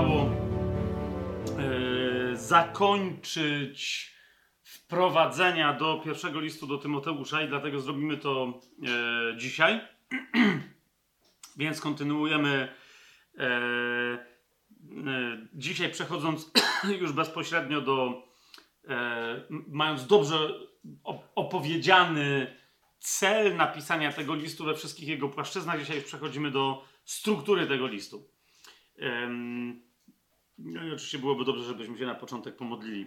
udało e, zakończyć wprowadzenia do pierwszego listu do Tymoteusza i dlatego zrobimy to e, dzisiaj. Więc kontynuujemy e, dzisiaj przechodząc już bezpośrednio do mając dobrze opowiedziany cel napisania tego listu we wszystkich jego płaszczyznach. Dzisiaj już przechodzimy do struktury tego listu. No i oczywiście byłoby dobrze, żebyśmy się na początek pomodlili.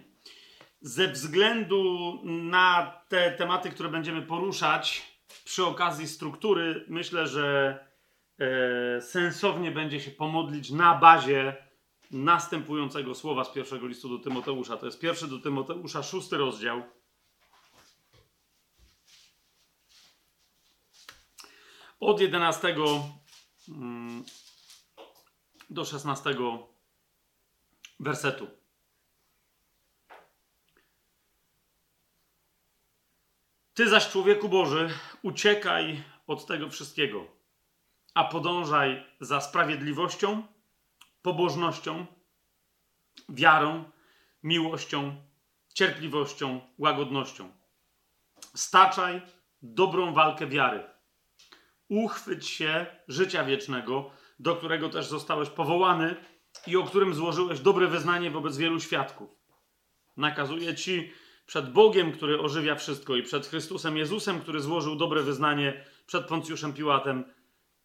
Ze względu na te tematy, które będziemy poruszać przy okazji struktury, myślę, że e, sensownie będzie się pomodlić na bazie następującego słowa z pierwszego listu do Tymoteusza. To jest pierwszy do Tymoteusza, szósty rozdział. Od 11 mm, do 16 wersetu. Ty zaś, człowieku Boży, uciekaj od tego wszystkiego, a podążaj za sprawiedliwością, pobożnością, wiarą, miłością, cierpliwością, łagodnością. Staczaj dobrą walkę wiary. Uchwyć się życia wiecznego, do którego też zostałeś powołany i o którym złożyłeś dobre wyznanie wobec wielu świadków. Nakazuję ci przed Bogiem, który ożywia wszystko, i przed Chrystusem Jezusem, który złożył dobre wyznanie przed Poncjuszem Piłatem,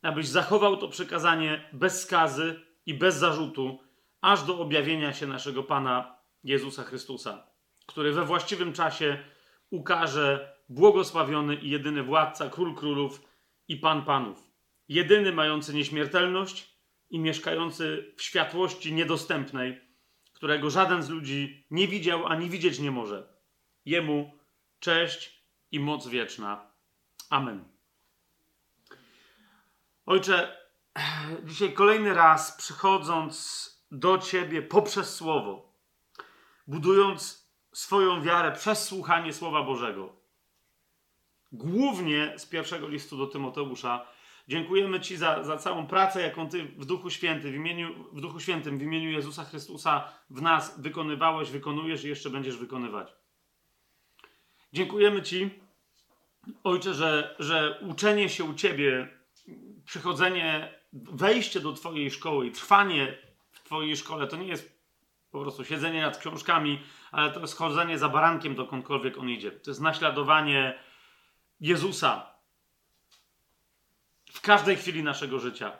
abyś zachował to przykazanie bez skazy i bez zarzutu, aż do objawienia się naszego Pana Jezusa Chrystusa, który we właściwym czasie ukaże błogosławiony i jedyny władca, król królów i pan panów, jedyny mający nieśmiertelność i mieszkający w światłości niedostępnej, którego żaden z ludzi nie widział ani widzieć nie może. Jemu cześć i moc wieczna. Amen. Ojcze, dzisiaj kolejny raz przychodząc do Ciebie poprzez Słowo, budując swoją wiarę przez słuchanie Słowa Bożego, głównie z pierwszego listu do Tymoteusza, dziękujemy Ci za, za całą pracę, jaką Ty w Duchu Świętym, w, imieniu, w Duchu Świętym, w imieniu Jezusa Chrystusa w nas wykonywałeś, wykonujesz i jeszcze będziesz wykonywać. Dziękujemy Ci, Ojcze, że, że uczenie się u Ciebie, przychodzenie, wejście do Twojej szkoły i trwanie w Twojej szkole to nie jest po prostu siedzenie nad książkami, ale to jest chodzenie za barankiem dokądkolwiek on idzie. To jest naśladowanie Jezusa w każdej chwili naszego życia.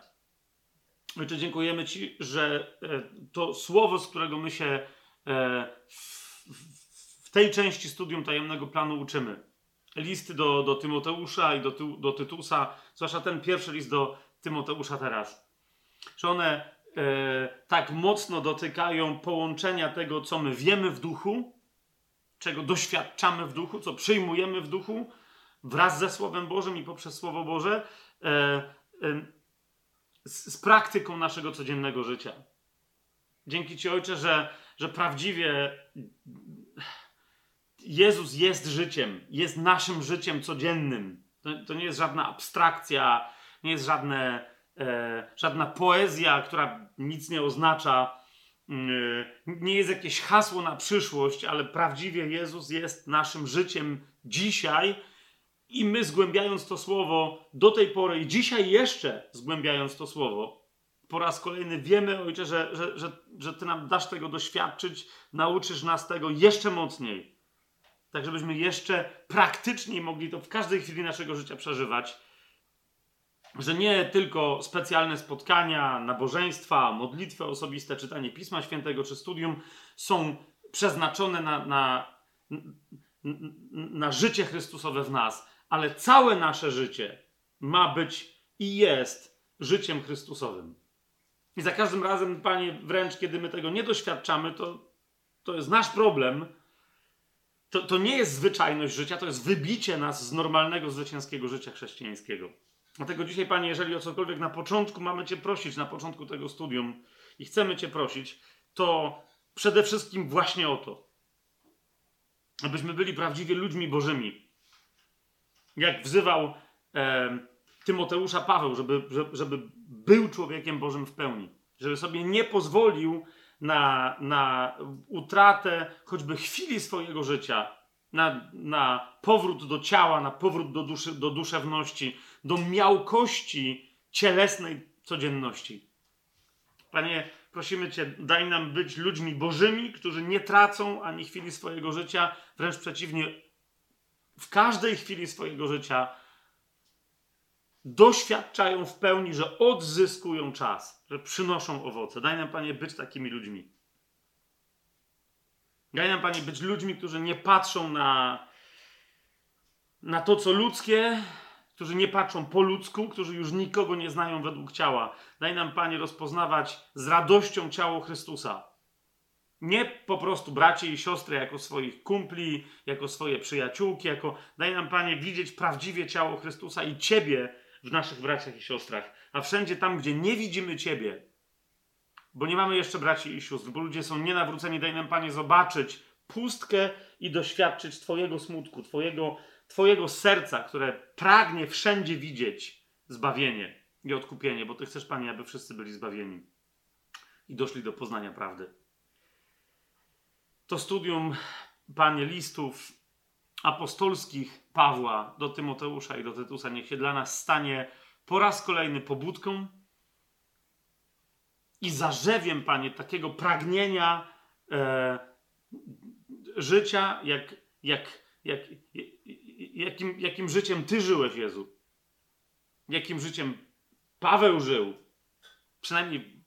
Ojcze, dziękujemy Ci, że e, to słowo, z którego my się e, w tej części studium tajemnego planu uczymy. Listy do, do Tymoteusza i do, do Tytusa, zwłaszcza ten pierwszy list do Tymoteusza teraz. Że one e, tak mocno dotykają połączenia tego, co my wiemy w duchu, czego doświadczamy w duchu, co przyjmujemy w duchu, wraz ze Słowem Bożym i poprzez Słowo Boże, z, z praktyką naszego codziennego życia. Dzięki Ci, Ojcze, że, że prawdziwie Jezus jest życiem, jest naszym życiem codziennym. To, to nie jest żadna abstrakcja, nie jest żadne, e, żadna poezja, która nic nie oznacza. E, nie jest jakieś hasło na przyszłość, ale prawdziwie Jezus jest naszym życiem dzisiaj i my zgłębiając to słowo do tej pory i dzisiaj jeszcze zgłębiając to słowo, po raz kolejny wiemy, Ojcze, że, że, że, że Ty nam dasz tego doświadczyć, nauczysz nas tego jeszcze mocniej tak żebyśmy jeszcze praktyczniej mogli to w każdej chwili naszego życia przeżywać. Że nie tylko specjalne spotkania, nabożeństwa, modlitwy osobiste, czytanie Pisma Świętego czy studium są przeznaczone na, na, na życie Chrystusowe w nas, ale całe nasze życie ma być i jest życiem Chrystusowym. I za każdym razem, Panie, wręcz kiedy my tego nie doświadczamy, to, to jest nasz problem, to, to nie jest zwyczajność życia, to jest wybicie nas z normalnego, zwycięskiego życia chrześcijańskiego. Dlatego dzisiaj, Panie, jeżeli o cokolwiek na początku mamy Cię prosić, na początku tego studium i chcemy Cię prosić, to przede wszystkim właśnie o to. Abyśmy byli prawdziwie ludźmi bożymi. Jak wzywał e, Tymoteusza Paweł, żeby, żeby, był człowiekiem Bożym w pełni. Żeby sobie nie pozwolił na, na utratę choćby chwili swojego życia, na, na powrót do ciała, na powrót do, duszy, do duszewności, do miałkości cielesnej codzienności. Panie, prosimy Cię, daj nam być ludźmi bożymi, którzy nie tracą ani chwili swojego życia, wręcz przeciwnie, w każdej chwili swojego życia doświadczają w pełni, że odzyskują czas, że przynoszą owoce. Daj nam, Panie, być takimi ludźmi. Daj nam, Panie, być ludźmi, którzy nie patrzą na, na to, co ludzkie, którzy nie patrzą po ludzku, którzy już nikogo nie znają według ciała. Daj nam, Panie, rozpoznawać z radością ciało Chrystusa. Nie po prostu braci i siostry jako swoich kumpli, jako swoje przyjaciółki, jako daj nam, Panie, widzieć prawdziwie ciało Chrystusa i Ciebie w naszych braciach i siostrach. A wszędzie tam, gdzie nie widzimy Ciebie, bo nie mamy jeszcze braci i sióstr, bo ludzie są nienawróceni, daj nam, Panie, zobaczyć pustkę i doświadczyć Twojego smutku, Twojego Twojego serca, które pragnie wszędzie widzieć zbawienie i odkupienie, bo Ty chcesz, Panie, aby wszyscy byli zbawieni i doszli do poznania prawdy. To studium, Panie, listów apostolskich Pawła do Tymoteusza i do Tytusa niech się dla nas stanie po raz kolejny pobudką i zarzewiem, Panie, takiego pragnienia e, życia, jak, jak, jak, jakim, jakim życiem Ty żyłeś, Jezu. Jakim życiem Paweł żył. Przynajmniej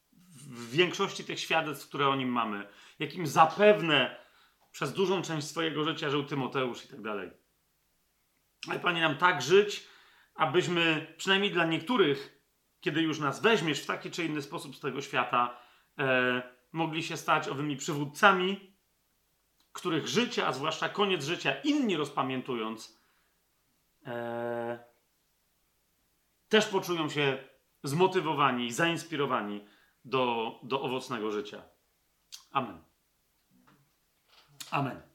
w większości tych świadectw, które o nim mamy. Jakim zapewne przez dużą część swojego życia żył Tymoteusz i tak dalej. Ale Panie, nam tak żyć, abyśmy przynajmniej dla niektórych, kiedy już nas weźmiesz w taki czy inny sposób z tego świata, e, mogli się stać owymi przywódcami, których życie, a zwłaszcza koniec życia, inni rozpamiętując, e, też poczują się zmotywowani zainspirowani do, do owocnego życia. Amen. Amen.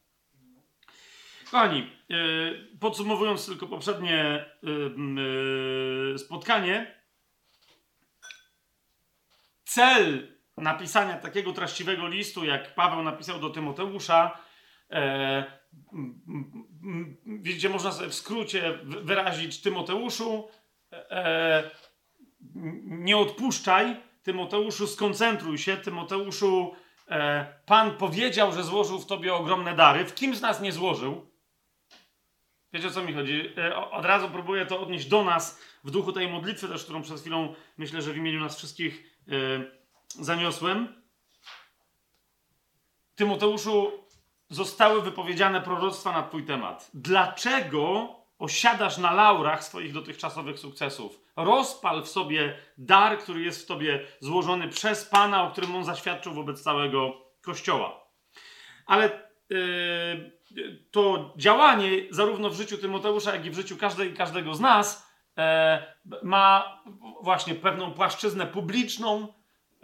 Kochani, e, podsumowując tylko poprzednie e, e, spotkanie, cel napisania takiego treściwego listu, jak Paweł napisał do Tymoteusza, widzicie, można sobie w skrócie wyrazić Tymoteuszu, nie odpuszczaj, Tymoteuszu skoncentruj się, Tymoteuszu Pan powiedział, że złożył w tobie ogromne dary. W kim z nas nie złożył? Wiecie o co mi chodzi? E, od razu próbuję to odnieść do nas w duchu tej modlitwy też, którą przed chwilą myślę, że w imieniu nas wszystkich e, zaniosłem. Tymoteuszu, zostały wypowiedziane proroctwa na Twój temat. Dlaczego osiadasz na laurach swoich dotychczasowych sukcesów? Rozpal w sobie dar, który jest w Tobie złożony przez Pana, o którym On zaświadczył wobec całego Kościoła. Ale yy, to działanie, zarówno w życiu Tymoteusza, jak i w życiu każdej, każdego z nas, yy, ma właśnie pewną płaszczyznę publiczną,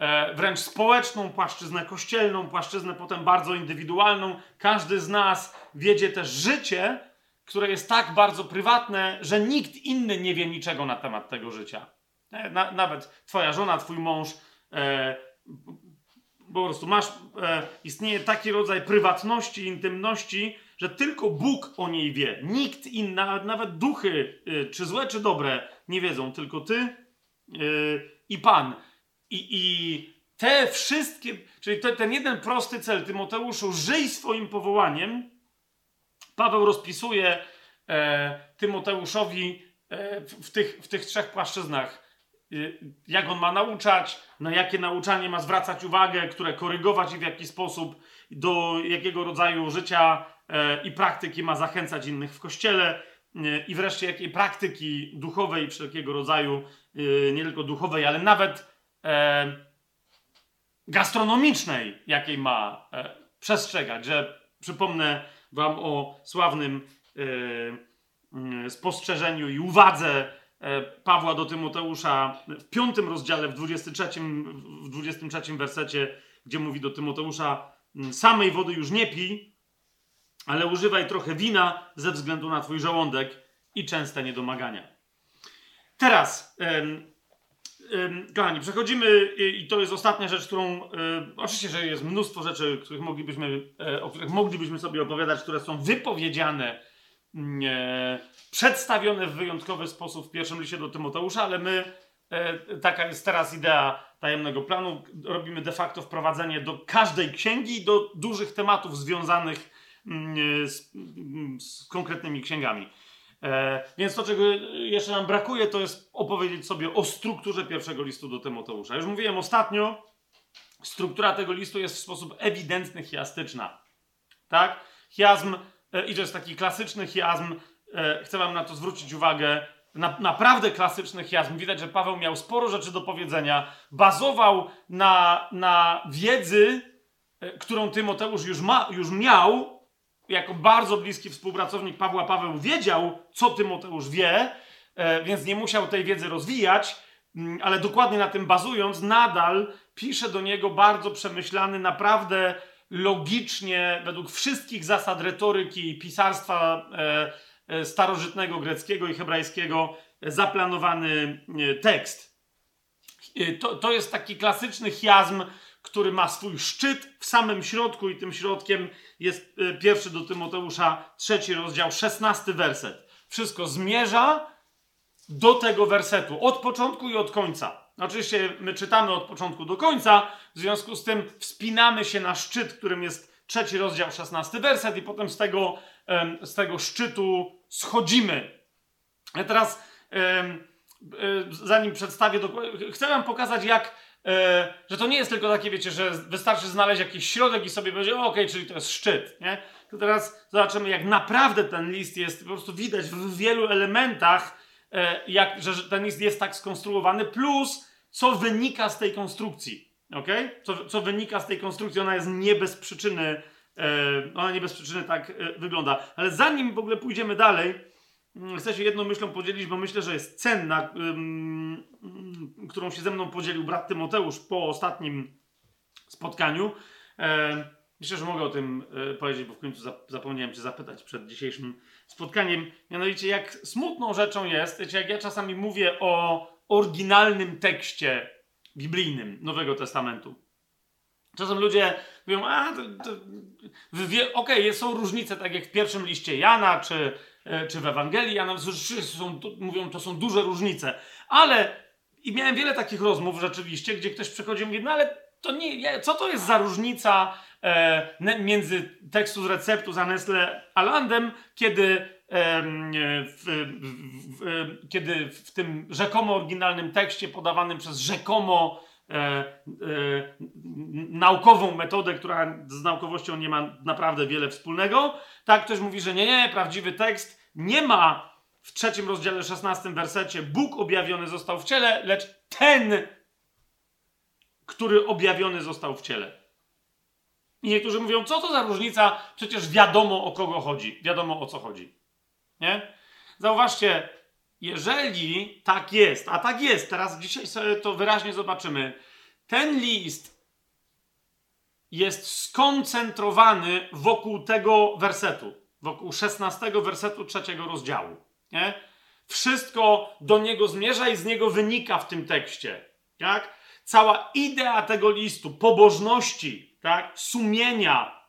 E, wręcz społeczną, płaszczyznę kościelną, płaszczyznę potem bardzo indywidualną. Każdy z nas wiedzie też życie, które jest tak bardzo prywatne, że nikt inny nie wie niczego na temat tego życia. E, na, nawet twoja żona, twój mąż, e, po prostu masz, e, istnieje taki rodzaj prywatności, intymności, że tylko Bóg o niej wie. Nikt inny, nawet, duchy, e, czy złe, czy dobre, nie wiedzą, tylko ty e, i Pan. I, i te wszystkie, czyli te, ten jeden prosty cel, Tymoteuszu, żyj swoim powołaniem. Paweł rozpisuje e, Tymoteuszowi e, w, tych, w tych trzech płaszczyznach. E, jak on ma nauczać, na jakie nauczanie ma zwracać uwagę, które korygować i w jaki sposób, do jakiego rodzaju życia e, i praktyki ma zachęcać innych w kościele e, i wreszcie jakiej praktyki duchowej wszelkiego rodzaju, e, nie tylko duchowej, ale nawet gastronomicznej, jakiej ma przestrzegać, że przypomnę wam o sławnym e, mm, spostrzeżeniu i uwadze e, Pawła do Tymoteusza w piątym rozdziale, w 23, w 23 wersecie, gdzie mówi do Tymoteusza mm, samej wody już nie pij, ale używaj trochę wina ze względu na twój żołądek i częste niedomagania. Teraz kochani, przechodzimy i to jest ostatnia rzecz, którą. oczywiście, że jest mnóstwo rzeczy, których moglibyśmy, e, o których moglibyśmy sobie opowiadać, które są wypowiedziane, mm, e, przedstawione w wyjątkowy sposób w pierwszym liście do Tymoteusza, ale my, e, taka jest teraz idea tajemnego planu, robimy de facto wprowadzenie do każdej księgi, do dużych tematów związanych mm, z, mm, z konkretnymi księgami. E, więc to, czego jeszcze nam brakuje, to jest opowiedzieć sobie o strukturze pierwszego listu do Tymoteusza. Już mówiłem ostatnio, struktura tego listu jest w sposób ewidentny chiastyczna. Tak? Chiazm, e, i to jest taki klasyczny chiazm, e, chcę wam na to zwrócić uwagę, na, naprawdę klasyczny chiazm. Widać, że Paweł miał sporo rzeczy do powiedzenia, bazował na, na wiedzy, e, którą Tymoteusz już, ma, już miał, jako bardzo bliski współpracownik Pawła Paweł wiedział, co Tymoteusz wie, e, więc nie musiał tej wiedzy rozwijać, mm, ale dokładnie na tym bazując, nadal pisze do niego bardzo przemyślany, naprawdę logicznie, według wszystkich zasad retoryki i pisarstwa e, e, starożytnego greckiego i hebrajskiego, zaplanowany tekst. To, to jest taki klasyczny chiazm który ma swój szczyt w samym środku i tym środkiem jest e, pierwszy do Tymoteusza, trzeci rozdział, szesnasty werset. Wszystko zmierza do tego wersetu, od początku i od końca. Oczywiście my czytamy od początku do końca, w związku z tym wspinamy się na szczyt, którym jest trzeci rozdział, szesnasty werset i potem z tego, z tego szczytu schodzimy. A teraz, e, zanim przedstawię, chcę wam pokazać, jak E, że to nie jest tylko takie, wiecie, że wystarczy znaleźć jakiś środek i sobie powiedzieć, okej, czyli to jest szczyt, nie? To teraz zobaczymy, jak naprawdę ten list jest, po prostu widać w wielu elementach, e, jak, że ten list jest tak skonstruowany, plus co wynika z tej konstrukcji, ok? Co, co wynika z tej konstrukcji, ona jest nie bez przyczyny, e, ona nie bez przyczyny tak wygląda. Ale zanim w ogóle pójdziemy dalej, chcę się jedną myślą podzielić, bo myślę, że jest cenna, którą się ze mną podzielił brat Tymoteusz po ostatnim spotkaniu. myślę, że mogę o tym e, powiedzieć, bo w końcu zapomniałem Cię zapytać przed dzisiejszym spotkaniem. Mianowicie, jak smutną rzeczą jest, wiecie, jak ja czasami mówię o oryginalnym tekście biblijnym Nowego Testamentu. Czasem ludzie mówią, a, to, to, okej, okay, są różnice, tak jak w pierwszym liście Jana, czy E, czy w Ewangelii, a nawet są, mówią, to są duże różnice. Ale i miałem wiele takich rozmów rzeczywiście, gdzie ktoś przychodzi i mówi, no ale to nie, co to jest za różnica e, między tekstu z receptu za Nestle a Landem, kiedy, e, w, w, w, kiedy w tym rzekomo oryginalnym tekście podawanym przez rzekomo e, e, naukową metodę, która z naukowością nie ma naprawdę wiele wspólnego. Tak, ktoś mówi, że nie, nie, prawdziwy tekst nie ma w trzecim rozdziale, szesnastym wersecie Bóg objawiony został w ciele, lecz ten, który objawiony został w ciele. I niektórzy mówią, co to za różnica? Przecież wiadomo o kogo chodzi, wiadomo o co chodzi. Nie? Zauważcie, jeżeli tak jest, a tak jest, teraz dzisiaj sobie to wyraźnie zobaczymy, ten list jest skoncentrowany wokół tego wersetu, wokół 16 wersetu trzeciego rozdziału. Nie? Wszystko do niego zmierza i z niego wynika w tym tekście. Tak? Cała idea tego listu, pobożności, tak? sumienia,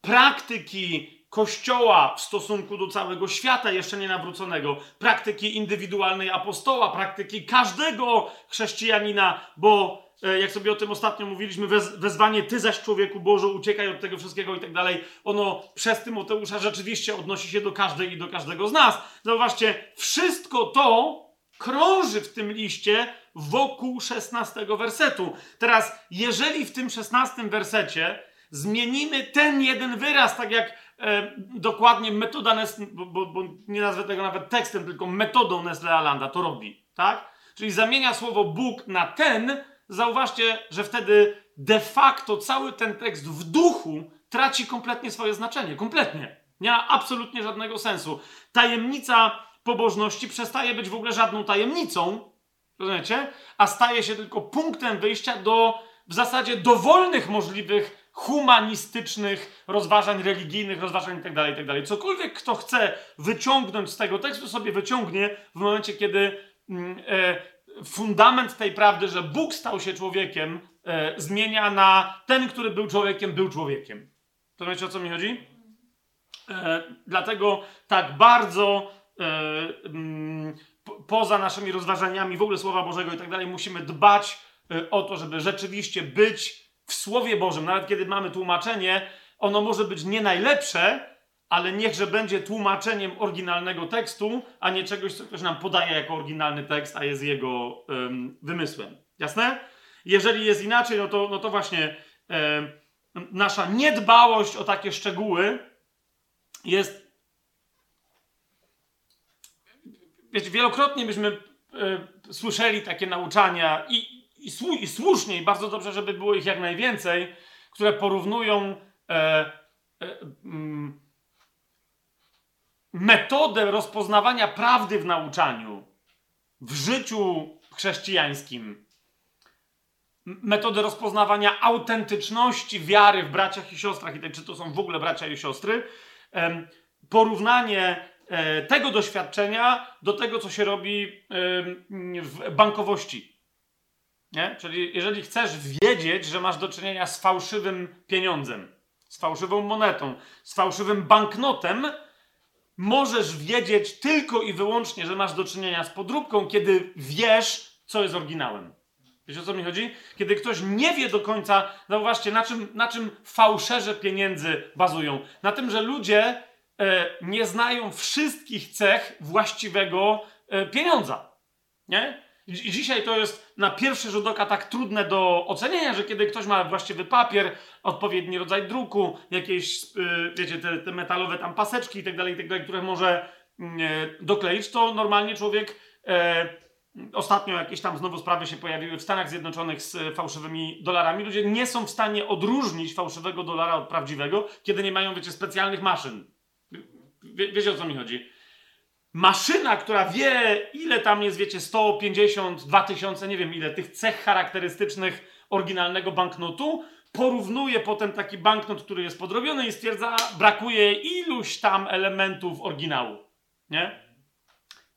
praktyki Kościoła w stosunku do całego świata jeszcze nie nawróconego, praktyki indywidualnej apostoła, praktyki każdego chrześcijanina, bo e, jak sobie o tym ostatnio mówiliśmy, wez, wezwanie Ty zaś człowieku Boże, uciekaj od tego wszystkiego i tak dalej, ono przez Tymoteusza rzeczywiście odnosi się do każdej i do każdego z nas. Zauważcie, wszystko to krąży w tym liście wokół 16 wersetu. Teraz, jeżeli w tym 16 wersecie zmienimy ten jeden wyraz, tak jak e, dokładnie metoda Nestle, bo, bo, bo, nie nazwę tego nawet tekstem, tylko metodą Nestle Alanda to robi, tak? Czyli zamienia słowo Bóg na ten, zauważcie, że wtedy de facto cały ten tekst w duchu traci kompletnie swoje znaczenie. Kompletnie. Nie ma absolutnie żadnego sensu. Tajemnica pobożności przestaje być w ogóle żadną tajemnicą, rozumiecie? A staje się tylko punktem wyjścia do w zasadzie dowolnych możliwych humanistycznych rozważań religijnych, rozważań itd., tak itd. Tak Cokolwiek kto chce wyciągnąć z tego tekstu, sobie wyciągnie w momencie, kiedy mm, e, fundament tej prawdy, że Bóg stał się człowiekiem, e, zmienia na ten, który był człowiekiem, był człowiekiem. To wiecie o co mi chodzi? E, dlatego tak bardzo mm, po, poza naszymi rozważaniami w ogóle Słowa Bożego i tak dalej musimy dbać o to, żeby rzeczywiście być w Słowie Bożym. Nawet kiedy mamy tłumaczenie, ono może być nie najlepsze, ale niechże będzie tłumaczeniem oryginalnego tekstu, a nie czegoś, co ktoś nam podaje jako oryginalny tekst, a jest jego um, wymysłem. Jasne? Jeżeli jest inaczej, no to, no to właśnie um, nasza niedbałość o takie szczegóły jest. Wiecie, wielokrotnie byśmy y, słyszeli takie nauczania i, i, i słusznie, i bardzo dobrze, żeby było ich jak najwięcej, które porównują. E, e, mm, metodę rozpoznawania prawdy w nauczaniu, w życiu chrześcijańskim, metodę rozpoznawania autentyczności wiary w braciach i siostrach, i czy to są w ogóle bracia i siostry, porównanie e, tego doświadczenia do tego, co się robi w bankowości. Nie? Czyli jeżeli chcesz wiedzieć, że masz do czynienia z fałszywym pieniądzem, z fałszywą monetą, z fałszywym banknotem, możesz wiedzieć tylko i wyłącznie, że masz do czynienia z podróbką, kiedy wiesz, co jest oryginałem. Wiecie o co mi chodzi? Kiedy ktoś nie wie do końca, zauważcie, na czym, na czym fałszerze pieniędzy bazują. Na tym, że ludzie e, nie znają wszystkich cech właściwego e, pieniądza. Nie? I dzisiaj to jest na pierwszy rzut oka tak trudne do ocenienia, że kiedy ktoś ma właściwy papier, odpowiedni rodzaj druku, jakieś, y, wiecie, te, te metalowe tam paseczki i tak dalej, tak które może mm, e, dokleić, to normalnie człowiek. E, ostatnio jakieś tam znowu sprawy się pojawiły w Stanach Zjednoczonych z fałszywymi dolarami. Ludzie nie są w stanie odróżnić fałszywego dolara od prawdziwego, kiedy nie mają, wiecie, specjalnych maszyn. Wie, wiecie o co mi chodzi? Maszyna, która wie, ile tam jest, wiecie, 150, 2000, nie wiem ile, tych cech charakterystycznych oryginalnego banknotu, porównuje potem taki banknot, który jest podrobiony i stwierdza, brakuje iluś tam elementów oryginału. Nie?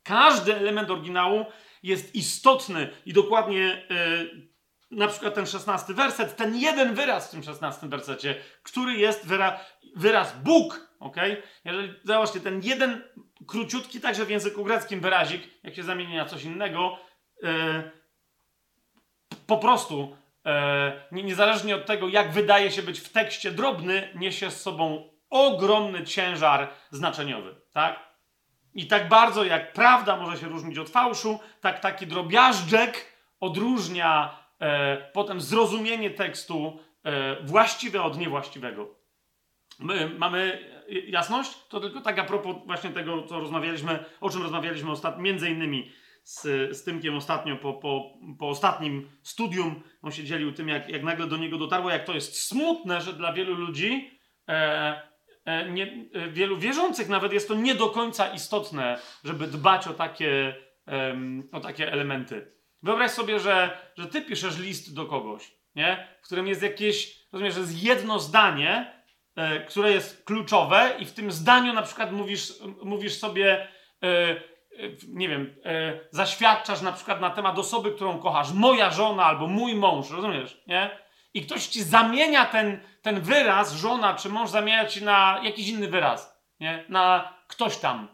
Każdy element oryginału jest istotny i dokładnie yy, na przykład ten szesnasty werset, ten jeden wyraz w tym szesnastym wersecie, który jest wyra wyraz Bóg, ok? Jeżeli, zobaczcie, ten jeden króciutki także w języku greckim wyrazik, jak się zamieni na coś innego, yy, po prostu yy, niezależnie od tego, jak wydaje się być w tekście drobny, niesie z sobą ogromny ciężar znaczeniowy, tak? I tak bardzo jak prawda może się różnić od fałszu, tak taki drobiażdżek odróżnia e, potem zrozumienie tekstu e, właściwe od niewłaściwego. My mamy jasność? To tylko tak a propos właśnie tego, co rozmawialiśmy, o czym rozmawialiśmy ostatnio, między innymi z, z Tymkiem ostatnio po, po, po ostatnim studium. On się dzielił tym, jak, jak nagle do niego dotarło, jak to jest smutne, że dla wielu ludzi, e, e, nie, e, wielu wierzących nawet jest to nie do końca istotne, żeby dbać o takie, o takie elementy. Wyobraź sobie, że, że ty piszesz list do kogoś, nie? w którym jest jakieś, rozumiesz, że jest jedno zdanie, które jest kluczowe, i w tym zdaniu na przykład mówisz, mówisz sobie, e, e, nie wiem, e, zaświadczasz na przykład na temat osoby, którą kochasz, moja żona albo mój mąż, rozumiesz, nie? I ktoś ci zamienia ten, ten wyraz, żona czy mąż zamienia ci na jakiś inny wyraz, nie? Na ktoś tam,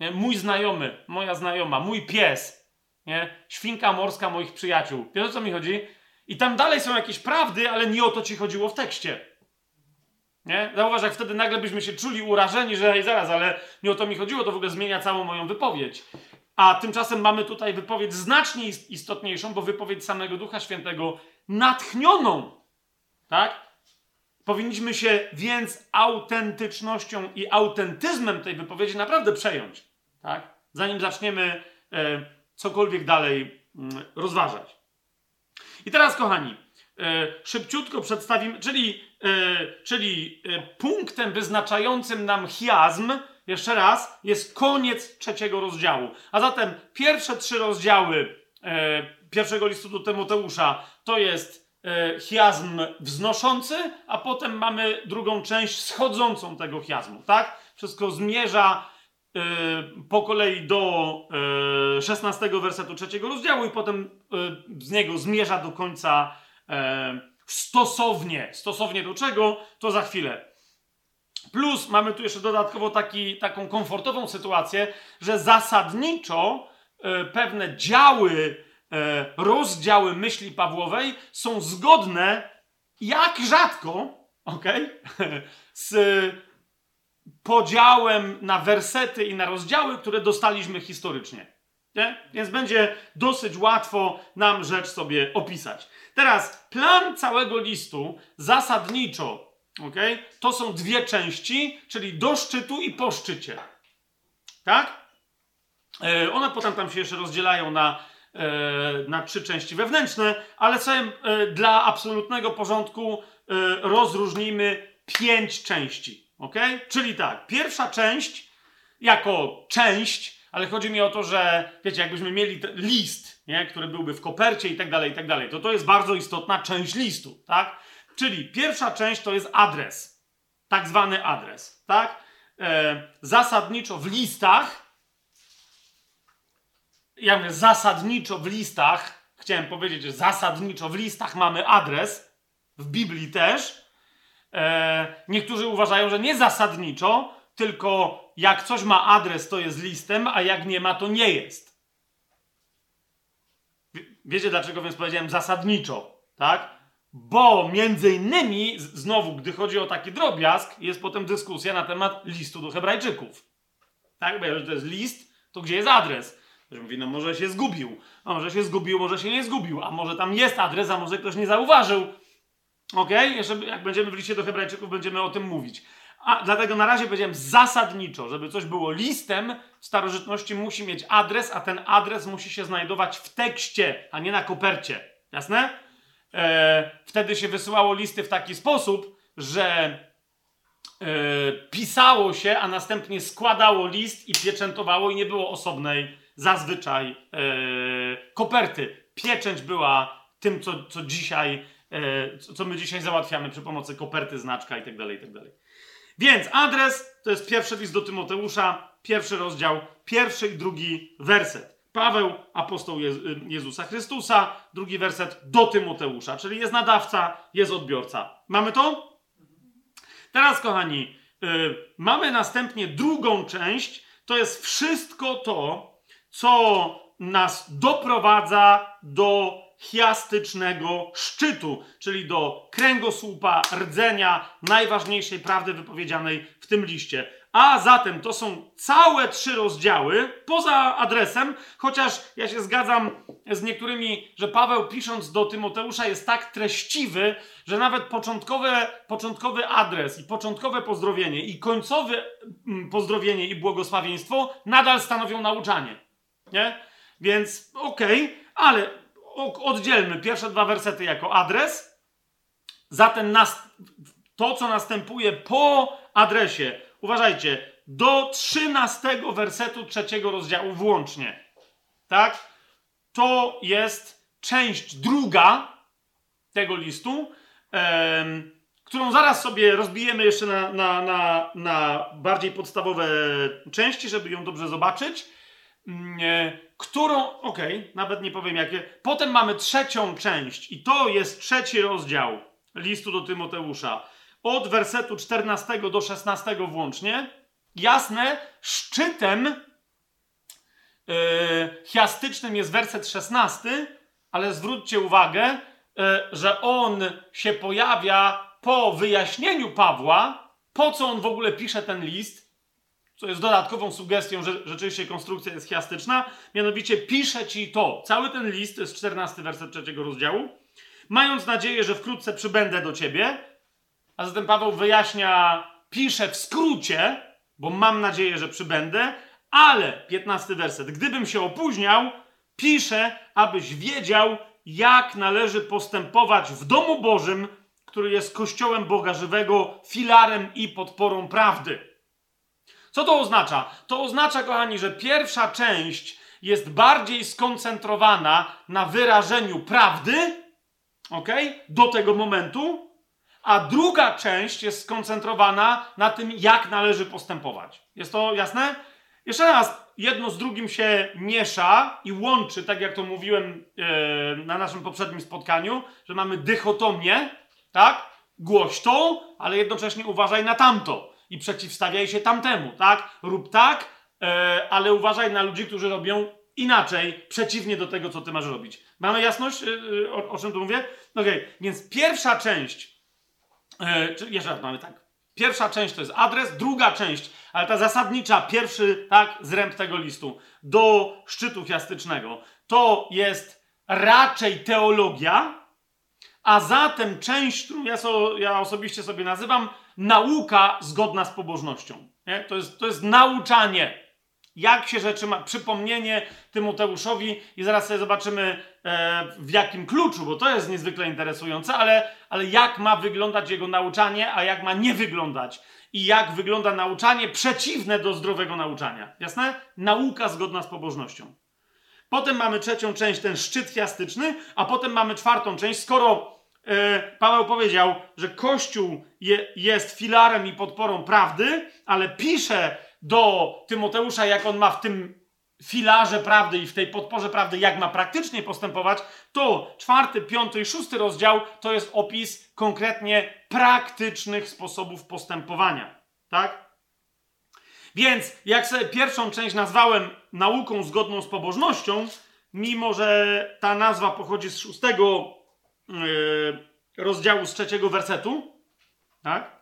nie? Mój znajomy, moja znajoma, mój pies, nie? Świnka morska moich przyjaciół. Wiesz o co mi chodzi? I tam dalej są jakieś prawdy, ale nie o to ci chodziło w tekście. Nie? Zauważ, jak wtedy nagle byśmy się czuli urażeni, że hej, zaraz, ale nie o to mi chodziło, to w ogóle zmienia całą moją wypowiedź. A tymczasem mamy tutaj wypowiedź znacznie istotniejszą, bo wypowiedź samego Ducha Świętego natchnioną. Tak? Powinniśmy się więc autentycznością i autentyzmem tej wypowiedzi naprawdę przejąć. Tak? Zanim zaczniemy. E, cokolwiek dalej mm, rozważać. I teraz, kochani, szybciutko przedstawimy, czyli, e, czyli e, punktem wyznaczającym nam chiazm, jeszcze raz, jest koniec trzeciego rozdziału. A zatem pierwsze trzy rozdziały pierwszego listu do Tymoteusza to jest chiazm wznoszący, a potem mamy drugą część schodzącą tego chiazmu, tak? Wszystko zmierza po kolei do 16 wersetu trzeciego rozdziału i potem z niego zmierza do końca stosownie. Stosownie do czego? To za chwilę. Plus mamy tu jeszcze dodatkowo taki, taką komfortową sytuację, że zasadniczo e, pewne działy, e, rozdziały myśli Pawłowej są zgodne jak rzadko, ok, z podziałem na wersety i na rozdziały, które dostaliśmy historycznie. Nie? Więc będzie dosyć łatwo nam rzecz sobie opisać. Teraz plan całego listu zasadniczo, okay, to są dwie części, czyli do szczytu i po szczycie. Tak? E, one potem tam się jeszcze rozdzielają na, e, na trzy części wewnętrzne, ale sobie e, dla absolutnego porządku e, rozróżnijmy pięć części. Okay? Czyli tak, pierwsza część jako część, ale chodzi mi o to, że wiecie, jakbyśmy mieli list, nie, który byłby w kopercie i tak dalej, i tak dalej, to to jest bardzo istotna część listu, tak? Czyli pierwsza część to jest adres, tak zwany adres, tak? E, zasadniczo w listach, ja mówię zasadniczo w listach, chciałem powiedzieć, że zasadniczo w listach mamy adres, w Biblii też. E, niektórzy uważają, że nie zasadniczo, tylko jak coś ma adres, to jest listem, a jak nie ma, to nie jest. Wiecie dlaczego więc powiedziałem zasadniczo, tak? Bo między innymi, znowu, gdy chodzi o taki drobiazg, jest potem dyskusja na temat listu do Hebrajczyków. Tak? Bo jeżeli to jest list, to gdzie jest adres? Ktoś mówi, no może się zgubił. A może się zgubił, może się nie zgubił. A może tam jest adres, a może ktoś nie zauważył. Ok? Jeszcze jak będziemy w liście do Hebrajczyków, będziemy o tym mówić. A dlatego na razie powiedziałem zasadniczo, żeby coś było listem, w starożytności musi mieć adres, a ten adres musi się znajdować w tekście, a nie na kopercie. Jasne? E, wtedy się wysyłało listy w taki sposób, że e, pisało się, a następnie składało list i pieczętowało i nie było osobnej zazwyczaj e, koperty. Pieczęć była tym, co, co dzisiaj, e, co my dzisiaj załatwiamy przy pomocy koperty, znaczka itd., tak itd. Więc adres to jest pierwszy list do Tymoteusza, pierwszy rozdział, pierwszy i drugi werset. Paweł, apostoł Jezusa Chrystusa, drugi werset do Tymoteusza, czyli jest nadawca, jest odbiorca. Mamy to? Teraz, kochani, yy, mamy następnie drugą część. To jest wszystko to, co nas doprowadza do chiastycznego szczytu, czyli do kręgosłupa, rdzenia najważniejszej prawdy wypowiedzianej w tym liście. A zatem to są całe trzy rozdziały, poza adresem, chociaż ja się zgadzam z niektórymi, że Paweł pisząc do Tymoteusza jest tak treściwy, że nawet początkowe, początkowy adres i początkowe pozdrowienie i końcowe mm, pozdrowienie i błogosławieństwo nadal stanowią nauczanie. Nie? Więc okej, okay, ale oddzielmy pierwsze dwa wersety jako adres. Zatem nas, to, co następuje po adresie, uważajcie, do 13 wersetu trzeciego rozdziału włącznie. Tak? To jest część druga tego listu, em, którą zaraz sobie rozbijemy jeszcze na, na, na, na bardziej podstawowe części, żeby ją dobrze zobaczyć. Mm, e, którą, okej, okay, nawet nie powiem jakie. Potem mamy trzecią część i to jest trzeci rozdział listu do Tymoteusza. Od wersetu 14 do 16 włącznie. Jasne, szczytem yy, chiastycznym jest werset 16, ale zwróćcie uwagę, yy, że on się pojawia po wyjaśnieniu Pawła, po co on w ogóle pisze ten list co jest dodatkową sugestią, że rzeczywiście konstrukcja jest chiastyczna, mianowicie pisze ci to. Cały ten list, to jest 14 werset trzeciego rozdziału, mając nadzieję, że wkrótce przybędę do ciebie, a zatem Paweł wyjaśnia, pisze w skrócie, bo mam nadzieję, że przybędę, ale, 15 werset, gdybym się opóźniał, pisze, abyś wiedział, jak należy postępować w domu Bożym, który jest kościołem Boga żywego, filarem i podporą prawdy. Co to oznacza? To oznacza, kochani, że pierwsza część jest bardziej skoncentrowana na wyrażeniu prawdy, ok, do tego momentu, a druga część jest skoncentrowana na tym, jak należy postępować. Jest to jasne? Jeszcze raz, jedno z drugim się miesza i łączy, tak jak to mówiłem e, na naszym poprzednim spotkaniu, że mamy dychotomię, tak? Głoś to, ale jednocześnie uważaj na tamto i przeciwstawiaj się tamtemu, tak? Rób tak, e, ale uważaj na ludzi, którzy robią inaczej, przeciwnie do tego, co ty masz robić. Mamy jasność, e, o, o czym tu mówię? Okej, okay. więc pierwsza część, e, czy jeszcze raz mamy tak, Pierwsza część to jest adres, druga część, ale ta zasadnicza, pierwszy tak, zręb tego listu do szczytu chiastycznego to jest raczej teologia, a zatem część, którą ja, so, ja osobiście sobie nazywam nauka zgodna z pobożnością. Nie? To, jest, to jest nauczanie jak się rzeczy ma, przypomnienie Tymoteuszowi i zaraz sobie zobaczymy e, w jakim kluczu, bo to jest niezwykle interesujące, ale, ale jak ma wyglądać jego nauczanie, a jak ma nie wyglądać. I jak wygląda nauczanie przeciwne do zdrowego nauczania. Jasne? Nauka zgodna z pobożnością. Potem mamy trzecią część, ten szczyt chiastyczny, a potem mamy czwartą część. Skoro Paweł powiedział, że Kościół je, jest filarem i podporą prawdy, ale pisze do Tymoteusza, jak on ma w tym filarze prawdy i w tej podporze prawdy, jak ma praktycznie postępować, to czwarty, piąty i szósty rozdział to jest opis konkretnie praktycznych sposobów postępowania. Tak? Więc jak sobie pierwszą część nazwałem nauką zgodną z pobożnością, mimo że ta nazwa pochodzi z szóstego rozdziału, z trzeciego wersetu, tak?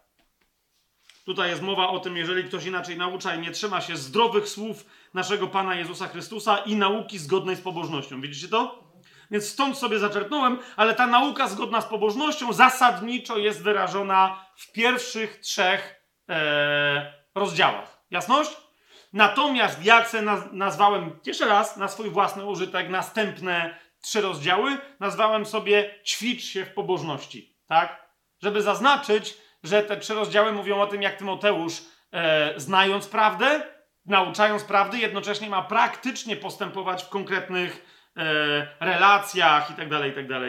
Tutaj jest mowa o tym, jeżeli ktoś inaczej naucza i nie trzyma się zdrowych słów naszego Pana Jezusa Chrystusa i nauki zgodnej z pobożnością. Widzicie to? Więc stąd sobie zaczerpnąłem, ale ta nauka zgodna z pobożnością zasadniczo jest wyrażona w pierwszych trzech e, rozdziałach. Jasność? Natomiast se naz nazwałem jeszcze raz na swój własny użytek następne trzy rozdziały, nazwałem sobie ćwicz się w pobożności. Tak? Żeby zaznaczyć, że te trzy rozdziały mówią o tym, jak Tymoteusz, e, znając prawdę, nauczając prawdy, jednocześnie ma praktycznie postępować w konkretnych e, relacjach itd., itd.,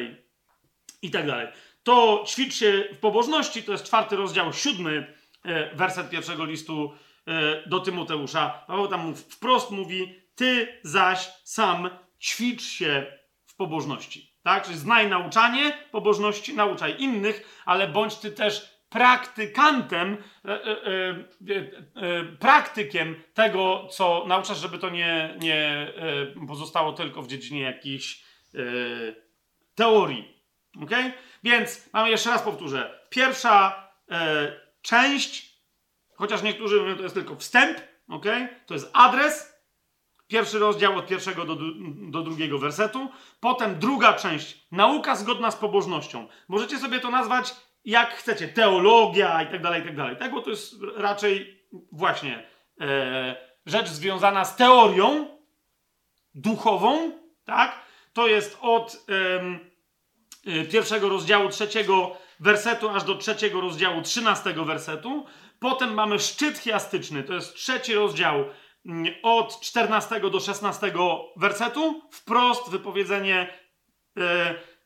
itd. To ćwicz się w pobożności, to jest czwarty rozdział, siódmy e, werset pierwszego listu e, do Tymoteusza. Paweł tam wprost mówi, ty zaś sam ćwicz się pobożności. Tak? Czyli znaj nauczanie pobożności, nauczaj innych, ale bądź ty też praktykantem, e, e, e, praktykiem tego, co nauczasz, żeby to nie, nie pozostało tylko w dziedzinie jakichś teorii. Ok? Więc mamy jeszcze raz powtórzę. Pierwsza część, chociaż niektórzy mówią, to jest tylko wstęp, ok? To jest adres. Pierwszy rozdział od pierwszego do, do drugiego wersetu. Potem druga część, nauka zgodna z pobożnością. Możecie sobie to nazwać jak chcecie, teologia i tak dalej, i tak dalej. Tak, bo to jest raczej właśnie e, rzecz związana z teorią duchową, tak? To jest od e, pierwszego rozdziału trzeciego wersetu aż do trzeciego rozdziału trzynastego wersetu. Potem mamy szczyt chiastyczny, to jest trzeci rozdział od 14 do 16 wersetu. Wprost wypowiedzenie e,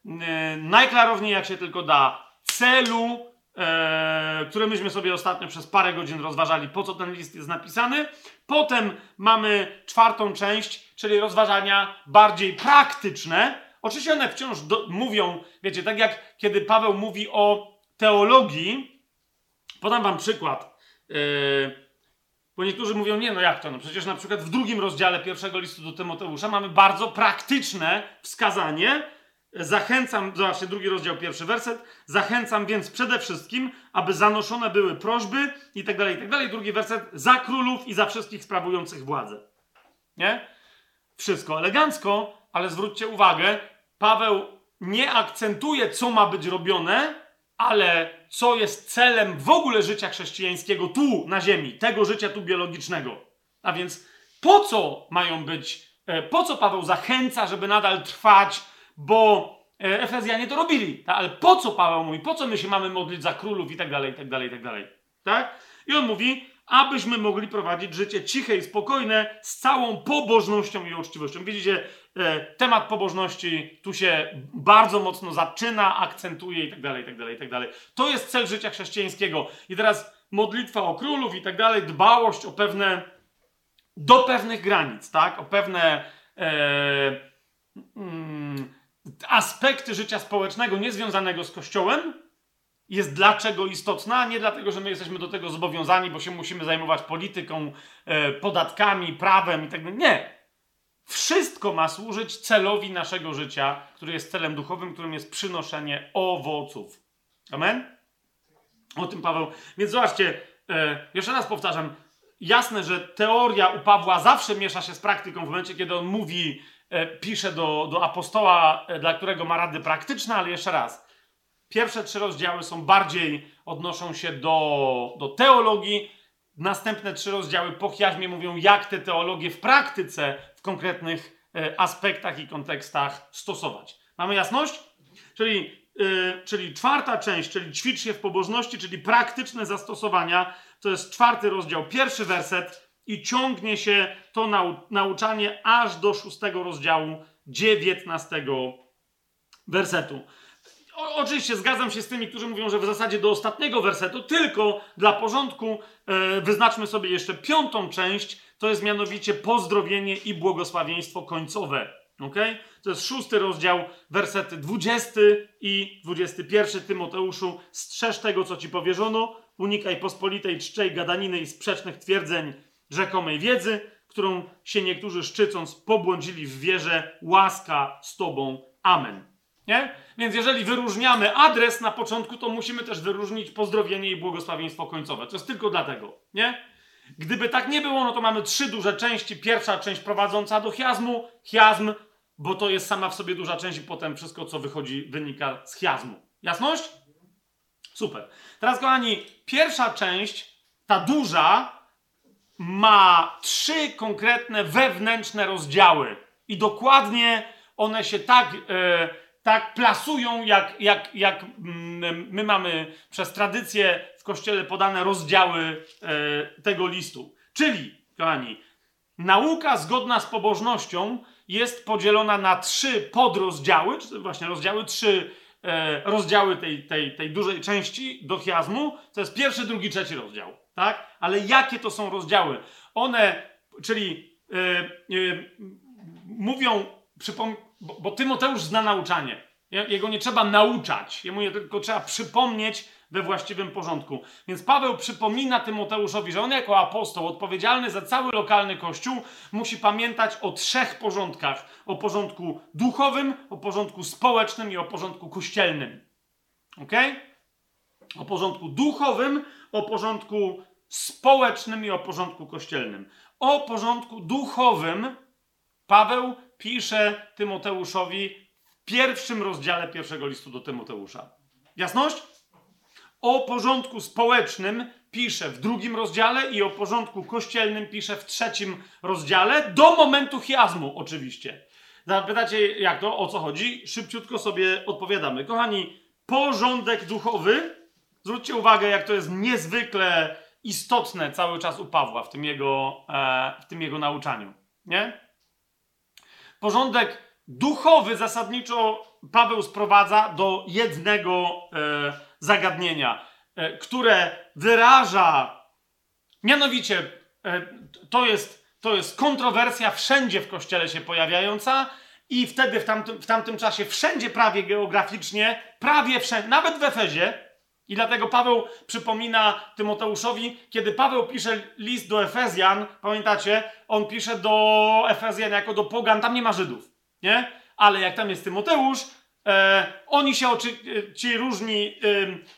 e, najklarowniej jak się tylko da celu, e, który myśmy sobie ostatnio przez parę godzin rozważali, po co ten list jest napisany. Potem mamy czwartą część, czyli rozważania bardziej praktyczne. Oczywiście one wciąż do, mówią, wiecie, tak jak kiedy Paweł mówi o teologii, podam wam przykład. E, bo niektórzy mówią, nie, no jak to? No przecież na przykład w drugim rozdziale pierwszego listu do Tymoteusza mamy bardzo praktyczne wskazanie, Zachęcam, zobaczcie, drugi rozdział, pierwszy werset. Zachęcam więc przede wszystkim, aby zanoszone były prośby i tak dalej, i tak dalej. Drugi werset, za królów i za wszystkich sprawujących władzę. Nie? Wszystko elegancko, ale zwróćcie uwagę, Paweł nie akcentuje, co ma być robione, ale co jest celem w ogóle życia chrześcijańskiego tu na ziemi, tego życia tu biologicznego. A więc po co mają być, e, po co Paweł zachęca, żeby nadal trwać bo e, Efezjanie to robili. Tak? Ale po co Paweł mówi, po co my się mamy modlić za królów i tak dalej, i tak dalej, i tak dalej. Tak? I on mówi, abyśmy mogli prowadzić życie ciche i spokojne z całą pobożnością i uczciwością. Widzicie, temat pobożności tu się bardzo mocno zaczyna, akcentuje i tak dalej, i tak dalej, i tak dalej. To jest cel życia chrześcijańskiego. I teraz modlitwa o królów i tak dalej, dbałość o pewne do pewnych granic, tak? O pewne e, mm, aspekty życia społecznego niezwiązanego z Kościołem, jest dlaczego istotna, nie dlatego, że my jesteśmy do tego zobowiązani, bo się musimy zajmować polityką, e, podatkami, prawem i tak dalej. Nie. Wszystko ma służyć celowi naszego życia, który jest celem duchowym, którym jest przynoszenie owoców. Amen? O tym Paweł. Więc zobaczcie, e, jeszcze raz powtarzam. Jasne, że teoria u Pawła zawsze miesza się z praktyką w momencie, kiedy on mówi, e, pisze do, do apostoła, e, dla którego ma rady praktyczne, ale jeszcze raz. Pierwsze trzy rozdziały są bardziej, odnoszą się do, do teologii. Następne trzy rozdziały po chiasmie mówią, jak te teologie w praktyce, w konkretnych e, aspektach i kontekstach stosować. Mamy jasność? Czyli, yy, czyli czwarta część, czyli ćwicz się w pobożności, czyli praktyczne zastosowania, to jest czwarty rozdział, pierwszy werset i ciągnie się to nau nauczanie aż do szóstego rozdziału, dziewiętnastego wersetu oczywiście zgadzam się z tymi, którzy mówią, że w zasadzie do ostatniego wersetu, tylko dla porządku e, wyznaczmy sobie jeszcze piątą część, to jest mianowicie pozdrowienie i błogosławieństwo końcowe. Okay? To jest szósty rozdział, wersety 20 i 21 Tymoteuszu. Strzeż tego, co ci powierzono, unikaj pospolitej czczej gadaniny i sprzecznych twierdzeń rzekomej wiedzy, którą się niektórzy szczycąc pobłądzili w wierze. Łaska z tobą. Amen. Nie? Więc jeżeli wyróżniamy adres na początku, to musimy też wyróżnić pozdrowienie i błogosławieństwo końcowe. To jest tylko dlatego, nie? Gdyby tak nie było, no to mamy trzy duże części. Pierwsza część prowadząca do chiazmu, chiazm, bo to jest sama w sobie duża część i potem wszystko, co wychodzi, wynika z chiazmu. Jasność? Super. Teraz, kochani, pierwsza część, ta duża, ma trzy konkretne wewnętrzne rozdziały. I dokładnie one się tak... Yy, tak plasują, jak, jak, jak mm, my mamy przez tradycję w kościele podane rozdziały e, tego listu. Czyli, kochani, nauka zgodna z pobożnością jest podzielona na trzy podrozdziały, czy właśnie rozdziały, trzy e, rozdziały tej, tej, tej dużej części do chiazmu. To jest pierwszy, drugi, trzeci rozdział. Tak? Ale jakie to są rozdziały? One, czyli e, e mówią, bo, bo Tymoteusz zna nauczanie. Jego nie trzeba nauczać, jemu je tylko trzeba przypomnieć we właściwym porządku. Więc Paweł przypomina Tymoteuszowi, że on jako apostoł odpowiedzialny za cały lokalny kościół musi pamiętać o trzech porządkach: o porządku duchowym, o porządku społecznym i o porządku kościelnym. Ok? O porządku duchowym, o porządku społecznym i o porządku kościelnym. O porządku duchowym Paweł pisze Tymoteuszowi w pierwszym rozdziale pierwszego listu do Tymoteusza. Jasność? O porządku społecznym pisze w drugim rozdziale i o porządku kościelnym pisze w trzecim rozdziale, do momentu chiazmu oczywiście. Zapytacie, jak to, o co chodzi? Szybciutko sobie odpowiadamy. Kochani, porządek duchowy, zwróćcie uwagę, jak to jest niezwykle istotne cały czas u Pawła w tym jego, e, w tym jego nauczaniu. Nie? porządek duchowy zasadniczo Paweł sprowadza do jednego e, zagadnienia, e, które wyraża, mianowicie e, to, jest, to jest kontrowersja wszędzie w kościele się pojawiająca i wtedy w tamtym, w tamtym czasie wszędzie prawie geograficznie, prawie wszędzie, nawet w Efezie, i dlatego Paweł przypomina Tymoteuszowi, kiedy Paweł pisze list do Efezjan, pamiętacie, on pisze do Efezjan jako do pogan, tam nie ma Żydów, nie? Ale jak tam jest Tymoteusz, e, oni się, oczy, e, ci różni e,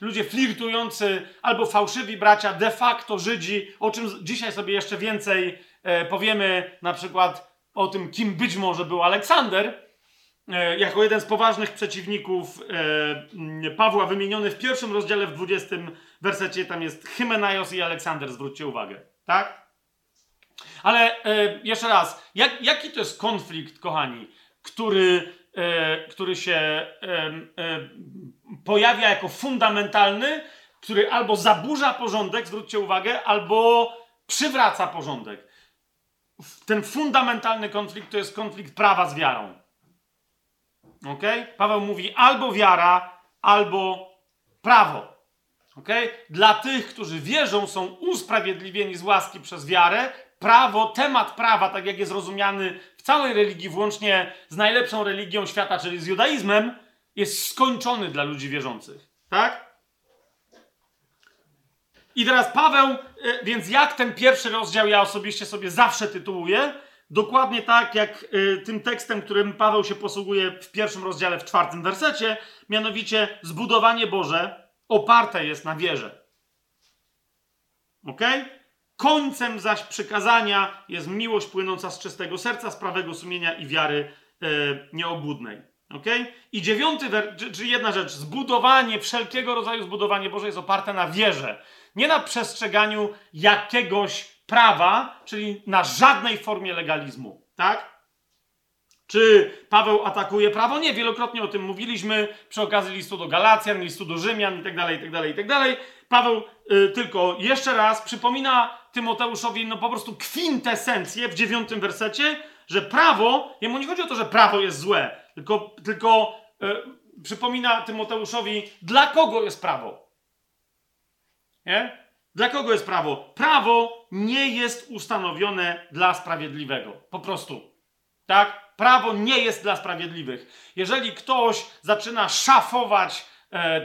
ludzie flirtujący albo fałszywi bracia, de facto Żydzi, o czym dzisiaj sobie jeszcze więcej e, powiemy, na przykład o tym, kim być może był Aleksander, E, jako jeden z poważnych przeciwników e, Pawła, wymieniony w pierwszym rozdziale, w 20 wersecie, tam jest Hymenaios i Aleksander, zwróćcie uwagę. Tak? Ale jeszcze raz, jak, jaki to jest konflikt, kochani, który, który się pojawia jako fundamentalny, który albo zaburza porządek, zwróćcie uwagę, albo przywraca porządek. Ten fundamentalny konflikt to jest konflikt prawa z wiarą. Ok? Paweł mówi albo wiara, albo prawo. Ok? Dla tych, którzy wierzą, są usprawiedliwieni z łaski przez wiarę. prawo, temat prawa, tak jak jest rozumiany całej religii, włącznie z najlepszą religią świata, czyli z judaizmem, jest skończony dla ludzi wierzących. Tak? I teraz Paweł, e, więc jak ten pierwszy rozdział ja osobiście sobie zawsze tytułuję, dokładnie tak jak e, tym tekstem, którym Paweł się posługuje w pierwszym rozdziale, w czwartym wersecie, mianowicie zbudowanie Boże oparte jest na wierze. Ok? Końcem zaś przykazania jest miłość płynąca z czystego serca, z prawego sumienia i wiary e, nieobłudnej. Ok? I dziewiąty, czyli jedna rzecz, zbudowanie, wszelkiego rodzaju zbudowanie Boże jest oparte na wierze. Nie na przestrzeganiu jakiegoś prawa, czyli na żadnej formie legalizmu. Tak? Czy Paweł atakuje prawo? Nie, wielokrotnie o tym mówiliśmy przy okazji listu do Galacjan, listu do Rzymian itd., itd., itd. Paweł y, tylko jeszcze raz przypomina Tymoteuszowi no po prostu kwintesencję w dziewiątym wersecie, że prawo, jemu nie chodzi o to, że prawo jest złe, tylko, tylko y, przypomina Tymoteuszowi, dla kogo jest prawo. Nie? Dla kogo jest prawo? Prawo nie jest ustanowione dla sprawiedliwego. Po prostu. Tak? Prawo nie jest dla sprawiedliwych. Jeżeli ktoś zaczyna szafować e,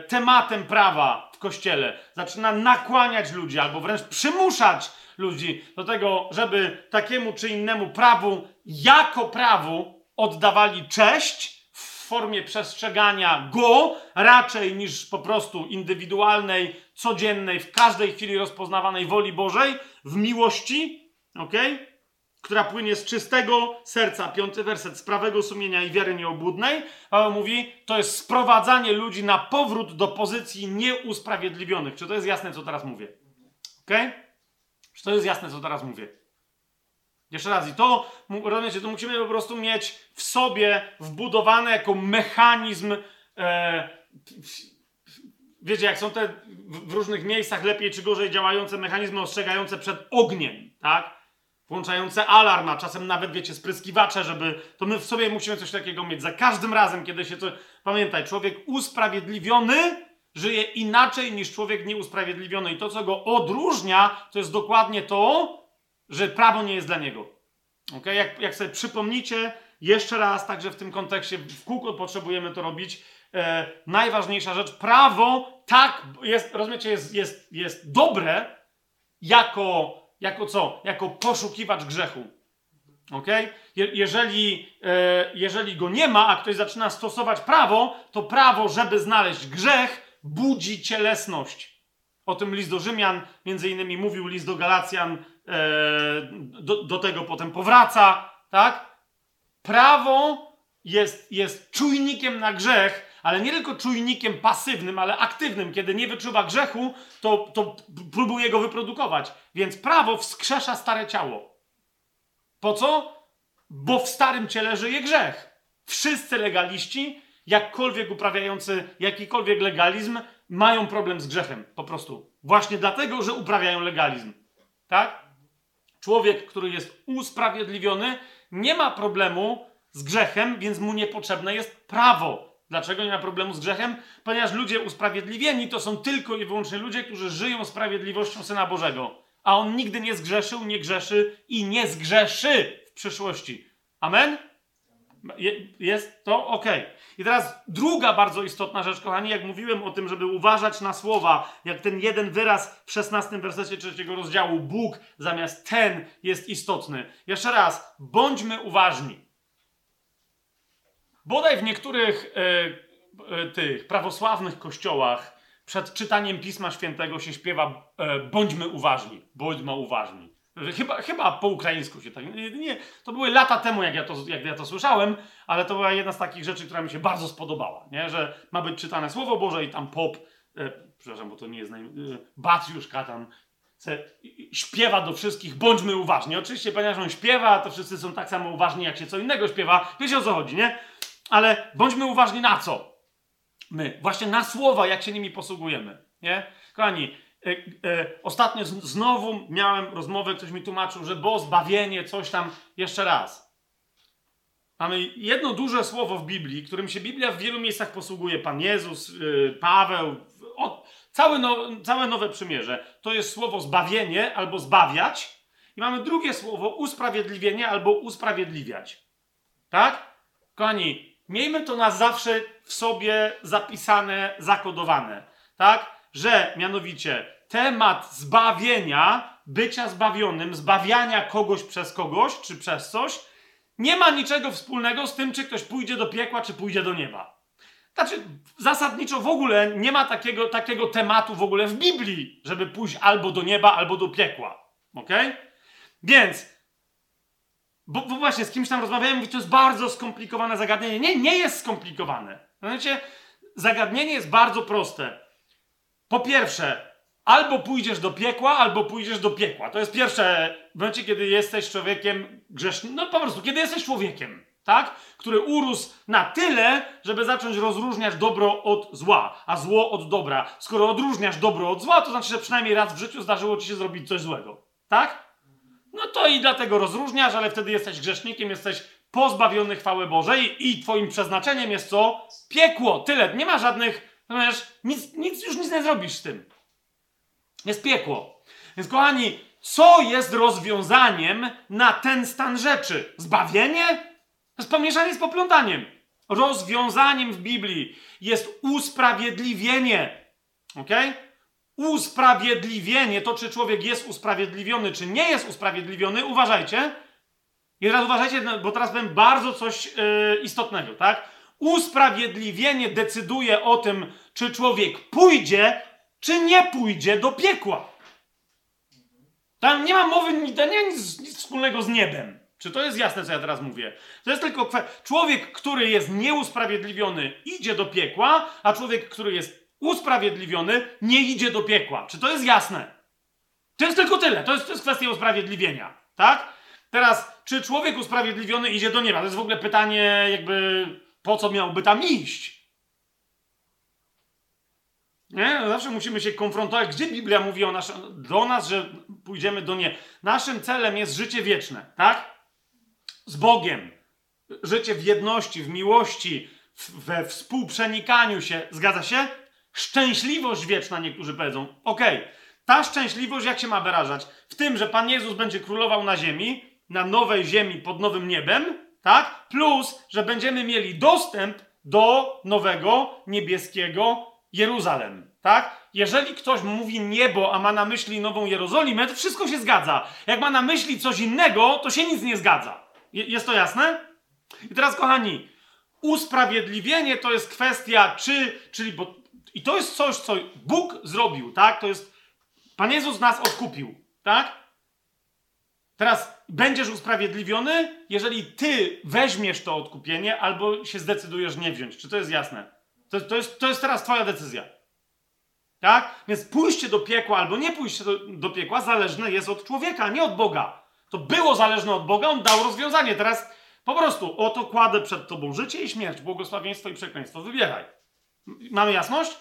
tematem prawa w kościele, zaczyna nakłaniać ludzi albo wręcz przymuszać ludzi do tego, żeby takiemu czy innemu prawu jako prawu oddawali cześć w formie przestrzegania go raczej niż po prostu indywidualnej, codziennej, w każdej chwili rozpoznawanej woli Bożej, w miłości, okej? Okay? Która płynie z czystego serca, piąty werset, z prawego sumienia i wiary nieobłudnej, Paweł mówi, to jest sprowadzanie ludzi na powrót do pozycji nieusprawiedliwionych. Czy to jest jasne, co teraz mówię? Ok? Czy to jest jasne, co teraz mówię? Jeszcze raz, i to, rozumiecie, to musimy po prostu mieć w sobie wbudowane jako mechanizm. E, wiecie, jak są te w różnych miejscach lepiej czy gorzej działające mechanizmy ostrzegające przed ogniem, tak? Włączające alarm, a czasem nawet, wiecie, spryskiwacze, żeby... To my w sobie musimy coś takiego mieć. Za każdym razem, kiedy się coś... Pamiętaj, człowiek usprawiedliwiony żyje inaczej niż człowiek nieusprawiedliwiony. I to, co go odróżnia, to jest dokładnie to, że prawo nie jest dla niego. Okay? Jak, jak sobie przypomnicie, jeszcze raz, także w tym kontekście, w kółko potrzebujemy to robić, e, najważniejsza rzecz, prawo tak, jest, rozumiecie, jest, jest, jest dobre jako jako co? Jako poszukiwacz grzechu. Ok? Je jeżeli, e, jeżeli go nie ma, a ktoś zaczyna stosować prawo, to prawo, żeby znaleźć grzech, budzi cielesność. O tym list do Rzymian, między innymi mówił list do Galacjan, e, do, do tego potem powraca, tak? Prawo jest, jest czujnikiem na grzech, ale nie tylko czujnikiem pasywnym, ale aktywnym. Kiedy nie wyczuwa grzechu, to, to próbuje go wyprodukować. Więc prawo wskrzesza stare ciało. Po co? Bo w starym ciele żyje grzech. Wszyscy legaliści, jakkolwiek uprawiający jakikolwiek legalizm, mają problem z grzechem. Po prostu. Właśnie dlatego, że uprawiają legalizm. Tak? Człowiek, który jest usprawiedliwiony, nie ma problemu z grzechem, więc mu niepotrzebne jest prawo. Dlaczego nie ma problemu z grzechem? Ponieważ ludzie usprawiedliwieni to są tylko i wyłącznie ludzie, którzy żyją sprawiedliwością Syna Bożego. A On nigdy nie zgrzeszył, nie grzeszy i nie zgrzeszy w przyszłości. Amen? Jest to ok. I teraz druga bardzo istotna rzecz, kochani, jak mówiłem o tym, żeby uważać na słowa, jak ten jeden wyraz w 16 wersecie trzeciego rozdziału, Bóg zamiast ten jest istotny. Jeszcze raz, bądźmy uważni. Bodaj w niektórych e, e, tych prawosławnych kościołach przed czytaniem Pisma Świętego się śpiewa e, bądźmy uważni, bądźmy uważni. Chyba, chyba po ukraińsku się tak. Nie, to były lata temu, jak ja, to, jak ja to słyszałem, ale to była jedna z takich rzeczy, która mi się bardzo spodobała. Nie? Że ma być czytane Słowo Boże i tam pop, e, przepraszam, bo to nie jest naj... E, Bacjuszka tam se, śpiewa do wszystkich, bądźmy uważni. Oczywiście, ponieważ on śpiewa, to wszyscy są tak samo uważni, jak się co innego śpiewa. Wiecie o co chodzi, nie? Ale bądźmy uważni na co? My. Właśnie na słowa, jak się nimi posługujemy. Nie? Kochani, e, e, ostatnio z, znowu miałem rozmowę, ktoś mi tłumaczył, że bo zbawienie, coś tam. Jeszcze raz. Mamy jedno duże słowo w Biblii, którym się Biblia w wielu miejscach posługuje. Pan Jezus, e, Paweł, o, całe, no, całe Nowe Przymierze. To jest słowo zbawienie albo zbawiać. I mamy drugie słowo usprawiedliwienie albo usprawiedliwiać. Tak? Kochani, miejmy to na zawsze w sobie zapisane, zakodowane. Tak? Że mianowicie temat zbawienia, bycia zbawionym, zbawiania kogoś przez kogoś czy przez coś, nie ma niczego wspólnego z tym, czy ktoś pójdzie do piekła, czy pójdzie do nieba. Znaczy, zasadniczo w ogóle nie ma takiego, takiego tematu w ogóle w Biblii, żeby pójść albo do nieba, albo do piekła. Ok? Więc, bo, bo właśnie z kimś tam rozmawiałem, mówi, to jest bardzo skomplikowane zagadnienie. Nie, nie jest skomplikowane. Znaczy, zagadnienie jest bardzo proste. Po pierwsze, albo pójdziesz do piekła, albo pójdziesz do piekła. To jest pierwsze, w momencie, kiedy jesteś człowiekiem grzesznym. No po prostu, kiedy jesteś człowiekiem tak? Który urósł na tyle, żeby zacząć rozróżniać dobro od zła, a zło od dobra. Skoro odróżniasz dobro od zła, to znaczy, że przynajmniej raz w życiu zdarzyło ci się zrobić coś złego. Tak? No to i dlatego rozróżniasz, ale wtedy jesteś grzesznikiem, jesteś pozbawiony chwały Bożej i twoim przeznaczeniem jest co? Piekło. Tyle. Nie ma żadnych, wiesz, nic, nic już nic nie zrobisz z tym. Jest piekło. Więc kochani, co jest rozwiązaniem na ten stan rzeczy? Zbawienie? To jest pomieszanie z poplątaniem. Rozwiązaniem w Biblii jest usprawiedliwienie. Ok? Usprawiedliwienie, to czy człowiek jest usprawiedliwiony, czy nie jest usprawiedliwiony, uważajcie. I teraz uważajcie, no, bo teraz powiem bardzo coś yy, istotnego, tak? Usprawiedliwienie decyduje o tym, czy człowiek pójdzie, czy nie pójdzie do piekła. Tam nie ma mowy, nie ma nic, nic wspólnego z niebem. Czy to jest jasne, co ja teraz mówię? To jest tylko kwestia. Człowiek, który jest nieusprawiedliwiony, idzie do piekła, a człowiek, który jest usprawiedliwiony, nie idzie do piekła. Czy to jest jasne? To jest tylko tyle. To jest, to jest kwestia usprawiedliwienia. Tak? Teraz, czy człowiek usprawiedliwiony idzie do nieba? To jest w ogóle pytanie, jakby po co miałby tam iść? Nie? Zawsze musimy się konfrontować, gdzie Biblia mówi o nas, do nas, że pójdziemy do nie. Naszym celem jest życie wieczne, tak? z Bogiem, życie w jedności, w miłości, we współprzenikaniu się, zgadza się? Szczęśliwość wieczna, niektórzy powiedzą. Okej, okay. ta szczęśliwość jak się ma wyrażać? W tym, że Pan Jezus będzie królował na ziemi, na nowej ziemi pod nowym niebem, tak? Plus, że będziemy mieli dostęp do nowego niebieskiego Jeruzalem, tak? Jeżeli ktoś mówi niebo, a ma na myśli nową Jerozolimę, to wszystko się zgadza. Jak ma na myśli coś innego, to się nic nie zgadza. Jest to jasne? I teraz, kochani, usprawiedliwienie to jest kwestia, czy, czyli, bo, i to jest coś, co Bóg zrobił, tak? To jest, Pan Jezus nas odkupił, tak? Teraz będziesz usprawiedliwiony, jeżeli ty weźmiesz to odkupienie, albo się zdecydujesz nie wziąć. Czy to jest jasne? To, to, jest, to jest teraz twoja decyzja. Tak? Więc pójście do piekła albo nie pójście do, do piekła zależne jest od człowieka, nie od Boga. To było zależne od Boga, on dał rozwiązanie. Teraz po prostu oto kładę przed tobą życie i śmierć, błogosławieństwo i przekleństwo. Wybieraj. Mamy jasność?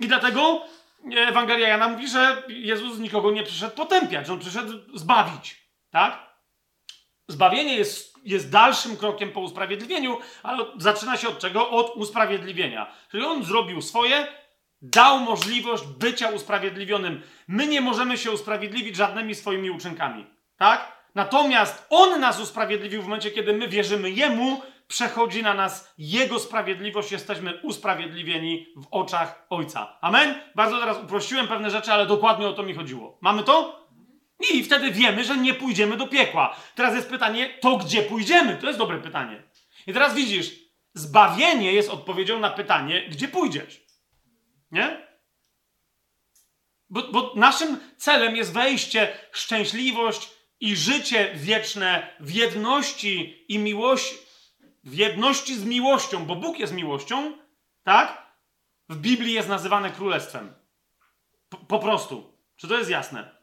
I dlatego Ewangelia Jana mówi, że Jezus nikogo nie przyszedł potępiać, że on przyszedł zbawić. Tak? Zbawienie jest, jest dalszym krokiem po usprawiedliwieniu, ale zaczyna się od czego? Od usprawiedliwienia. Czyli on zrobił swoje, dał możliwość bycia usprawiedliwionym. My nie możemy się usprawiedliwić żadnymi swoimi uczynkami. Tak? Natomiast On nas usprawiedliwił w momencie, kiedy my wierzymy Jemu, przechodzi na nas Jego sprawiedliwość, jesteśmy usprawiedliwieni w oczach Ojca. Amen? Bardzo teraz uprościłem pewne rzeczy, ale dokładnie o to mi chodziło. Mamy to? I wtedy wiemy, że nie pójdziemy do piekła. Teraz jest pytanie, to gdzie pójdziemy? To jest dobre pytanie. I teraz widzisz, zbawienie jest odpowiedzią na pytanie, gdzie pójdziesz. Nie? Bo, bo naszym celem jest wejście, szczęśliwość, i życie wieczne w jedności i miłości, w jedności z miłością, bo Bóg jest miłością, tak? W Biblii jest nazywane królestwem. Po, po prostu. Czy to jest jasne?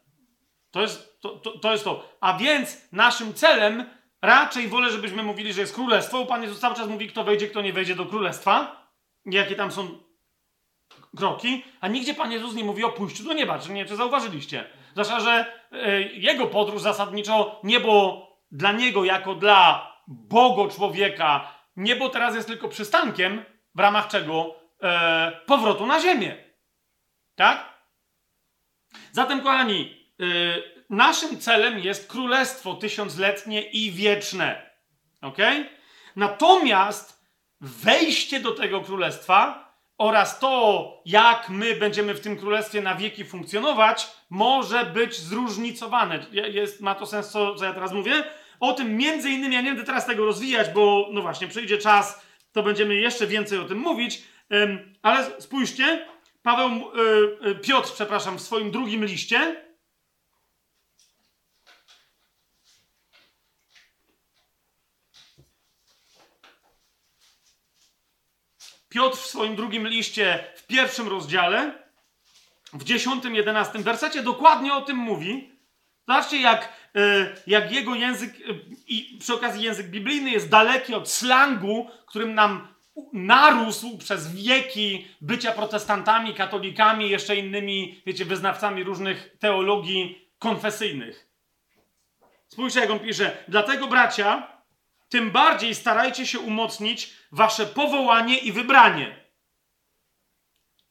To jest to, to, to jest to. A więc naszym celem raczej wolę, żebyśmy mówili, że jest królestwo. Pan Jezus cały czas mówi, kto wejdzie, kto nie wejdzie do królestwa. Jakie tam są kroki. A nigdzie Pan Jezus nie mówi o pójściu do nieba. Czy nie, czy zauważyliście? Zwłaszcza, że e, jego podróż zasadniczo nie było dla niego jako dla Bogo człowieka, niebo teraz jest tylko przystankiem, w ramach czego e, powrotu na ziemię. Tak? Zatem, kochani, e, naszym celem jest królestwo tysiącletnie i wieczne. Ok? Natomiast wejście do tego królestwa oraz to, jak my będziemy w tym królestwie na wieki funkcjonować, może być zróżnicowane. Jest, ma to sens, co, co ja teraz mówię? O tym między innymi, ja nie będę teraz tego rozwijać, bo no właśnie, przyjdzie czas, to będziemy jeszcze więcej o tym mówić, ale spójrzcie, Paweł, e, e, Piotr, przepraszam, w swoim drugim liście, Piotr w swoim drugim liście, w pierwszym rozdziale, w dziesiątym, jedenastym wersecie dokładnie o tym mówi. Zobaczcie, jak, jak jego język, i przy okazji język biblijny jest daleki od slangu, którym nam narósł przez wieki bycia protestantami, katolikami, jeszcze innymi, wiecie, wyznawcami różnych teologii konfesyjnych. Spójrzcie, jak on pisze. Dlatego, bracia, tym bardziej starajcie się umocnić wasze powołanie i wybranie.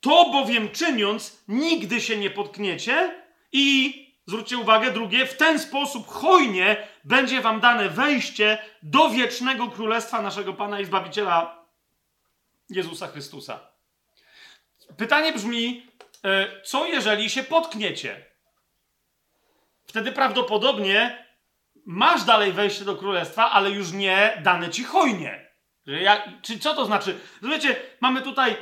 To bowiem czyniąc, nigdy się nie potkniecie i, zwróćcie uwagę, drugie, w ten sposób hojnie będzie wam dane wejście do wiecznego królestwa naszego Pana i Zbawiciela Jezusa Chrystusa. Pytanie brzmi, e, co jeżeli się potkniecie? Wtedy prawdopodobnie masz dalej wejście do królestwa, ale już nie dane ci hojnie. Ja, czy co to znaczy? Zobaczcie, mamy tutaj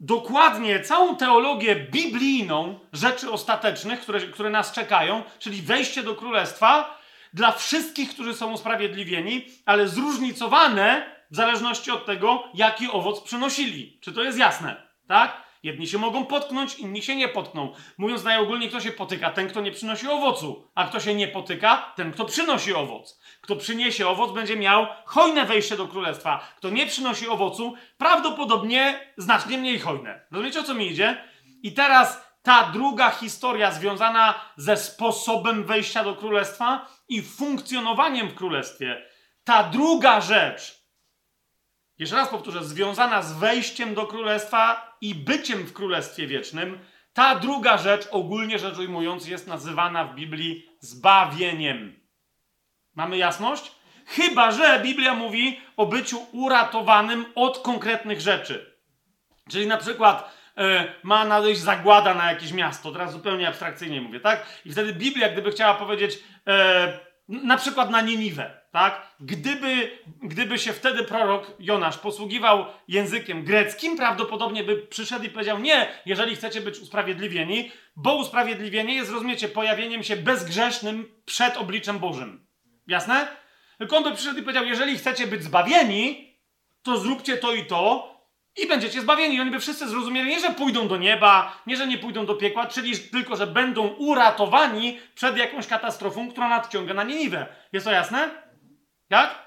dokładnie całą teologię biblijną rzeczy ostatecznych, które, które nas czekają, czyli wejście do królestwa dla wszystkich, którzy są usprawiedliwieni, ale zróżnicowane w zależności od tego, jaki owoc przynosili. Czy to jest jasne? Tak? Jedni się mogą potknąć, inni się nie potkną. Mówiąc najogólniej, kto się potyka? Ten, kto nie przynosi owocu. A kto się nie potyka? Ten, kto przynosi owoc. Kto przyniesie owoc, będzie miał hojne wejście do królestwa. Kto nie przynosi owocu, prawdopodobnie znacznie mniej hojne. Rozumiecie, o co mi idzie? I teraz ta druga historia związana ze sposobem wejścia do królestwa i funkcjonowaniem w królestwie. Ta druga rzecz, jeszcze raz powtórzę, związana z wejściem do królestwa i byciem w królestwie wiecznym, ta druga rzecz, ogólnie rzecz ujmując, jest nazywana w Biblii zbawieniem. Mamy jasność? Chyba, że Biblia mówi o byciu uratowanym od konkretnych rzeczy. Czyli na przykład e, ma nadejść zagłada na jakieś miasto, teraz zupełnie abstrakcyjnie mówię, tak? I wtedy Biblia, gdyby chciała powiedzieć, e, na przykład na Niniwę, tak? Gdyby, gdyby się wtedy prorok Jonasz posługiwał językiem greckim, prawdopodobnie by przyszedł i powiedział: Nie, jeżeli chcecie być usprawiedliwieni, bo usprawiedliwienie jest, rozumiecie, pojawieniem się bezgrzesznym przed obliczem Bożym. Jasne? Tylko on by przyszedł i powiedział: Jeżeli chcecie być zbawieni, to zróbcie to i to, i będziecie zbawieni. I oni by wszyscy zrozumieli, nie że pójdą do nieba, nie że nie pójdą do piekła, czyli tylko, że będą uratowani przed jakąś katastrofą, która nadciąga na Niniwę. Jest to jasne? Jak?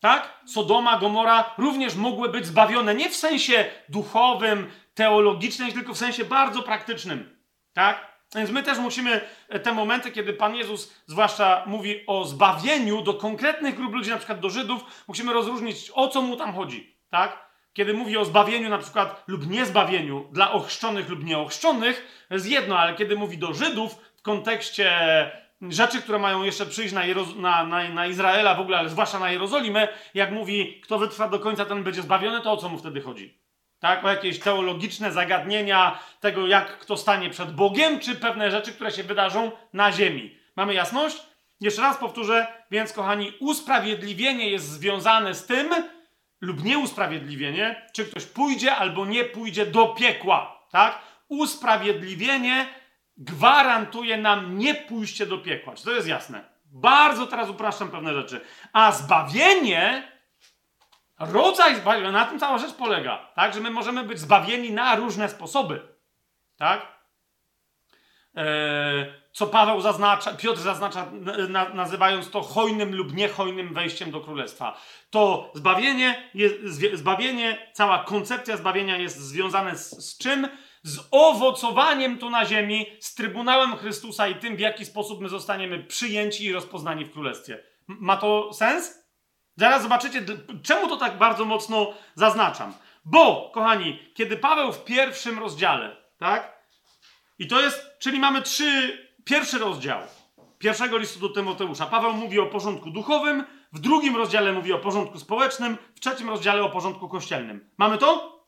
Tak? Sodoma, Gomora również mogły być zbawione nie w sensie duchowym, teologicznym, tylko w sensie bardzo praktycznym. Tak? Więc my też musimy e, te momenty, kiedy Pan Jezus zwłaszcza mówi o zbawieniu do konkretnych grup ludzi, na przykład do Żydów, musimy rozróżnić, o co mu tam chodzi. Tak? Kiedy mówi o zbawieniu na przykład lub niezbawieniu dla ochrzczonych lub nieochrzczonych, jest jedno, ale kiedy mówi do Żydów w kontekście rzeczy, które mają jeszcze przyjść na, na, na, na, Izraela w ogóle, ale zwłaszcza na Jerozolimę, jak mówi, kto wytrwa do końca, ten będzie zbawiony, to o co mu wtedy chodzi? Tak? O jakieś teologiczne zagadnienia tego, jak kto stanie przed Bogiem, czy pewne rzeczy, które się wydarzą na ziemi. Mamy jasność? Jeszcze raz powtórzę, więc kochani, usprawiedliwienie jest związane z tym, lub nieusprawiedliwienie, czy ktoś pójdzie albo nie pójdzie do piekła. Tak? Usprawiedliwienie gwarantuje nam nie pójście do piekła. Czy to jest jasne? Bardzo teraz upraszczam pewne rzeczy. A zbawienie, rodzaj zbawienia, na tym cała rzecz polega, tak? Że my możemy być zbawieni na różne sposoby, tak? Eee, co Paweł zaznacza, Piotr zaznacza, na, nazywając to hojnym lub niehojnym wejściem do królestwa. To zbawienie, jest, zbawienie, cała koncepcja zbawienia jest związana z, z czym? Z owocowaniem tu na ziemi, z Trybunałem Chrystusa i tym, w jaki sposób my zostaniemy przyjęci i rozpoznani w Królestwie. Ma to sens? Zaraz zobaczycie, czemu to tak bardzo mocno zaznaczam. Bo, kochani, kiedy Paweł w pierwszym rozdziale, tak? I to jest, czyli mamy trzy, pierwszy rozdział pierwszego listu do Tymoteusza. Paweł mówi o porządku duchowym, w drugim rozdziale mówi o porządku społecznym, w trzecim rozdziale o porządku kościelnym. Mamy to?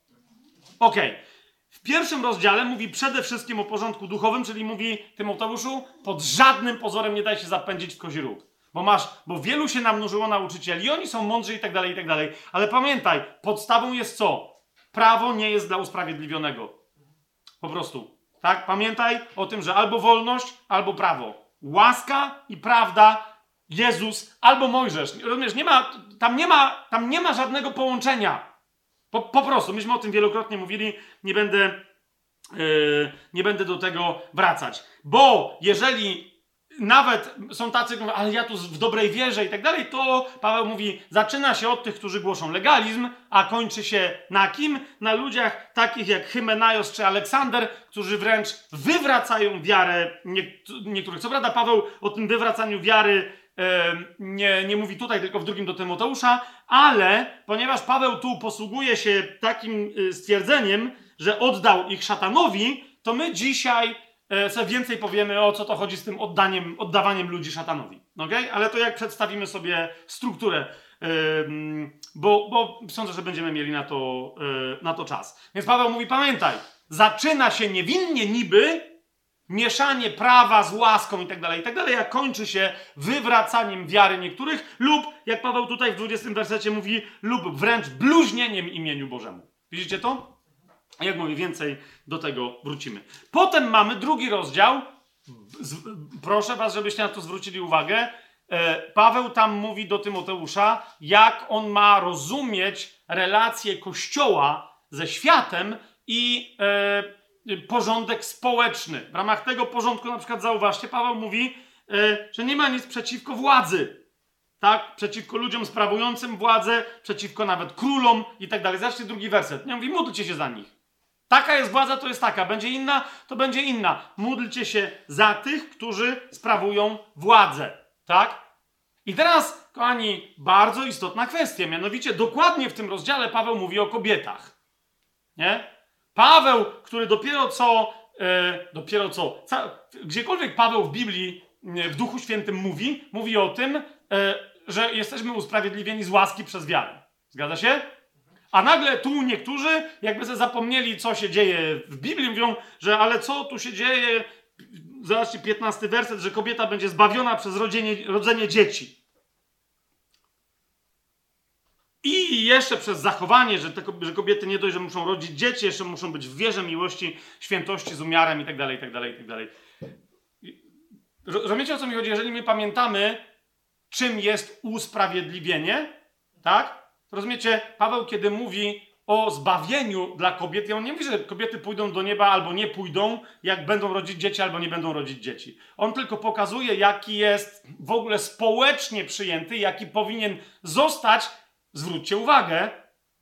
Okej. Okay. W pierwszym rozdziale mówi przede wszystkim o porządku duchowym, czyli mówi Tymoteuszu, pod żadnym pozorem nie daj się zapędzić w kozi róg. Bo masz, bo wielu się namnożyło nauczycieli, oni są mądrzy i tak dalej, i tak dalej. Ale pamiętaj, podstawą jest co? Prawo nie jest dla usprawiedliwionego. Po prostu. Tak? Pamiętaj o tym, że albo wolność, albo prawo. Łaska i prawda, Jezus albo Mojżesz. Rozumiesz, nie ma, tam, nie ma, tam nie ma żadnego połączenia. Po, po prostu, myśmy o tym wielokrotnie mówili, nie będę, yy, nie będę do tego wracać. Bo jeżeli nawet są tacy, ale ja tu w dobrej wierze i tak dalej, to Paweł mówi, zaczyna się od tych, którzy głoszą legalizm, a kończy się na kim? Na ludziach takich jak Hymenaios czy Aleksander, którzy wręcz wywracają wiarę niektórych. Co prawda Paweł o tym wywracaniu wiary nie, nie mówi tutaj, tylko w drugim do Tymoteusza, ale ponieważ Paweł tu posługuje się takim e, stwierdzeniem, że oddał ich szatanowi, to my dzisiaj E, sobie więcej powiemy, o co to chodzi z tym oddaniem, oddawaniem ludzi szatanowi. Okay? Ale to jak przedstawimy sobie strukturę, bo, bo sądzę, że będziemy mieli na to, e, na to czas. Więc Paweł mówi, pamiętaj, zaczyna się niewinnie niby, mieszanie prawa z łaską i tak dalej, i tak dalej, a kończy się wywracaniem wiary niektórych lub, jak Paweł tutaj w 20 wersecie mówi, lub wręcz bluźnieniem imieniu Bożemu. Widzicie to? Jak mówię, więcej do tego wrócimy. Potem mamy drugi rozdział. Proszę Was, żebyście na to zwrócili uwagę. E, Paweł tam mówi do Tymoteusza, jak on ma rozumieć relacje Kościoła ze światem i e, porządek społeczny. W ramach tego porządku, na przykład, zauważcie, Paweł mówi, e, że nie ma nic przeciwko władzy. Tak? Przeciwko ludziom sprawującym władzę, przeciwko nawet królom i tak dalej. Zobaczcie drugi werset. Nie mówi, módlcie się za nich. Taka jest władza, to jest taka. Będzie inna, to będzie inna. Módlcie się za tych, którzy sprawują władzę. Tak? I teraz, kochani, bardzo istotna kwestia. Mianowicie, dokładnie w tym rozdziale Paweł mówi o kobietach. Nie? Paweł, który dopiero co, e, dopiero co, ca, gdziekolwiek Paweł w Biblii, e, w Duchu Świętym mówi, mówi o tym, e, że jesteśmy usprawiedliwieni z łaski przez wiarę. Zgadza się? A nagle tu niektórzy jakby sobie zapomnieli, co się dzieje w Biblii, mówią, że ale co tu się dzieje? Zobaczcie, 15 werset, że kobieta będzie zbawiona przez rodzenie, rodzenie dzieci. I jeszcze przez zachowanie, że, te, że kobiety nie dość, że muszą rodzić dzieci, jeszcze muszą być w wierze miłości, świętości z umiarem i tak dalej, i tak dalej, i tak dalej. Rozumiecie o co mi chodzi? Jeżeli my pamiętamy, czym jest usprawiedliwienie, tak? Rozumiecie, Paweł, kiedy mówi o zbawieniu dla kobiet, on nie mówi, że kobiety pójdą do nieba albo nie pójdą, jak będą rodzić dzieci albo nie będą rodzić dzieci. On tylko pokazuje, jaki jest w ogóle społecznie przyjęty, jaki powinien zostać, zwróćcie uwagę,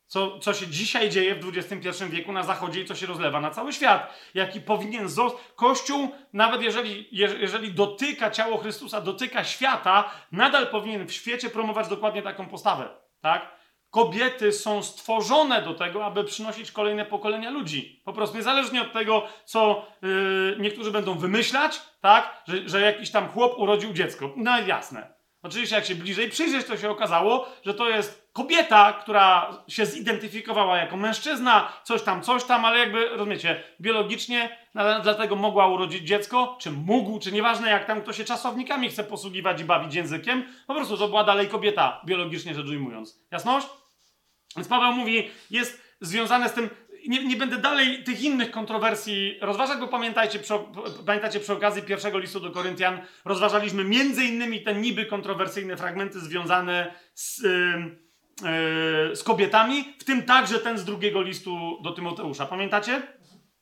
co, co się dzisiaj dzieje w XXI wieku na Zachodzie i co się rozlewa na cały świat. Jaki powinien zostać. Kościół, nawet jeżeli, jeżeli dotyka ciało Chrystusa, dotyka świata, nadal powinien w świecie promować dokładnie taką postawę. Tak? kobiety są stworzone do tego, aby przynosić kolejne pokolenia ludzi. Po prostu niezależnie od tego, co yy, niektórzy będą wymyślać, tak, że, że jakiś tam chłop urodził dziecko. No jasne. Oczywiście, jak się bliżej przyjrzeć, to się okazało, że to jest kobieta, która się zidentyfikowała jako mężczyzna, coś tam, coś tam, ale jakby, rozumiecie, biologicznie dlatego mogła urodzić dziecko, czy mógł, czy nieważne jak tam kto się czasownikami chce posługiwać i bawić językiem, po prostu to była dalej kobieta, biologicznie rzecz ujmując. Jasność? Więc Paweł mówi, jest związane z tym, nie, nie, będę dalej tych innych kontrowersji rozważać, bo pamiętajcie przy, pamiętacie przy okazji pierwszego listu do Koryntian rozważaliśmy między innymi te niby kontrowersyjne fragmenty związane z, yy, z kobietami, w tym także ten z drugiego listu do Tymoteusza. Pamiętacie?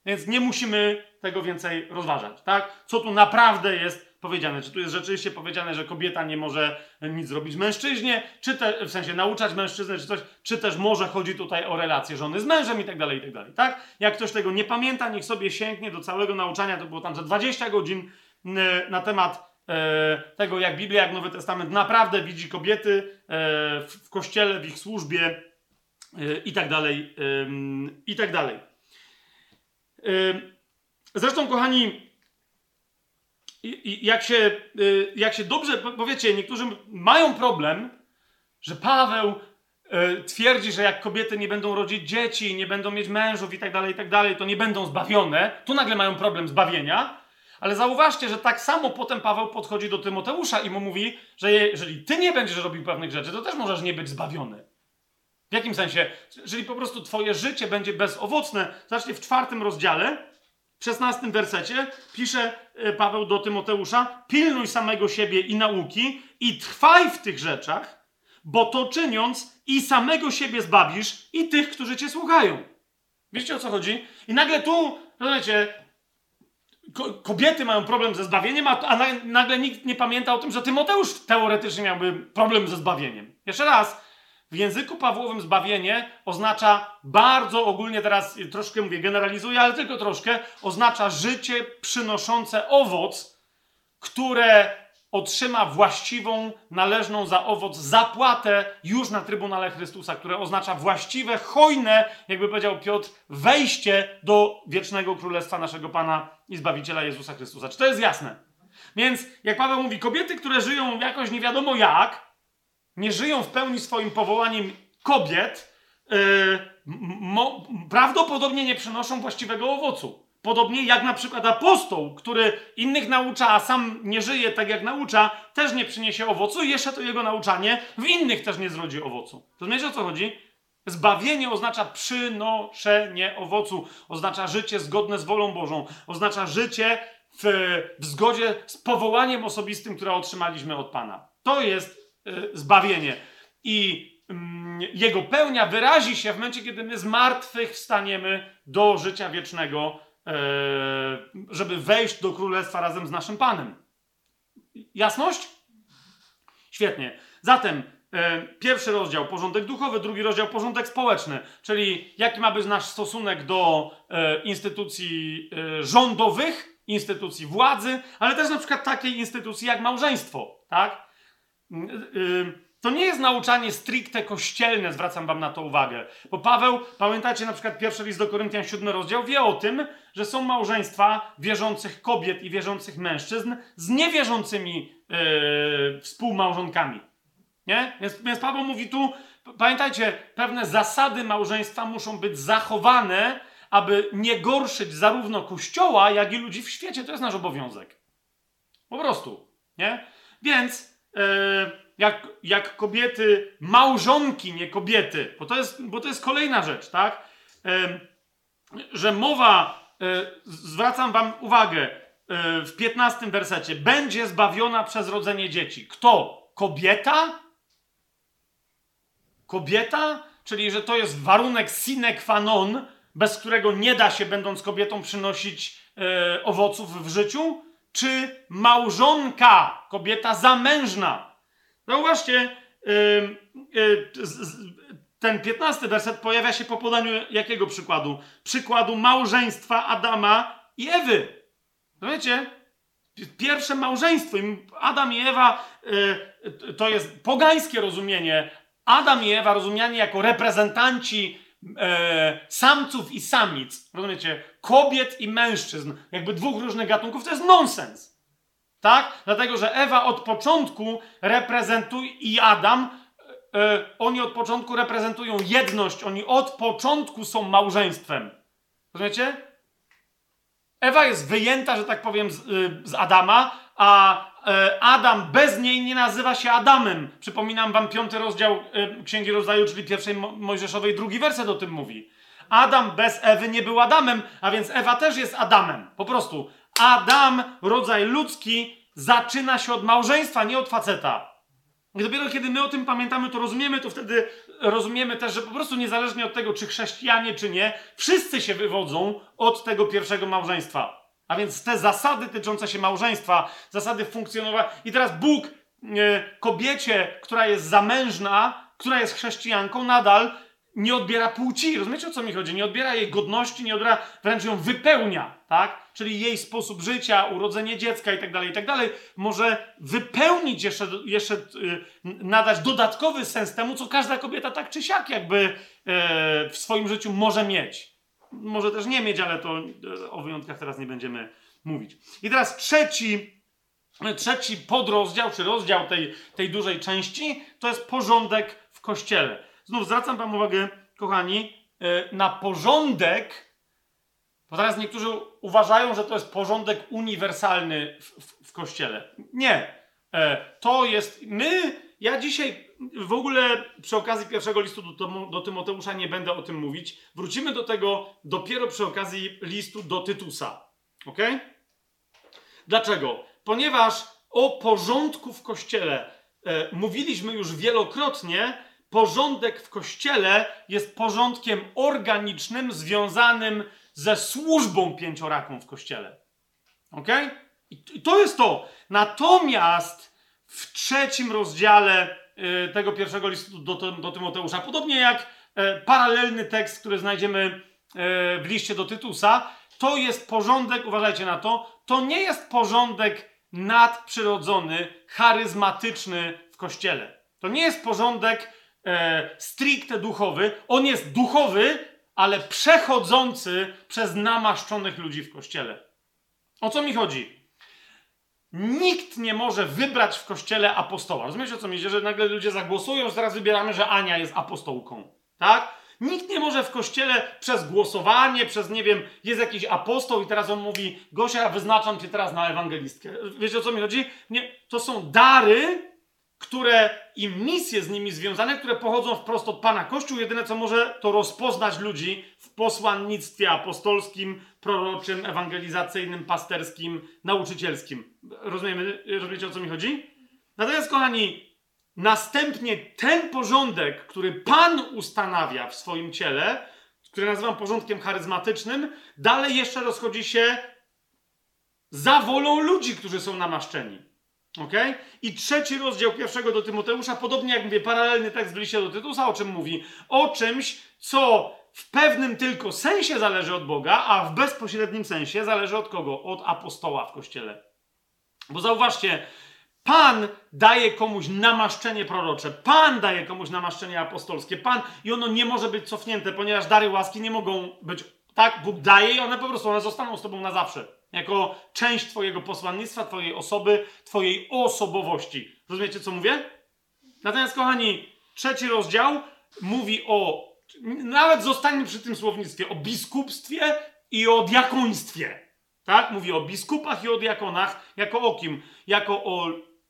Więc nie musimy tego więcej rozważać, tak? Co tu naprawdę jest powiedziane? Czy tu jest rzeczywiście powiedziane, że kobieta nie może nic zrobić mężczyźnie, czy te, w sensie nauczać mężczyznę, czy coś, czy też może chodzi tutaj o relacje żony z mężem i tak dalej, i tak dalej, tak? Jak ktoś tego nie pamięta, niech sobie sięgnie do całego nauczania, to było tam za 20 godzin na temat e, tego, jak Biblia, jak Nowy Testament naprawdę widzi kobiety e, w, kościele, w ich służbie e, i tak dalej, i tak dalej. Zresztą, kochani, jak, się, jak się dobrze, powiecie, niektórzy mają problem, że Paweł twierdzi, że jak kobiety nie będą rodzić dzieci, nie będą mieć mężów i tak dalej, i tak dalej, to nie będą zbawione. Tu nagle mają problem zbawienia. Ale zauważcie, że tak samo potem Paweł podchodzi do Tymoteusza i mu mówi, że jeżeli ty nie będziesz robił pewnych rzeczy, to też możesz nie być zbawiony. W jakim sensie? Jeżeli po prostu twoje życie będzie bezowocne, zacznie w czwartym rozdziale, w szesnastym wersecie, pisze e, Paweł do Tymoteusza, pilnuj samego siebie i nauki i trwaj w tych rzeczach, bo to czyniąc i samego siebie zbawisz i tych, którzy cię słuchają. Wiecie o co chodzi? I nagle tu, rozumiecie, kobiety mają problem ze zbawieniem, a, nagle nikt nie pamięta o tym, że Tymoteusz teoretycznie miałby problem ze zbawieniem. Jeszcze raz, w języku Pawłowym zbawienie oznacza bardzo ogólnie, teraz troszkę mówię, generalizuję, ale tylko troszkę, oznacza życie przynoszące owoc, które otrzyma właściwą, należną za owoc zapłatę już na Trybunale Chrystusa, które oznacza właściwe, hojne, jakby powiedział Piotr, wejście do wiecznego królestwa naszego Pana i Zbawiciela Jezusa Chrystusa. Czy to jest jasne? Więc, jak Paweł mówi, kobiety, które żyją jakoś nie wiadomo jak, nie żyją w pełni swoim powołaniem kobiet, yy, prawdopodobnie nie przynoszą właściwego owocu. Podobnie jak na przykład apostoł, który innych naucza, a sam nie żyje tak jak naucza, też nie przyniesie owocu i jeszcze to jego nauczanie w innych też nie zrodzi owocu. Rozumiecie o co chodzi? Zbawienie oznacza przynoszenie owocu, oznacza życie zgodne z wolą Bożą, oznacza życie w, w zgodzie z powołaniem osobistym, które otrzymaliśmy od Pana. To jest y, zbawienie. I y, jego pełnia wyrazi się w momencie, kiedy my z martwych wstaniemy do życia wiecznego E, żeby wejść do królestwa razem z naszym Panem. Jasność? Świetnie. Zatem pierwszy rozdział porządek duchowy, drugi rozdział porządek społeczny, czyli jaki ma być nasz stosunek do e, instytucji rządowych, instytucji władzy, ale też na przykład takiej instytucji jak małżeństwo, tak? To nie jest nauczanie stricte kościelne, zwracam wam na to uwagę. Bo Paweł, pamiętacie na przykład pierwszy list do Koryntian, siódmy rozdział, wie o tym, że są małżeństwa wierzących kobiet i wierzących mężczyzn z niewierzącymi współmałżonkami. Nie? Więc, więc Paweł mówi tu, pamiętajcie, pewne zasady małżeństwa muszą być zachowane, aby nie gorszyć zarówno Kościoła, jak i ludzi w świecie. To jest nasz obowiązek. Po prostu. Nie? Więc... Yy, jak, jak kobiety, małżonki, nie kobiety, bo to jest, bo to jest kolejna rzecz, tak? E, że mowa, e, zwracam wam uwagę, e, w 15 wersecie, będzie zbawiona przez rodzenie dzieci. Kto? Kobieta? Kobieta? Czyli, że to jest warunek sine qua non, bez którego nie da się, będąc kobietą, przynosić e, owoców w życiu? Czy małżonka, kobieta zamężna? Zauważcie, ten piętnasty werset pojawia się po podaniu jakiego przykładu? Przykładu małżeństwa Adama i Ewy. Wiecie? Pierwsze małżeństwo. Adam i Ewa y, to jest pogańskie rozumienie. Adam i Ewa rozumiani jako reprezentanci e, samców i samic. Rozumiecie? Kobiet i mężczyzn. Jakby dwóch różnych gatunków. To jest nonsens. Tak? Dlatego, że Ewa od początku reprezentuje i Adam, yy, oni od początku reprezentują jedność, oni od początku są małżeństwem. Rozumiecie? Ewa jest wyjęta, że tak powiem, z, yy, z Adama, a yy, Adam bez niej nie nazywa się Adamem. Przypominam wam piąty rozdział Księgi Rodzaju, czyli pierwszej Mo Mojżeszowej, drugi werset o tym mówi. Adam bez Ewy nie był Adamem, a więc Ewa też jest Adamem. Po prostu. Adam, rodzaj ludzki, zaczyna się od małżeństwa, nie od faceta. I dopiero kiedy my o tym pamiętamy, to rozumiemy, to wtedy rozumiemy też, że po prostu niezależnie od tego, czy chrześcijanie, czy nie, wszyscy się wywodzą od tego pierwszego małżeństwa. A więc te zasady tyczące się małżeństwa, zasady funkcjonowania. I teraz Bóg e, kobiecie, która jest zamężna, która jest chrześcijanką, nadal nie odbiera płci. Rozumiecie o co mi chodzi? Nie odbiera jej godności, nie odbiera, wręcz ją wypełnia, tak? Czyli jej sposób życia, urodzenie dziecka i tak dalej, i tak może wypełnić jeszcze, jeszcze yy, nadać dodatkowy sens temu, co każda kobieta tak czy siak jakby yy, w swoim życiu może mieć. Może też nie mieć, ale to yy, o wyjątkach teraz nie będziemy mówić. I teraz trzeci, trzeci podrozdział, czy rozdział tej, tej dużej części, to jest porządek w kościele. Znów zwracam Wam uwagę, kochani, e, na porządek, bo teraz niektórzy uważają, że to jest porządek uniwersalny w, w, w kościele. Nie. E, to jest. My, ja dzisiaj w ogóle przy okazji pierwszego listu do, do Tymoteusza nie będę o tym mówić. Wrócimy do tego dopiero przy okazji listu do Tytusa. Ok? Dlaczego? Ponieważ o porządku w kościele e, mówiliśmy już wielokrotnie. Porządek w kościele jest porządkiem organicznym związanym ze służbą pięcioraką w kościele. Ok? I to jest to. Natomiast w trzecim rozdziale tego pierwszego listu do, do Tymoteusza, podobnie jak e, paralelny tekst, który znajdziemy e, w liście do Tytusa, to jest porządek, uważajcie na to, to nie jest porządek nadprzyrodzony, charyzmatyczny w kościele. To nie jest porządek e, stricte duchowy. On jest duchowy, ale przechodzący przez namaszczonych ludzi w kościele. O co mi chodzi? Nikt nie może wybrać w kościele apostoła. Rozumiecie o co mi idzie? Że nagle ludzie zagłosują, teraz wybieramy, że Ania jest apostołką. Tak? Nikt nie może w kościele przez głosowanie, przez nie wiem, jest jakiś apostoł i teraz on mówi: Gosia, wyznaczam cię teraz na ewangelistkę. Wiecie o co mi chodzi? Nie, to są dary, które i misje z nimi związane, które pochodzą wprost od Pana Kościół. Jedyne co może to rozpoznać ludzi posłannictwie apostolskim, proroczym, ewangelizacyjnym, pasterskim, nauczycielskim. Rozumiemy, rozumiecie o co mi chodzi? Natomiast, kochani, następnie ten porządek, który Pan ustanawia w swoim ciele, który nazywam porządkiem charyzmatycznym, dalej jeszcze rozchodzi się za wolą ludzi, którzy są namaszczeni. Ok? I trzeci rozdział pierwszego do Tymoteusza, podobnie jak mówię, paralelny tekst w liście do Tytusa, o czym mówi? O czymś, co w pewnym tylko sensie zależy od Boga, a w bezpośrednim sensie zależy od kogo? Od apostoła w kościele. Bo zauważcie, Pan daje komuś namaszczenie prorocze, Pan daje komuś namaszczenie apostolskie, Pan i ono nie może być cofnięte, ponieważ dary łaski nie mogą być, tak, Bóg daje i one po prostu, one zostaną z Tobą na zawsze jako część Twojego posłannictwa, Twojej osoby, Twojej osobowości. Rozumiecie, co mówię? Natomiast, kochani, trzeci rozdział mówi o, nawet zostańmy przy tym słownictwie, o biskupstwie i o diakoństwie. Tak? Mówi o biskupach i o diakonach, jako o kim? Jako o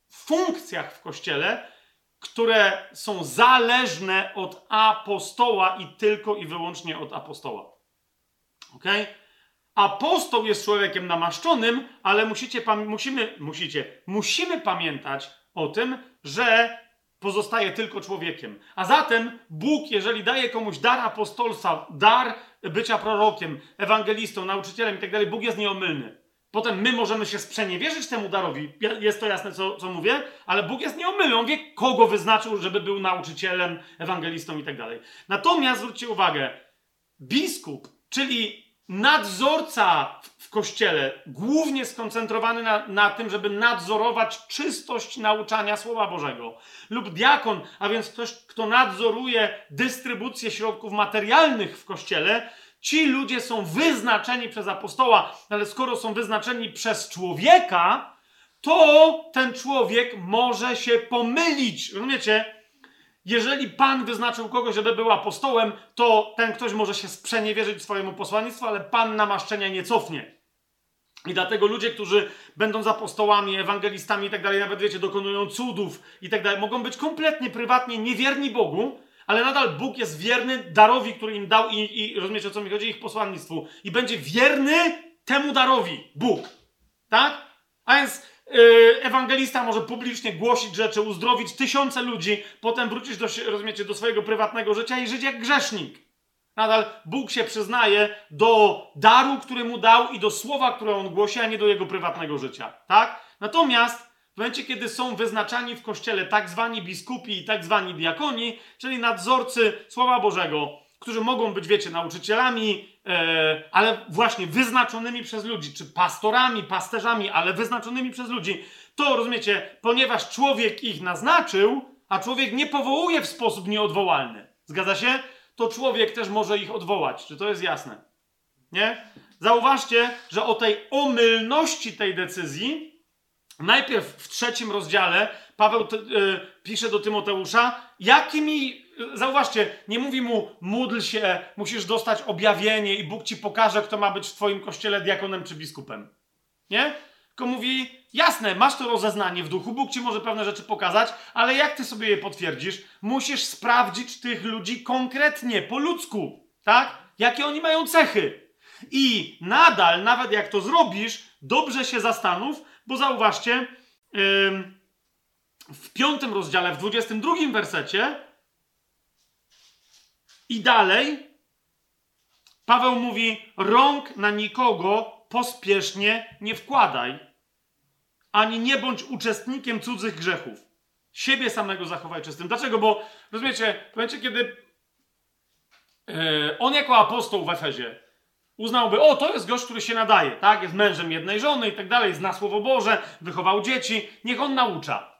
funkcjach w kościele, które są zależne od apostoła i tylko i wyłącznie od apostoła. Okay? Apostoł jest człowiekiem namaszczonym, ale musicie, musimy, musicie, musimy pamiętać o tym, że pozostaje tylko człowiekiem. A zatem Bóg, jeżeli daje komuś dar apostolstwa, dar bycia prorokiem, ewangelistą, nauczycielem itd., tak Bóg jest nieomylny. Potem my możemy się sprzeniewierzyć temu darowi. Jest to jasne, co, co mówię, ale Bóg jest nieomylny. On wie, kogo wyznaczył, żeby był nauczycielem, ewangelistą itd. Tak Natomiast zwróćcie uwagę, biskup, czyli nadzorca kościele, głównie skoncentrowany na, na tym, żeby nadzorować czystość nauczania Słowa Bożego, lub diakon, a więc ktoś, kto nadzoruje dystrybucję środków materialnych w kościele, ci ludzie są wyznaczeni przez apostoła, ale skoro są wyznaczeni przez człowieka, to ten człowiek może się pomylić. Rozumiecie? Jeżeli Pan wyznaczył kogoś, żeby był apostołem, to ten ktoś może się sprzeniewierzyć swojemu posłannictwu, ale Pan namaszczenia nie cofnie. I dlatego ludzie, którzy będą apostołami, ewangelistami i tak dalej, nawet wiecie, dokonują cudów i tak dalej, mogą być kompletnie prywatnie niewierni Bogu, ale nadal Bóg jest wierny darowi, który im dał i, i rozumiecie o co mi chodzi, ich posłannictwu. I będzie wierny temu darowi, Bóg. Tak? A więc Yy, ewangelista może publicznie głosić rzeczy, uzdrowić tysiące ludzi, potem wrócić do, rozumiecie, do swojego prywatnego życia i żyć jak grzesznik. Nadal Bóg się przyznaje do daru, który mu dał i do słowa, które on głosi, a nie do jego prywatnego życia. Tak? Natomiast w momencie, kiedy są wyznaczani w kościele tak zwani biskupi i tak zwani diakoni, czyli nadzorcy Słowa Bożego, którzy mogą być, wiecie, nauczycielami, e, ale właśnie wyznaczonymi przez ludzi, czy pastorami, pasterzami, ale wyznaczonymi przez ludzi, to rozumiecie, ponieważ człowiek ich naznaczył, a człowiek nie powołuje w sposób nieodwołalny. Zgadza się? To człowiek też może ich odwołać. Czy to jest jasne? Nie? Zauważcie, że o tej omylności tej decyzji najpierw w trzecim rozdziale Paweł y, pisze do Tymoteusza, jakimi, zauważcie, nie mówi mu módl się, musisz dostać objawienie i Bóg ci pokaże, kto ma być w twoim kościele diakonem czy biskupem. Nie? Tylko mówi, jasne, masz to rozeznanie w duchu, Bóg ci może pewne rzeczy pokazać, ale jak ty sobie je potwierdzisz? Musisz sprawdzić tych ludzi konkretnie, po ludzku, tak? Jakie oni mają cechy. I nadal, nawet jak to zrobisz, dobrze się zastanów, bo zauważcie, w piątym rozdziale, w dwudziestym drugim wersecie i dalej Paweł mówi: rąk na nikogo pospiesznie nie wkładaj, ani nie bądź uczestnikiem cudzych grzechów. Siebie samego zachowaj czystym. Dlaczego? Bo rozumiecie, w momencie, kiedy yy, on jako apostoł w Efezie uznałby, o, to jest gość, który się nadaje, tak? Jest mężem jednej żony i tak dalej, zna Słowo Boże, wychował dzieci, niech on naucza.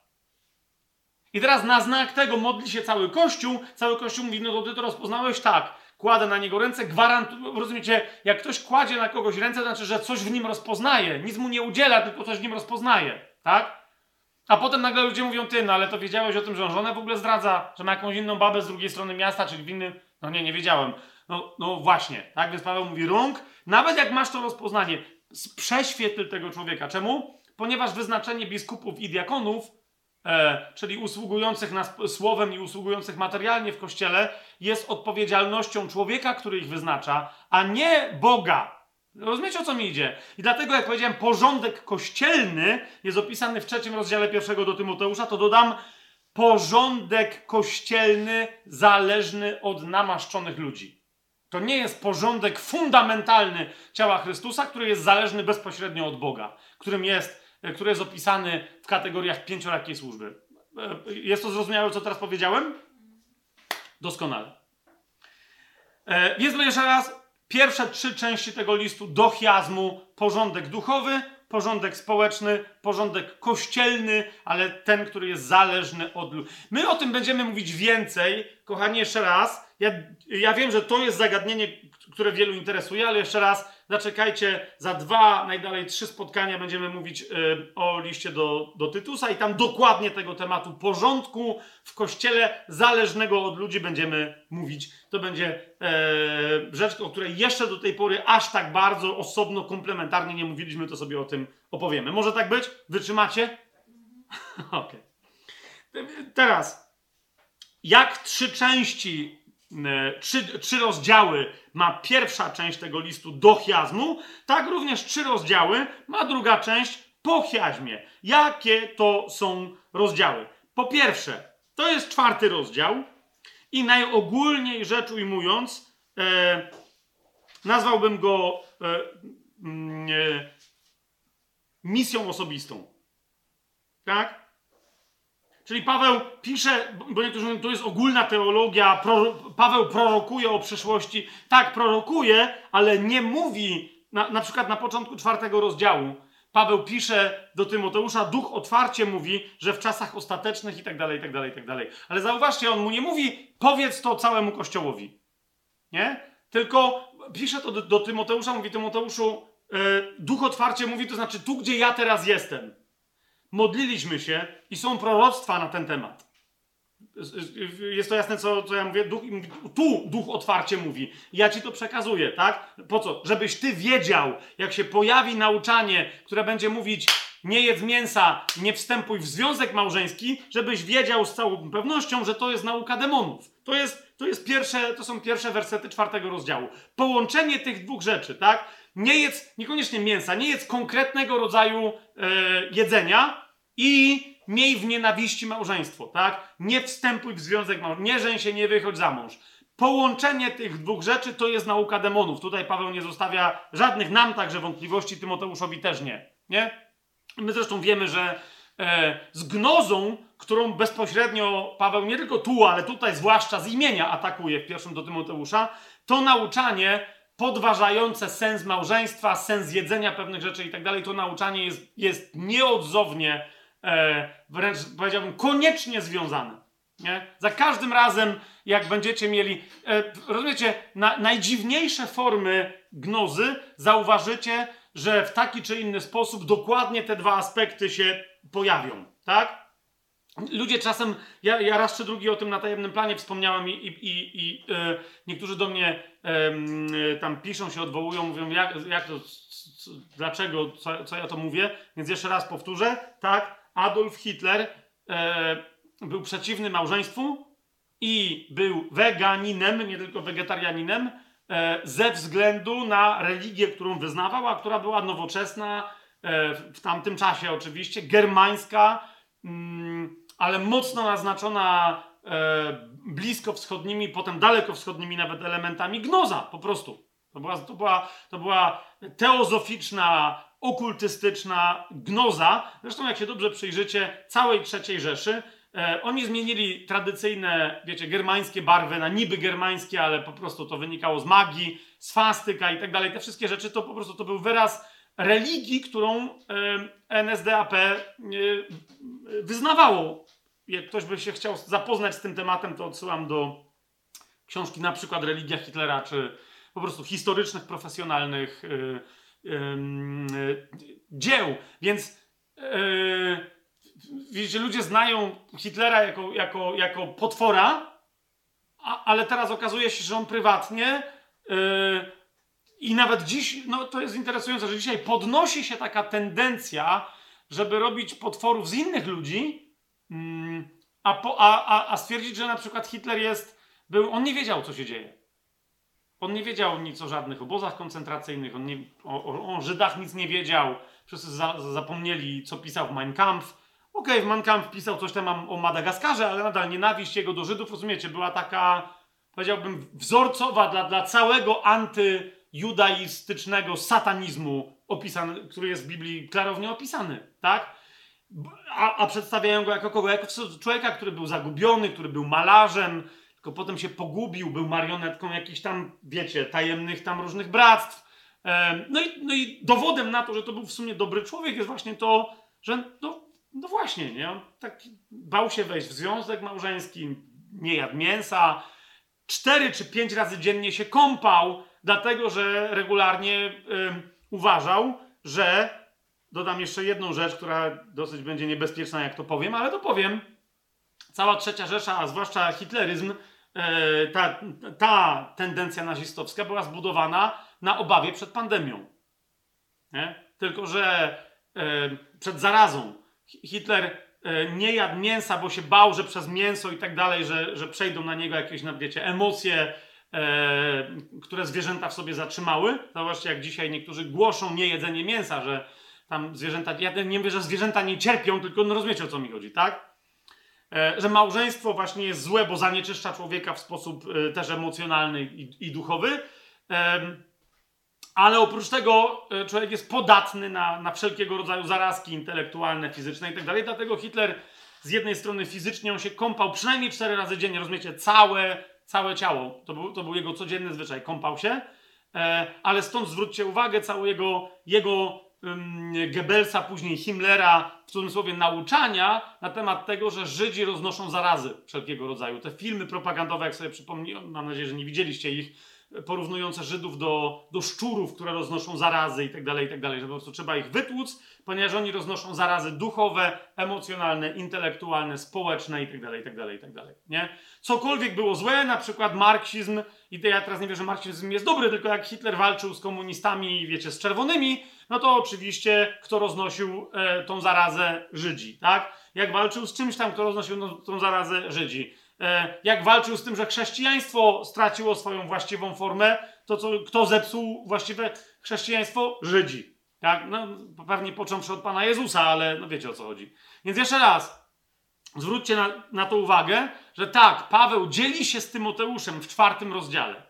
I teraz na znak tego modli się cały Kościół, cały Kościół mówi, no to ty to rozpoznałeś? Tak. Kładę na niego ręce, gwarantuję, rozumiecie, jak ktoś kładzie na kogoś ręce, to znaczy, że coś w nim rozpoznaje. Nic mu nie udziela, tylko coś w nim rozpoznaje, tak? A potem nagle ludzie mówią, ty, no ale to wiedziałeś o tym, że on żonę w ogóle zdradza, że ma jakąś inną babę z drugiej strony miasta, czyli w innym... No nie, nie wiedziałem. No, no właśnie, tak? Więc Paweł mówi, rąk, nawet jak masz to rozpoznanie, prześwietl tego człowieka. Czemu? Ponieważ wyznaczenie biskupów i diakonów czyli usługujących nas słowem i usługujących materialnie w kościele, jest odpowiedzialnością człowieka, który ich wyznacza, a nie Boga. Rozumiecie o co mi idzie? I dlatego, jak powiedziałem, porządek kościelny jest opisany w trzecim rozdziale pierwszego do Tymoteusza, to dodam porządek kościelny zależny od namaszczonych ludzi. To nie jest porządek fundamentalny ciała Chrystusa, który jest zależny bezpośrednio od Boga, którym jest E, który jest opisany w kategoriach pięciorakiej służby. E, jest to zrozumiałe, co teraz powiedziałem? Doskonale. E, więc jeszcze raz, pierwsze trzy części tego listu do chiazmu, porządek duchowy, porządek społeczny, porządek kościelny, ale ten, który jest zależny od ludzi. My o tym będziemy mówić więcej, kochani, jeszcze raz. Ja, ja wiem, że to jest zagadnienie, które wielu interesuje, ale jeszcze raz, zaczekajcie, za dwa, najdalej trzy spotkania będziemy mówić y, o liście do, do Tytusa i tam dokładnie tego tematu porządku w kościele zależnego od ludzi będziemy mówić. To będzie e, rzecz, o której jeszcze do tej pory aż tak bardzo osobno, komplementarnie nie mówiliśmy, to sobie o tym opowiemy. Może tak być? Wytrzymacie? Okej. Okay. Teraz, jak trzy części E, trzy, trzy rozdziały ma pierwsza część tego listu do chiazmu, tak również trzy rozdziały ma druga część po chiazmie. Jakie to są rozdziały? Po pierwsze, to jest czwarty rozdział i najogólniej rzecz ujmując, e, nazwałbym go e, mm, e, misją osobistą. Tak? Czyli Paweł pisze, bo niektórzy mówią, to jest ogólna teologia, pro, Paweł prorokuje o przyszłości. Tak, prorokuje, ale nie mówi, na, na przykład na początku czwartego rozdziału, Paweł pisze do Tymoteusza, duch otwarcie mówi, że w czasach ostatecznych i tak dalej, i tak dalej, i tak dalej. Ale zauważcie, on mu nie mówi, powiedz to całemu kościołowi. Nie? Tylko pisze to do, do Tymoteusza, mówi Tymoteuszu, yy, duch otwarcie mówi, to znaczy tu, gdzie ja teraz jestem modliliśmy się i są proroctwa na ten temat. Jest to jasne, co, co ja mówię? Duch, tu duch otwarcie mówi. Ja ci to przekazuję, tak? Po co? Żebyś ty wiedział, jak się pojawi nauczanie, które będzie mówić nie jedz mięsa, nie wstępuj w związek małżeński, żebyś wiedział z całą pewnością, że to jest nauka demonów. To, jest, to, jest pierwsze, to są pierwsze wersety czwartego rozdziału. Połączenie tych dwóch rzeczy, tak? Nie jedz niekoniecznie mięsa, nie jedz konkretnego rodzaju e, jedzenia i miej w nienawiści małżeństwo, tak? Nie wstępuj w związek małżeński, nie żeń się, nie wychodź za mąż. Połączenie tych dwóch rzeczy to jest nauka demonów. Tutaj Paweł nie zostawia żadnych nam także wątpliwości, Tymoteuszowi też nie. nie? My zresztą wiemy, że e, z gnozą, którą bezpośrednio Paweł nie tylko tu, ale tutaj zwłaszcza z imienia atakuje w pierwszym do Tymoteusza, to nauczanie podważające sens małżeństwa, sens jedzenia pewnych rzeczy i tak dalej, to nauczanie jest, jest nieodzownie, e, wręcz powiedziałbym, koniecznie związane. Nie? Za każdym razem, jak będziecie mieli, e, rozumiecie, na, najdziwniejsze formy gnozy, zauważycie, że w taki czy inny sposób dokładnie te dwa aspekty się pojawią, tak? Ludzie czasem, ja, ja raz czy drugi o tym na tajemnym planie wspomniałem i, i, i, e, niektórzy do mnie e, tam piszą, się odwołują, mówią, jak, jak to, dlaczego, co, co, ja to mówię, więc jeszcze raz powtórzę, tak, Adolf Hitler e, był przeciwny małżeństwu i był weganinem, nie tylko wegetarianinem, e, ze względu na religię, którą wyznawał, a która była nowoczesna e, w tamtym czasie oczywiście, germańska, mm, ale mocno naznaczona e, blisko wschodnimi, potem daleko wschodnimi nawet elementami gnoza, po prostu. To była, to była, to była teozoficzna, okultystyczna gnoza. Zresztą, jak się dobrze przyjrzycie, całej III Rzeszy, e, oni zmienili tradycyjne, wiecie, germańskie barwy na niby germańskie, ale po prostu to wynikało z magii, swastyka i tak dalej. Te wszystkie rzeczy to po prostu to był wyraz religii, którą e, NSDAP e, wyznawało. Jak ktoś by się chciał zapoznać z tym tematem, to odsyłam do książki na przykład Religia Hitlera, czy po prostu historycznych, profesjonalnych yy, yy, dzieł. Więc yy, wiecie, ludzie znają Hitlera jako, jako, jako potwora, a, ale teraz okazuje się, że on prywatnie i nawet dziś, no to jest interesujące, że dzisiaj podnosi się taka tendencja, żeby robić potworów z innych ludzi, a, po, a, a, a stwierdzić, że na przykład Hitler jest, był, on nie wiedział, co się dzieje. On nie wiedział nic o żadnych obozach koncentracyjnych, on nie, o, o, o Żydach nic nie wiedział, wszyscy za, zapomnieli, co pisał w Mein Kampf. Okej, okay, w Mein Kampf pisał coś tam o Madagaskarze, ale nadal nienawiść jego do Żydów, rozumiecie, była taka, powiedziałbym, wzorcowa dla, dla całego antyjudaistycznego satanizmu, opisany, który jest w Biblii klarownie opisany, tak? A, a przedstawiają go jako kogo? Jako człowieka, który był zagubiony, który był malarzem, tylko potem się pogubił, był marionetką jakichś tam, wiecie, tajemnych tam różnych bractw. No i, no i dowodem na to, że to był w sumie dobry człowiek, jest właśnie to, że no, no właśnie, nie? On tak bał się wejść w związek małżeński, nie jadł mięsa, cztery czy pięć razy dziennie się kąpał, dlatego że regularnie uważał, że dodam jeszcze jedną rzecz, która dosyć będzie niebezpieczna, jak to powiem, ale to powiem. Cała trzecia Rzesza, a zwłaszcza hitleryzm, E, ta, ta tendencja nazistowska była zbudowana na obawie przed pandemią. Nie? Tylko, że e, przed zarazą Hitler e, nie jadł mięsa, bo się bał, że przez mięso i tak dalej, że, że przejdą na niego jakieś, wiecie, emocje, które zwierzęta w sobie zatrzymały. Zobaczcie, jak dzisiaj niektórzy głoszą niejedzenie mięsa, że tam zwierzęta, ja nie mówię, że zwierzęta nie cierpią, tylko no rozumiecie o co mi chodzi, tak? E, że małżeństwo właśnie jest złe, bo zanieczyszcza człowieka w sposób e, też emocjonalny i, i duchowy. Ale oprócz tego e, człowiek jest podatny na, na wszelkiego rodzaju zarazki intelektualne, fizyczne i tak dalej. Dlatego Hitler z jednej strony fizycznie on się kąpał przynajmniej cztery razy dziennie, rozumiecie, całe, całe ciało. To był, to był jego codzienny zwyczaj, kąpał się. Ale stąd zwróćcie uwagę, cały jego, jego Goebbelsa, później Himmlera, w cudzysłowie nauczania na temat tego, że Żydzi roznoszą zarazy wszelkiego rodzaju. Te filmy propagandowe, jak sobie przypomnę, mam nadzieję, że nie widzieliście ich, porównujące Żydów do, do szczurów, które roznoszą zarazy i tak dalej, i tak że po prostu trzeba ich wytłuc, ponieważ oni roznoszą zarazy duchowe, emocjonalne, intelektualne, społeczne i tak dalej, i tak dalej, i tak dalej, nie? Cokolwiek było złe, na przykład marksizm, i ja teraz nie wiem, że marksizm jest dobry, tylko jak Hitler walczył z komunistami, wiecie, z czerwonymi, no to oczywiście kto roznosił e, tą zarazę? Żydzi, tak? Jak walczył z czymś tam, kto roznosił no, tą zarazę? Żydzi. E, jak walczył z tym, że chrześcijaństwo straciło swoją właściwą formę, to co, kto zepsuł właściwe chrześcijaństwo? Żydzi. Tak? No, pewnie począwszy od Pana Jezusa, ale no wiecie o co chodzi. Więc jeszcze raz, zwróćcie na, na to uwagę, że tak, Paweł dzieli się z Tymoteuszem w czwartym rozdziale.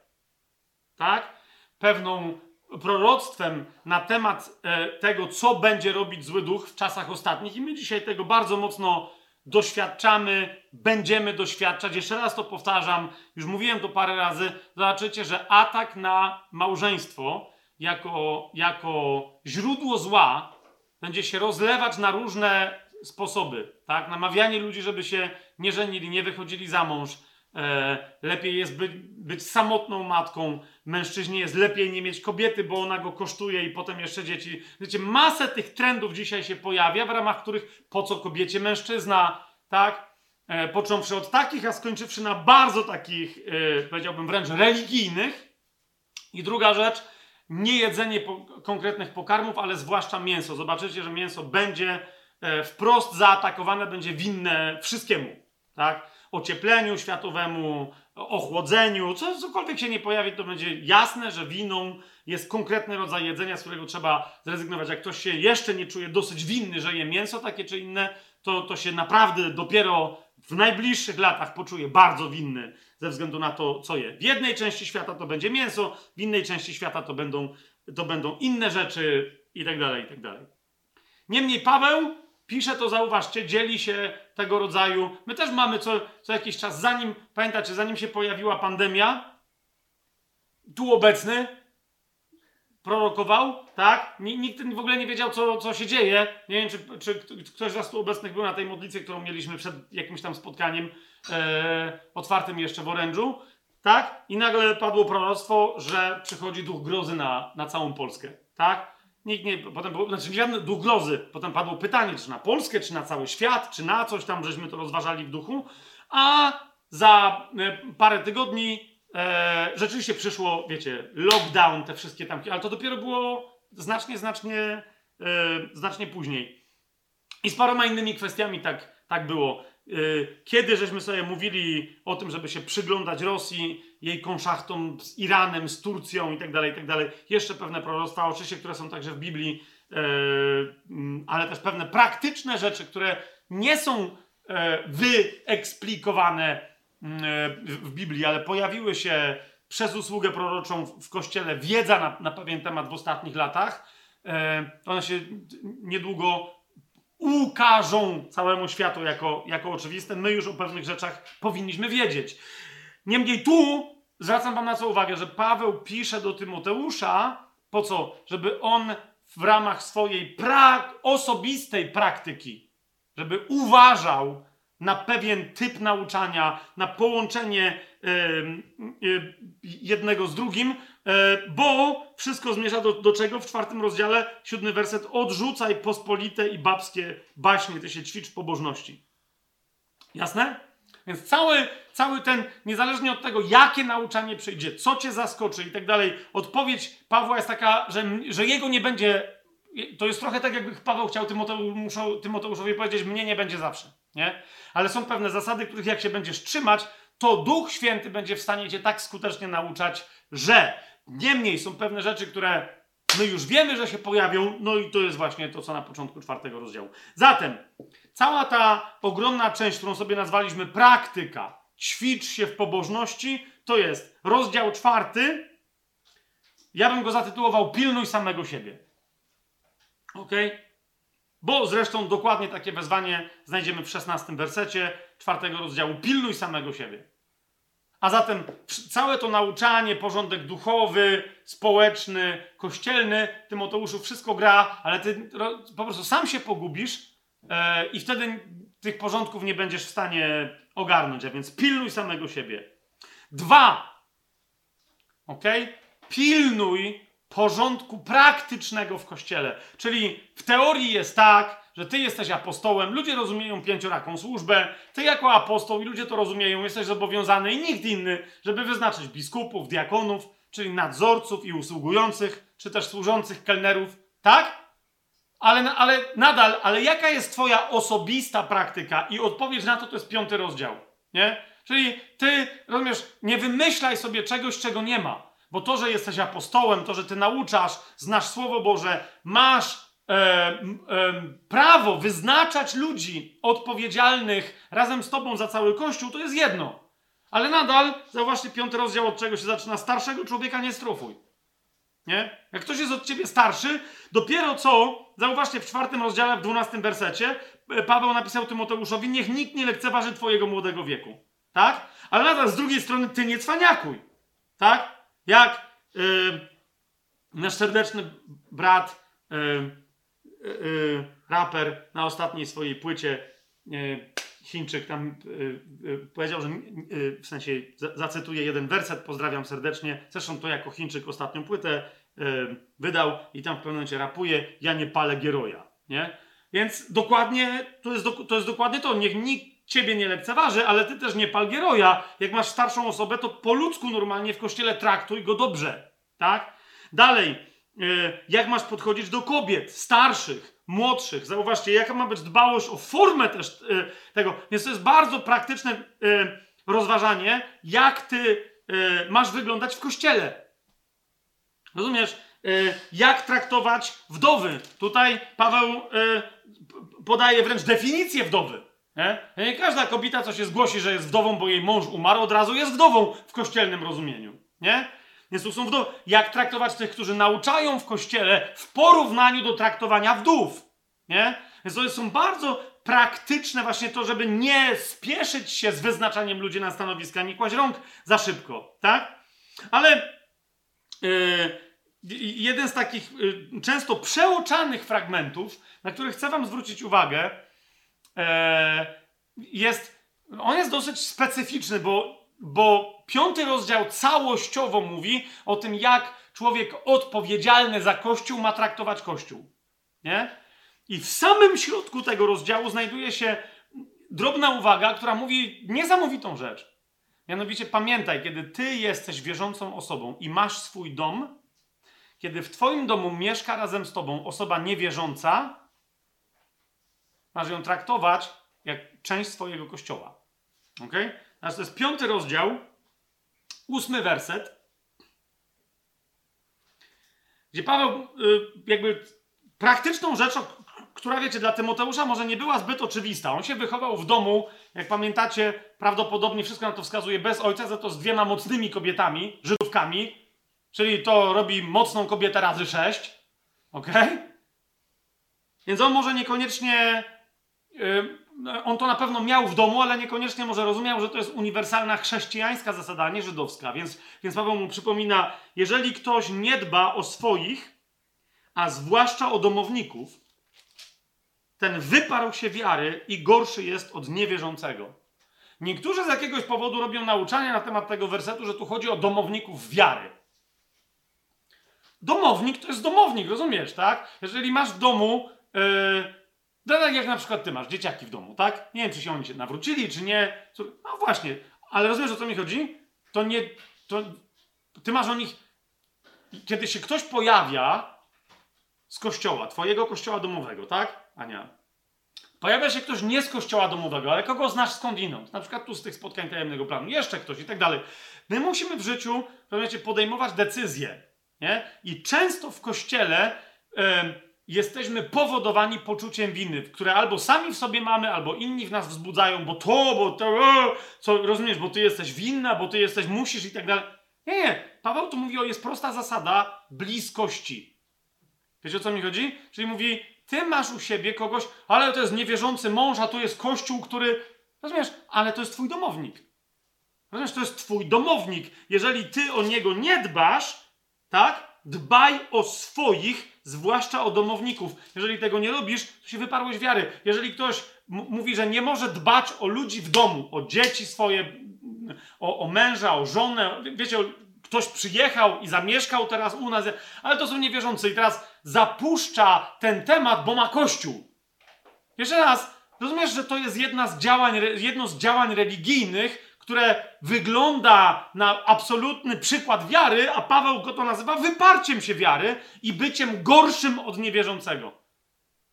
Tak? Pewną proroctwem na temat e, tego, co będzie robić zły duch w czasach ostatnich, i my dzisiaj tego bardzo mocno doświadczamy, będziemy doświadczać. Jeszcze raz to powtarzam, już mówiłem to parę razy. Zobaczycie, że atak na małżeństwo jako, jako źródło zła będzie się rozlewać na różne sposoby. Tak? Namawianie ludzi, żeby się nie żenili, nie wychodzili za mąż, lepiej jest być, być samotną matką. Mężczyźnie jest lepiej nie mieć kobiety, bo ona go kosztuje i potem jeszcze dzieci. Wiecie, masę tych trendów dzisiaj się pojawia, w ramach których po co kobiecie mężczyzna, tak? E, począwszy od takich, a skończywszy na bardzo takich, e, powiedziałbym wręcz religijnych. I druga rzecz, nie jedzenie po, konkretnych pokarmów, ale zwłaszcza mięso. Zobaczycie, że mięso będzie e, wprost zaatakowane, będzie winne wszystkiemu, tak? Ociepleniu światowemu, ochłodzeniu, co, cokolwiek się nie pojawi, to będzie jasne, że winą jest konkretny rodzaj jedzenia, z którego trzeba zrezygnować. Jak ktoś się jeszcze nie czuje dosyć winny, że je mięso takie czy inne, to, to się naprawdę dopiero w najbliższych latach poczuje bardzo winny ze względu na to, co je. W jednej części świata to będzie mięso, w innej części świata to będą, to będą inne rzeczy i tak dalej, i tak. Niemniej Paweł pisze to, zauważcie, dzieli się tego rodzaju. My też mamy co, co jakiś czas, zanim, pamiętacie, zanim się pojawiła pandemia, tu obecny prorokował, tak? Nikt w ogóle nie wiedział, co, co się dzieje. Nie wiem, czy, czy ktoś z Was tu obecnych był na tej modlitwie, którą mieliśmy przed jakimś tam spotkaniem e, otwartym jeszcze w orężu, tak? I nagle padło proroctwo, że przychodzi duch grozy na, na całą Polskę, tak? Nikt nie, potem było, znaczy żadne duch grozy. Potem padło pytanie, czy na Polskę, czy na cały świat, czy na coś tam, żeśmy to rozważali w duchu. A za e, parę tygodni e, rzeczywiście przyszło, wiecie, lockdown, te wszystkie tam, ale to dopiero było znacznie, znacznie, e, znacznie później. I z paroma innymi kwestiami tak, tak było. E, kiedy żeśmy sobie mówili o tym, żeby się przyglądać Rosji, jej konszachtom z Iranem, z Turcją i tak dalej, i tak dalej. Jeszcze pewne proroctwa, oczywiście, które są także w Biblii, e, mm, ale też pewne praktyczne rzeczy, które nie są e, wyeksplikowane w Biblii, ale pojawiły się przez usługę proroczą w Kościele, wiedza na, na pewien temat w ostatnich latach. One się niedługo ukażą całemu światu jako, jako oczywiste. My już o pewnych rzeczach powinniśmy wiedzieć. Niemniej tu zwracam wam na co uwagę, że Paweł pisze do Tymoteusza, po co? Żeby on w ramach swojej pra osobistej praktyki, żeby uważał na pewien typ nauczania, na połączenie jednego z drugim, yy, bo wszystko zmierza do, do czego? W czwartym rozdziale, siódmy werset, odrzucaj pospolite i babskie baśnie, ty się ćwicz pobożności. Jasne? Więc cały, cały ten, niezależnie od tego, jakie nauczanie przyjdzie, co cię zaskoczy i tak dalej, odpowiedź Pawła jest taka, że, że jego nie będzie. To jest trochę tak, jakby Paweł chciał Tymoteuszowi powiedzieć: Mnie nie będzie zawsze. Nie? Ale są pewne zasady, których jak się będziesz trzymać, to Duch Święty będzie w stanie cię tak skutecznie nauczać, że niemniej są pewne rzeczy, które my już wiemy, że się pojawią, no i to jest właśnie to, co na początku czwartego rozdziału. Zatem, cała ta ogromna część, którą sobie nazwaliśmy praktyka, ćwicz się w pobożności, to jest rozdział czwarty. Ja bym go zatytułował Pilnuj samego siebie. Ok? Bo zresztą dokładnie takie wezwanie znajdziemy w szesnastym wersecie czwartego rozdziału. Pilnuj samego siebie. A zatem całe to nauczanie, porządek duchowy, społeczny, kościelny, Tymoteuszu wszystko gra, ale ty po prostu sam się pogubisz e, i wtedy tych porządków nie będziesz w stanie ogarnąć, a więc pilnuj samego siebie. Dwa. Ok? Pilnuj porządku praktycznego w kościele. Czyli w teorii jest tak, że ty jesteś apostołem, ludzie rozumieją pięcioraką służbę, ty jako apostoł i ludzie to rozumieją, jesteś zobowiązany i nikt inny, żeby wyznaczyć biskupów, diakonów, czyli nadzorców i usługujących, czy też służących kelnerów, tak? Ale, ale nadal, ale jaka jest twoja osobista praktyka? I odpowiedź na to to jest piąty rozdział, nie? Czyli ty, rozumiesz, nie wymyślaj sobie czegoś, czego nie ma. Bo to, że jesteś apostołem, to, że ty nauczasz, znasz Słowo Boże, masz e, e, prawo wyznaczać ludzi odpowiedzialnych razem z tobą za cały Kościół, to jest jedno. Ale nadal, zauważcie piąty rozdział, od czego się zaczyna. Starszego człowieka nie strofuj. Nie? Jak ktoś jest od ciebie starszy, dopiero co, zauważcie w czwartym rozdziale, w dwunastym wersecie, e, Paweł napisał Tymoteuszowi, niech nikt nie lekceważy twojego młodego wieku. Tak? Ale nadal z drugiej strony ty nie cwaniakuj. Tak? Jak yy, nasz serdeczny brat yy, raper na ostatniej swojej płycie, Chińczyk tam y, y, powiedział, że y, w sensie zacytuję jeden werset, pozdrawiam serdecznie. Zresztą to jako Chińczyk ostatnią płytę y, wydał i tam w pewnym momencie rapuje, ja nie palę Gieroja, nie? Więc dokładnie, to jest, to jest dokładnie to. Niech nikt ciebie nie lekceważy, ale ty też nie pal. Jak masz starszą osobę, to po ludzku normalnie w kościele traktuj go dobrze, tak? Dalej, jak masz podchodzić do kobiet, starszych, młodszych. Zauważcie, jaka ma być dbałość o formę też y, tego. Więc to jest bardzo praktyczne y, rozważanie, jak ty masz wyglądać w kościele. Rozumiesz? jak traktować wdowy. Tutaj Paweł podaje wręcz definicję wdowy. Nie? nie każda kobieta, co się zgłosi, że jest wdową, bo jej mąż umarł, od razu jest wdową w kościelnym rozumieniu. Nie? Więc tu są wdowy. Jak traktować tych, którzy nauczają w kościele w porównaniu do traktowania wdów. Nie? Więc to są bardzo praktyczne właśnie to, żeby nie spieszyć się z wyznaczaniem ludzi na stanowiska, nie kłaść rąk za szybko, tak? Ale yy, jeden z takich yy, często przeoczanych fragmentów, na który chcę wam zwrócić uwagę, jest, on jest dosyć specyficzny, bo bo piąty rozdział całościowo mówi o tym, jak człowiek odpowiedzialny za Kościół ma traktować Kościół. Nie? I w samym środku tego rozdziału znajduje się drobna uwaga, która mówi niesamowitą rzecz. Mianowicie pamiętaj, kiedy ty jesteś wierzącą osobą i masz swój dom, kiedy w twoim domu mieszka razem z tobą osoba niewierząca, masz ją traktować jak część swojego kościoła. Ok? Znaczy, to jest piąty rozdział, ósmy werset, gdzie Paweł y, jakby praktyczną rzeczą, która wiecie, dla Tymoteusza może nie była zbyt oczywista. On się wychował w domu, jak pamiętacie, prawdopodobnie wszystko na to wskazuje, bez ojca, za to z dwiema mocnymi kobietami, Żydówkami, czyli to robi mocną kobietę razy sześć. Ok? Więc on może niekoniecznie. Yy, on to na pewno miał w domu, ale niekoniecznie może rozumiał, że to jest uniwersalna chrześcijańska zasada, nie żydowska. Więc, więc Paweł mu przypomina, jeżeli ktoś nie dba o swoich, a zwłaszcza o domowników, ten wyparł się wiary i gorszy jest od niewierzącego. Niektórzy z jakiegoś powodu robią nauczania na temat tego wersetu, że tu chodzi o domowników wiary. Domownik to jest domownik, rozumiesz, tak? Jeżeli masz w domu, yy, tak jak na przykład ty masz dzieciaki w domu, tak? Nie wiem, czy się oni się nawrócili, czy nie. No właśnie, ale rozumiesz, o co mi chodzi? To nie, to ty masz o nich, kiedy się ktoś pojawia z kościoła, twojego kościoła domowego, tak? Ania. Pojawia się ktoś nie z kościoła domowego, ale kogo znasz skądinąd. Na przykład tu z tych spotkań tajemnego planu. Jeszcze ktoś i tak dalej. My musimy w życiu rozumiecie, podejmować decyzje. Nie? I często w kościele y, jesteśmy powodowani poczuciem winy, które albo sami w sobie mamy, albo inni w nas wzbudzają, bo to, bo to, co rozumiesz, bo ty jesteś winna, bo ty jesteś, musisz i tak dalej. Nie, nie. Paweł tu mówi o, jest prosta zasada bliskości. Wiecie o co mi chodzi? Czyli mówi, ty masz u siebie kogoś, ale to jest niewierzący mąż, a tu jest kościół, który. Rozumiesz? Ale to jest twój domownik. Rozumiesz? To jest twój domownik. Jeżeli ty o niego nie dbasz, tak? Dbaj o swoich, zwłaszcza o domowników. Jeżeli tego nie robisz, to się wyparłeś wiary. Jeżeli ktoś mówi, że nie może dbać o ludzi w domu, o dzieci swoje, o, o męża, o żonę, wiecie, ktoś przyjechał i zamieszkał teraz u nas, ale to są niewierzący i teraz zapuszcza ten temat, bo ma kościół. Jeszcze raz, rozumiesz, że to jest jedna z działań, jedno z działań religijnych, które wygląda na absolutny przykład wiary, a Paweł go to nazywa wyparciem się wiary i byciem gorszym od niewierzącego.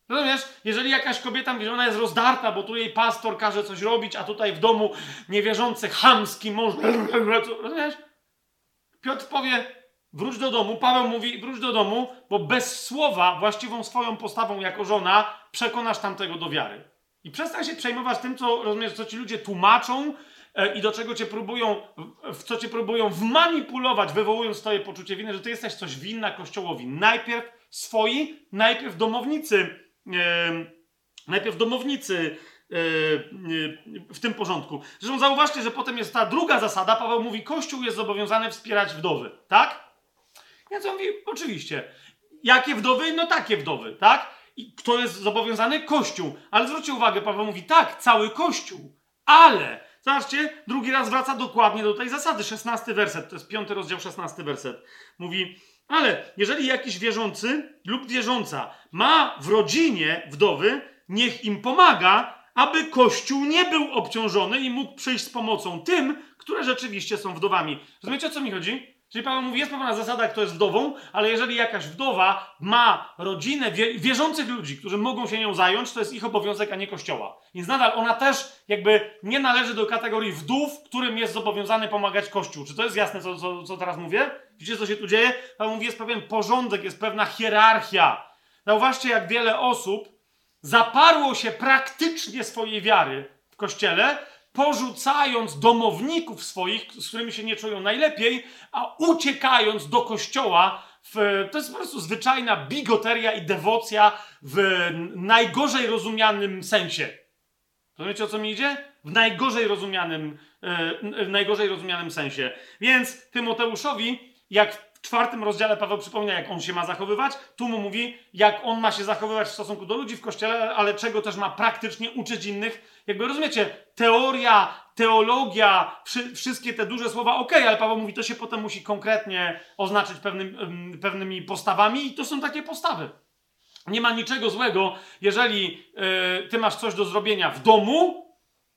Rozumiesz? Jeżeli jakaś kobieta mówi, że ona jest rozdarta, bo tu jej pastor każe coś robić, a tutaj w domu niewierzący, chamski mąż. Rozumiesz? Piotr powie, wróć do domu. Paweł mówi, wróć do domu, bo bez słowa, właściwą swoją postawą jako żona, przekonasz tamtego do wiary. I przestań się przejmować tym, co rozumiesz, co ci ludzie tłumaczą i do czego cię próbują, w co cię próbują wmanipulować, wywołując twoje poczucie winy, że ty jesteś coś winna Kościołowi. Najpierw swoi, najpierw domownicy, e, najpierw domownicy e, e, w tym porządku. Zresztą zauważcie, że potem jest ta druga zasada. Paweł mówi, Kościół jest zobowiązany wspierać wdowy, tak? Więc on mówi, oczywiście. Jakie wdowy? No takie wdowy, tak? I kto jest zobowiązany? Kościół. Ale zwróćcie uwagę, Paweł mówi tak, cały Kościół. Ale, zobaczcie, drugi raz wraca dokładnie do tej zasady. 16 werset, to jest piąty rozdział, 16 werset. Mówi, ale jeżeli jakiś wierzący lub wierząca ma w rodzinie wdowy, niech im pomaga, aby Kościół nie był obciążony i mógł przyjść z pomocą tym, które rzeczywiście są wdowami. Rozumiecie, o co mi chodzi? Czyli Paweł mówi, jest pewna zasada, kto jest wdową, ale jeżeli jakaś wdowa ma rodzinę wierzących ludzi, którzy mogą się nią zająć, to jest ich obowiązek, a nie kościoła. Więc nadal ona też jakby nie należy do kategorii wdów, którym jest zobowiązany pomagać kościół. Czy to jest jasne, co, co, co teraz mówię? Widzicie, co się tu dzieje? Paweł mówi, jest pewien porządek, jest pewna hierarchia. Zauważcie, jak wiele osób zaparło się praktycznie swojej wiary w kościele, porzucając domowników swoich, z którymi się nie czują najlepiej, a uciekając do kościoła. W, to jest po prostu zwyczajna bigoteria i dewocja w najgorzej rozumianym sensie. Rozumiecie o co mi idzie? W najgorzej rozumianym, e, w najgorzej rozumianym sensie. Więc Tymoteuszowi, jak w czwartym rozdziale Paweł przypomina, jak on się ma zachowywać. Tu mu mówi, jak on ma się zachowywać w stosunku do ludzi w kościele, ale czego też ma praktycznie uczyć innych. Jakby rozumiecie, teoria, teologia, wszy, wszystkie te duże słowa, ok, ale Paweł mówi, to się potem musi konkretnie oznaczyć pewnym, pewnymi postawami i to są takie postawy. Nie ma niczego złego, jeżeli yy, ty masz coś do zrobienia w domu,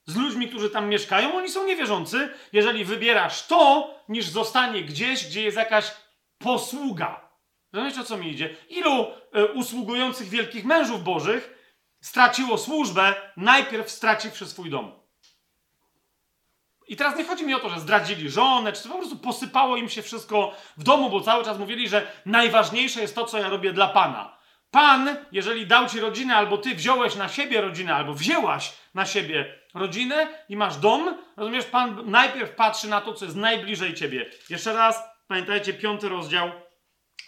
z ludźmi, którzy tam mieszkają, oni są niewierzący. Jeżeli wybierasz to, niż zostanie gdzieś, gdzie jest jakaś posługa. Rozumiecie, o co mi idzie? Ilu y, usługujących wielkich mężów bożych straciło służbę, najpierw straciwszy swój dom? I teraz nie chodzi mi o to, że zdradzili żonę, czy po prostu posypało im się wszystko w domu, bo cały czas mówili, że najważniejsze jest to, co ja robię dla Pana. Pan, jeżeli dał ci rodzinę, albo ty wziąłeś na siebie rodzinę, albo wzięłaś na siebie rodzinę i masz dom, rozumiesz, Pan najpierw patrzy na to, co jest najbliżej ciebie. Jeszcze raz, pamiętajcie, piąty rozdział,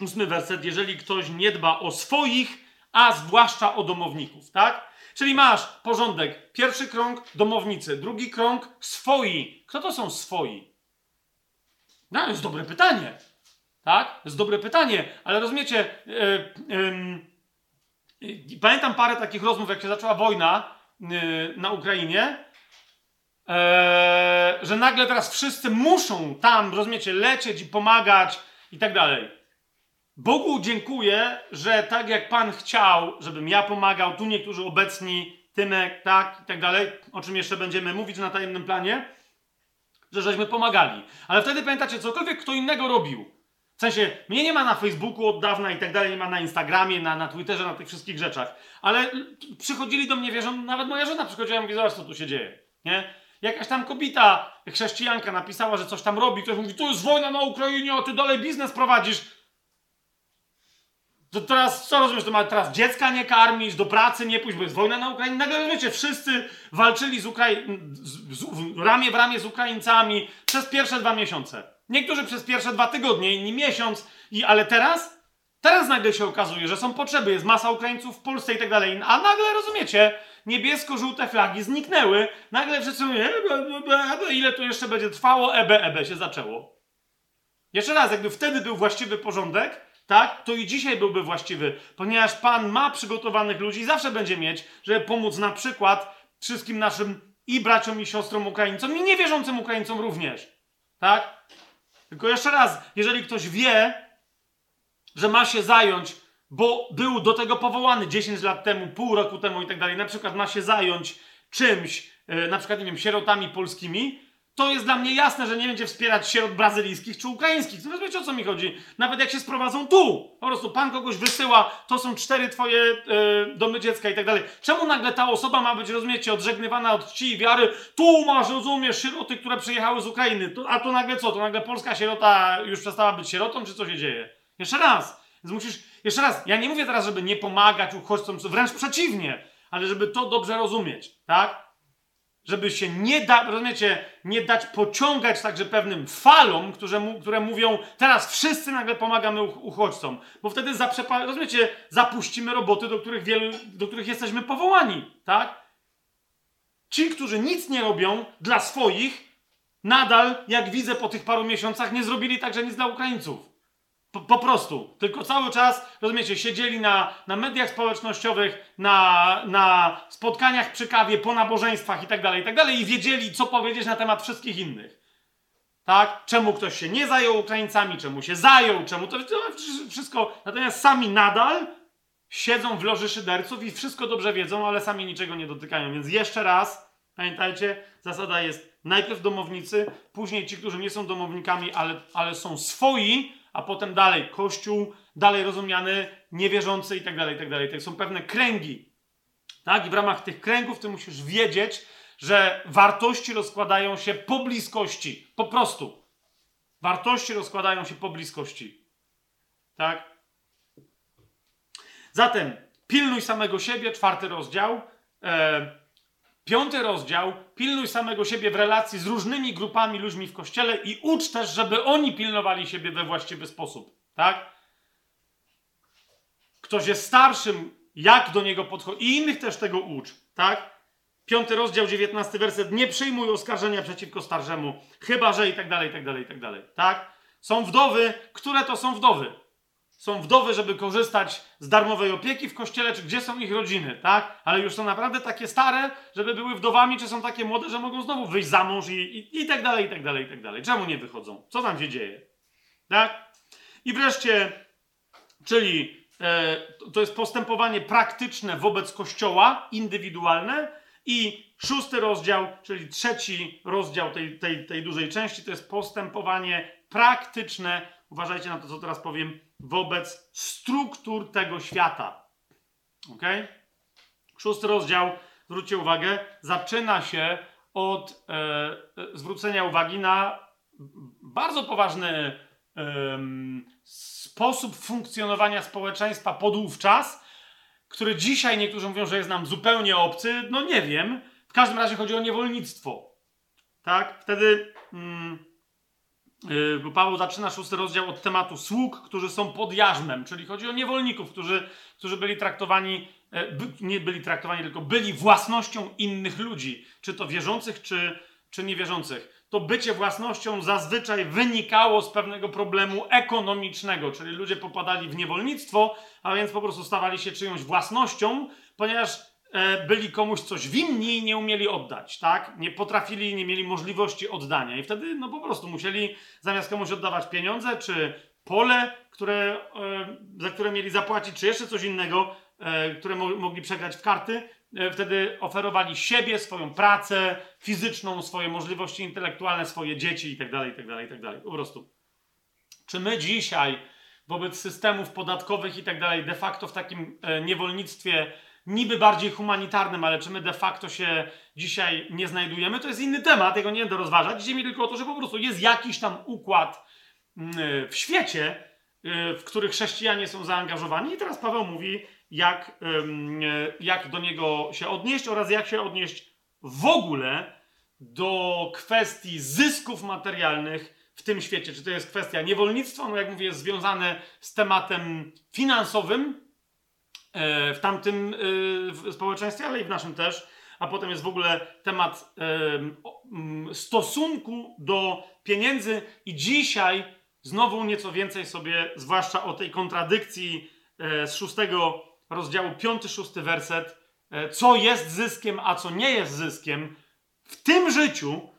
ósmy werset. Jeżeli ktoś nie dba o swoich, a zwłaszcza o domowników, tak? Czyli masz porządek. Pierwszy krąg domownicy, drugi krąg swoi. Kto to są swoi? No, jest dobre pytanie. Tak? Jest dobre pytanie, ale rozumiecie, yy, yy, pamiętam parę takich rozmów, jak się zaczęła wojna yy, na Ukrainie, e, że nagle teraz wszyscy muszą tam, rozumiecie, lecieć i pomagać i tak dalej. Bogu dziękuję, że tak jak Pan chciał, żebym ja pomagał, tu niektórzy obecni, Tymek, tak i tak dalej, o czym jeszcze będziemy mówić na tajemnym planie, że żeśmy pomagali. Ale wtedy pamiętacie, cokolwiek kto innego robił. W sensie, mnie nie ma na Facebooku od dawna i tak dalej, nie ma na Instagramie, na, na Twitterze, na tych wszystkich rzeczach. Ale przychodzili do mnie, wierzą, nawet moja żona przychodziła i mówi, zobacz co tu się dzieje, nie? Jakaś tam kobieta, chrześcijanka napisała, że coś tam robi, ktoś mówi, tu jest wojna na Ukrainie, a ty dalej biznes prowadzisz. To teraz, co rozumiesz, to ma teraz dziecka nie karmić, do pracy nie pójść, bo jest wojna na Ukrainie. Nagle, wiecie, wszyscy walczyli z Ukrai... Z, z, ramię w ramię z Ukraińcami przez pierwsze dwa miesiące. Niektórzy przez pierwsze dwa tygodnie, inni miesiąc. I, ale teraz? Teraz nagle się okazuje, że są potrzeby, jest masa Ukraińców w Polsce i tak dalej. A nagle, rozumiecie, niebiesko-żółte flagi zniknęły. Nagle wszyscy mówią, ile to jeszcze będzie trwało, ebe, ebe się zaczęło. Jeszcze raz, jakby wtedy był właściwy porządek, tak, to i dzisiaj byłby właściwy, ponieważ Pan ma przygotowanych ludzi i zawsze będzie mieć, żeby pomóc na przykład wszystkim naszym i braciom, i siostrom Ukraińcom, i niewierzącym Ukraińcom również. Tak? Tylko jeszcze raz, jeżeli ktoś wie, że ma się zająć, bo był do tego powołany 10 lat temu, pół roku temu i tak dalej, na przykład ma się zająć czymś, yy, na przykład, nie wiem, sierotami polskimi, to jest dla mnie jasne, że nie będzie wspierać sierot brazylijskich czy ukraińskich. To wiecie o co mi chodzi? Nawet jak się sprowadzą tu. Po prostu pan kogoś wysyła, to są cztery twoje yy, domy dziecka i tak dalej. Czemu nagle ta osoba ma być, rozumiecie, odżegnywana od czci i wiary? Tu masz, rozumiesz, sieroty, które przyjechały z Ukrainy. To, a to nagle co? To nagle polska sierota już przestała być sierotą, czy co się dzieje? Jeszcze raz. Więc musisz, jeszcze raz, ja nie mówię teraz, żeby nie pomagać uchodźcom, wręcz przeciwnie, ale żeby to dobrze rozumieć, tak? Żeby się nie da, rozumiecie, nie dać pociągać także pewnym falom, które, mu, które mówią, teraz wszyscy nagle pomagamy uchodźcom, bo wtedy zaprzepa, rozumiecie, zapuścimy roboty, do których, wielu, do których jesteśmy powołani, tak? Ci, którzy nic nie robią dla swoich, nadal, jak widzę po tych paru miesiącach, nie zrobili także nic dla Ukraińców. Po, po, prostu. Tylko cały czas, rozumiecie, siedzieli na, na mediach społecznościowych, na, na spotkaniach przy kawie, po nabożeństwach tak tak dalej i wiedzieli, co powiedzieć na temat wszystkich innych. Tak? Czemu ktoś się nie zajął Ukraińcami, czemu się zajął, czemu to, to wszystko. Natomiast sami nadal siedzą w loży szyderców i wszystko dobrze wiedzą, ale sami niczego nie dotykają. Więc jeszcze raz, pamiętajcie, zasada jest najpierw domownicy, później ci, którzy nie są domownikami, ale, ale są swoi, a potem dalej Kościół, dalej rozumiany, niewierzący i tak dalej, i tak dalej. Są pewne kręgi. Tak? I w ramach tych kręgów ty musisz wiedzieć, że wartości rozkładają się po bliskości. Po prostu. Wartości rozkładają się po bliskości. Tak? Zatem pilnuj samego siebie, czwarty rozdział. E, piąty rozdział, pilnuj samego siebie w relacji z różnymi grupami ludźmi w kościele i ucz też, żeby oni pilnowali siebie we właściwy sposób. Tak? Ktoś jest starszym, jak do niego podchodzi. I innych też tego ucz. Tak? Piąty rozdział, dziewiętnasty werset. Nie przyjmuj oskarżenia przeciwko starszemu, chyba że i tak dalej, i tak dalej, i tak dalej. Tak? Są wdowy. Które to są wdowy? Są wdowy, żeby korzystać z darmowej opieki w kościele, czy gdzie są ich rodziny, tak? Ale już są naprawdę takie stare, żeby były wdowami, czy są takie młode, że mogą znowu wyjść za mąż i, i, i tak dalej, i tak dalej, i tak dalej. Czemu nie wychodzą? Co tam się dzieje? Tak? I wreszcie, czyli e, to jest postępowanie praktyczne wobec kościoła, indywidualne, i szósty rozdział, czyli trzeci rozdział tej, tej, tej dużej części, to jest postępowanie praktyczne, uważajcie na to, co teraz powiem, wobec struktur tego świata. Ok? Szósty rozdział, zwróćcie uwagę, zaczyna się od e, e zwrócenia uwagi na bardzo poważny e, sposób funkcjonowania społeczeństwa podówczas, który dzisiaj niektórzy mówią, że jest nam zupełnie obcy, no nie wiem. W każdym razie chodzi o niewolnictwo. Tak? Wtedy mm, yy, Paweł zaczyna szósty rozdział od tematu sług, którzy są pod jarzmem, czyli chodzi o niewolników, którzy, którzy byli traktowani, e, by, nie byli traktowani, tylko byli własnością innych ludzi, czy to wierzących, czy, czy niewierzących. To bycie własnością zazwyczaj wynikało z pewnego problemu ekonomicznego, czyli ludzie popadali w niewolnictwo, a więc po prostu stawali się czyjąś własnością, ponieważ byli komuś coś winni i nie umieli oddać, tak? Nie potrafili, nie mieli możliwości oddania i wtedy no po prostu musieli zamiast komuś oddawać pieniądze, czy pole, które, e, za które mieli zapłacić, czy jeszcze coś innego, e, które mo mogli przegrać w karty, E, wtedy oferowali siebie, swoją pracę fizyczną, swoje możliwości intelektualne, swoje dzieci itd., itd., itd. Po prostu. Czy my dzisiaj wobec systemów podatkowych itd. Tak de facto w takim e, niewolnictwie niby bardziej humanitarnym, ale czy my de facto się dzisiaj nie znajdujemy, to jest inny temat, tego nie będę rozważać. Dzisiaj mi tylko o to, że po prostu jest jakiś tam układ mm, e, w świecie, w który chrześcijanie są zaangażowani i teraz Paweł mówi, jak, jak do niego się odnieść oraz jak się odnieść w ogóle do kwestii zysków materialnych w tym świecie. Czy to jest kwestia niewolnictwa, no jak mówię, jest związane z tematem finansowym w tamtym e, społeczeństwie, ale i w naszym też. A potem jest w ogóle temat stosunku do pieniędzy, i dzisiaj znowu nieco więcej sobie, zwłaszcza o tej kontradykcji e, z szóstego rozdziału 5-6 werset, e, co jest zyskiem, a co nie jest zyskiem w tym życiu,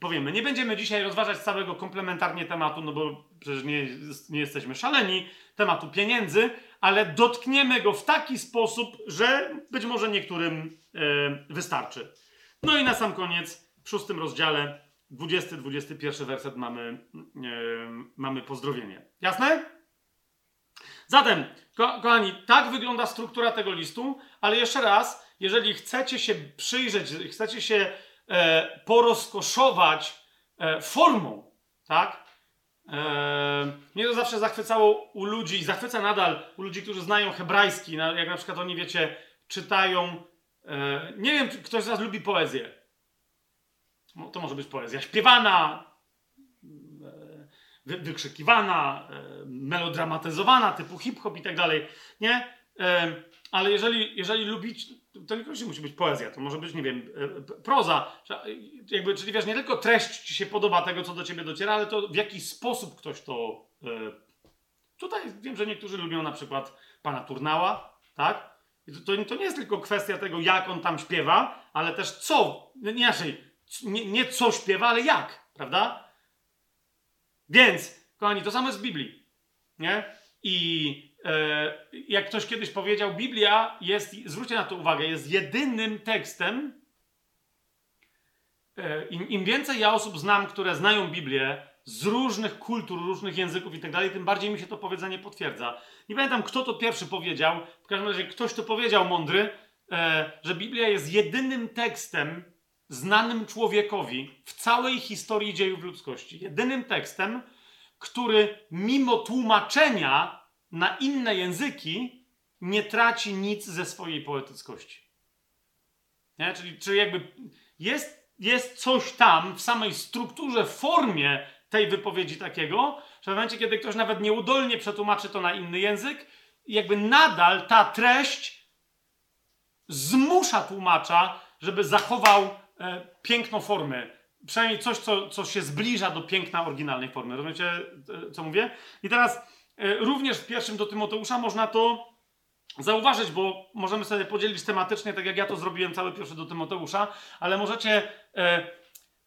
powiemy. Nie będziemy dzisiaj rozważać całego komplementarnie tematu, no bo przecież nie, nie jesteśmy szaleni, tematu pieniędzy, ale dotkniemy go w taki sposób, że być może niektórym e, wystarczy. No i na sam koniec, w szóstym rozdziale, 20-21 werset mamy, mamy pozdrowienie. Jasne? Zatem, ko kochani, tak wygląda struktura tego listu, ale jeszcze raz, jeżeli chcecie się przyjrzeć, chcecie się e, porozkoszować e, formą, tak? E, mnie to zawsze zachwycało u ludzi i zachwyca nadal u ludzi, którzy znają hebrajski, na, jak na przykład oni, wiecie, czytają. E, nie wiem, ktoś z Was lubi poezję. No, to może być poezja śpiewana, wy, wykrzykiwana, e, melodramatyzowana, typu hip-hop i tak dalej, nie? E, ale jeżeli, jeżeli lubicie, to niekoniecznie musi być poezja, to może być, nie wiem, e, proza. Jakby, czyli wiesz, nie tylko treść ci się podoba tego, co do ciebie dociera, ale to w jaki sposób ktoś to. E, tutaj wiem, że niektórzy lubią na przykład pana Turnała, tak? To, to nie jest tylko kwestia tego, jak on tam śpiewa, ale też co. Nie, inaczej, nie, nie co śpiewa, ale jak, prawda? Więc, kochani, to samo jest w Biblii. Nie? I jak ktoś kiedyś powiedział, Biblia jest, zwróćcie na to uwagę, jest jedynym tekstem. E, im, Im więcej ja osób znam, które znają Biblię z różnych kultur, różnych języków i tak dalej, tym bardziej mi się to powiedzenie potwierdza. Nie pamiętam, kto to pierwszy powiedział. W każdym razie ktoś to powiedział mądry, e, że Biblia jest jedynym tekstem znanym człowiekowi w całej historii dziejów ludzkości. Jedynym tekstem, który mimo tłumaczenia na inne języki nie traci nic ze swojej poetyckości. Nie? Czyli, czyli jakby jest, jest coś tam w samej strukturze, formie tej wypowiedzi takiego, że w momencie, kiedy ktoś nawet nieudolnie przetłumaczy to na inny język, jakby nadal ta treść zmusza tłumacza, żeby zachował e, piękno formy. Przynajmniej coś, co, co się zbliża do piękna oryginalnej formy. Rozumiecie, e, co mówię? I teraz również w pierwszym do Tymoteusza można to zauważyć, bo możemy sobie podzielić tematycznie, tak jak ja to zrobiłem cały pierwszy do Tymoteusza, ale możecie e,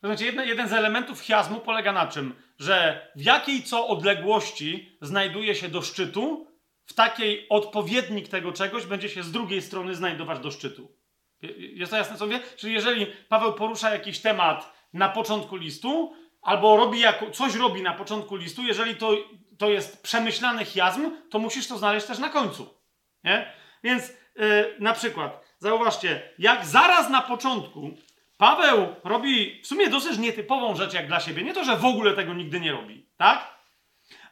Rozumiecie, jeden, jeden z elementów chiasmu polega na czym? Że w jakiej co odległości znajduje się do szczytu, w takiej odpowiednik tego czegoś będzie się z drugiej strony znajdować do szczytu. Jest to jasne, co mówię? Czyli jeżeli Paweł porusza jakiś temat na początku listu, albo robi jako, coś robi na początku listu, jeżeli to, to jest przemyślany chiasm, to musisz to znaleźć też na końcu. Nie? Więc yy, na przykład, zauważcie, jak zaraz na początku Paweł robi w sumie dosyć nietypową rzecz jak dla siebie. Nie to, że w ogóle tego nigdy nie robi, tak?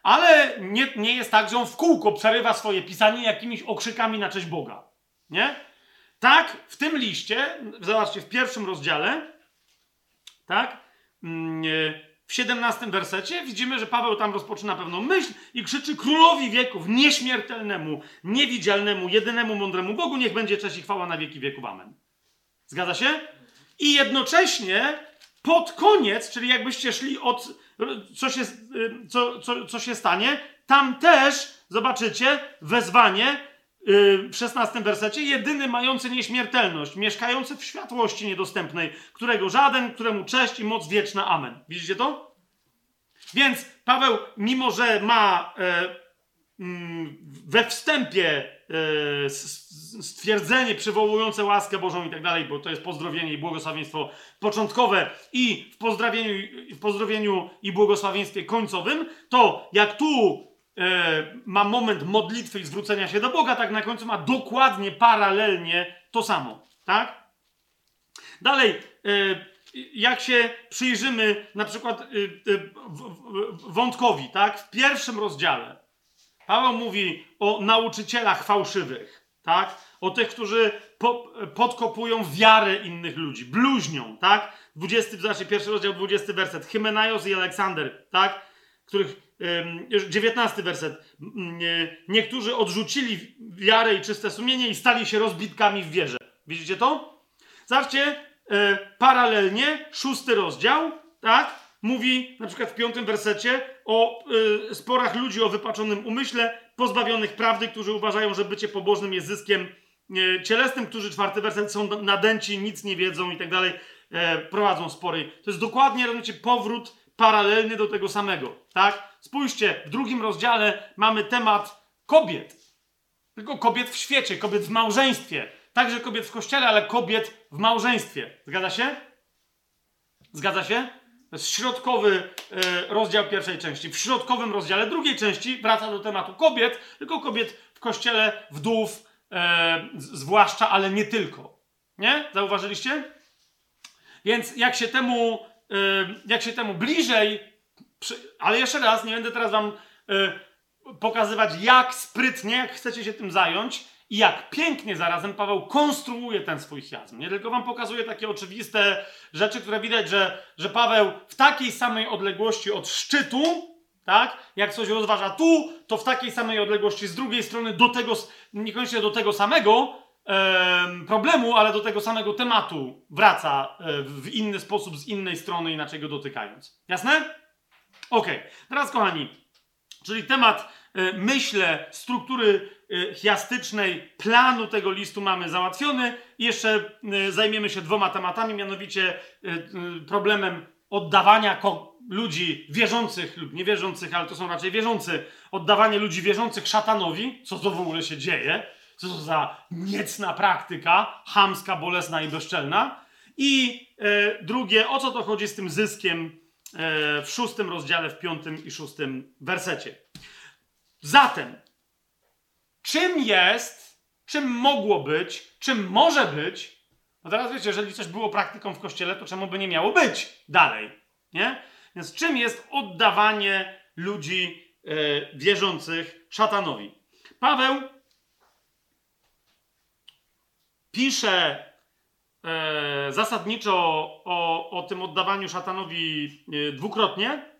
Ale nie, nie jest tak, że on w kółko przerywa swoje pisanie jakimiś okrzykami na cześć Boga. Nie? Tak, w tym liście, zobaczcie, w pierwszym rozdziale, tak, mm, w 17 wersecie widzimy, że Paweł tam rozpoczyna pewną myśl i krzyczy królowi wieków, nieśmiertelnemu, niewidzialnemu, jedynemu mądremu Bogu, niech będzie cześć i chwała na wieki wieków. Amen. Zgadza się? I jednocześnie pod koniec, czyli jakbyście szli od co się, co, co, co się stanie, tam też zobaczycie wezwanie w szesnastym wersecie, jedyny mający nieśmiertelność, mieszkający w światłości niedostępnej, którego żaden, któremu cześć i moc wieczna. Amen. Widzicie to? Więc Paweł, mimo że ma e, mm, we wstępie e, stwierdzenie przywołujące łaskę Bożą i tak dalej, bo to jest pozdrowienie i błogosławieństwo początkowe i w pozdrowieniu, w pozdrowieniu i błogosławieństwie końcowym, to jak tu ma moment modlitwy i zwrócenia się do Boga, tak na końcu ma dokładnie, paralelnie to samo. Tak? Dalej, e, jak się przyjrzymy na przykład e, wątkowi, tak? W pierwszym rozdziale Paweł mówi o nauczycielach fałszywych, tak? O tych, którzy po, podkopują wiarę innych ludzi, bluźnią, tak? 20, znaczy pierwszy rozdział, 20 werset. Hymenaios i Aleksander, tak? Których 19 werset. Niektórzy odrzucili wiarę i czyste sumienie i stali się rozbitkami w wierze. Widzicie to? Zobaczcie, e, paralelnie, szósty rozdział, tak? Mówi na przykład w piątym wersecie o y, sporach ludzi o wypaczonym umyśle, pozbawionych prawdy, którzy uważają, że bycie pobożnym jest zyskiem y, cielesnym, którzy czwarty werset są nadęci, nic nie wiedzą i tak dalej, e, prowadzą spory. To jest dokładnie, rozumiecie, powrót paralelny do tego samego, tak? Spójrzcie, w drugim rozdziale mamy temat kobiet. Tylko kobiet w świecie, kobiet w małżeństwie. Także kobiet w kościele, ale kobiet w małżeństwie. Zgadza się? Zgadza się? To jest środkowy e, rozdział pierwszej części. W środkowym rozdziale drugiej części wraca do tematu kobiet, tylko kobiet w kościele, wdów, e, zwłaszcza, ale nie tylko. Nie? Zauważyliście? Więc jak się temu, jak się temu bliżej, ale jeszcze raz, nie będę teraz wam e, pokazywać, jak sprytnie, jak chcecie się tym zająć, i jak pięknie zarazem Paweł konstruuje ten swój chiasm. Nie tylko wam pokazuje takie oczywiste rzeczy, które widać, że, że Paweł w takiej samej odległości od szczytu, tak, jak coś rozważa tu, to w takiej samej odległości z drugiej strony do tego, niekoniecznie do tego samego, problemu, ale do tego samego tematu wraca e, w inny sposób, z innej strony, inaczej go dotykając. Jasne? Ok. Teraz, kochani, czyli temat, e, myślę, struktury e, chiastycznej, planu tego listu mamy załatwiony. Jeszcze zajmiemy się dwoma tematami, mianowicie problemem oddawania ludzi wierzących lub niewierzących, ale to są raczej wierzący, oddawanie ludzi wierzących szatanowi, co to w ogóle się dzieje, co to za niecna praktyka, chamska, bolesna i bezczelna. I e, drugie, o co to chodzi z tym zyskiem e, w szóstym rozdziale, w piątym i szóstym wersecie. Zatem, czym jest, czym mogło być, czym może być, no teraz wiecie, jeżeli coś było praktyką w kościele, to czemu by nie miało być dalej, nie? Więc czym jest oddawanie ludzi e, wierzących szatanowi? Paweł pisze e, zasadniczo o, o tym oddawaniu szatanowi e, dwukrotnie.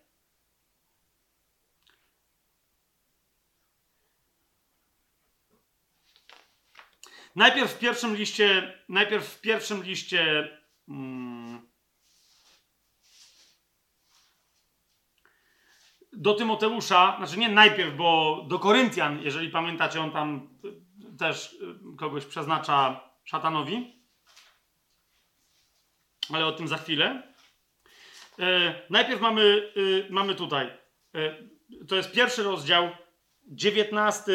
Najpierw w pierwszym liście, najpierw w pierwszym liście mm, do Tymoteusza, znaczy nie najpierw, bo do Koryntian, jeżeli pamiętacie, on tam też y, kogoś przeznacza szatanowi. Ale o tym za chwilę. E, najpierw mamy, y, mamy tutaj. E, to jest pierwszy rozdział, 19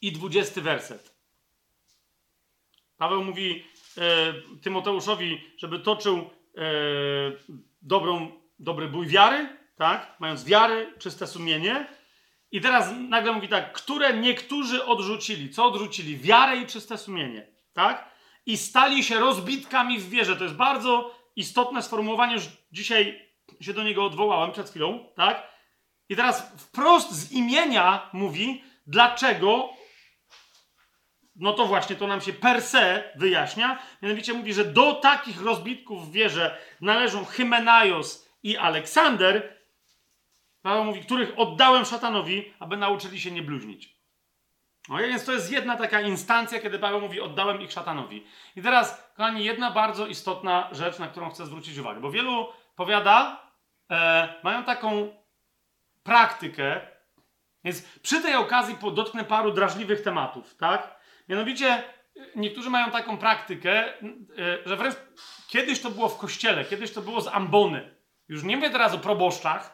i 20 werset. Paweł mówi e, Tymoteuszowi, żeby toczył e, dobrą, dobry bój wiary, tak? Mając wiary, czyste sumienie. I teraz nagle mówi tak, które niektórzy odrzucili. Co odrzucili? Wiarę i czyste sumienie, tak? I stali się rozbitkami w wierze. To jest bardzo istotne sformułowanie, już dzisiaj się do niego odwołałem przed chwilą, tak? I teraz wprost z imienia mówi, dlaczego no to właśnie to nam się per se wyjaśnia. Mianowicie mówi, że do takich rozbitków w wierze należą Hymenaios i Aleksander, Paweł mówi, których oddałem szatanowi, aby nauczyli się nie bluźnić. No więc to jest jedna taka instancja, kiedy Paweł mówi, oddałem ich szatanowi. I teraz, kochani, jedna bardzo istotna rzecz, na którą chcę zwrócić uwagę, bo wielu powiada, e, mają taką praktykę, więc przy tej okazji dotknę paru drażliwych tematów, tak? Mianowicie niektórzy mają taką praktykę, e, że wręcz kiedyś to było w kościele, kiedyś to było z ambony. Już nie mówię teraz o proboszczach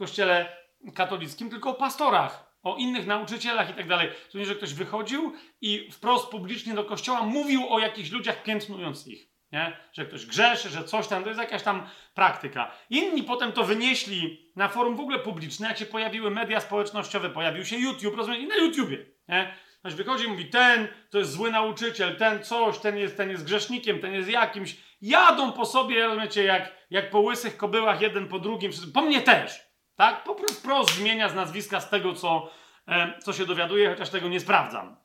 kościele katolickim, tylko o pastorach, o innych nauczycielach i tak dalej. To nie, że ktoś wychodził i wprost publicznie do kościoła mówił o jakichś ludziach, piętnując ich. Nie? Że ktoś grzeszy, że coś tam, to jest jakaś tam praktyka. Inni potem to wynieśli na forum w ogóle publiczne, jak się pojawiły media społecznościowe, pojawił się YouTube, rozumiem, i na YouTubie. Nie? Ktoś wychodzi i mówi, ten to jest zły nauczyciel, ten coś, ten jest, ten jest grzesznikiem, ten jest jakimś. Jadą po sobie, rozumiecie, jak, jak po łysych kobyłach, jeden po drugim, po mnie też. Tak? Po prostu zmienia z nazwiska z tego, co, e, co się dowiaduje, chociaż tego nie sprawdzam.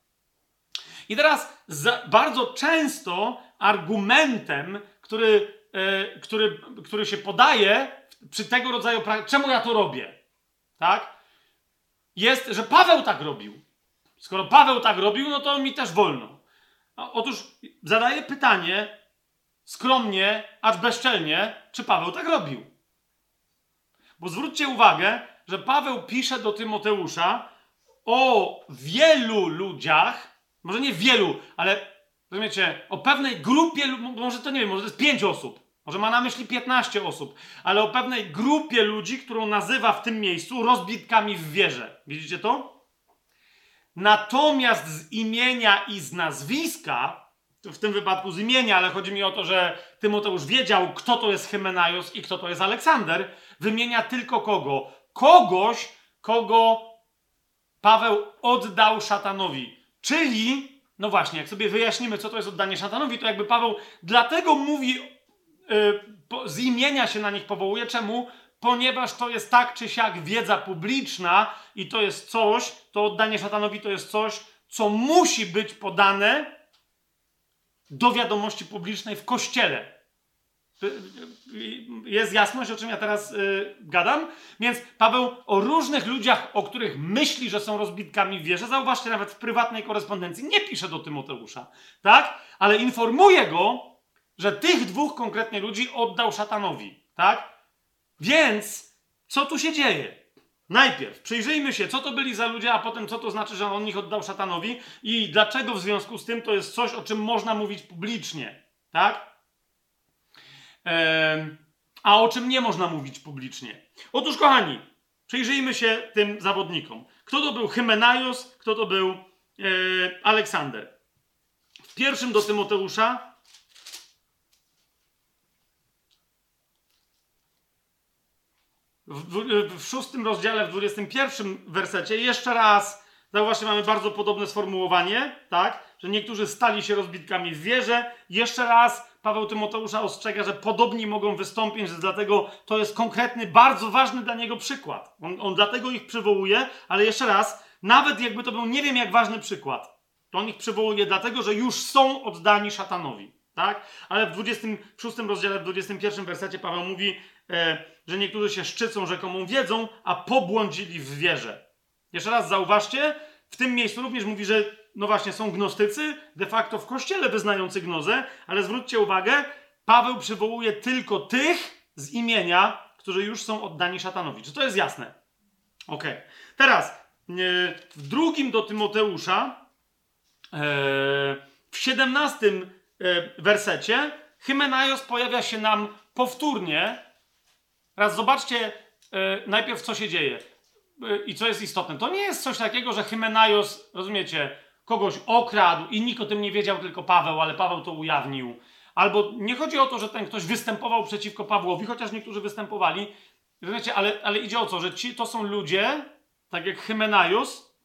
I teraz bardzo często argumentem, który, e, który, który się podaje przy tego rodzaju praktyce, czemu ja to robię, tak? Jest, że Paweł tak robił. Skoro Paweł tak robił, no to mi też wolno. Otóż zadaję pytanie skromnie, acz bezczelnie, czy Paweł tak robił. Bo zwróćcie uwagę, że Paweł pisze do Tymoteusza o wielu ludziach, może nie wielu, ale rozumiecie, o pewnej grupie, może to nie wiem, może to jest pięć osób, może ma na myśli 15 osób, ale o pewnej grupie ludzi, którą nazywa w tym miejscu rozbitkami w wierze. Widzicie to? Natomiast z imienia i z nazwiska, w tym wypadku z imienia, ale chodzi mi o to, że Tymoteusz wiedział, kto to jest Hymenaios i kto to jest Aleksander, wymienia tylko kogo? Kogoś, kogo Paweł oddał szatanowi. Czyli, no właśnie, jak sobie wyjaśnimy, co to jest oddanie szatanowi, to jakby Paweł dlatego mówi, yy, po, z imienia się na nich powołuje. Czemu? Ponieważ to jest tak czy siak wiedza publiczna i to jest coś, to oddanie szatanowi to jest coś, co musi być podane do wiadomości publicznej w kościele. Jest jasność, o czym ja teraz yy, gadam? Więc Paweł o różnych ludziach, o których myśli, że są rozbitkami w wierze, zauważcie, nawet w prywatnej korespondencji nie pisze do Tymoteusza, tak? Ale informuje go, że tych dwóch konkretnie ludzi oddał szatanowi, tak? Więc co tu się dzieje? Najpierw przyjrzyjmy się, co to byli za ludzie, a potem co to znaczy, że on ich oddał szatanowi i dlaczego w związku z tym to jest coś, o czym można mówić publicznie, tak? A o czym nie można mówić publicznie. Otóż, kochani, przyjrzyjmy się tym zawodnikom. Kto to był Hymenaios, kto to był e, Aleksander. W pierwszym do Tymoteusza, w, w szóstym rozdziale, w dwudziestym pierwszym wersecie, jeszcze raz, zauważcie, mamy bardzo podobne sformułowanie, tak? Że niektórzy stali się rozbitkami w wierze. Jeszcze raz Paweł Tymoteusza ostrzega, że podobni mogą wystąpić, że dlatego to jest konkretny, bardzo ważny dla niego przykład. On, on dlatego ich przywołuje, ale jeszcze raz, nawet jakby to był nie wiem jak ważny przykład, to on ich przywołuje dlatego, że już są oddani szatanowi. Tak? Ale w 26 rozdziale, w 21 wersecie Paweł mówi, e, że niektórzy się szczycą rzekomą wiedzą, a pobłądzili w wierze. Jeszcze raz zauważcie, w tym miejscu również mówi, że no właśnie są gnostycy, de facto w kościele wyznający gnozę, ale zwróćcie uwagę, Paweł przywołuje tylko tych z imienia, którzy już są oddani szatanowi. Czy to jest jasne? Ok. Teraz e, w drugim do Tymoteusza, e, w 17 e, wersecie, Hymenaios pojawia się nam powtórnie Raz zobaczcie najpierw, co się dzieje i co jest istotne. To nie jest coś takiego, że Hymenaios, rozumiecie, kogoś okradł i nikt o tym nie wiedział, tylko Paweł, ale Paweł to ujawnił. Albo nie chodzi o to, że ten ktoś występował przeciwko Pawłowi, chociaż niektórzy występowali. Rozumiecie, ale, ale idzie o to, że ci to są ludzie, tak jak Hymenaios,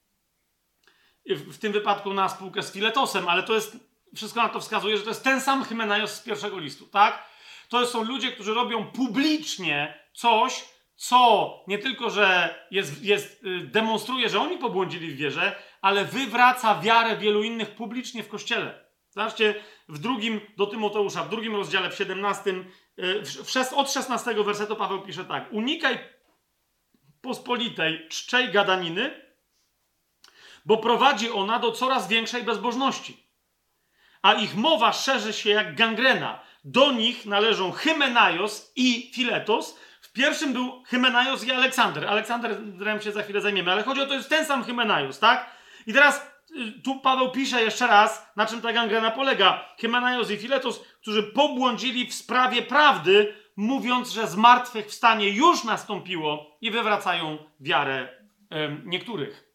w, w tym wypadku na spółkę z Filetosem, ale to jest, wszystko na to wskazuje, że to jest ten sam Hymenaios z pierwszego listu, tak? To są ludzie, którzy robią publicznie coś, co nie tylko, że jest, jest, y, demonstruje, że oni pobłądzili w wierze, ale wywraca wiarę wielu innych publicznie w kościele. Zobaczcie, w drugim do Tymoteusza, w drugim rozdziale, w 17, y, w, w, od 16 wersetu Paweł pisze tak: Unikaj pospolitej, czczej gadaniny, bo prowadzi ona do coraz większej bezbożności. A ich mowa szerzy się jak gangrena. Do nich należą Hymenaios i Filetos, w pierwszym był Hymenaios i Aleksander. Aleksanderem się za chwilę zajmiemy, ale chodzi o to, jest ten sam Hymenaios, tak? I teraz y, tu Paweł pisze jeszcze raz, na czym ta gangrena polega. Hymenaios i Filetos, którzy pobłądzili w sprawie prawdy, mówiąc, że zmartwychwstanie już nastąpiło i wywracają wiarę niektórych.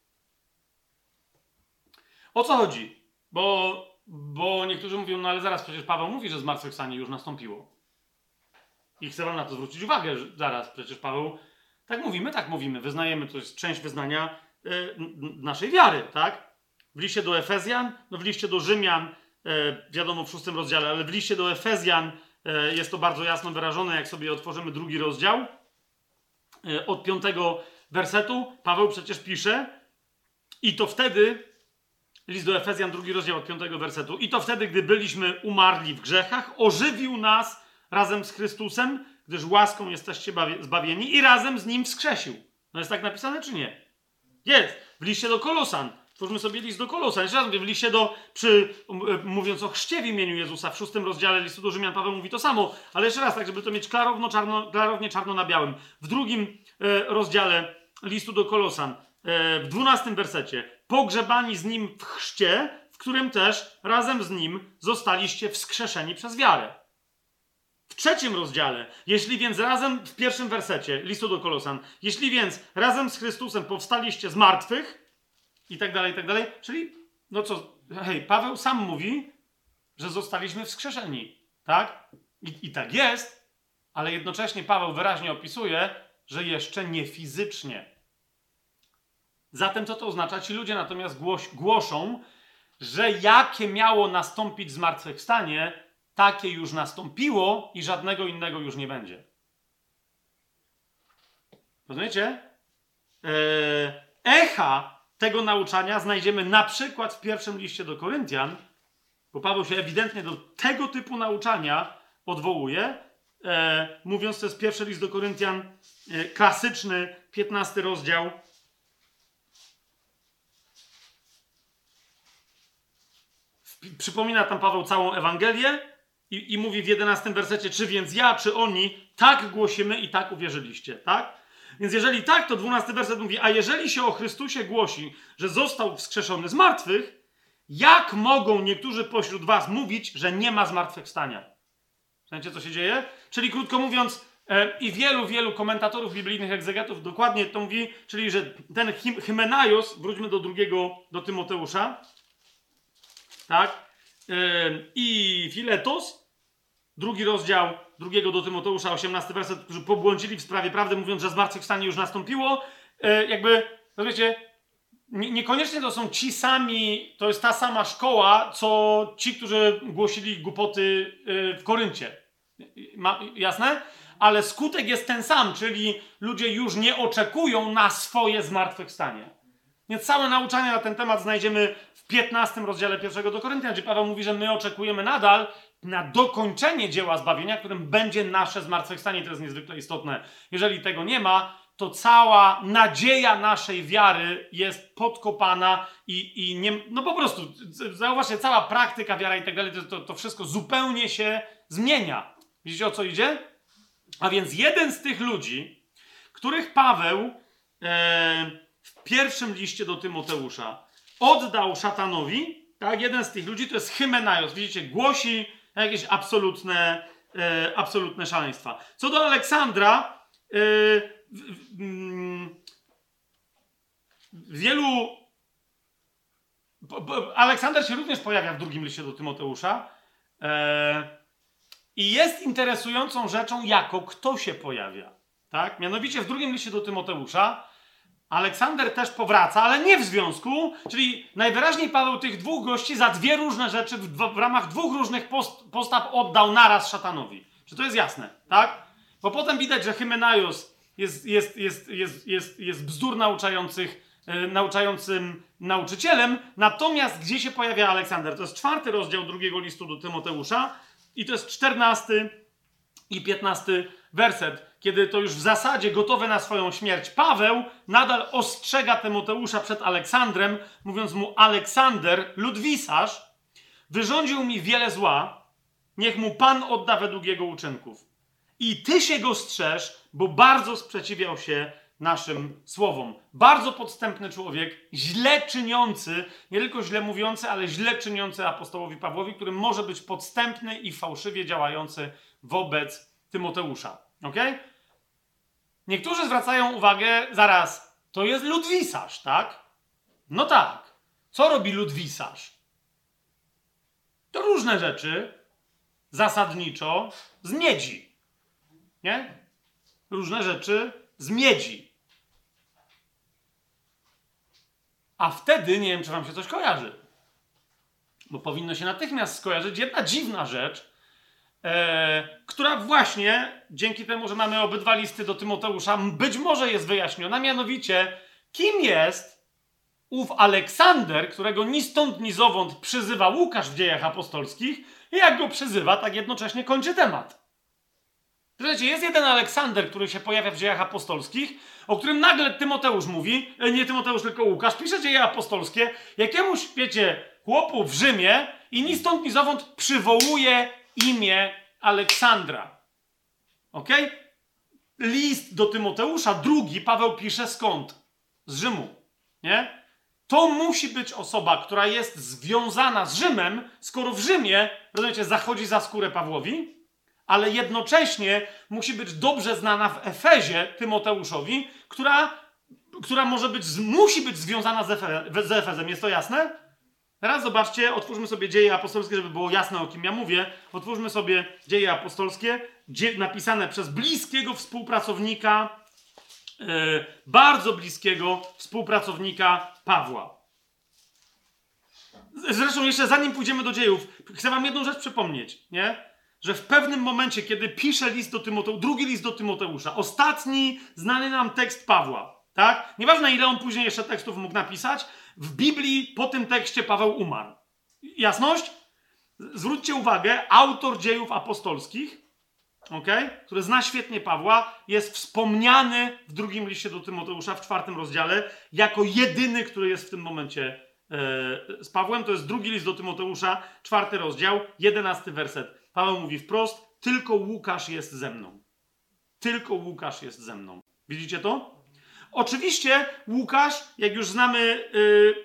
O co chodzi? Bo, bo niektórzy mówią, no ale zaraz przecież Paweł mówi, że zmartwychwstanie już nastąpiło. I chcę wam na to zwrócić uwagę, że zaraz przecież Paweł, tak mówimy, tak mówimy, wyznajemy, to jest część wyznania naszej wiary, tak? W liście do Efezjan, no w liście do Rzymian, y, wiadomo w szóstym rozdziale, ale w liście do Efezjan y, jest to bardzo jasno wyrażone, jak sobie otworzymy drugi rozdział, od piątego wersetu, Paweł przecież pisze, i to wtedy, list do Efezjan, drugi rozdział od piątego wersetu, i to wtedy, gdy byliśmy umarli w grzechach, ożywił nas razem z Chrystusem, gdyż łaską jesteście zbawieni i razem z Nim wskrzesił. No jest tak napisane, czy nie? Jest. W liście do Kolosan. Twórzmy sobie list do Kolosan. Jeszcze raz mówię, w liście do, przy, e, mówiąc o chrzcie w imieniu Jezusa, w szóstym rozdziale listu do Rzymian Paweł mówi to samo, ale jeszcze raz, tak żeby to mieć klarowno, czarno, klarownie czarno na białym. W drugim e, rozdziale listu do Kolosan, e, w dwunastym wersecie, pogrzebani z Nim w chrzcie, w którym też razem z Nim zostaliście wskrzeszeni przez wiarę. W trzecim rozdziale, jeśli więc razem, w pierwszym wersecie listu do Kolosan, jeśli więc razem z Chrystusem powstaliście z martwych, i tak dalej, i tak dalej, czyli, no co, hej, Paweł sam mówi, że zostaliśmy wskrzeszeni, tak? I, I tak jest, ale jednocześnie Paweł wyraźnie opisuje, że jeszcze nie fizycznie. Zatem co to oznacza? Ci ludzie natomiast głoś, głoszą, że jakie miało nastąpić zmartwychwstanie, takie już nastąpiło i żadnego innego już nie będzie. Rozumiecie? E, echa tego nauczania znajdziemy na przykład w pierwszym liście do Koryntian, bo Paweł się ewidentnie do tego typu nauczania odwołuje. e, mówiąc, to jest pierwszy list do Koryntian, e, klasyczny, 15 rozdział. Przypomina tam Paweł całą Ewangelię i, i mówi w 11 wersecie, czy więc ja, czy oni, tak głosimy i tak uwierzyliście, tak? Więc jeżeli tak, to 12 werset mówi, a jeżeli się o Chrystusie głosi, że został wskrzeszony z martwych, jak mogą niektórzy pośród was mówić, że nie ma zmartwychwstania? Wiecie, co się dzieje? Czyli krótko mówiąc, e, i wielu, wielu komentatorów biblijnych, egzegetów dokładnie to mówi, czyli że ten Hymenaios, wróćmy do drugiego, do Tymoteusza, tak? I Filetos, drugi rozdział drugiego do Tymoteusza, 18 werset, którzy pobłądzili w sprawie prawdy, mówiąc, że zmartwychwstanie już nastąpiło. E, jakby, rozumiecie, niekoniecznie to są ci sami, to jest ta sama szkoła, co ci, którzy głosili głupoty e, w Koryncie. Ma, jasne? Ale skutek jest ten sam, czyli ludzie już nie oczekują na swoje zmartwychwstanie. Więc całe nauczania na ten temat znajdziemy w 15 rozdziale pierwszego do Koryntian, gdzie Paweł mówi, że my oczekujemy nadal na dokończenie dzieła zbawienia, którym będzie nasze zmartwychwstanie. To jest niezwykle istotne. Jeżeli tego nie ma, to cała nadzieja naszej wiary jest podkopana i, i nie, no po prostu, zauważcie, cała praktyka, wiara i tak dalej, to, to wszystko zupełnie się zmienia. Widzicie o co idzie? A więc jeden z tych ludzi, których Paweł e, w pierwszym liście do Tymoteusza oddał szatanowi, tak, jeden z tych ludzi to jest Hymenaios. Widzicie, głosi jakieś absolutne, e, absolutne szaleństwa. Co do Aleksandra, e, mm, wielu. Aleksander się również pojawia w drugim liście do Tymoteusza. E, I jest interesującą rzeczą, jako kto się pojawia. Tak? Mianowicie w drugim liście do Tymoteusza Aleksander też powraca, ale nie w związku, czyli najwyraźniej Paweł tych dwóch gości za dwie różne rzeczy w, w ramach dwóch różnych post, postaw oddał naraz szatanowi. Czy to jest jasne, tak? Bo potem widać, że Hymenaios jest, jest, jest, jest, jest, jest bzdur nauczających, yy, nauczającym nauczycielem, natomiast gdzie się pojawia Aleksander? To jest czwarty rozdział drugiego listu do Tymoteusza i to jest czternasty i piętnasty werset kiedy to już w zasadzie gotowy na swoją śmierć, Paweł nadal ostrzega Tymoteusza przed Aleksandrem, mówiąc mu: Aleksander, ludwisarz, wyrządził mi wiele zła, niech mu Pan odda według jego uczynków. I ty się go strzeż, bo bardzo sprzeciwiał się naszym słowom. Bardzo podstępny człowiek, źle czyniący, nie tylko źle mówiący, ale źle czyniący apostołowi Pawłowi, który może być podstępny i fałszywie działający wobec Tymoteusza. Okej? Niektórzy zwracają uwagę, zaraz, to jest ludwisarz, tak? No tak. Co robi ludwisarz? To różne rzeczy, zasadniczo z miedzi. Nie? Różne rzeczy z miedzi. A wtedy, nie wiem, czy wam się coś kojarzy, bo powinno się natychmiast skojarzyć jedna dziwna rzecz, e, która właśnie dzięki temu, że mamy obydwa listy do Tymoteusza, być może jest wyjaśniona, mianowicie kim jest ów Aleksander, którego ni stąd, ni zowąd przyzywa Łukasz w dziejach apostolskich i jak go przyzywa, tak jednocześnie kończy temat. Słuchajcie, jest jeden Aleksander, który się pojawia w dziejach apostolskich, o którym nagle Tymoteusz mówi, e, nie Tymoteusz, tylko Łukasz, pisze dzieje apostolskie, jakiemuś, wiecie, chłopu w Rzymie i ni stąd, ni zowąd przywołuje imię Aleksandra. Ok? List do Tymoteusza, drugi, Paweł pisze skąd? Z Rzymu. Nie? To musi być osoba, która jest związana z Rzymem, skoro w Rzymie, rozumiecie, zachodzi za skórę Pawłowi, ale jednocześnie musi być dobrze znana w Efezie Tymoteuszowi, która, która może być, musi być związana z, Efe, z Efezem. Jest to jasne? Teraz zobaczcie, otwórzmy sobie dzieje apostolskie, żeby było jasne, o kim ja mówię. Otwórzmy sobie dzieje apostolskie, napisane przez bliskiego współpracownika, yy, bardzo bliskiego współpracownika Pawła. Zresztą jeszcze zanim pójdziemy do dziejów, chcę wam jedną rzecz przypomnieć, nie? Że w pewnym momencie, kiedy pisze list do Tymoteusza, drugi list do Tymoteusza, ostatni znany nam tekst Pawła, tak? Nieważne ile on później jeszcze tekstów mógł napisać, w Biblii po tym tekście Paweł umarł. Jasność? Zwróćcie uwagę, autor dziejów apostolskich okay? który zna świetnie Pawła, jest wspomniany w drugim liście do Tymoteusza w czwartym rozdziale jako jedyny, który jest w tym momencie e, z Pawłem. To jest drugi list do Tymoteusza, czwarty rozdział, jedenasty werset. Paweł mówi wprost: Tylko Łukasz jest ze mną. Tylko Łukasz jest ze mną. Widzicie to? Oczywiście Łukasz, jak już znamy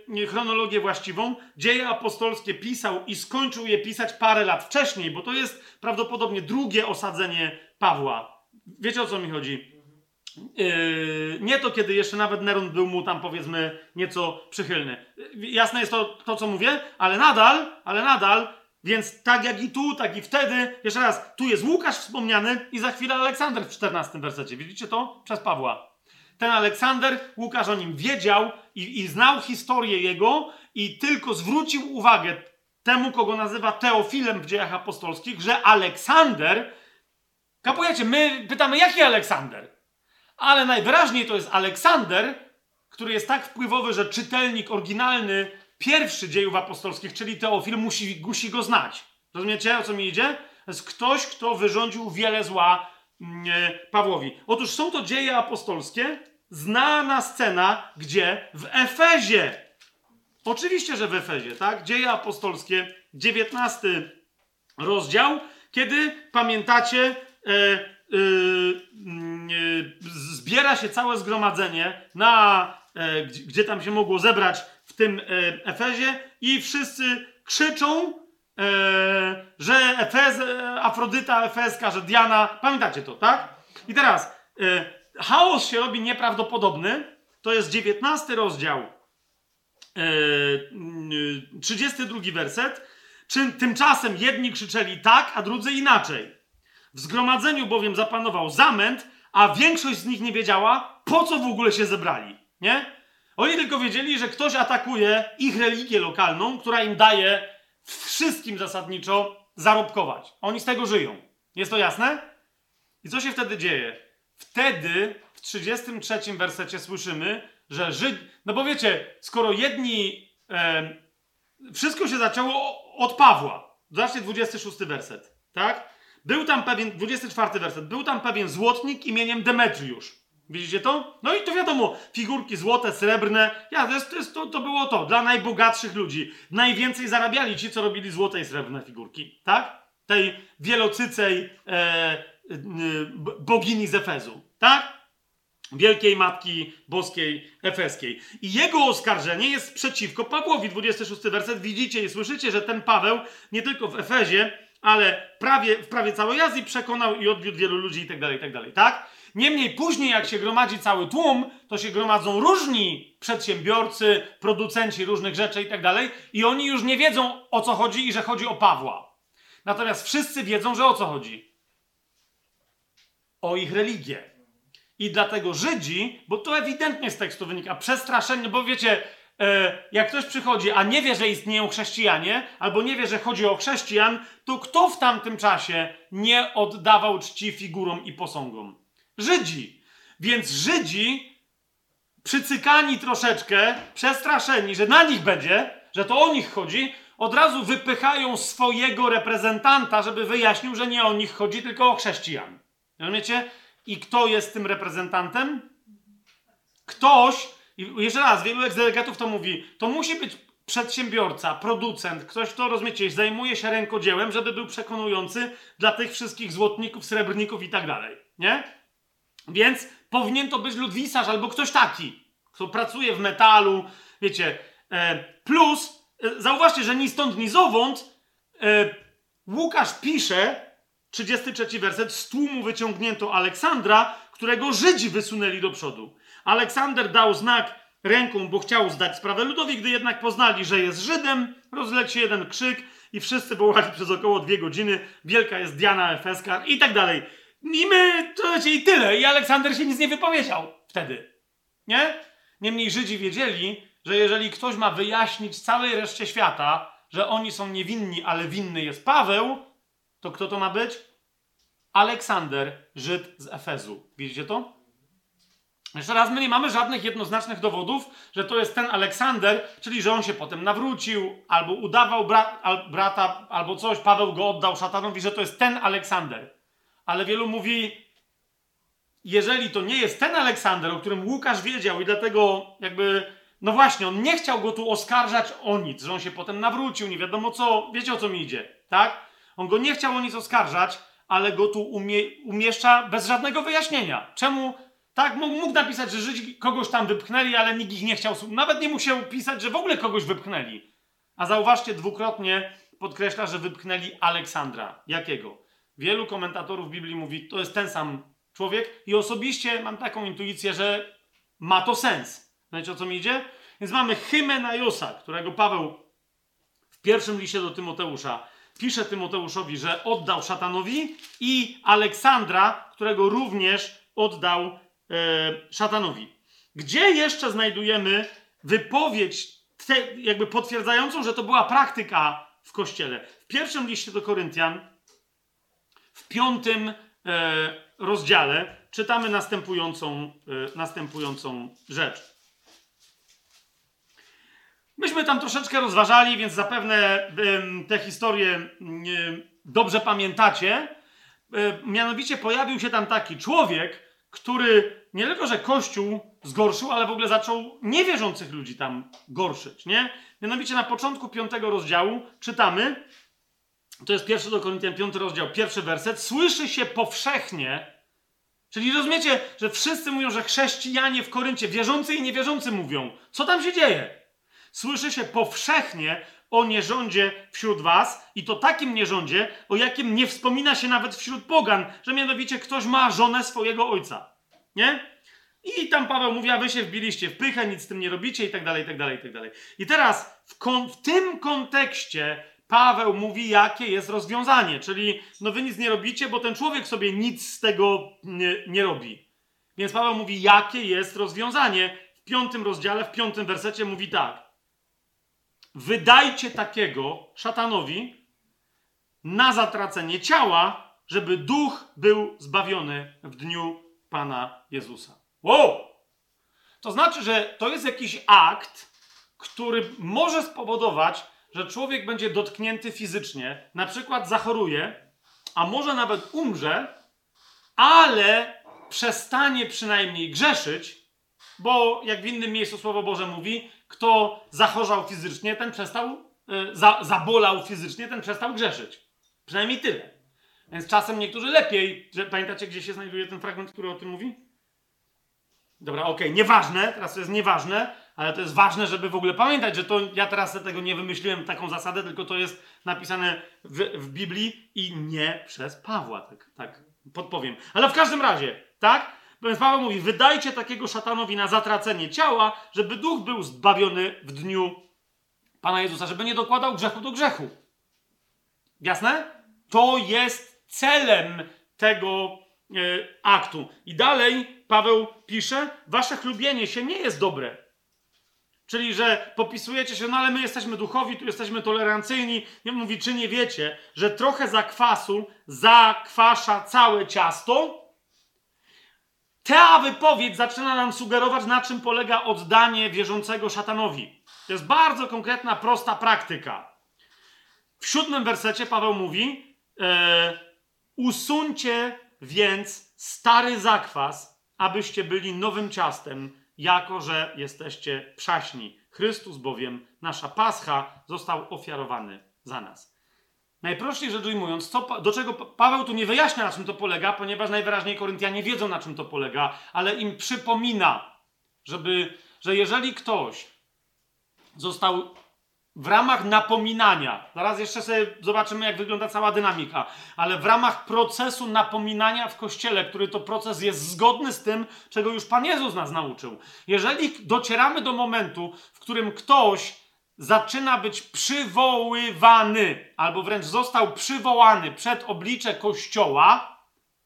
yy, chronologię właściwą, dzieje apostolskie pisał i skończył je pisać parę lat wcześniej, bo to jest prawdopodobnie drugie osadzenie Pawła. Wiecie o co mi chodzi? Yy, nie to, kiedy jeszcze nawet Neron był mu tam powiedzmy nieco przychylny. Yy, jasne jest to, to, co mówię, ale nadal, ale nadal, więc tak jak i tu, tak i wtedy, jeszcze raz, tu jest Łukasz wspomniany i za chwilę Aleksander w 14 wersecie. Widzicie to? Przez Pawła ten Aleksander, Łukasz o nim wiedział i, i znał historię jego i tylko zwrócił uwagę temu, kogo nazywa Teofilem w dziejach apostolskich, że Aleksander, kapujecie, my pytamy, jaki Aleksander? Ale najwyraźniej to jest Aleksander, który jest tak wpływowy, że czytelnik oryginalny pierwszy dziejów apostolskich, czyli Teofil, musi, musi go znać. Rozumiecie, o co mi idzie? To jest ktoś, kto wyrządził wiele zła mm, Pawłowi. Otóż są to dzieje apostolskie, znana scena, gdzie w Efezie, oczywiście, że w Efezie, tak? Dzieje apostolskie, 19 rozdział, kiedy pamiętacie, e, e, e, zbiera się całe zgromadzenie na, e, gdzie, gdzie, tam się mogło zebrać w tym e, Efezie i wszyscy krzyczą, e, że Efez, Afrodyta Efeska, że Diana, pamiętacie to, tak? I teraz chaos się robi nieprawdopodobny. To jest 19 rozdział, yy, 32 werset. Czy, tymczasem jedni krzyczeli tak, a drudzy inaczej. W zgromadzeniu bowiem zapanował zamęt, a większość z nich nie wiedziała, po co w ogóle się zebrali. Nie? Oni tylko wiedzieli, że ktoś atakuje ich religię lokalną, która im daje wszystkim zasadniczo zarobkować. Oni z tego żyją. Jest to jasne? I co się wtedy dzieje? Wtedy w 33 wersecie słyszymy, że Żyd. No bo wiecie, skoro jedni. E, wszystko się zaczęło od Pawła. Zobaczcie 26 werset, tak? Był tam pewien, 24 werset, był tam pewien złotnik imieniem Demetriusz. Widzicie to? No i to wiadomo, figurki złote, srebrne. Ja, to, jest, to, jest, to, to było to, dla najbogatszych ludzi. Najwięcej zarabiali ci, co robili złote i srebrne figurki, tak? Tej wielocycej e, bogini z Efezu, tak? Wielkiej Matki Boskiej Efeskiej. I jego oskarżenie jest przeciwko Pawłowi. 26 werset. Widzicie i słyszycie, że ten Paweł nie tylko w Efezie, ale prawie, w prawie całej Azji przekonał i odwiódł wielu ludzi i tak dalej, tak tak? Niemniej później, jak się gromadzi cały tłum, to się gromadzą różni przedsiębiorcy, producenci różnych rzeczy i tak dalej, i oni już nie wiedzą o co chodzi i że chodzi o Pawła. Natomiast wszyscy wiedzą, że o co chodzi o ich religię. I dlatego Żydzi, bo to ewidentnie z tekstu wynika, przestraszeni, bo wiecie, e, jak ktoś przychodzi, a nie wie, że istnieją chrześcijanie, albo nie wie, że chodzi o chrześcijan, to kto w tamtym czasie nie oddawał czci figurom i posągom? Żydzi. Więc Żydzi, przycykani troszeczkę, przestraszeni, że na nich będzie, że to o nich chodzi, od razu wypychają swojego reprezentanta, żeby wyjaśnił, że nie o nich chodzi, tylko o chrześcijan. Rozumiecie? I kto jest tym reprezentantem? Ktoś, i jeszcze raz, wielu egzelegatów to mówi, to musi być przedsiębiorca, producent, ktoś, kto, rozumiecie, zajmuje się rękodziełem, żeby był przekonujący dla tych wszystkich złotników, srebrników i tak dalej, nie? Więc powinien to być ludwisarz albo ktoś taki, kto pracuje w metalu, wiecie. E, plus, e, zauważcie, że ni stąd, ni zowąd e, Łukasz pisze, 33 werset. Z tłumu wyciągnięto Aleksandra, którego Żydzi wysunęli do przodu. Aleksander dał znak ręką, bo chciał zdać sprawę ludowi, gdy jednak poznali, że jest Żydem, rozległ się jeden krzyk i wszyscy wołali przez około dwie godziny wielka jest Diana Efeska i tak dalej. I my, to wiecie, i tyle. I Aleksander się nic nie wypowiedział wtedy. Nie? Niemniej Żydzi wiedzieli, że jeżeli ktoś ma wyjaśnić całej reszcie świata, że oni są niewinni, ale winny jest Paweł, to kto to ma być? Aleksander, Żyd z Efezu. Widzicie to? Jeszcze raz, my nie mamy żadnych jednoznacznych dowodów, że to jest ten Aleksander, czyli że on się potem nawrócił, albo udawał bra al, brata, albo coś, Paweł go oddał szatanowi, że to jest ten Aleksander. ale wielu mówi, jeżeli to nie jest ten Aleksander, o którym Łukasz wiedział i dlatego jakby, no właśnie, on nie chciał go tu oskarżać o nic, że on się potem nawrócił, nie wiadomo co, wiecie o co mi idzie, tak? On go nie chciał o nic oskarżać, ale go tu umie, umieszcza bez żadnego wyjaśnienia. Czemu? Tak, mógł, napisać, że Żydzi kogoś tam wypchnęli, ale nikt ich nie chciał. Nawet nie musiał pisać, że w ogóle kogoś wypchnęli. A zauważcie, dwukrotnie podkreśla, że wypchnęli Aleksandra. Jakiego? Wielu komentatorów Biblii mówi, to jest ten sam człowiek i osobiście mam taką intuicję, że ma to sens. Wiecie o co mi idzie? Więc mamy Hymenajosa, którego Paweł w pierwszym liście do Tymoteusza pisze Tymoteuszowi, że oddał szatanowi i Aleksandra, którego również oddał e, szatanowi. Gdzie jeszcze znajdujemy wypowiedź te, jakby potwierdzającą, że to była praktyka w kościele? W pierwszym liście do Koryntian, w piątym e, rozdziale, czytamy następującą, e, następującą rzecz. Myśmy tam troszeczkę rozważali, więc zapewne te historie dobrze pamiętacie. E, mianowicie pojawił się tam taki człowiek, który nie tylko, że Kościół zgorszył, ale w ogóle zaczął niewierzących ludzi tam gorszyć, nie? Mianowicie na początku piątego rozdziału czytamy, to jest pierwszy do Koryntian, piąty rozdział, pierwszy werset, słyszy się powszechnie, czyli rozumiecie, że wszyscy mówią, że chrześcijanie w Koryncie, wierzący i niewierzący mówią, co tam się dzieje? Słyszy się powszechnie o nierządzie wśród was i to takim nierządzie, o jakim nie wspomina się nawet wśród pogan, że mianowicie ktoś ma żonę swojego ojca. Nie? I tam Paweł mówi, a wy się wbiliście w pychę, nic z tym nie robicie i tak dalej, i tak dalej, i tak dalej. I teraz w, w tym kontekście Paweł mówi, jakie jest rozwiązanie, czyli no wy nic nie robicie, bo ten człowiek sobie nic z tego nie, nie robi. Więc Paweł mówi, jakie jest rozwiązanie. W piątym rozdziale, w piątym wersecie mówi tak wydajcie takiego szatanowi na zatracenie ciała, żeby duch był zbawiony w dniu Pana Jezusa. Wow! To znaczy, że to jest jakiś akt, który może spowodować, że człowiek będzie dotknięty fizycznie, na przykład zachoruje, a może nawet umrze, ale przestanie przynajmniej grzeszyć, bo jak w innym miejscu Słowo Boże mówi, kto zachorzał fizycznie, ten przestał, e, za, zabolał fizycznie, ten przestał grzeszyć. Przynajmniej tyle. Więc czasem niektórzy lepiej, że pamiętacie, gdzie się znajduje ten fragment, który o tym mówi? Dobra, okej, okay. nieważne, teraz to jest nieważne, ale to jest ważne, żeby w ogóle pamiętać, że to ja teraz tego nie wymyśliłem, taką zasadę, tylko to jest napisane w, w Biblii i nie przez Pawła, tak, tak podpowiem. Ale w każdym razie, tak? Więc Paweł mówi, wydajcie takiego szatanowi na zatracenie ciała, żeby duch był zbawiony w dniu Pana Jezusa, żeby nie dokładał grzechu do grzechu. Jasne? To jest celem tego e, aktu. I dalej Paweł pisze, wasze chlubienie się nie jest dobre. Czyli, że popisujecie się, no ale my jesteśmy duchowi, tu jesteśmy tolerancyjni. Nie mówi, czy nie wiecie, że trochę zakwasu zakwasza całe ciasto? Ta wypowiedź zaczyna nam sugerować, na czym polega oddanie wierzącego szatanowi. To jest bardzo konkretna, prosta praktyka. W siódmym wersecie Paweł mówi: e, Usuńcie więc stary zakwas, abyście byli nowym ciastem, jako że jesteście przaśni. Chrystus bowiem, nasza pascha, został ofiarowany za nas. Najprościej rzecz ujmując, co, do czego Paweł tu nie wyjaśnia, na czym to polega, ponieważ najwyraźniej Koryntianie wiedzą, na czym to polega, ale im przypomina, żeby, że jeżeli ktoś został w ramach napominania, zaraz jeszcze sobie zobaczymy, jak wygląda cała dynamika, ale w ramach procesu napominania w kościele, który to proces jest zgodny z tym, czego już Pan Jezus nas nauczył. Jeżeli docieramy do momentu, w którym ktoś zaczyna być przywoływany, albo wręcz został przywołany przed oblicze Kościoła,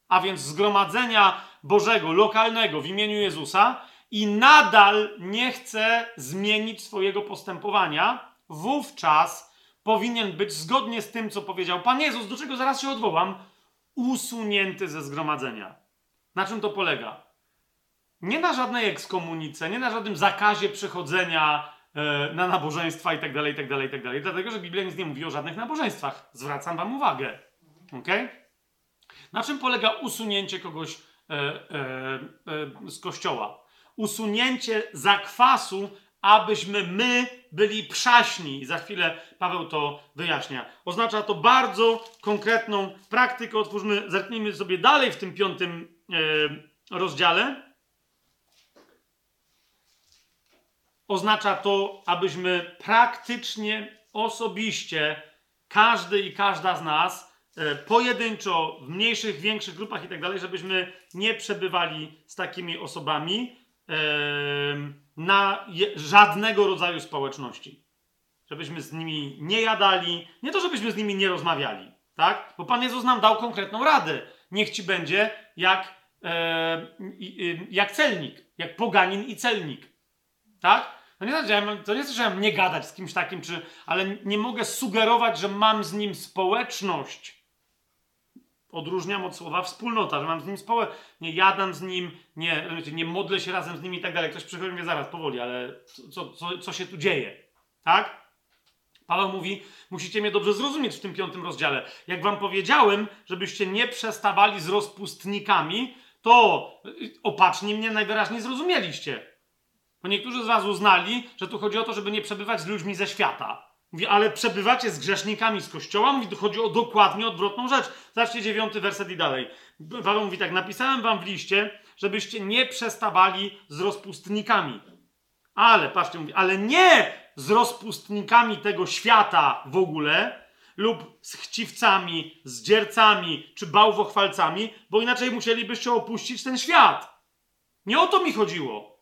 a więc zgromadzenia Bożego, lokalnego w imieniu Jezusa, i nadal nie chce zmienić swojego postępowania, wówczas powinien być zgodnie z tym, co powiedział Pan Jezus, do czego zaraz się odwołam, usunięty ze zgromadzenia. Na czym to polega? Nie na żadnej ekskomunice, nie na żadnym zakazie przychodzenia na nabożeństwa i tak dalej, i tak dalej, i tak dalej. Dlatego, że Biblia nic nie mówi o żadnych nabożeństwach. Zwracam wam uwagę. Ok? Na czym polega usunięcie kogoś e, e, e, z kościoła? Usunięcie zakwasu, abyśmy my byli przaśni. Za chwilę Paweł to wyjaśnia. Oznacza to bardzo konkretną praktykę. Otwórzmy, zerknijmy sobie dalej w tym piątym e, rozdziale. Oznacza to, abyśmy praktycznie, osobiście, każdy i każda z nas, e, pojedynczo, w mniejszych, większych grupach i tak dalej, żebyśmy nie przebywali z takimi osobami na żadnego rodzaju społeczności. Żebyśmy z nimi nie jadali, nie to, żebyśmy z nimi nie rozmawiali, tak? Bo Pan Jezus nam dał konkretną radę. Niech ci będzie jak, e, jak celnik, jak poganin i celnik, tak? To nie, znaczy, ja mam, to nie znaczy, że ja mam nie gadać z kimś takim, czy, ale nie mogę sugerować, że mam z nim społeczność. Odróżniam od słowa wspólnota, że mam z nim społeczność. Nie jadam z nim, nie, nie modlę się razem z nim i tak dalej. Ktoś przychodzi i mówi zaraz, powoli, ale co, co, co się tu dzieje? Tak? Paweł mówi, musicie mnie dobrze zrozumieć w tym piątym rozdziale. Jak wam powiedziałem, żebyście nie przestawali z rozpustnikami, to opacznie mnie najwyraźniej zrozumieliście. Bo niektórzy z was uznali, że tu chodzi o to, żeby nie przebywać z ludźmi ze świata. Mówi, ale przebywacie z grzesznikami z kościoła? Mówi, tu chodzi o dokładnie odwrotną rzecz. Zobaczcie dziewiąty werset i dalej. Paweł mówi tak, napisałem wam w liście, żebyście nie przestawali z rozpustnikami. Ale, patrzcie, mówi, ale nie z rozpustnikami tego świata w ogóle, lub z chciwcami, z dziercami, czy bałwochwalcami, bo inaczej musielibyście opuścić ten świat. Nie o to mi chodziło.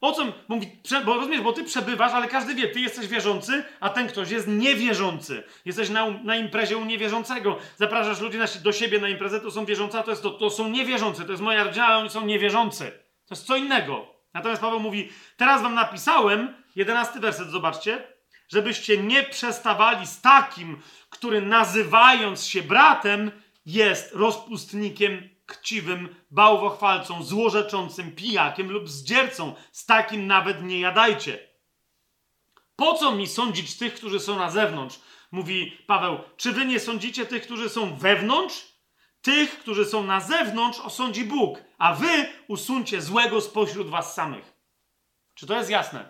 O co mówi? Bo rozumiesz, bo ty przebywasz, ale każdy wie, ty jesteś wierzący, a ten ktoś jest niewierzący. Jesteś na, na imprezie u niewierzącego. Zapraszasz ludzi na, do siebie na imprezę, to są wierzący, a to, jest to, to są niewierzący. To jest moja rodzina, ale oni są niewierzący. To jest co innego. Natomiast Paweł mówi, teraz wam napisałem, jedenasty werset, zobaczcie, żebyście nie przestawali z takim, który nazywając się bratem, jest rozpustnikiem chciwym, bałwochwalcą, złorzeczącym, pijakiem lub zdziercą. Z takim nawet nie jadajcie. Po co mi sądzić tych, którzy są na zewnątrz? Mówi Paweł, czy wy nie sądzicie tych, którzy są wewnątrz? Tych, którzy są na zewnątrz, osądzi Bóg, a wy usuńcie złego spośród was samych. Czy to jest jasne?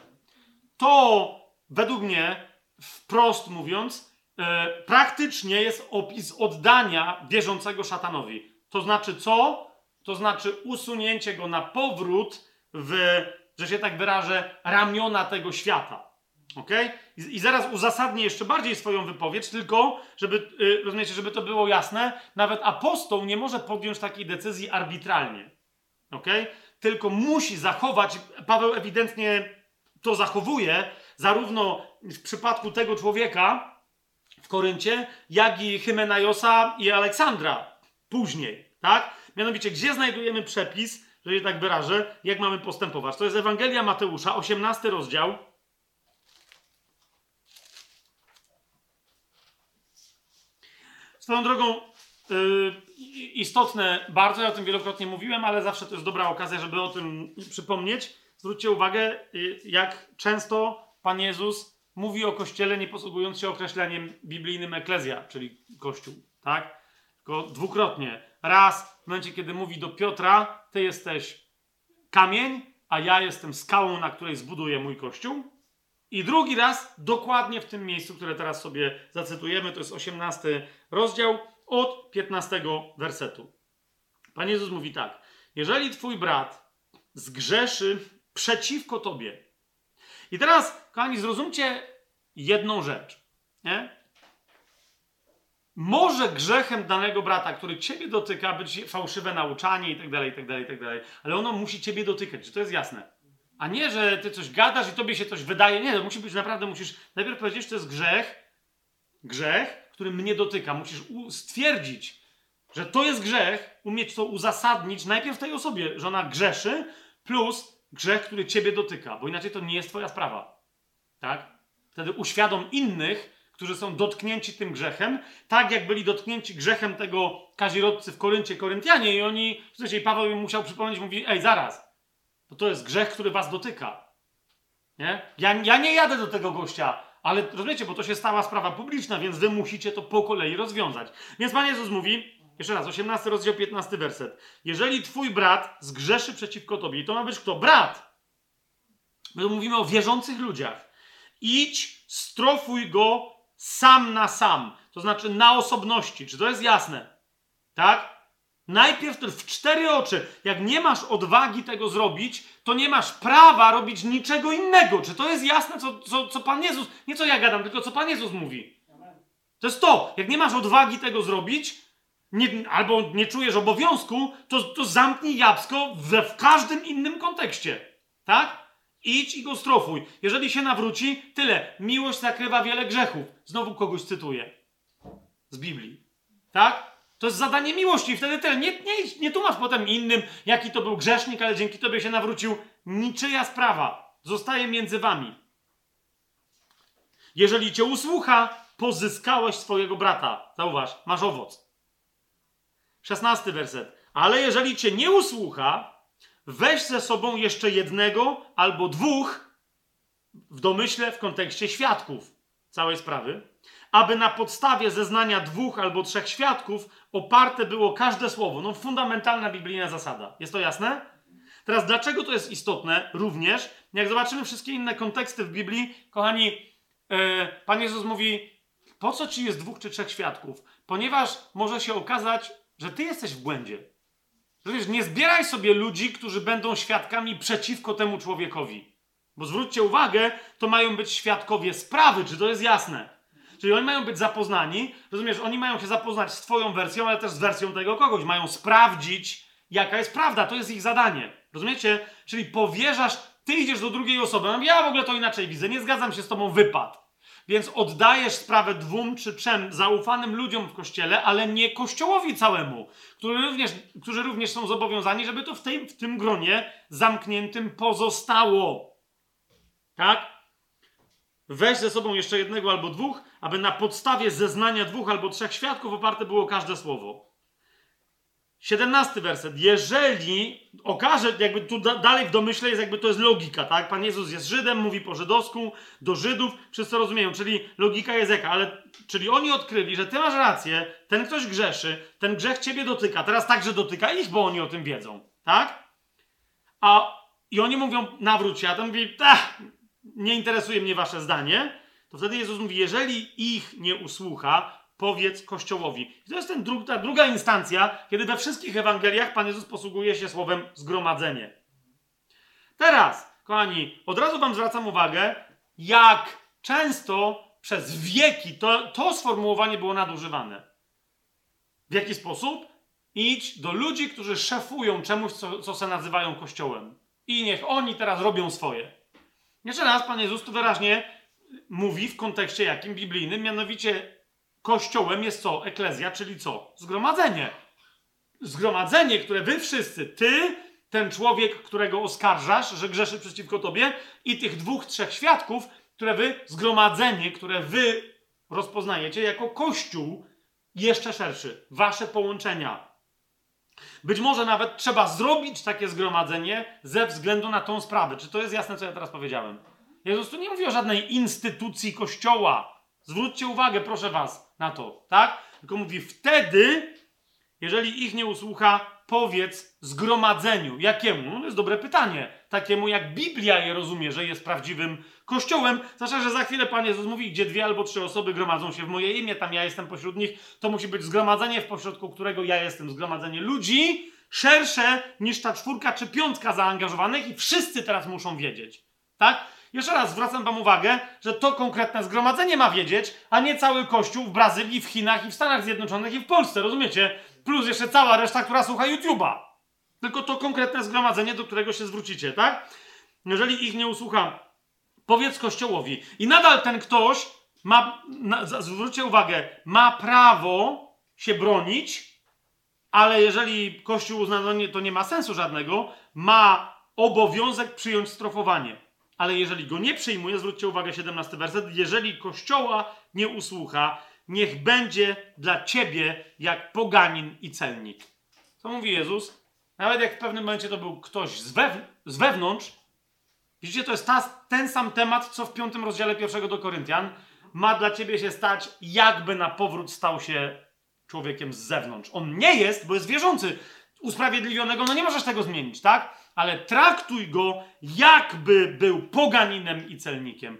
To według mnie, wprost mówiąc, e, praktycznie jest opis oddania wierzącego szatanowi. To znaczy co? To znaczy usunięcie go na powrót w, że się tak wyrażę, ramiona tego świata. Ok? I, I, zaraz uzasadnię jeszcze bardziej swoją wypowiedź, tylko, żeby, yy, rozumiecie, żeby to było jasne, nawet apostoł nie może podjąć takiej decyzji arbitralnie. Ok? Tylko musi zachować, Paweł ewidentnie to zachowuje, zarówno w przypadku tego człowieka w Koryncie, jak i Hymenajosa i Aleksandra później, tak? Mianowicie, gdzie znajdujemy przepis, że się tak wyrażę, jak mamy postępować? To jest Ewangelia Mateusza, 18 rozdział. Swoją drogą, yy, istotne bardzo, ja o tym wielokrotnie mówiłem, ale zawsze to jest dobra okazja, żeby o tym przypomnieć. Zwróćcie uwagę, yy, jak często Pan Jezus mówi o Kościele, nie posługując się określeniem biblijnym eklezja, czyli Kościół, tak? Tylko dwukrotnie. Raz w momencie, kiedy mówi do Piotra, ty jesteś kamień, a ja jestem skałą, na której zbuduję mój kościół. I drugi raz, dokładnie w tym miejscu, które teraz sobie zacytujemy, to jest 18 rozdział, od 15 wersetu. Pan Jezus mówi tak: Jeżeli twój brat zgrzeszy przeciwko tobie. I teraz, kochani, zrozumcie jedną rzecz. Nie? Może grzechem danego brata, który ciebie dotyka, być fałszywe nauczanie i tak dalej, i tak dalej, i tak dalej. Ale ono musi ciebie dotykać, czy to jest jasne? A nie, że ty coś gadasz i tobie się coś wydaje. Nie, to musi być naprawdę, musisz najpierw powiedzieć, że to jest grzech, grzech, który mnie dotyka. Musisz stwierdzić, że to jest grzech, umieć to uzasadnić najpierw tej osobie, że ona grzeszy, plus grzech, który ciebie dotyka, bo inaczej to nie jest twoja sprawa. Tak? Wtedy uświadom innych, którzy są dotknięci tym grzechem, tak jak byli dotknięci grzechem tego kazirodcy w Koryncie, Koryntianie i oni, w Paweł im musiał przypomnieć, mówi, ej, zaraz, bo to jest grzech, który was dotyka. Nie? Ja, ja nie jadę do tego gościa, ale rozumiecie, bo to się stała sprawa publiczna, więc wy musicie to po kolei rozwiązać. Więc Pan Jezus mówi, Jeszcze raz, 18 rozdział, 15 werset. Jeżeli twój brat zgrzeszy przeciwko tobie, i to ma być kto? Brat. My mówimy o wierzących ludziach. Idź, strofuj go sam na sam. To znaczy na osobności. Czy to jest jasne? Tak? Najpierw w cztery oczy. Jak nie masz odwagi tego zrobić, to nie masz prawa robić niczego innego. Czy to jest jasne, co, co, co Pan Jezus, nie co ja gadam, tylko co Pan Jezus mówi. To jest to. Jak nie masz odwagi tego zrobić, nie, albo nie czujesz obowiązku, to, to zamknij jabłko we, w każdym innym kontekście. Tak? Idź i go strofuj. Jeżeli się nawróci, tyle. Miłość zakrywa wiele grzechów. Znowu kogoś cytuję. Z Biblii. Tak? To jest zadanie miłości wtedy tyle. Nie, nie, nie tłumacz potem innym, jaki to był grzesznik, ale dzięki tobie się nawrócił. Niczyja sprawa. Zostaje między wami. Jeżeli cię usłucha, pozyskałeś swojego brata. Zauważ, masz owoc. Szesnasty werset. Ale jeżeli cię nie usłucha, weź ze sobą jeszcze jednego albo dwóch, w domyśle w kontekście świadków całej sprawy, aby na podstawie zeznania dwóch albo trzech świadków oparte było każde słowo. No, fundamentalna biblijna zasada. Jest to jasne? Teraz, dlaczego to jest istotne również? Jak zobaczymy wszystkie inne konteksty w Biblii, kochani, yy, Pan Jezus mówi: Po co ci jest dwóch czy trzech świadków? Ponieważ może się okazać, że ty jesteś w błędzie. Wiesz, nie zbieraj sobie ludzi, którzy będą świadkami przeciwko temu człowiekowi. Bo zwróćcie uwagę, to mają być świadkowie sprawy, czy to jest jasne? Czyli oni mają być zapoznani, rozumiesz, oni mają się zapoznać z twoją wersją, ale też z wersją tego kogoś. Mają sprawdzić, jaka jest prawda. To jest ich zadanie. Rozumiecie? Czyli powierzasz, ty idziesz do drugiej osoby. No, ja w ogóle to inaczej widzę, nie zgadzam się z tobą, wypad. Więc oddajesz sprawę dwóm czy trzem zaufanym ludziom w kościele, ale nie kościołowi całemu, który również, którzy również są zobowiązani, żeby to w, tej, w tym gronie zamkniętym pozostało. Tak? Weź ze sobą jeszcze jednego albo dwóch, aby na podstawie zeznania dwóch albo trzech świadków oparte było każde słowo. 17 werset. Jeżeli okaże, jakby tu da, dalej w domyśle jest jakby to jest logika, tak? Pan Jezus jest Żydem, mówi po żydowsku, do Żydów, wszyscy rozumieją, czyli logika jest jaka, ale czyli oni odkryli, że ty masz rację, ten ktoś grzeszy, ten grzech ciebie dotyka, teraz także dotyka ich, bo oni o tym wiedzą, tak? A i oni mówią, nawróć się, a ten mówi, nie interesuje mnie wasze zdanie, to wtedy Jezus mówi, jeżeli ich nie usłucha, powiedz Kościołowi. I to jest ten dru ta druga instancja, kiedy we wszystkich Ewangeliach Pan Jezus posługuje się słowem zgromadzenie. Teraz, kochani, od razu Wam zwracam uwagę, jak często przez wieki to, to sformułowanie było nadużywane. W jaki sposób? Idź do ludzi, którzy szefują czemuś, co, co se nazywają Kościołem. I niech oni teraz robią swoje. Jeszcze raz Pan Jezus tu wyraźnie mówi w kontekście jakim biblijnym, mianowicie kościołem jest co? Eklezja, czyli co? Zgromadzenie. Zgromadzenie, które wy wszyscy, ty, ten człowiek, którego oskarżasz, że grzeszy przeciwko tobie, i tych dwóch, trzech świadków, które wy, zgromadzenie, które wy rozpoznajecie jako kościół jeszcze szerszy. Wasze połączenia. Być może nawet trzeba zrobić takie zgromadzenie ze względu na tą sprawę. Czy to jest jasne, co ja teraz powiedziałem? Jezus tu nie mówi o żadnej instytucji kościoła. Zwróćcie uwagę, proszę was, na to, tak? Tylko mówi wtedy, jeżeli ich nie usłucha, powiedz zgromadzeniu. Jakiemu? No jest dobre pytanie. Takiemu, jak Biblia je rozumie, że jest prawdziwym kościołem. Zwłaszcza, że za chwilę Pan Jezus mówi, gdzie dwie albo trzy osoby gromadzą się w moje imię, tam ja jestem pośród nich. To musi być zgromadzenie, w pośrodku którego ja jestem. Zgromadzenie ludzi szersze niż ta czwórka czy piątka zaangażowanych i wszyscy teraz muszą wiedzieć. Tak? Jeszcze raz zwracam Wam uwagę, że to konkretne zgromadzenie ma wiedzieć, a nie cały Kościół w Brazylii, w Chinach i w Stanach Zjednoczonych i w Polsce, rozumiecie? Plus jeszcze cała reszta, która słucha YouTube'a. Tylko to konkretne zgromadzenie, do którego się zwrócicie, tak? Jeżeli ich nie usłucha, powiedz Kościołowi. I nadal ten ktoś ma, na, zwróćcie uwagę, ma prawo się bronić, ale jeżeli Kościół uzna, no nie, to nie ma sensu żadnego, ma obowiązek przyjąć strofowanie. Ale jeżeli go nie przyjmuje, zwróćcie uwagę, 17 werset, jeżeli Kościoła nie usłucha, niech będzie dla ciebie jak poganin i celnik. Co mówi Jezus? Nawet jak w pewnym momencie to był ktoś z, z wewnątrz, widzicie, to jest ta, ten sam temat, co w piątym rozdziale pierwszego do Koryntian, ma dla ciebie się stać, jakby na powrót stał się człowiekiem z zewnątrz. On nie jest, bo jest wierzący. Usprawiedliwionego, no nie możesz tego zmienić, tak? Ale traktuj go, jakby był poganinem i celnikiem.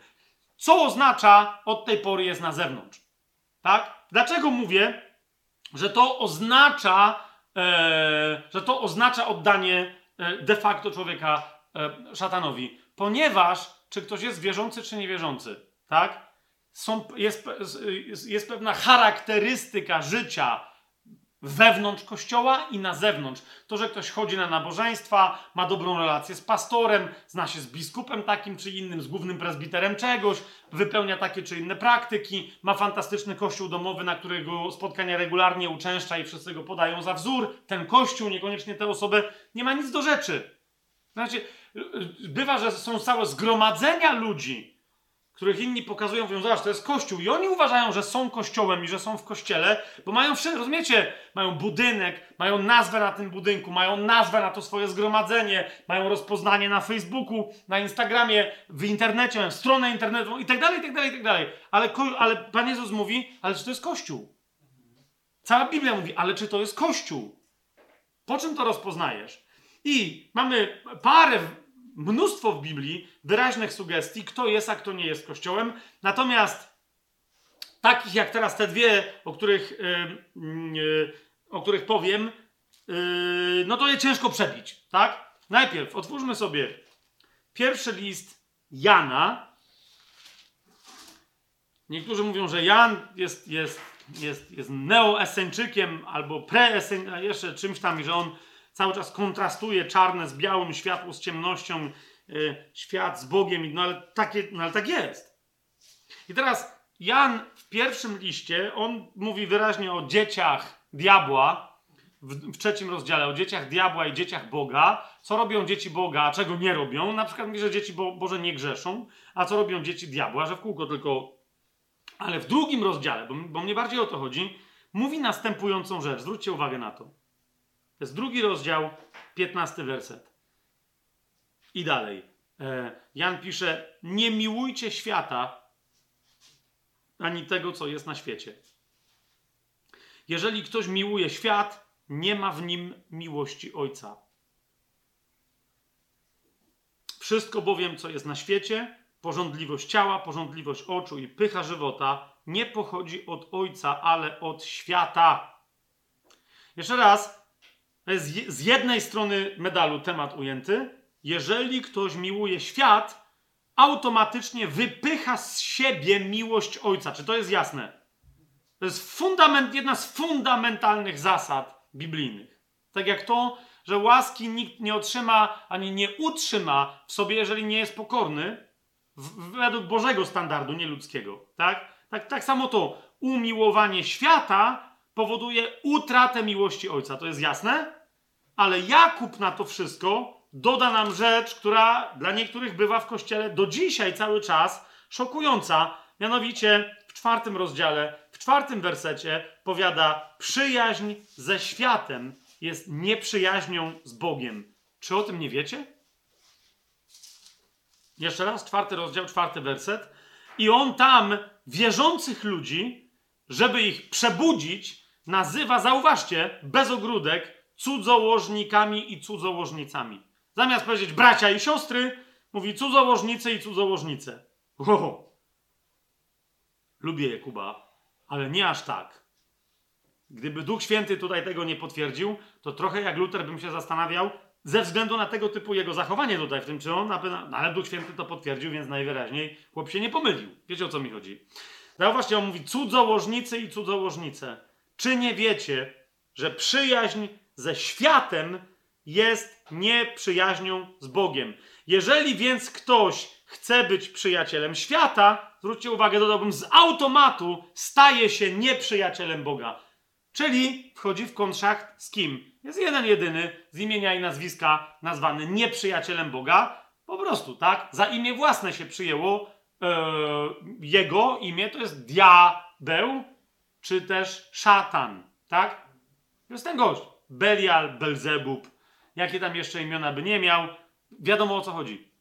Co oznacza od tej pory jest na zewnątrz. Tak? Dlaczego mówię, że to oznacza, e, że to oznacza oddanie e, de facto człowieka e, szatanowi? Ponieważ, czy ktoś jest wierzący, czy niewierzący, tak? Są, jest, jest, jest pewna charakterystyka życia wewnątrz kościoła i na zewnątrz. To, że ktoś chodzi na nabożeństwa, ma dobrą relację z pastorem, zna się z biskupem takim czy innym, z głównym prezbiterem czegoś, wypełnia takie czy inne praktyki, ma fantastyczny kościół domowy, na którego spotkania regularnie uczęszcza i wszyscy go podają za wzór. Ten kościół, niekoniecznie tę osobę, nie ma nic do rzeczy. Znaczy, bywa, że są całe zgromadzenia ludzi, których inni pokazują, mówią, zobacz, to jest kościół. I oni uważają, że są kościołem i że są w kościele, bo mają wszystko, rozumiecie? Mają budynek, mają nazwę na tym budynku, mają nazwę na to swoje zgromadzenie, mają rozpoznanie na Facebooku, na Instagramie, w internecie, mają stronę internetową i tak dalej, i tak dalej, i tak dalej. Ale, ale Pan Jezus mówi, ale czy to jest kościół? Cała Biblia mówi, ale czy to jest kościół? Po czym to rozpoznajesz? I mamy parę mnóstwo w Biblii wyraźnych sugestii, kto jest, a kto nie jest Kościołem. Natomiast takich jak teraz te dwie, o których, yy, yy, o których powiem, yy, no to je ciężko przebić, tak? Najpierw otwórzmy sobie pierwszy list Jana. Niektórzy mówią, że Jan jest, jest, jest, jest neoeseńczykiem albo preeseńczykiem, jeszcze czymś tam, że on cały czas kontrastuje czarne z białym, światło z ciemnością, yy, świat z Bogiem, no ale, takie, no ale tak jest. I teraz Jan w pierwszym liście, on mówi wyraźnie o dzieciach diabła, w, w, trzecim rozdziale, o dzieciach diabła i dzieciach Boga. Co robią dzieci Boga, a czego nie robią? Na przykład mówi, że dzieci Bo Boże nie grzeszą, a co robią dzieci diabła, że w kółko tylko... Ale w drugim rozdziale, bo, bo mnie bardziej o to chodzi, mówi następującą rzecz. Zwróćcie uwagę na to. To jest drugi rozdział, piętnasty werset. I dalej. E, Jan pisze: Nie miłujcie świata ani tego, co jest na świecie. Jeżeli ktoś miłuje świat, nie ma w nim miłości Ojca. Wszystko bowiem, co jest na świecie, porządliwość ciała, porządliwość oczu i pycha żywota, nie pochodzi od Ojca, ale od świata. Jeszcze raz, z jednej strony medalu temat ujęty. Jeżeli ktoś miłuje świat, automatycznie wypycha z siebie miłość ojca. Czy to jest jasne? To jest fundament, jedna z fundamentalnych zasad biblijnych. Tak jak to, że łaski nikt nie otrzyma ani nie utrzyma w sobie, jeżeli nie jest pokorny, według Bożego standardu, nie ludzkiego. Tak? Tak, tak samo to umiłowanie świata powoduje utratę miłości Ojca. To jest jasne? Ale Jakub na to wszystko doda nam rzecz, która dla niektórych bywa w kościele do dzisiaj cały czas szokująca. Mianowicie w czwartym rozdziale, w czwartym wersecie powiada: Przyjaźń ze światem jest nieprzyjaźnią z Bogiem. Czy o tym nie wiecie? Jeszcze raz, czwarty rozdział, czwarty werset. I on tam wierzących ludzi, żeby ich przebudzić, nazywa, zauważcie, bez ogródek, cudzołożnikami i cudzołożnicami. Zamiast powiedzieć bracia i siostry, mówi cudzołożnicy i cudzołożnice. Oho. Lubię Jakuba, ale nie aż tak. Gdyby Duch Święty tutaj tego nie potwierdził, to trochę jak Luter bym się zastanawiał, ze względu na tego typu jego zachowanie tutaj w tym, czy on, no ale Duch Święty to potwierdził, więc najwyraźniej chłop się nie pomylił. Wiecie o co mi chodzi? Zauważcie, on mówi cudzołożnicy i cudzołożnice. Czy nie wiecie, że przyjaźń ze światem jest nieprzyjaźnią z Bogiem. Jeżeli więc ktoś chce być przyjacielem świata, zwróćcie uwagę, dodałbym, z automatu staje się nieprzyjacielem Boga. Czyli wchodzi w kontrakt z kim? Jest jeden jedyny z imienia i nazwiska nazwany nieprzyjacielem Boga. Po prostu, tak? Za imię własne się przyjęło. Yy, jego imię to jest diabeł, czy też szatan, tak? To jest ten gość. Belial, Belzebub, jakie tam jeszcze imiona by nie miał, wiadomo o co chodzi.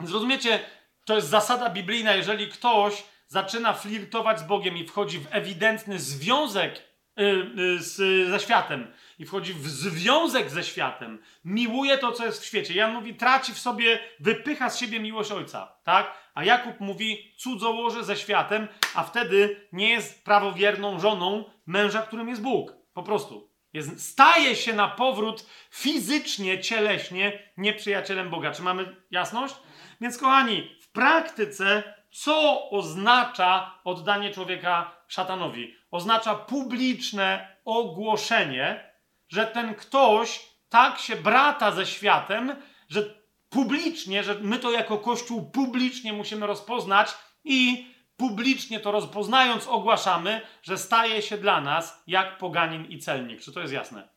Zrozumiecie, to jest zasada biblijna, jeżeli ktoś zaczyna flirtować z Bogiem i wchodzi w ewidentny związek yy, z, ze światem i wchodzi w związek ze światem, miłuje to, co jest w świecie. Jan mówi, traci w sobie, wypycha z siebie miłość ojca, tak? A Jakub mówi, cudzołoży ze światem, a wtedy nie jest prawowierną żoną męża, którym jest Bóg. Po prostu. Jest, staje się na powrót fizycznie, cieleśnie nieprzyjacielem Boga. Czy mamy jasność? Więc kochani, w praktyce co oznacza oddanie człowieka szatanowi? Oznacza publiczne ogłoszenie, że ten ktoś tak się brata ze światem, że publicznie, że my to jako Kościół publicznie musimy rozpoznać i publicznie to rozpoznając ogłaszamy, że staje się dla nas jak poganin i celnik. Czy to jest jasne?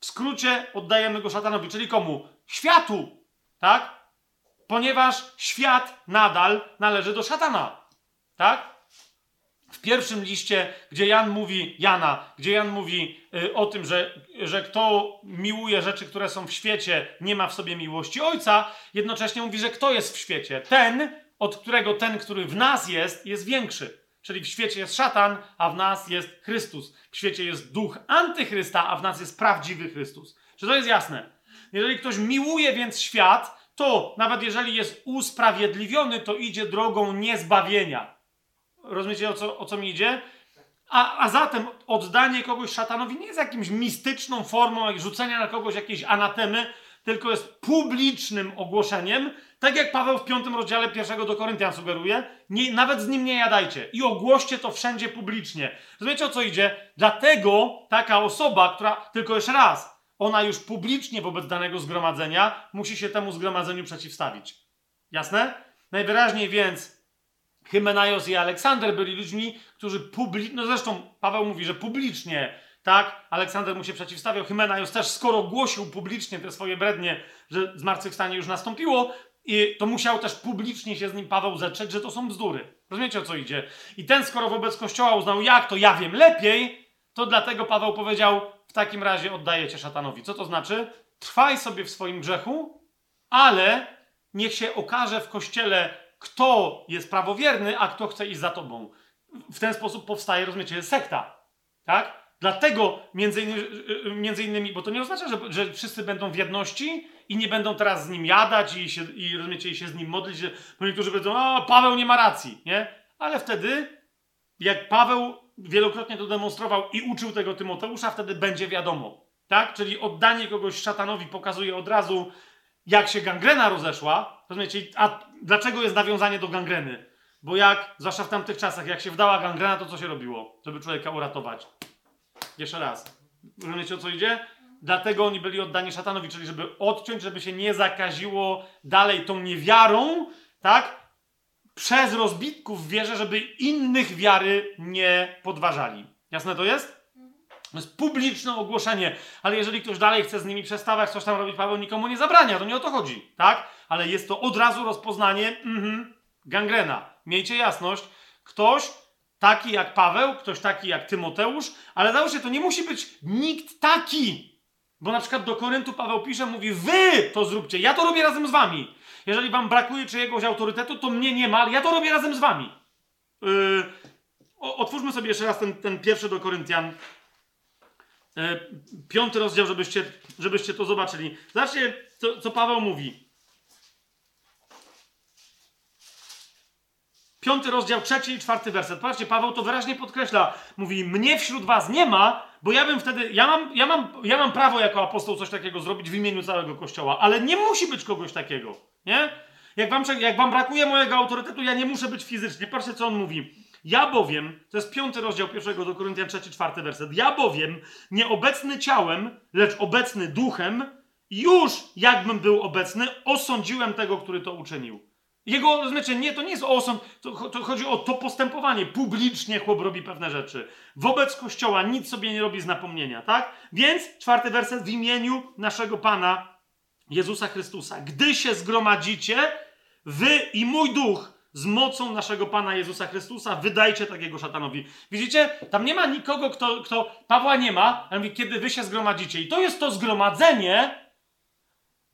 W skrócie oddajemy go szatanowi, czyli komu? Światu, tak? Ponieważ świat nadal należy do szatana, tak? W pierwszym liście, gdzie Jan mówi, Jana, gdzie Jan mówi y, o tym, że, że kto miłuje rzeczy, które są w świecie, nie ma w sobie miłości Ojca, jednocześnie mówi, że kto jest w świecie? Ten, od którego ten, który w nas jest, jest większy. Czyli w świecie jest szatan, a w nas jest Chrystus. W świecie jest duch antychrysta, a w nas jest prawdziwy Chrystus. Czy to jest jasne? Jeżeli ktoś miłuje więc świat, to nawet jeżeli jest usprawiedliwiony, to idzie drogą niezbawienia. Rozumiecie, o co, o co mi idzie? A, a zatem oddanie kogoś szatanowi nie jest jakimś mistyczną formą jak rzucenia na kogoś jakiejś anatemy, tylko jest publicznym ogłoszeniem, tak jak Paweł w piątym rozdziale pierwszego do Koryntian sugeruje, nie, nawet z nim nie jadajcie i ogłoście to wszędzie publicznie. Rozumiecie, o co idzie? Dlatego taka osoba, która, tylko jeszcze raz, ona już publicznie wobec danego zgromadzenia musi się temu zgromadzeniu przeciwstawić. Jasne? Najwyraźniej więc Hymenaios i Aleksander byli ludźmi, którzy publicznie, no zresztą Paweł mówi, że publicznie, tak, Aleksander mu się przeciwstawiał, Hymenaios też, skoro głosił publicznie te swoje brednie, że zmartwychwstanie już nastąpiło, i to musiał też publicznie się z nim Paweł zetrzeć, że to są bzdury. Rozumiecie o co idzie? I ten, skoro wobec Kościoła uznał, jak to ja wiem lepiej, to dlatego Paweł powiedział, w takim razie oddaję cię szatanowi. Co to znaczy? Trwaj sobie w swoim grzechu, ale niech się okaże w Kościele kto jest prawowierny, a kto chce iść za tobą. W ten sposób powstaje, rozumiecie, sekta. Tak? Dlatego między innymi, między innymi bo to nie oznacza, że, że wszyscy będą w jedności i nie będą teraz z nim jadać i, się, i rozumiecie, i się z nim modlić, bo niektórzy powiedzą, a Paweł nie ma racji, nie? Ale wtedy, jak Paweł wielokrotnie to demonstrował i uczył tego Tymoteusza, wtedy będzie wiadomo, tak? Czyli oddanie kogoś szatanowi pokazuje od razu, jak się gangrena rozeszła, rozumiecie, a dlaczego jest nawiązanie do gangreny? Bo jak, zwłaszcza w tamtych czasach, jak się wdała gangrena, to co się robiło, żeby człowieka uratować? Jeszcze raz. Rozumiecie, o co idzie? Dlatego oni byli oddani szatanowi, czyli żeby odciąć, żeby się nie zakaziło dalej tą niewiarą, tak? Przez rozbitków w wierze, żeby innych wiary nie podważali. Jasne to jest? To jest publiczne ogłoszenie, ale jeżeli ktoś dalej chce z nimi przestawać, coś tam robić, Paweł nikomu nie zabrania, to nie o to chodzi, tak? Ale jest to od razu rozpoznanie, mhm, gangrena. Miejcie jasność, ktoś taki jak Paweł, ktoś taki jak Tymoteusz, ale załóżcie, to nie musi być nikt taki. Bo na przykład do Koryntu Paweł pisze, mówi, wy to zróbcie, ja to robię razem z wami. Jeżeli wam brakuje czyjegoś autorytetu, to mnie nie ma, ale ja to robię razem z wami. Yy, otwórzmy sobie jeszcze raz ten, ten pierwszy do Koryntian, E, piąty rozdział, żebyście, żebyście to zobaczyli. Zobaczcie, co, co Paweł mówi. Piąty rozdział, trzeci i czwarty werset. Patrzcie, Paweł to wyraźnie podkreśla. Mówi, mnie wśród was nie ma, bo ja bym wtedy, ja mam, ja mam, ja mam prawo jako apostoł coś takiego zrobić w imieniu całego Kościoła, ale nie musi być kogoś takiego, nie? Jak wam, jak wam brakuje mojego autorytetu, ja nie muszę być fizycznie. Patrzcie, co on mówi. Ja bowiem, to jest piąty rozdział pierwszego do Koryntian, trzeci, czwarty werset. Ja bowiem, nieobecny ciałem, lecz obecny duchem, już jakbym był obecny, osądziłem tego, który to uczynił. Jego, rozumiecie, nie, to nie jest osąd, to, to, chodzi o to postępowanie. Publicznie chłop robi pewne rzeczy. Wobec Kościoła nic sobie nie robi z napomnienia, tak? Więc, czwarty werset, w imieniu naszego Pana Jezusa Chrystusa. Gdy się zgromadzicie, wy i mój duch, z mocą naszego Pana Jezusa Chrystusa, wydajcie takiego szatanowi. Widzicie? Tam nie ma nikogo, kto, kto Pawła nie ma, ale mówi, kiedy wy się zgromadzicie. I to jest to zgromadzenie,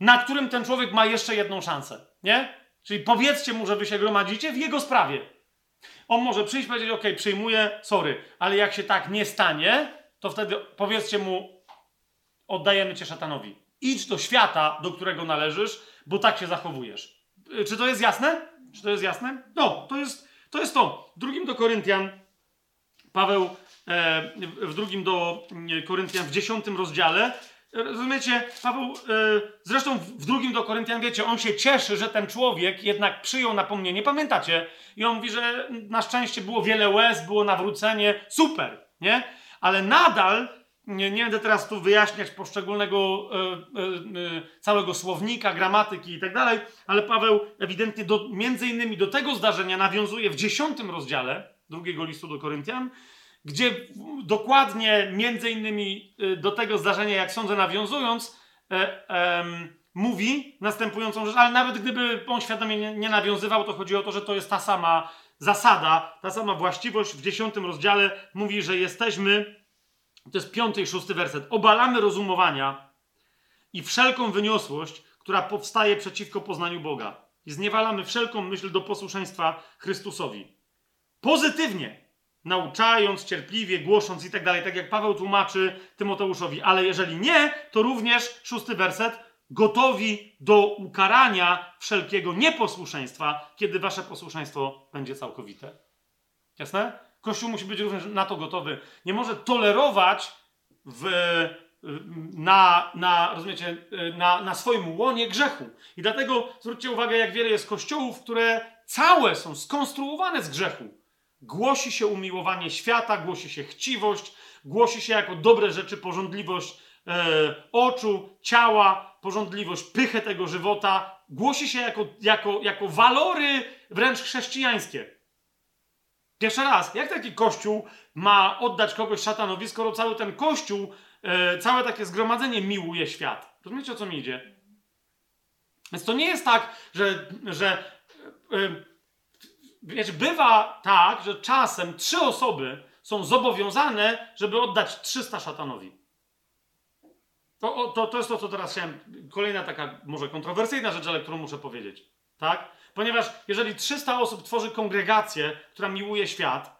na którym ten człowiek ma jeszcze jedną szansę. Nie? Czyli powiedzcie mu, że wy się gromadzicie w jego sprawie. on może przyjść i powiedzieć, ok, przyjmuję, sorry, ale jak się tak nie stanie, to wtedy powiedzcie mu, oddajemy cię szatanowi. Idź do świata, do którego należysz, bo tak się zachowujesz. Y, czy to jest jasne? Czy to jest jasne? No, to jest to. Jest to. Drugim do Koryntian Paweł e, w drugim do Koryntian w dziesiątym rozdziale Rozumiecie? Paweł, e, zresztą w drugim do Koryntian, wiecie, on się cieszy, że ten człowiek jednak przyjął napomnienie. Pamiętacie? I on mówi, że na szczęście było wiele łez, było nawrócenie. Super, nie? Ale nadal, nie, nie będę teraz tu wyjaśniać poszczególnego e, e, całego słownika, gramatyki i tak dalej, ale Paweł ewidentnie do, między innymi do tego zdarzenia nawiązuje w dziesiątym rozdziale drugiego listu do Koryntian, gdzie dokładnie między innymi y, do tego zdarzenia, jak sądzę, nawiązując, e, e, mówi następującą rzecz, ale nawet gdyby on świadomie nie, nie, nawiązywał, to chodzi o to, że to jest ta sama zasada, ta sama właściwość. W dziesiątym rozdziale mówi, że jesteśmy, to jest piąty i szósty werset, obalamy rozumowania i wszelką wyniosłość, która powstaje przeciwko poznaniu Boga. I zniewalamy wszelką myśl do posłuszeństwa Chrystusowi. Pozytywnie nauczając, cierpliwie, głosząc i tak dalej, tak jak Paweł tłumaczy Tymoteuszowi. Ale jeżeli nie, to również, szósty werset, gotowi do ukarania wszelkiego nieposłuszeństwa, kiedy wasze posłuszeństwo będzie całkowite. Jasne? Kościół musi być również na to gotowy. Nie może tolerować w, na, na, rozumiecie, na, na swoim łonie grzechu. I dlatego zwróćcie uwagę, jak wiele jest kościołów, które całe są skonstruowane z grzechu. Głosi się umiłowanie świata, głosi się chciwość, głosi się jako dobre rzeczy porządliwość e, oczu, ciała, porządliwość, pychę tego żywota. Głosi się jako, jako, jako walory wręcz chrześcijańskie. Jeszcze raz, jak taki kościół ma oddać kogoś szatanowi, skoro cały ten kościół, e, całe takie zgromadzenie miłuje świat? Rozumiecie o co mi idzie? Więc to nie jest tak, że, że e, wiecie, bywa tak, że czasem trzy osoby są zobowiązane, żeby oddać 300 szatanowi. To, to, to jest to, co teraz chciałem. Kolejna taka, może kontrowersyjna rzecz, ale którą muszę powiedzieć. Tak? Ponieważ jeżeli 300 osób tworzy kongregację, która miłuje świat,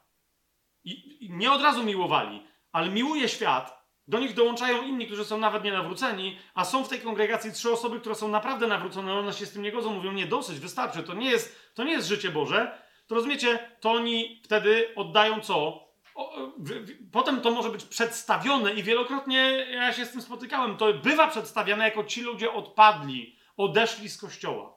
i, i nie od razu miłowali, ale miłuje świat, do nich dołączają inni, którzy są nawet nie nawróceni, a są w tej kongregacji trzy osoby, które są naprawdę nawrócone, one się z tym nie godzą, mówią, nie, dosyć, wystarczy, to nie jest, to nie jest życie Boże, to rozumiecie, to oni wtedy oddają co? O, w, w, potem to może być przedstawione i wielokrotnie ja się z tym spotykałem. To bywa przedstawiane jako ci ludzie odpadli, odeszli z kościoła.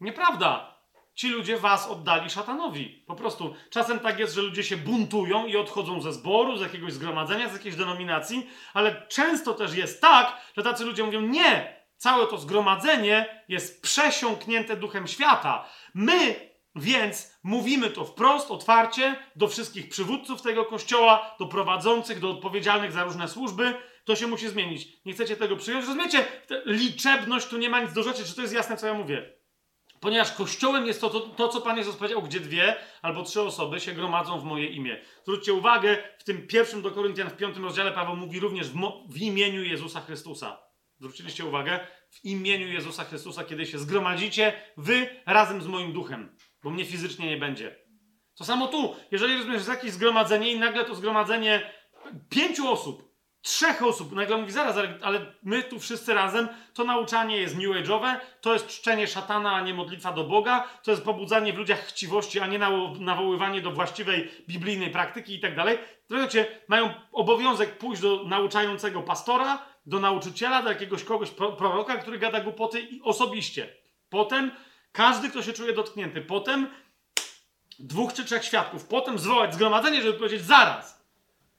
Nieprawda. Ci ludzie was oddali szatanowi. Po prostu czasem tak jest, że ludzie się buntują i odchodzą ze zboru, z jakiegoś zgromadzenia, z jakiejś denominacji, ale często też jest tak, że tacy ludzie mówią: Nie, całe to zgromadzenie jest przesiąknięte duchem świata. My więc mówimy to wprost, otwarcie do wszystkich przywódców tego kościoła, do prowadzących, do odpowiedzialnych za różne służby. To się musi zmienić. Nie chcecie tego przyjąć? Rozumiecie? Liczebność tu nie ma nic do rzeczy. Czy to jest jasne, co ja mówię? Ponieważ kościołem jest to, to, to, co Pan Jezus powiedział, gdzie dwie albo trzy osoby się gromadzą w moje imię. Zwróćcie uwagę, w tym pierwszym do Koryntian, w piątym rozdziale Paweł mówi również w, w imieniu Jezusa Chrystusa. Zwróciliście uwagę? W imieniu Jezusa Chrystusa, kiedy się zgromadzicie, wy razem z moim duchem bo mnie fizycznie nie będzie. To samo tu, jeżeli rozumiesz, jest jakieś zgromadzenie i nagle to zgromadzenie pięciu osób, trzech osób, nagle mówi zaraz, ale, ale my tu wszyscy razem, to nauczanie jest new age'owe, to jest czczenie szatana, a nie modlitwa do Boga, to jest pobudzanie w ludziach chciwości, a nie nawoływanie do właściwej biblijnej praktyki i tak dalej. Rozumiecie, mają obowiązek pójść do nauczającego pastora, do nauczyciela, do jakiegoś kogoś proroka, który gada głupoty i osobiście. Potem każdy, kto się czuje dotknięty. Potem dwóch czy trzech świadków. Potem zwołać zgromadzenie, żeby powiedzieć zaraz.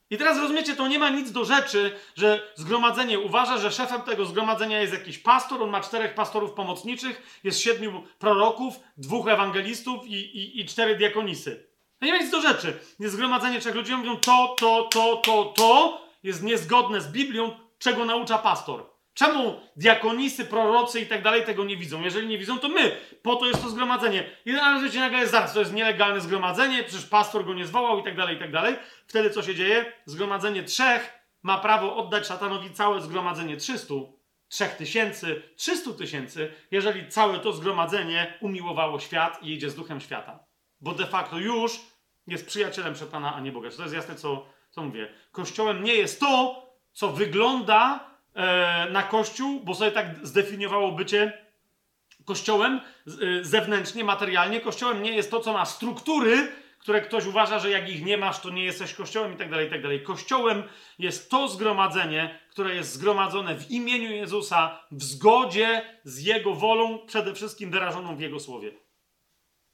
I teraz rozumiecie, to nie ma nic do rzeczy, że zgromadzenie uważa, że szefem tego zgromadzenia jest jakiś pastor, on ma czterech pastorów pomocniczych, jest siedmiu proroków, dwóch ewangelistów i, i, i cztery diakonisy. To nie ma nic do rzeczy. Jest zgromadzenie trzech ludzi, mówią to, to, to, to, to jest niezgodne z Biblią, czego naucza pastor. Czemu diakonisy, prorocy i tak dalej tego nie widzą? Jeżeli nie widzą, to my. Po to jest to zgromadzenie. I należycie nagle jest zaraz, to jest nielegalne zgromadzenie, przecież pastor go nie zwołał i tak dalej, i tak dalej. Wtedy co się dzieje? Zgromadzenie trzech ma prawo oddać szatanowi całe zgromadzenie 300, 3000, 300 tysięcy, jeżeli całe to zgromadzenie umiłowało świat i idzie z duchem świata. Bo de facto już jest przyjacielem szatana, a nie Boga. To jest jasne, co, co mówię? Kościołem nie jest to, co wygląda na Kościół, bo sobie tak zdefiniowało bycie Kościołem e, zewnętrznie, materialnie. Kościołem nie jest to, co ma struktury, które ktoś uważa, że jak ich nie masz, to nie jesteś kościołem i tak dalej, i tak dalej. Kościołem jest to zgromadzenie, które jest zgromadzone w imieniu Jezusa, w zgodzie z Jego wolą, przede wszystkim wyrażoną w Jego słowie.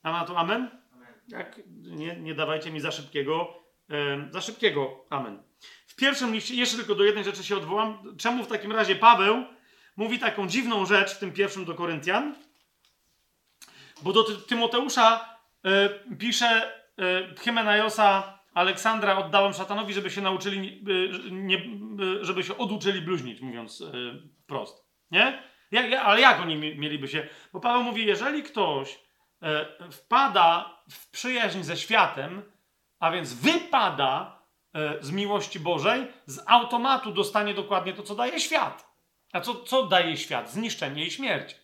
A na to amen? Nie, nie dawajcie mi za szybkiego, e, za szybkiego amen. Pierwszym liście, jeszcze tylko do jednej rzeczy się odwołam. Czemu w takim razie Paweł mówi taką dziwną rzecz w tym pierwszym do Koryntian? Bo do Tymoteusza e, pisze e, Hymenajosa Aleksandra oddałem szatanowi, żeby się nauczyli, e, nie, e, żeby się oduczyli bluźnić, mówiąc wprost. Nie? Ja, ale jak oni mieliby się? Bo Paweł mówi, jeżeli ktoś wpada w przyjaźń ze światem, a więc wypada z miłości Bożej, z automatu dostanie dokładnie to, co daje świat. A co, co daje świat? Zniszczenie i śmierć.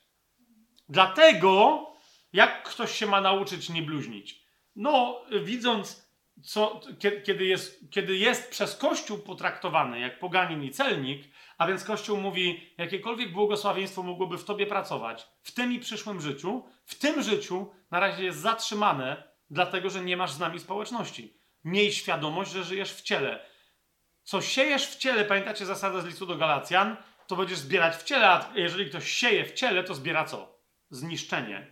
Dlatego, jak ktoś się ma nauczyć nie bluźnić? No, widząc, co, kiedy, jest, kiedy jest przez Kościół potraktowany jak poganin i celnik, a więc Kościół mówi, jakiekolwiek błogosławieństwo mogłoby w tobie pracować, w tym i przyszłym życiu, w tym życiu na razie jest zatrzymane, dlatego że nie masz z nami społeczności. Miej świadomość, że żyjesz w ciele. Co siejesz w ciele, pamiętacie zasadę z listu do Galacjan, to będziesz zbierać w ciele, a jeżeli ktoś sieje w ciele, to zbiera co? Zniszczenie.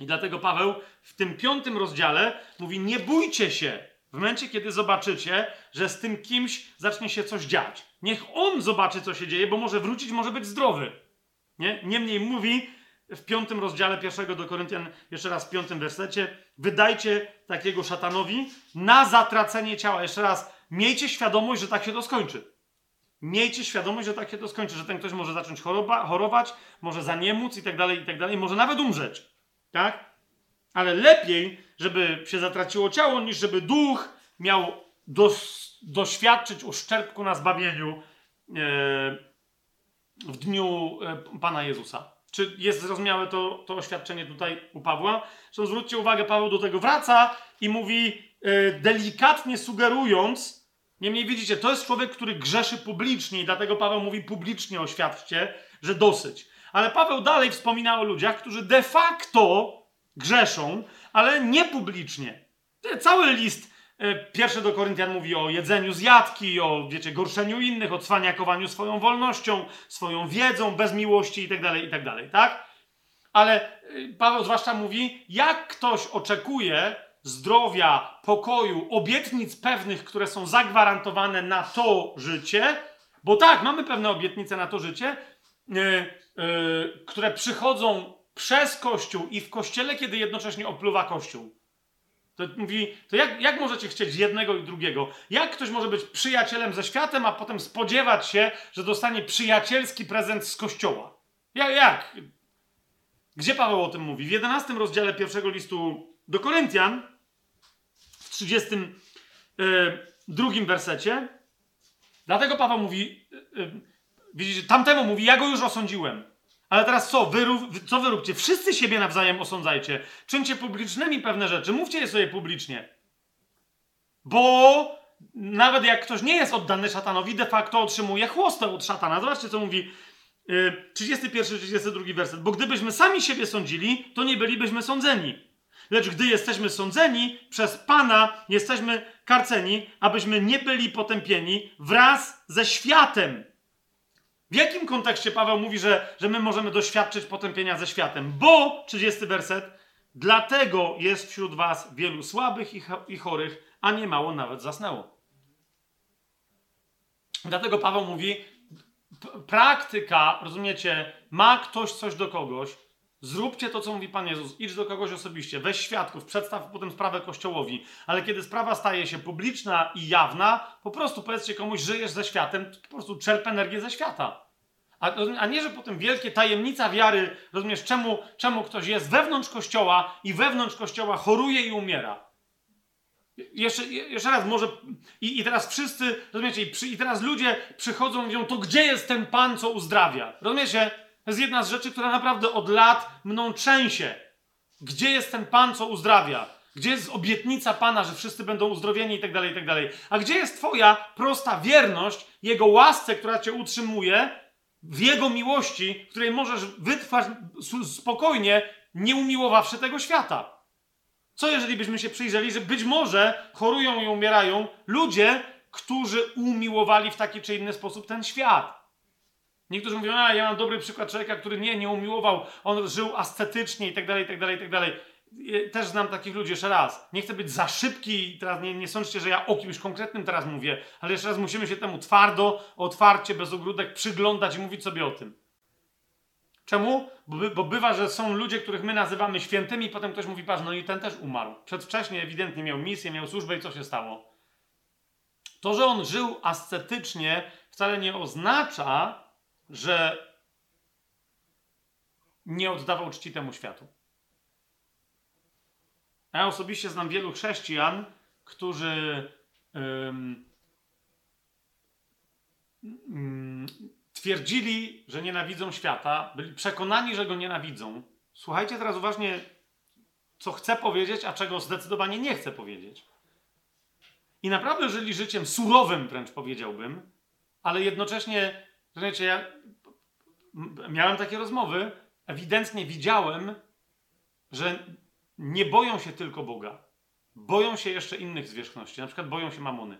I dlatego Paweł w tym piątym rozdziale mówi: Nie bójcie się w momencie, kiedy zobaczycie, że z tym kimś zacznie się coś dziać. Niech on zobaczy, co się dzieje, bo może wrócić, może być zdrowy. Nie? Niemniej mówi w piątym rozdziale pierwszego do Koryntian, jeszcze raz w piątym wersecie, wydajcie takiego szatanowi na zatracenie ciała. Jeszcze raz, miejcie świadomość, że tak się to skończy. Miejcie świadomość, że tak się to skończy, że ten ktoś może zacząć choroba, chorować, może zaniemóc i tak dalej, i tak dalej, może nawet umrzeć. Tak? Ale lepiej, żeby się zatraciło ciało, niż żeby duch miał dos, doświadczyć uszczerbku na zbawieniu e, w dniu e, Pana Jezusa. Czy jest zrozumiałe to, to oświadczenie tutaj u Pawła? Zresztą zwróćcie uwagę, Paweł do tego wraca i mówi, e, delikatnie sugerując, Niemniej widzicie, to jest człowiek, który grzeszy publicznie i dlatego Paweł mówi publicznie oświadczcie, że dosyć. Ale Paweł dalej wspomina o ludziach, którzy de facto grzeszą, ale nie publicznie. Cały list pierwszy do Koryntian mówi o jedzeniu z jadki, o, wiecie, gorszeniu innych, o cwaniakowaniu swoją wolnością, swoją wiedzą, bez miłości itd., tak itd., tak, tak? Ale e, Paweł zwłaszcza mówi, jak ktoś oczekuje, zdrowia, pokoju, obietnic pewnych, które są zagwarantowane na to życie, bo tak, mamy pewne obietnice na to życie, yy, yy, które przychodzą przez Kościół i w Kościele, kiedy jednocześnie opluwa Kościół. To mówi, to jak, jak możecie chcieć jednego i drugiego? Jak ktoś może być przyjacielem ze światem, a potem spodziewać się, że dostanie przyjacielski prezent z Kościoła? Jak? jak? Gdzie Paweł o tym mówi? W 11 rozdziale pierwszego listu do Koryntian, w 32 e, wersecie. Dlatego Paweł mówi, e, e, widzicie, tamtemu mówi, ja go już osądziłem. Ale teraz co? Wy, co wy róbcie? Wszyscy siebie nawzajem osądzajcie. Czyńcie publicznymi pewne rzeczy. Mówcie je sobie publicznie. Bo nawet jak ktoś nie jest oddany szatanowi, de facto otrzymuje chłostę od szatana. Zobaczcie, co mówi 31-32 werset. Bo gdybyśmy sami siebie sądzili, to nie bylibyśmy sądzeni. Lecz gdy jesteśmy sądzeni przez Pana, jesteśmy karceni, abyśmy nie byli potępieni wraz ze światem. W jakim kontekście Paweł mówi, że, że my możemy doświadczyć potępienia ze światem? Bo, 30 werset, dlatego jest wśród was wielu słabych i, chorych, a nie mało nawet zasnęło. Dlatego Paweł mówi, praktyka, rozumiecie, ma ktoś coś do kogoś, Zróbcie to, co mówi Pan Jezus. Idź do kogoś osobiście, weź świadków, przedstaw potem sprawę Kościołowi. Ale kiedy sprawa staje się publiczna i jawna, po prostu powiedzcie komuś, żyjesz ze światem, po prostu czerp energię ze świata. A, a, nie, że potem wielkie tajemnica wiary, rozumiesz, czemu, czemu ktoś jest wewnątrz Kościoła i wewnątrz Kościoła choruje i umiera. Jeszcze, jeszcze raz, może. I, I teraz wszyscy, rozumiecie, i, przy, i teraz ludzie przychodzą i mówią, to gdzie jest ten Pan, co uzdrawia? Rozumiecie? To jest jedna z rzeczy, która naprawdę od lat mną trzęsie. Gdzie jest ten Pan, co uzdrawia? Gdzie jest obietnica Pana, że wszyscy będą uzdrowieni i tak dalej, i tak dalej? A gdzie jest Twoja prosta wierność Jego łasce, która Cię utrzymuje, w Jego miłości, której możesz wytrwać spokojnie, nie umiłowawszy tego świata? Co jeżeli byśmy się przyjrzeli, że być może chorują i umierają ludzie, którzy umiłowali w taki czy inny sposób ten świat? Niektórzy mówią, a ja mam dobry przykład człowieka, który nie, nie umiłował, on żył ascetycznie i tak dalej, i tak dalej, i tak dalej. Też znam takich ludzi jeszcze raz. Nie chcę być za szybki teraz nie, nie sądźcie, że ja o kimś konkretnym teraz mówię, ale jeszcze raz musimy się temu twardo, otwarcie, bez ogródek przyglądać i mówić sobie o tym. Czemu? Bo, bo bywa, że są ludzie, których my nazywamy świętymi i potem ktoś mówi, patrz, no i ten też umarł. Przedwcześnie ewidentnie miał misję, miał służbę i co się stało? To, że on żył ascetycznie wcale nie oznacza, że nie oddawał czci temu światu. Ja osobiście znam wielu chrześcijan, którzy twierdzili, że nienawidzą świata, byli przekonani, że go nienawidzą. Słuchajcie teraz uważnie, co chcę powiedzieć, a czego zdecydowanie nie chcę powiedzieć. I naprawdę żyli życiem surowym, wręcz powiedziałbym, ale jednocześnie, wiecie, ja miałem takie rozmowy, ewidentnie widziałem, że nie boją się tylko Boga. Boją się jeszcze innych zwierzchności, na przykład boją się mamony.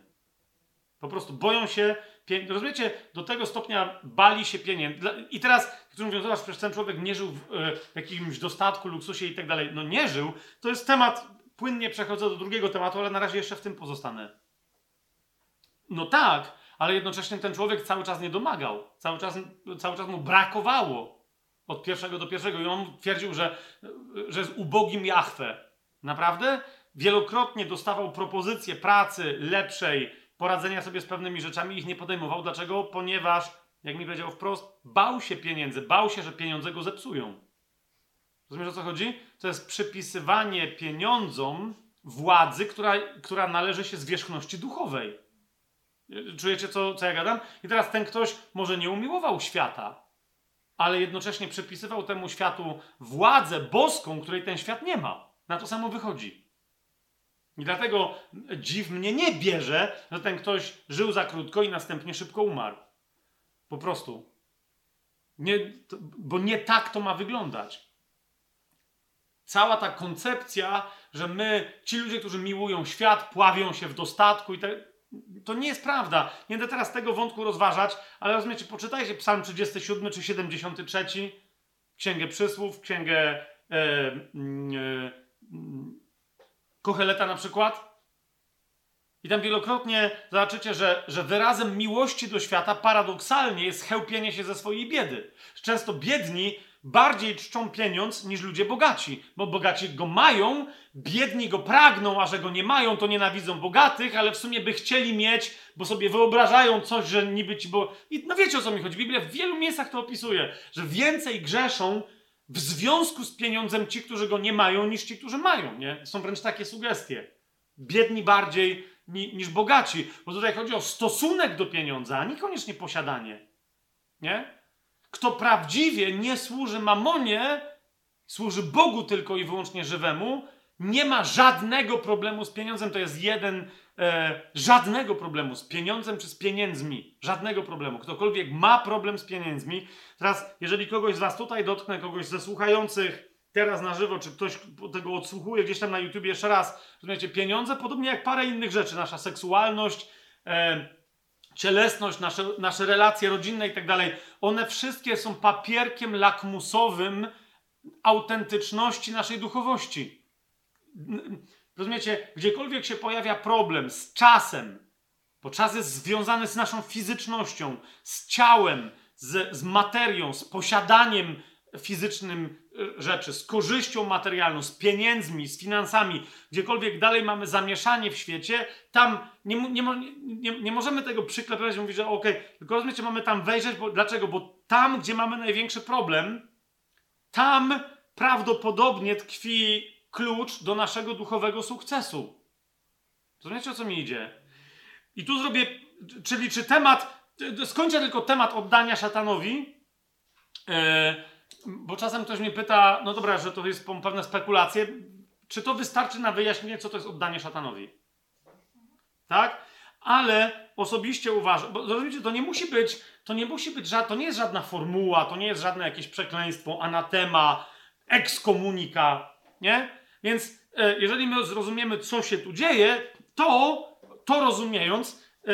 Po prostu boją się, rozumiecie, do tego stopnia bali się pieniędzy. I teraz, którzy mówią, zobacz, przecież ten człowiek nie żył e, w jakimś dostatku, luksusie i tak dalej. No nie żył. To jest temat, płynnie przechodzę do drugiego tematu, ale na razie jeszcze w tym pozostanę. No tak, ale jednocześnie ten człowiek cały czas nie domagał. Cały czas, cały czas mu brakowało od pierwszego do pierwszego. I on twierdził, że, że jest ubogim Jachwę. Naprawdę? Wielokrotnie dostawał propozycje pracy lepszej, poradzenia sobie z pewnymi rzeczami, ich nie podejmował. Dlaczego? Ponieważ, jak mi powiedział wprost, bał się pieniędzy, bał się, że pieniądze go zepsują. Rozumiesz o co chodzi? To jest przypisywanie pieniądzom władzy, która, która należy się zwierzchności duchowej. Czujecie, co, co ja gadam? I teraz ten ktoś może nie umiłował świata, ale jednocześnie przypisywał temu światu władzę boską, której ten świat nie ma. Na to samo wychodzi. I dlatego dziw mnie nie bierze, że ten ktoś żył za krótko i następnie szybko umarł. Po prostu. Nie, to, bo nie tak to ma wyglądać. Cała ta koncepcja, że my, ci ludzie, którzy miłują świat, pławią się w dostatku i tak, to nie jest prawda. Nie będę teraz tego wątku rozważać, ale rozumiecie, poczytajcie Psalm 37 czy 73, Księgę Przysłów, Księgę e, e, Kocheleta na przykład. I tam wielokrotnie zobaczycie, że, że wyrazem miłości do świata paradoksalnie jest chełpienie się ze swojej biedy. Często biedni bardziej czczą pieniądz niż ludzie bogaci, bo bogaci go mają, biedni go pragną, a że go nie mają, to nienawidzą bogatych, ale w sumie by chcieli mieć, bo sobie wyobrażają coś, że niby ci, bo... I no wiecie o co mi chodzi. Biblia w wielu miejscach to opisuje, że więcej grzeszą w związku z pieniądzem ci, którzy go nie mają, niż ci, którzy mają, nie? Są wręcz takie sugestie. Biedni bardziej ni, niż bogaci, bo tutaj chodzi o stosunek do pieniądza, a niekoniecznie posiadanie, nie? Kto prawdziwie nie służy mamonie, służy Bogu tylko i wyłącznie żywemu, nie ma żadnego problemu z pieniądzem. To jest jeden, e, żadnego problemu z pieniądzem czy z pieniędzmi. Żadnego problemu. Ktokolwiek ma problem z pieniędzmi. Teraz, jeżeli kogoś z Was tutaj dotknę, kogoś ze słuchających teraz na żywo, czy ktoś tego odsłuchuje gdzieś tam na YouTube jeszcze raz, rozumiecie, pieniądze, podobnie jak parę innych rzeczy, nasza seksualność, e, cielesność, nasze, nasze relacje rodzinne i tak dalej, one wszystkie są papierkiem lakmusowym autentyczności naszej duchowości. Rozumiecie, gdziekolwiek się pojawia problem z czasem, bo czas jest związany z naszą fizycznością, z ciałem, z, z materią, z posiadaniem fizycznym rzeczy, z korzyścią materialną, z pieniędzmi, z finansami, gdziekolwiek dalej mamy zamieszanie w świecie, tam nie, nie, nie, nie możemy tego przyklepywać i mówić, że okej, okay, tylko rozumiecie, mamy tam wejrzeć, bo dlaczego? Bo tam, gdzie mamy największy problem, tam prawdopodobnie tkwi klucz do naszego duchowego sukcesu. Rozumiecie, o co mi idzie? I tu zrobię, czyli czy temat, skończę tylko temat oddania szatanowi, yy, bo czasem ktoś mnie pyta, no dobra, że to jest pewne spekulacje. czy to wystarczy na wyjaśnienie, co to jest oddanie szatanowi? Tak? Ale osobiście uważam, bo rozumiecie, to nie musi być, to nie musi być, to nie jest żadna formuła, to nie jest żadne jakieś przekleństwo, anatema, ekskomunika, nie? Więc e, jeżeli my zrozumiemy, co się tu dzieje, to, to rozumiejąc, e,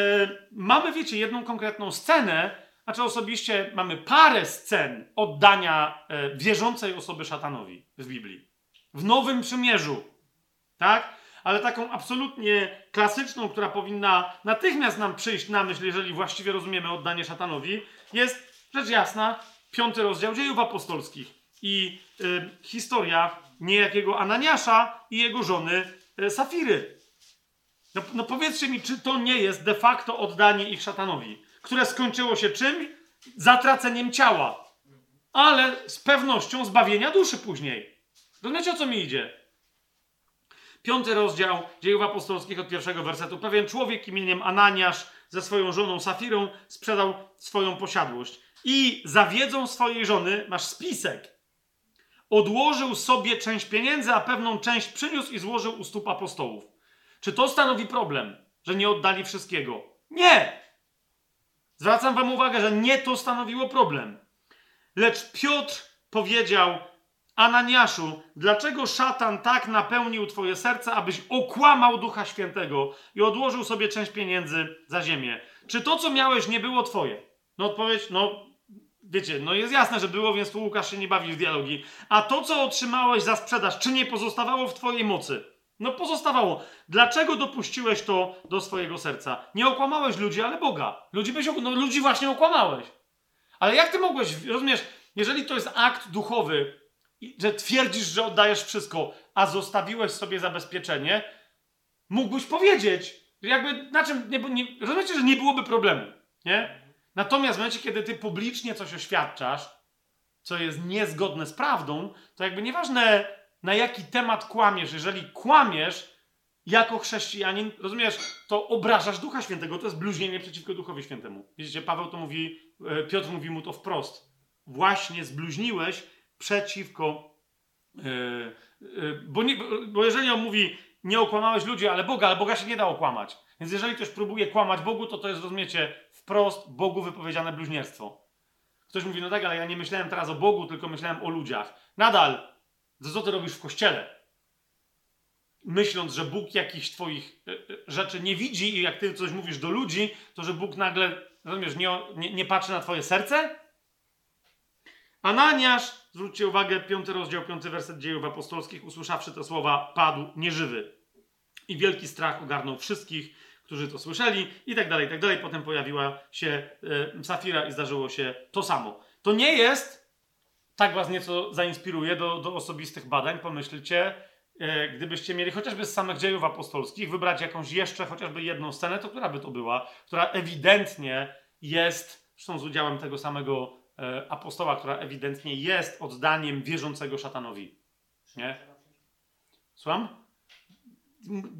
mamy, wiecie, jedną konkretną scenę, znaczy osobiście mamy parę scen oddania e, wierzącej osoby szatanowi w Biblii. W Nowym Przymierzu, tak? Ale taką absolutnie klasyczną, która powinna natychmiast nam przyjść na myśl, jeżeli właściwie rozumiemy oddanie szatanowi, jest rzecz jasna piąty rozdział dziejów apostolskich i y, historia niejakiego Ananiasza i jego żony y, Safiry. No, no powiedzcie mi, czy to nie jest de facto oddanie ich szatanowi, które skończyło się czym? Zatraceniem ciała, ale z pewnością zbawienia duszy później. Rozumiecie, o co mi idzie? Piąty rozdział dziejów apostolskich od pierwszego wersetu. Pewien człowiek imieniem Ananiasz ze swoją żoną Safirą sprzedał swoją posiadłość. I za wiedzą swojej żony masz spisek odłożył sobie część pieniędzy, a pewną część przyniósł i złożył u stóp apostołów. Czy to stanowi problem, że nie oddali wszystkiego? Nie! Zwracam wam uwagę, że nie to stanowiło problem. Lecz Piotr powiedział Ananiaszu, dlaczego szatan tak napełnił twoje serce, abyś okłamał Ducha Świętego i odłożył sobie część pieniędzy za ziemię? Czy to, co miałeś, nie było twoje? No odpowiedź, no Wiecie, no jest jasne, że było, więc tu Łukasz się nie bawi w dialogi. A to, co otrzymałeś za sprzedaż, czy nie pozostawało w twojej mocy? No pozostawało. Dlaczego dopuściłeś to do swojego serca? Nie okłamałeś ludzi, ale Boga. Ludzi, byś, no, ludzi właśnie okłamałeś. Ale jak ty mogłeś, rozumiesz, jeżeli to jest akt duchowy, że twierdzisz, że oddajesz wszystko, a zostawiłeś sobie zabezpieczenie, mógłbyś powiedzieć, jakby, na czym, nie, nie, rozumiecie, że nie byłoby problemu, nie? Natomiast w momencie, kiedy ty publicznie coś oświadczasz, co jest niezgodne z prawdą, to jakby nieważne na jaki temat kłamiesz, jeżeli kłamiesz jako chrześcijanin, rozumiesz, to obrażasz Ducha Świętego, to jest bluźnienie przeciwko Duchowi Świętemu. Widzicie, Paweł to mówi, e, Piotr mówi mu to wprost. Właśnie zbluźniłeś przeciwko, yy, yy, bo, nie, bo jeżeli on mówi, nie okłamałeś ludzi, ale Boga, ale Boga się nie da okłamać. Więc jeżeli ktoś próbuje kłamać Bogu, to to jest, rozumiecie, wprost Bogu wypowiedziane bluźnierstwo. Ktoś mówi, no tak, ale ja nie myślałem teraz o Bogu, tylko myślałem o ludziach. Nadal, to co ty robisz w kościele? Myśląc, że Bóg jakichś twoich e, e, rzeczy nie widzi i jak ty coś mówisz do ludzi, to że Bóg nagle, rozumiesz, nie, nie, nie patrzy na twoje serce? Ananiasz, zwróćcie uwagę, piąty rozdział, piąty werset dziejów apostolskich, usłyszawszy te słowa, padł nieżywy. I wielki strach ogarnął wszystkich, którzy to słyszeli i tak dalej, i tak dalej. Potem pojawiła się y, Safira i zdarzyło się to samo. To nie jest, tak was nieco zainspiruje do, do osobistych badań, pomyślcie, y, gdybyście mieli chociażby z samych dziejów apostolskich wybrać jakąś jeszcze, chociażby jedną scenę, to która by to była, która ewidentnie jest, zresztą z udziałem tego samego y, apostoła, która ewidentnie jest oddaniem wierzącego szatanowi. Nie? Słucham?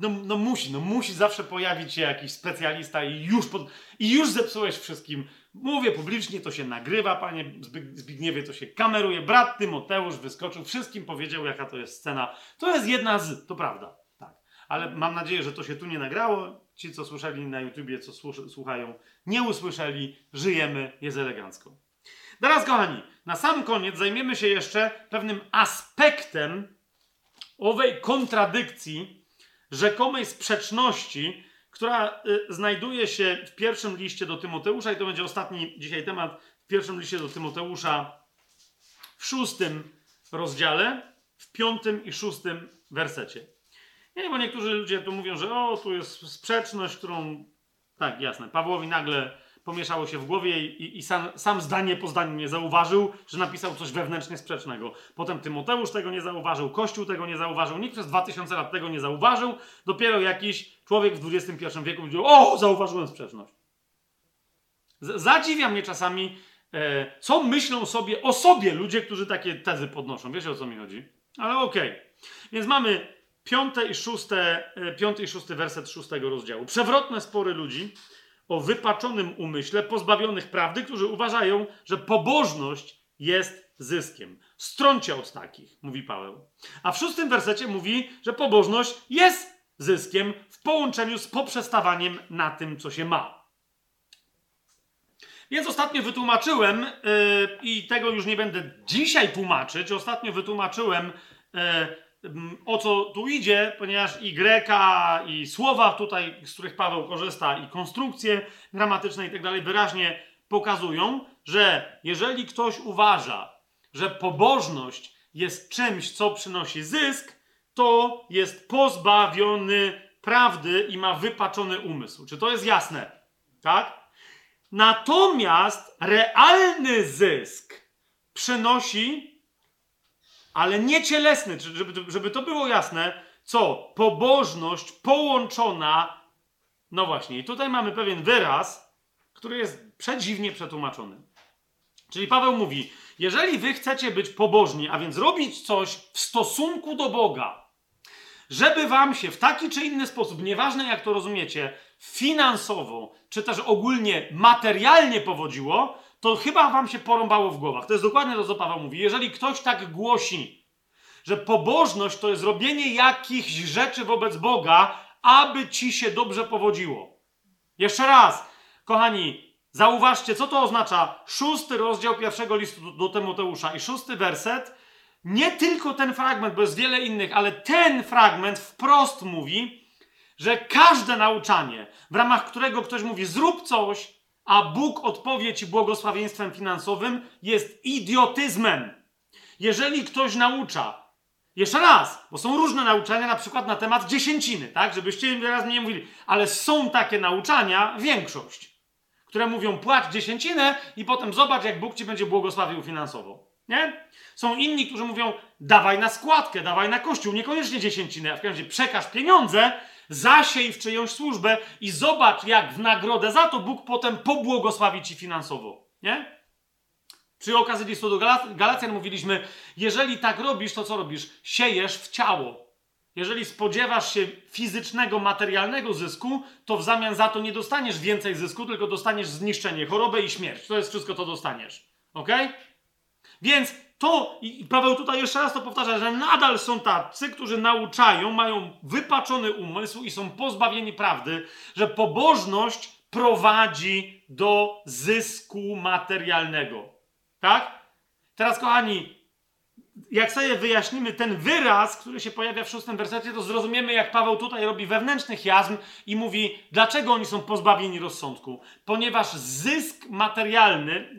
no, no musi, no musi zawsze pojawić się jakiś specjalista i już, pod, i już zepsułeś wszystkim. Mówię publicznie, to się nagrywa, panie Zbigniewie, to się kameruje. Brat Tymoteusz wyskoczył, wszystkim powiedział, jaka to jest scena. To jest jedna z, to prawda, tak. Ale mam nadzieję, że to się tu nie nagrało. Ci, co słyszeli na YouTubie, co słuchają, nie usłyszeli. Żyjemy, jest elegancko. Teraz, kochani, na sam koniec zajmiemy się jeszcze pewnym aspektem owej kontradykcji, rzekomej sprzeczności, która y, znajduje się w pierwszym liście do Tymoteusza, i to będzie ostatni dzisiaj temat, w pierwszym liście do Tymoteusza, w szóstym rozdziale, w piątym i szóstym wersecie. Nie, bo niektórzy ludzie tu mówią, że o, tu jest sprzeczność, którą. Tak, jasne. Pawłowi nagle pomieszało się w głowie i, i sam, sam, zdanie po zdaniu nie zauważył, że napisał coś wewnętrznie sprzecznego. Potem Tymoteusz tego nie zauważył, Kościół tego nie zauważył, nikt przez 2000 lat tego nie zauważył. Dopiero jakiś człowiek w XXI wieku powiedział: O, zauważyłem sprzeczność. Z zadziwia mnie czasami, e, co myślą sobie o sobie ludzie, którzy takie tezy podnoszą. Wiecie o co mi chodzi? Ale okej. Okay. Więc mamy piąte i szóste, e, piąty i szósty werset szóstego rozdziału. Przewrotne spory ludzi o wypaczonym umyśle, pozbawionych prawdy, którzy uważają, że pobożność jest zyskiem. Strącie od takich, mówi Paweł. A w szóstym wersecie mówi, że pobożność jest zyskiem w połączeniu z poprzestawaniem na tym, co się ma. Więc ostatnio wytłumaczyłem, yy, i tego już nie będę dzisiaj tłumaczyć, ostatnio wytłumaczyłem, yy, o co tu idzie, ponieważ i greka, i słowa tutaj, z których Paweł korzysta, i konstrukcje gramatyczne i tak dalej, wyraźnie pokazują, że jeżeli ktoś uważa, że pobożność jest czymś, co przynosi zysk, to jest pozbawiony prawdy i ma wypaczony umysł. Czy to jest jasne? Tak? Natomiast realny zysk przynosi, ale nie cielesny, żeby, żeby to było jasne, co? Pobożność połączona. No właśnie, i tutaj mamy pewien wyraz, który jest przedziwnie przetłumaczony. Czyli Paweł mówi: Jeżeli wy chcecie być pobożni, a więc robić coś w stosunku do Boga, żeby wam się w taki czy inny sposób, nieważne jak to rozumiecie, finansowo, czy też ogólnie materialnie powodziło, to chyba wam się porąbało w głowach. To jest dokładnie to, co Paweł mówi. Jeżeli ktoś tak głosi, że pobożność to jest robienie jakichś rzeczy wobec Boga, aby ci się dobrze powodziło. Jeszcze raz, kochani, zauważcie, co to oznacza. Szósty rozdział pierwszego listu do Tymoteusza i szósty werset nie tylko ten fragment, bo jest wiele innych, ale ten fragment wprost mówi, że każde nauczanie, w ramach którego ktoś mówi zrób coś, a Bóg odpowie ci błogosławieństwem finansowym, jest idiotyzmem. Jeżeli ktoś naucza, jeszcze raz, bo są różne nauczania, na przykład na temat dziesięciny, tak, żebyście teraz nie mówili, ale są takie nauczania, większość, które mówią płać dziesięcinę i potem zobacz, jak Bóg ci będzie błogosławił finansowo. Nie? Są inni, którzy mówią, dawaj na składkę, dawaj na kościół, niekoniecznie dziesięcinę, a w każdym razie przekaż pieniądze, zasiej w czyjąś służbę i zobacz, jak w nagrodę za to Bóg potem pobłogosławi ci finansowo. Nie? Przy okazji listu do Galacjan mówiliśmy, jeżeli tak robisz, to co robisz? Siejesz w ciało. Jeżeli spodziewasz się fizycznego, materialnego zysku, to w zamian za to nie dostaniesz więcej zysku, tylko dostaniesz zniszczenie, chorobę i śmierć. To jest wszystko, co dostaniesz. Ok? Więc to, i Paweł tutaj jeszcze raz to powtarza, że nadal są tacy, którzy nauczają, mają wypaczony umysł i są pozbawieni prawdy, że pobożność prowadzi do zysku materialnego. Tak? Teraz, kochani, jak sobie wyjaśnimy ten wyraz, który się pojawia w szóstym wersecie, to zrozumiemy, jak Paweł tutaj robi wewnętrzny chiasm i mówi, dlaczego oni są pozbawieni rozsądku. Ponieważ zysk materialny,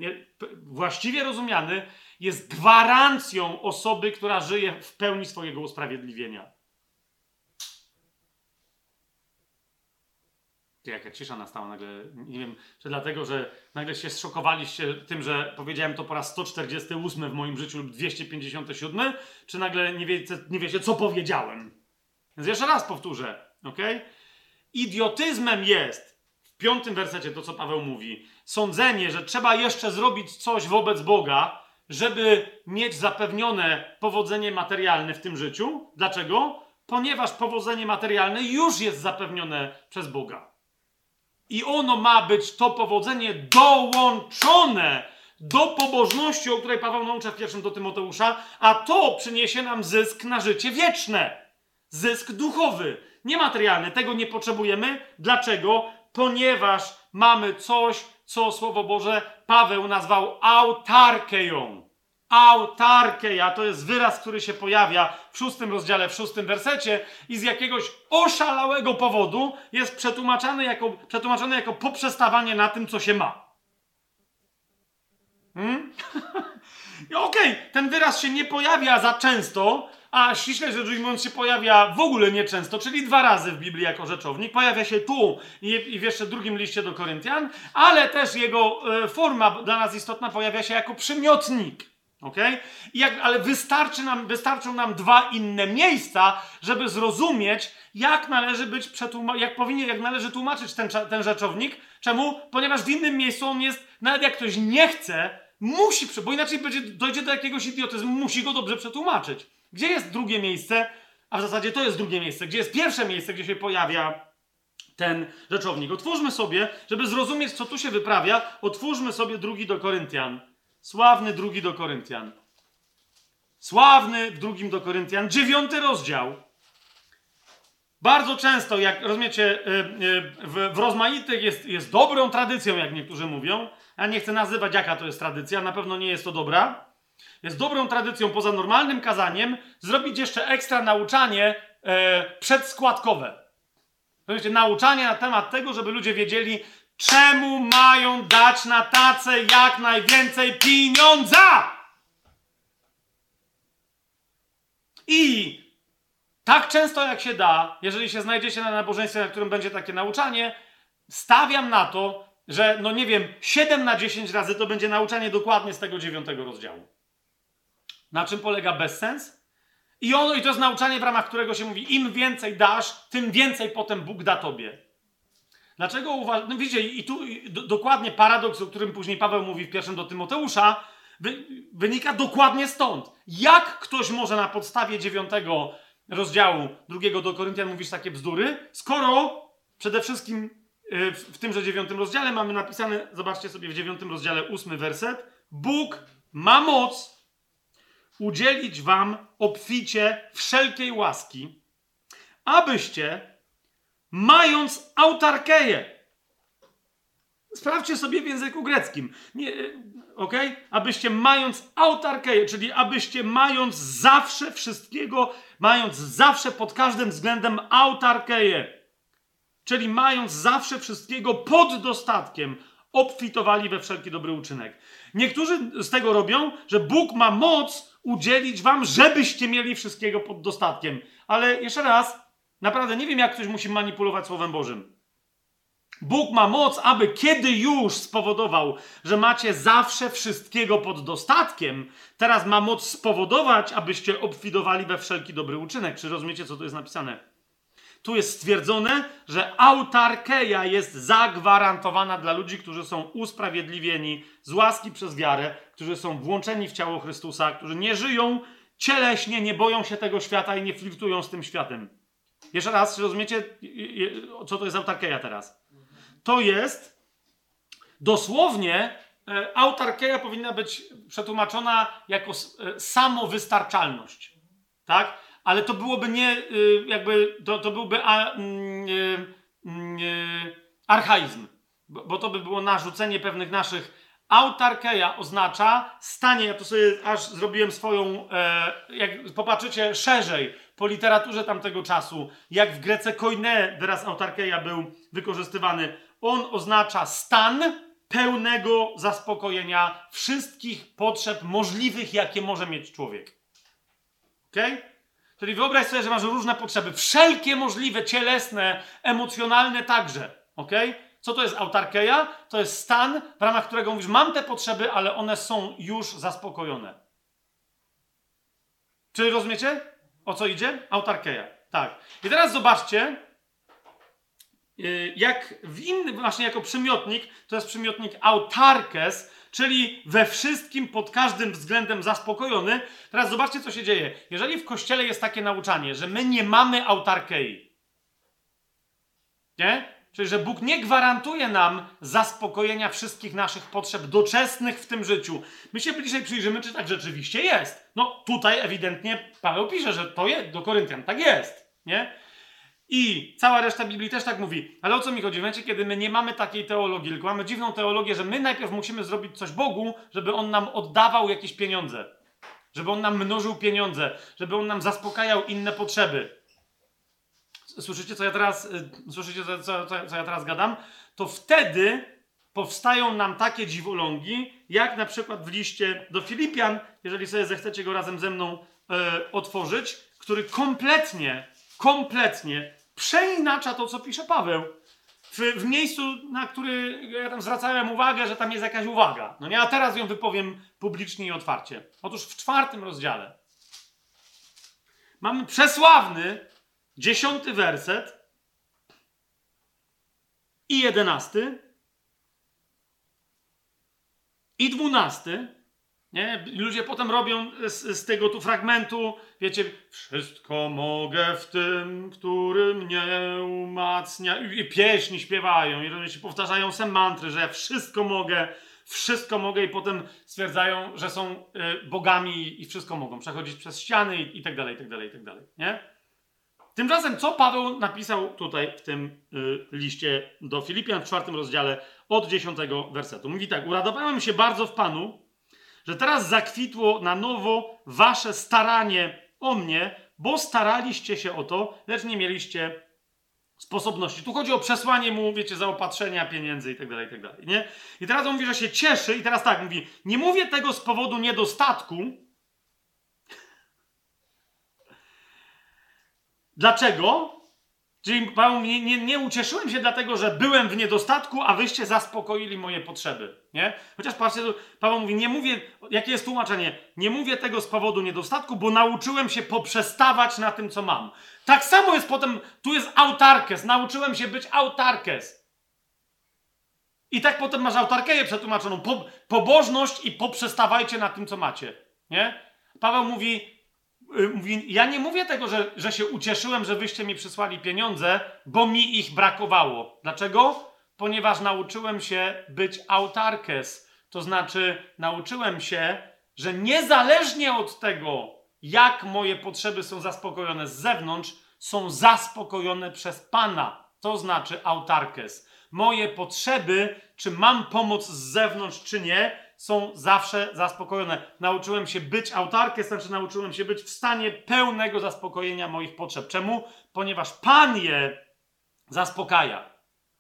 właściwie rozumiany, jest gwarancją osoby, która żyje w pełni swojego usprawiedliwienia. Ty, jaka cisza nastała nagle. Nie wiem, czy dlatego, że nagle się zszokowaliście tym, że powiedziałem to po raz 148 w moim życiu lub 257, czy nagle nie wiecie, nie wiecie co powiedziałem. Więc jeszcze raz powtórzę, ok? Idiotyzmem jest w piątym wersecie to, co Paweł mówi. Sądzenie, że trzeba jeszcze zrobić coś wobec Boga, żeby mieć zapewnione powodzenie materialne w tym życiu. Dlaczego? Ponieważ powodzenie materialne już jest zapewnione przez Boga. I ono ma być to powodzenie dołączone do pobożności, o której Paweł naucza w pierwszym do Tymoteusza, a to przyniesie nam zysk na życie wieczne. Zysk duchowy, niematerialny. Tego nie potrzebujemy. Dlaczego? Ponieważ mamy coś, co Słowo Boże Paweł nazwał autarkeją. Autarkeja to jest wyraz, który się pojawia w szóstym rozdziale, w szóstym wersecie i z jakiegoś oszalałego powodu jest przetłumaczony jako, przetłumaczony jako poprzestawanie na tym, co się ma. Hmm? Okej, okay, ten wyraz się nie pojawia za często, a ściśle rzecz ujmując się pojawia w ogóle nieczęsto, czyli dwa razy w Biblii jako rzeczownik. Pojawia się tu i, w jeszcze drugim liście do Koryntian, ale też jego e, forma dla nas istotna pojawia się jako przymiotnik. Okay? Jak, ale wystarczy nam, wystarczą nam dwa inne miejsca, żeby zrozumieć, jak należy być przetłuma- jak powinien, jak należy tłumaczyć ten, ten rzeczownik. Czemu? Ponieważ w innym miejscu on jest, nawet jak ktoś nie chce, musi, bo inaczej będzie, dojdzie do jakiegoś idiotyzmu, musi go dobrze przetłumaczyć. Gdzie jest drugie miejsce? A w zasadzie to jest drugie miejsce. Gdzie jest pierwsze miejsce, gdzie się pojawia ten rzeczownik? Otwórzmy sobie, żeby zrozumieć, co tu się wyprawia, otwórzmy sobie drugi do Koryntian. Sławny drugi do Koryntian. sławny w drugim do Koryntian, dziewiąty rozdział. Bardzo często, jak rozumiecie, y, y, w, w rozmaitych jest, jest dobrą tradycją, jak niektórzy mówią. Ja nie chcę nazywać, jaka to jest tradycja, na pewno nie jest to dobra. Jest dobrą tradycją poza normalnym kazaniem zrobić jeszcze ekstra nauczanie e, przedskładkowe. Rozumiecie, nauczanie na temat tego, żeby ludzie wiedzieli, czemu mają dać na tacę jak najwięcej pieniądza. I tak często jak się da, jeżeli się znajdziecie na nabożeństwie, na którym będzie takie nauczanie, stawiam na to, że no nie wiem, 7 na 10 razy to będzie nauczanie dokładnie z tego dziewiątego rozdziału. Na czym polega bezsens? I ono, i to jest nauczanie, w ramach którego się mówi, im więcej dasz, tym więcej potem Bóg da tobie. Dlaczego uważam? No widzicie, i tu i do, dokładnie paradoks, o którym później Paweł mówi w pierwszym do Tymoteusza, wy, wynika dokładnie stąd. Jak ktoś może na podstawie dziewiątego rozdziału drugiego do Koryntian mówić takie bzdury, skoro przede wszystkim w, w tymże dziewiątym rozdziale mamy napisane, zobaczcie sobie w dziewiątym rozdziale ósmy werset, Bóg ma moc udzielić wam obficie wszelkiej łaski, abyście, mając autarkeję, sprawdźcie sobie w języku greckim, nie, ok? Abyście mając autarkeję, czyli abyście mając zawsze wszystkiego, mając zawsze pod każdym względem autarkeję, czyli mając zawsze wszystkiego pod dostatkiem, obfitowali we wszelki dobry uczynek. Niektórzy z tego robią, że Bóg ma moc udzielić wam, żebyście mieli wszystkiego pod dostatkiem. Ale jeszcze raz, naprawdę nie wiem, jak ktoś musi manipulować Słowem Bożym. Bóg ma moc, aby kiedy już spowodował, że macie zawsze wszystkiego pod dostatkiem, teraz ma moc spowodować, abyście obfidowali we wszelki dobry uczynek. Czy rozumiecie, co tu jest napisane? Tu jest stwierdzone, że autarkeja jest zagwarantowana dla ludzi, którzy są usprawiedliwieni z łaski przez wiarę, którzy są włączeni w ciało Chrystusa, którzy nie żyją cieleśnie, nie boją się tego świata i nie flirtują z tym światem. Jeszcze raz, rozumiecie, co to jest autarkeja teraz? To jest dosłownie e, autarkeja powinna być przetłumaczona jako e, samowystarczalność. Tak? Ale to byłoby nie, y, jakby, to, to byłby a, mm, y, mm, y, archaizm, bo, bo, to by było narzucenie pewnych naszych. Autarkeja oznacza stanie, ja to sobie aż zrobiłem swoją, e, jak popatrzycie szerzej po literaturze tamtego czasu, jak w Grece koine wyraz autarkeja był wykorzystywany. On oznacza stan pełnego zaspokojenia wszystkich potrzeb możliwych, jakie może mieć człowiek. Okej? Okay? Czyli wyobraź sobie, że masz różne potrzeby, wszelkie możliwe, cielesne, emocjonalne także. Ok? Co to jest autarkeja? To jest stan, w ramach którego mówisz, mam te potrzeby, ale one są już zaspokojone. Czy rozumiecie, o co idzie? Autarkeja. Tak. I teraz zobaczcie, y, jak w innym, właśnie jako przymiotnik, to jest przymiotnik autarkes, czyli we wszystkim pod każdym względem zaspokojony. Teraz zobaczcie, co się dzieje. Jeżeli w kościele jest takie nauczanie, że my nie mamy autarkei, nie? Czyli, że Bóg nie gwarantuje nam zaspokojenia wszystkich naszych potrzeb doczesnych w tym życiu. My się bliżej przyjrzymy, czy tak rzeczywiście jest. No tutaj ewidentnie Paweł pisze, że to jest, do Koryntian tak jest, nie? I cała reszta Biblii też tak mówi. Ale o co mi chodzi? W momencie, kiedy my nie mamy takiej teologii, tylko mamy dziwną teologię, że my najpierw musimy zrobić coś Bogu, żeby On nam oddawał jakieś pieniądze. Żeby On nam mnożył pieniądze. Żeby On nam zaspokajał inne potrzeby. Słyszycie, co ja teraz, y, słyszycie, co, co, co ja teraz gadam? To wtedy powstają nam takie dziwolągi, jak na przykład w liście do Filipian, jeżeli sobie zechcecie go razem ze mną e, otworzyć, który kompletnie kompletnie przeinacza to, co pisze Paweł. W, w, miejscu, na który ja tam zwracałem uwagę, że tam jest jakaś uwaga. No nie, a teraz ją wypowiem publicznie i otwarcie. Otóż w czwartym rozdziale mamy przesławny dziesiąty werset i jedenasty i dwunasty nie? Ludzie potem robią z, z, tego tu fragmentu, wiecie, wszystko mogę w tym, który mnie umacnia. I pieśni śpiewają, i się powtarzają se mantry, że wszystko mogę wszystko mogę i potem stwierdzają, że są y, bogami i wszystko mogą. Przechodzić przez ściany i, i tak dalej, i tak dalej, i tak dalej. Nie? Tymczasem, co Paweł napisał tutaj w tym y, liście do Filipian w czwartym rozdziale od dziesiątego wersetu? Mówi tak: Uradowałem się bardzo w Panu, że teraz zakwitło na nowo wasze staranie o mnie, bo staraliście się o to, lecz nie mieliście sposobności. Tu chodzi o przesłanie mu, wiecie, zaopatrzenia, pieniędzy i tak dalej, i tak nie? I teraz on mówi, że się cieszy i teraz tak, mówi, nie mówię tego z powodu niedostatku. Dlaczego? Czyli Paweł nie, nie, nie ucieszyłem się dlatego, że byłem w niedostatku, a wyście zaspokoili moje potrzeby. Nie? Chociaż patrzcie, Paweł mówi, nie mówię, jakie jest tłumaczenie? Nie mówię tego z powodu niedostatku, bo nauczyłem się poprzestawać na tym, co mam. Tak samo jest potem, tu jest autarkes, nauczyłem się być autarkes. I tak potem masz autarkeję przetłumaczoną, po, pobożność i poprzestawajcie na tym, co macie. Nie? Paweł mówi, mówi, ja nie mówię tego, że, że się ucieszyłem, że wyście mi przysłali pieniądze, bo mi ich brakowało. Dlaczego? Ponieważ nauczyłem się być autarkes. To znaczy, nauczyłem się, że niezależnie od tego, jak moje potrzeby są zaspokojone z zewnątrz, są zaspokojone przez Pana. To znaczy autarkes. Moje potrzeby, czy mam pomoc z zewnątrz, czy nie, są zawsze zaspokojone. Nauczyłem się być autarkiem, znaczy nauczyłem się być w stanie pełnego zaspokojenia moich potrzeb. Czemu? Ponieważ Pan je zaspokaja.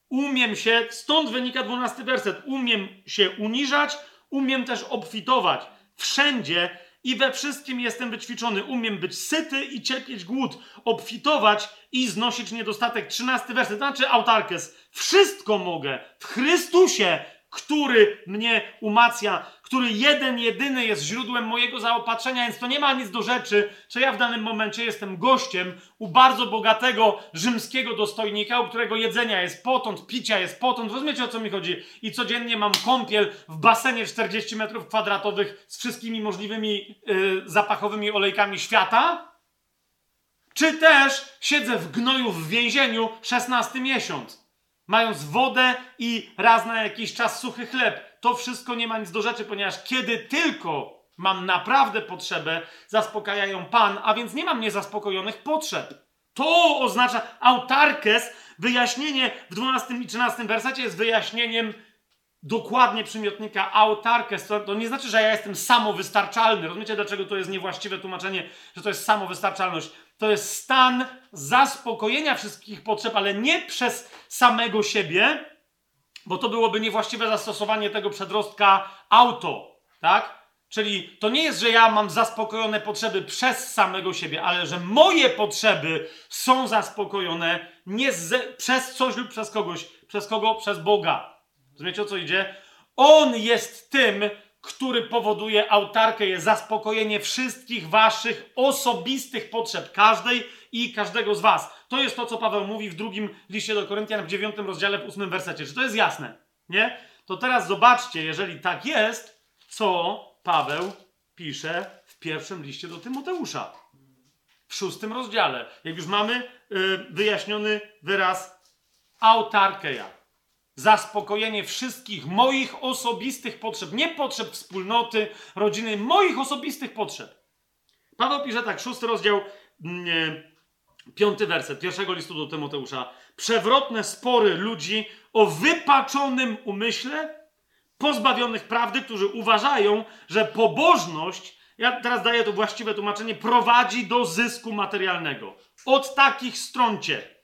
Umiem się, stąd wynika dwunasty werset, umiem się uniżać, umiem też obfitować. Wszędzie i we wszystkim jestem wyćwiczony. Umiem być syty i cierpieć głód, obfitować i znosić niedostatek. Trzynasty werset, znaczy autarkes. Wszystko mogę w Chrystusie, który mnie umacnia, który jeden, jedyny jest źródłem mojego zaopatrzenia, więc to nie ma nic do rzeczy, że ja w danym momencie jestem gościem u bardzo bogatego rzymskiego dostojnika, u którego jedzenia jest potąd, picia jest potąd. Rozumiecie o co mi chodzi? I codziennie mam kąpiel w basenie 40 metrów kwadratowych z wszystkimi możliwymi yy, zapachowymi olejkami świata? Czy też siedzę w gnoju w więzieniu 16 miesiąc? Mając wodę i raz na jakiś czas suchy chleb. To wszystko nie ma nic do rzeczy, ponieważ kiedy tylko mam naprawdę potrzebę, zaspokajają Pan, a więc nie mam niezaspokojonych potrzeb. To oznacza autarkes, wyjaśnienie w 12 i 13 wersacie jest wyjaśnieniem dokładnie przymiotnika autarkes. To, to nie znaczy, że ja jestem samowystarczalny. Rozumiecie, dlaczego to jest niewłaściwe tłumaczenie, że to jest samowystarczalność? To jest stan zaspokojenia wszystkich potrzeb, ale nie przez samego siebie, bo to byłoby niewłaściwe zastosowanie tego przedrostka auto, tak? Czyli to nie jest, że ja mam zaspokojone potrzeby przez samego siebie, ale że moje potrzeby są zaspokojone nie z, przez coś lub przez kogoś. Przez kogo? Przez Boga. Rozumiecie o co idzie? On jest tym, który powoduje autarkę, jest zaspokojenie wszystkich waszych osobistych potrzeb, każdej i każdego z was. To jest to, co Paweł mówi w drugim liście do Koryntian w dziewiątym rozdziale, w ósmym wersecie. Czy to jest jasne? Nie? To teraz zobaczcie, jeżeli tak jest, co Paweł pisze w pierwszym liście do Tymoteusza. W szóstym rozdziale. Jak już mamy yy, wyjaśniony wyraz autarkeja zaspokojenie wszystkich moich osobistych potrzeb, nie potrzeb wspólnoty, rodziny, moich osobistych potrzeb. Paweł pisze tak, szósty rozdział, mm, piąty werset pierwszego listu do Tymoteusza. Przewrotne spory ludzi o wypaczonym umyśle, pozbawionych prawdy, którzy uważają, że pobożność, ja teraz daję to właściwe tłumaczenie, prowadzi do zysku materialnego. Od takich stroncie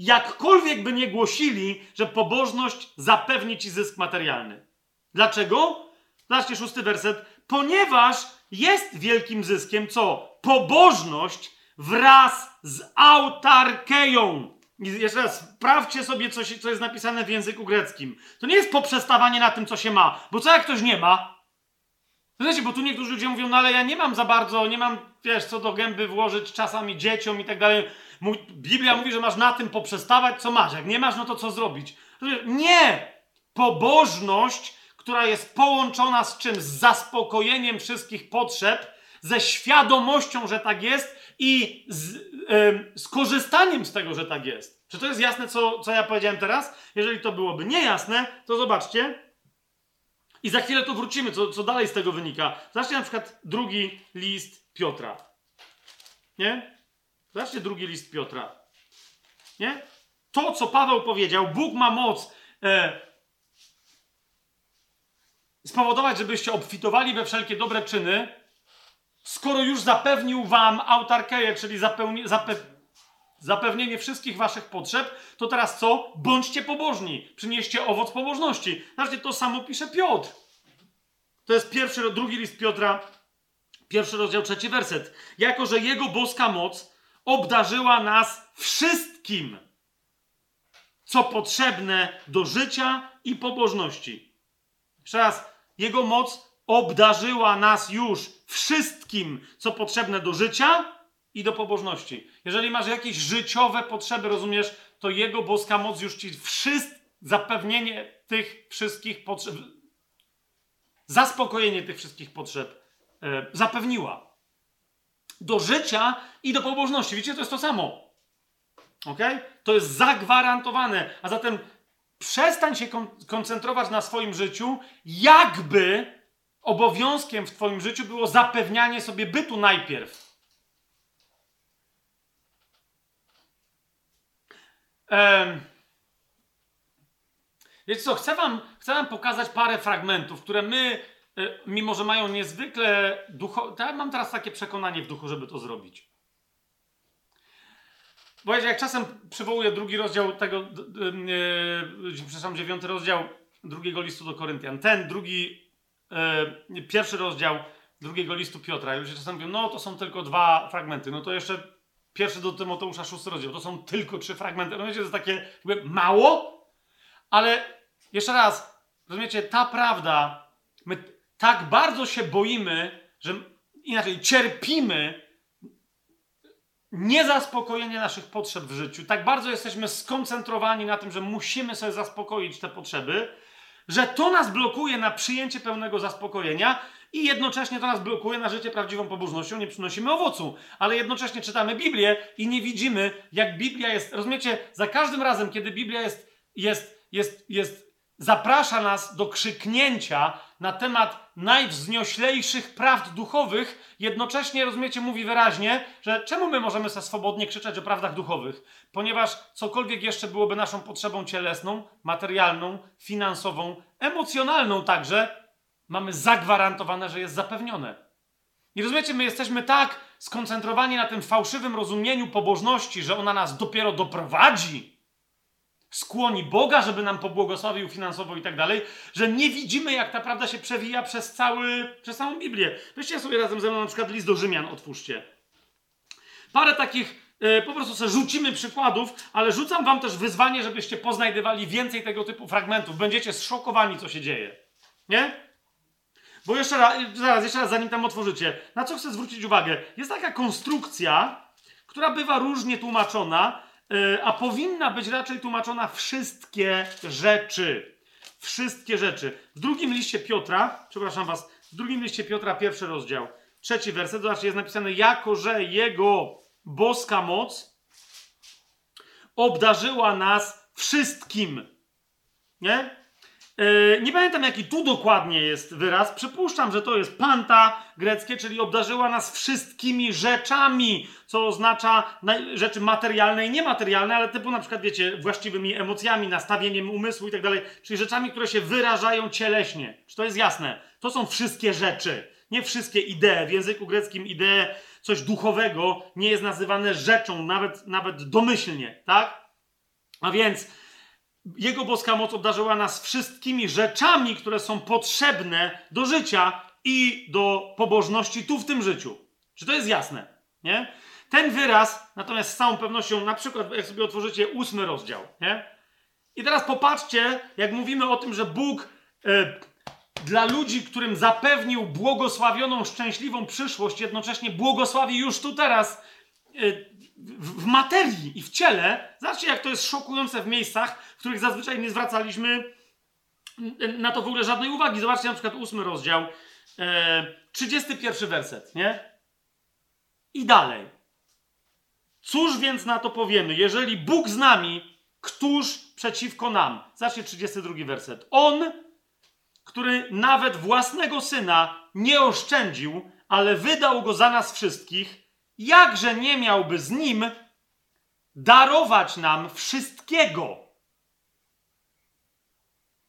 jakkolwiek by nie głosili, że pobożność zapewni ci zysk materialny. Dlaczego? Zobaczcie szósty werset. Ponieważ jest wielkim zyskiem co? Pobożność wraz z autarkeją. Jeszcze raz, sprawdźcie sobie, co, się, co jest napisane w języku greckim. To nie jest poprzestawanie na tym, co się ma. Bo co jak ktoś nie ma? Wiecie, bo tu niektórzy ludzie mówią, no ale ja nie mam za bardzo, nie mam, wiesz, co do gęby włożyć czasami dzieciom i tak dalej. Biblia mówi, że masz na tym poprzestawać, co masz. Jak nie masz, no to co zrobić? Nie! Pobożność, która jest połączona z czym? Z zaspokojeniem wszystkich potrzeb, ze świadomością, że tak jest i z, yy, z korzystaniem z tego, że tak jest. Czy to jest jasne, co, co ja powiedziałem teraz? Jeżeli to byłoby niejasne, to zobaczcie. I za chwilę tu wrócimy, co, co dalej z tego wynika. Zobaczcie na przykład drugi list Piotra. Nie? Zobaczcie drugi list Piotra. Nie? To, co Paweł powiedział, Bóg ma moc e, spowodować, żebyście obfitowali we wszelkie dobre czyny, skoro już zapewnił wam autarkeję, czyli zapełni, zape, zapewnienie wszystkich waszych potrzeb, to teraz co? Bądźcie pobożni, przynieście owoc pobożności. Zobaczcie, to samo pisze Piotr. To jest pierwszy, drugi list Piotra, pierwszy rozdział, trzeci werset. Jako, że Jego boska moc obdarzyła nas wszystkim, co potrzebne do życia i pobożności. Jeszcze raz, Jego moc obdarzyła nas już wszystkim, co potrzebne do życia i do pobożności. Jeżeli masz jakieś życiowe potrzeby, rozumiesz, to Jego boska moc już ci wszystko, zapewnienie tych wszystkich potrzeb, zaspokojenie tych wszystkich potrzeb e, zapewniła. Do życia i do pobożności. Widzicie, to jest to samo. Ok? To jest zagwarantowane. A zatem przestań się kon koncentrować na swoim życiu, jakby obowiązkiem w Twoim życiu było zapewnianie sobie bytu najpierw. Um, wiecie co, chcę wam, chcę wam pokazać parę fragmentów, które my, mimo że mają niezwykle ducho... Ja mam teraz takie przekonanie w duchu, żeby to zrobić. Bo jak czasem przywołuję drugi rozdział tego, yy, przepraszam, dziewiąty rozdział drugiego listu do Koryntian. Ten drugi, yy, pierwszy rozdział drugiego listu Piotra. I ludzie czasem mówią, no to są tylko dwa fragmenty. No to jeszcze pierwszy do Tymoteusza, szósty rozdział. To są tylko trzy fragmenty. No wiecie, to jest takie jakby mało, ale jeszcze raz, rozumiecie, ta prawda, my tak bardzo się boimy, że inaczej cierpimy niezaspokojenie naszych potrzeb w życiu, tak bardzo jesteśmy skoncentrowani na tym, że musimy sobie zaspokoić te potrzeby, że to nas blokuje na przyjęcie pełnego zaspokojenia i jednocześnie to nas blokuje na życie prawdziwą pobożnością, nie przynosimy owocu. Ale jednocześnie czytamy Biblię i nie widzimy, jak Biblia jest. Rozumiecie, za każdym razem, kiedy Biblia jest, jest, jest, jest zaprasza nas do krzyknięcia na temat najwznioślejszych prawd duchowych, jednocześnie, rozumiecie, mówi wyraźnie, że czemu my możemy sobie swobodnie krzyczeć o prawdach duchowych? Ponieważ cokolwiek jeszcze byłoby naszą potrzebą cielesną, materialną, finansową, emocjonalną także, mamy zagwarantowane, że jest zapewnione. I rozumiecie, my jesteśmy tak skoncentrowani na tym fałszywym rozumieniu pobożności, że ona nas dopiero doprowadzi skłoni Boga, żeby nam pobłogosławił finansowo i tak dalej, że nie widzimy, jak ta prawda się przewija przez, cały, przez całą Biblię. Weźcie sobie razem ze mną na przykład list do Rzymian, otwórzcie. Parę takich, yy, po prostu sobie rzucimy przykładów, ale rzucam wam też wyzwanie, żebyście poznajdywali więcej tego typu fragmentów. Będziecie zszokowani, co się dzieje. Nie? Bo jeszcze raz, zaraz, jeszcze raz, zanim tam otworzycie, na co chcę zwrócić uwagę? Jest taka konstrukcja, która bywa różnie tłumaczona, E, a powinna być raczej tłumaczona wszystkie rzeczy. Wszystkie rzeczy. W drugim liście Piotra, przepraszam was, w drugim liście Piotra, pierwszy rozdział, trzeci werset, zobaczcie, jest napisane, jako że Jego boska moc obdarzyła nas wszystkim. Nie? E, nie pamiętam, jaki tu dokładnie jest wyraz. Przypuszczam, że to jest panta greckie, czyli obdarzyła nas wszystkimi rzeczami, co oznacza rzeczy materialne i niematerialne, ale typu na przykład, wiecie, właściwymi emocjami, nastawieniem umysłu i tak dalej, czyli rzeczami, które się wyrażają cieleśnie. Czy to jest jasne? To są wszystkie rzeczy. Nie wszystkie idee. W języku greckim idee, coś duchowego nie jest nazywane rzeczą, nawet, nawet domyślnie, tak? A więc jego boska moc obdarzyła nas wszystkimi rzeczami, które są potrzebne do życia i do pobożności tu w tym życiu. Czy to jest jasne? Nie? Ten wyraz, natomiast z całą pewnością, na przykład, jak sobie otworzycie ósmy rozdział, nie? I teraz popatrzcie, jak mówimy o tym, że Bóg e, dla ludzi, którym zapewnił błogosławioną, szczęśliwą przyszłość, jednocześnie błogosławi już tu teraz e, w, materii i w ciele. Zobaczcie, jak to jest szokujące w miejscach, w których zazwyczaj nie zwracaliśmy na to w ogóle żadnej uwagi. Zobaczcie na przykład ósmy rozdział, e, 31 werset, nie? I dalej. Cóż więc na to powiemy? Jeżeli Bóg z nami, któż przeciwko nam? Zobaczcie 32 werset. On, który nawet własnego syna nie oszczędził, ale wydał go za nas wszystkich, jakże nie miałby z nim darować nam wszystkiego?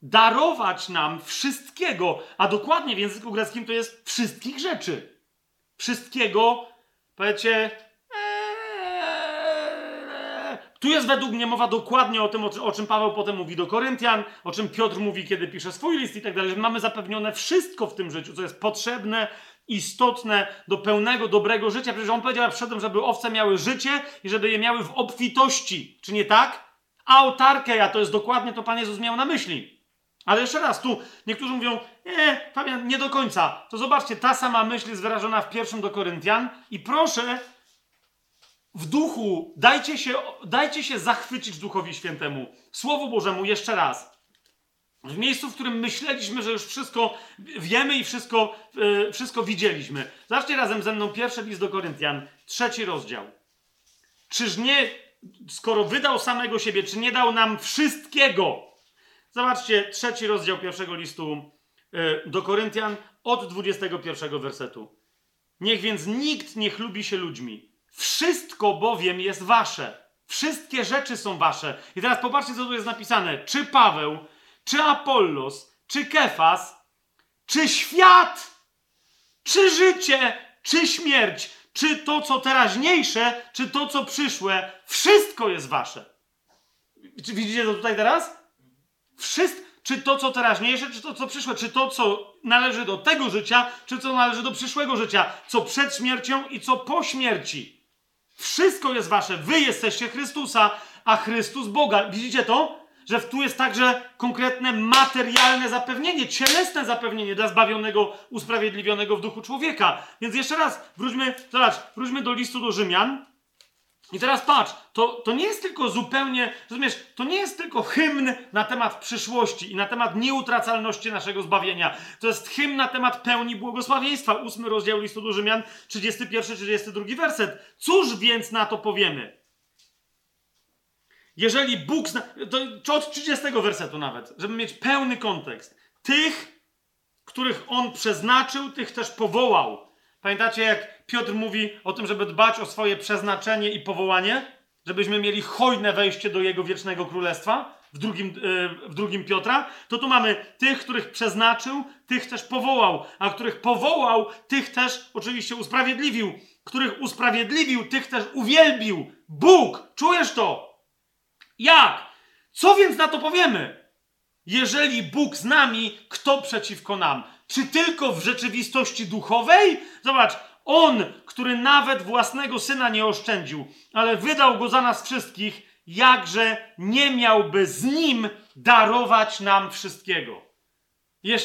Darować nam wszystkiego, a dokładnie w języku greckim to jest wszystkich rzeczy. Wszystkiego, powiecie, tu jest według mnie mowa dokładnie o tym, o czym Paweł potem mówi do Koryntian, o czym Piotr mówi, kiedy pisze swój list i tak dalej, że mamy zapewnione wszystko w tym życiu, co jest potrzebne, istotne do pełnego, dobrego życia. Przecież on powiedział, ja żeby owce miały życie i żeby je miały w obfitości. Czy nie tak? Autarkę, a to jest dokładnie to Pan Jezus miał na myśli. Ale jeszcze raz, tu niektórzy mówią, nie, Fabian, nie do końca. To zobaczcie, ta sama myśl jest wyrażona w pierwszym do Koryntian i proszę w duchu, dajcie się, dajcie się zachwycić Duchowi Świętemu. Słowu Bożemu jeszcze raz. W miejscu, w którym myśleliśmy, że już wszystko wiemy i wszystko, yy, wszystko widzieliśmy. Zacznijcie razem ze mną pierwszy list do Koryntian, trzeci rozdział. Czyż nie, skoro wydał samego siebie, czy nie dał nam wszystkiego? Zobaczcie, trzeci rozdział pierwszego listu yy, do Koryntian od 21 wersetu. Niech więc nikt nie chlubi się ludźmi wszystko bowiem jest wasze. Wszystkie rzeczy są wasze. I teraz popatrzcie, co tu jest napisane. Czy Paweł, czy Apollos, czy Kefas, czy świat, czy życie, czy śmierć, czy to, co teraźniejsze, czy to, co przyszłe, wszystko jest wasze. Czy widzicie to tutaj teraz? Wszystko, czy to, co teraźniejsze, czy to, co przyszłe, czy to, co należy do tego życia, czy co należy do przyszłego życia, co przed śmiercią i co po śmierci. Wszystko jest wasze. Wy jesteście Chrystusa, a Chrystus Boga. Widzicie to? Że tu jest także konkretne materialne zapewnienie, cielesne zapewnienie dla zbawionego, usprawiedliwionego w duchu człowieka. Więc jeszcze raz, wróćmy, zobacz, wróćmy do listu do Rzymian, i teraz patrz, to, to nie jest tylko zupełnie, rozumiesz, to nie jest tylko hymn na temat przyszłości i na temat nieutracalności naszego zbawienia. To jest hymn na temat pełni błogosławieństwa. Ósmy rozdział listu do Rzymian, 31-32 werset. Cóż więc na to powiemy? Jeżeli Bóg zna, to, od 30 wersetu nawet, żeby mieć pełny kontekst. Tych, których On przeznaczył, tych też powołał. Pamiętacie, jak Piotr mówi o tym, żeby dbać o swoje przeznaczenie i powołanie? Żebyśmy mieli hojne wejście do Jego wiecznego królestwa? W drugim, yy, w drugim Piotra? To tu mamy tych, których przeznaczył, tych też powołał, a których powołał, tych też oczywiście usprawiedliwił. Których usprawiedliwił, tych też uwielbił. Bóg! Czujesz to? Jak? Co więc na to powiemy? Jeżeli Bóg z nami, kto przeciwko nam? Czy tylko w rzeczywistości duchowej? Zobacz, On, który nawet własnego syna nie oszczędził, ale wydał go za nas wszystkich, jakże nie miałby z nim darować nam wszystkiego.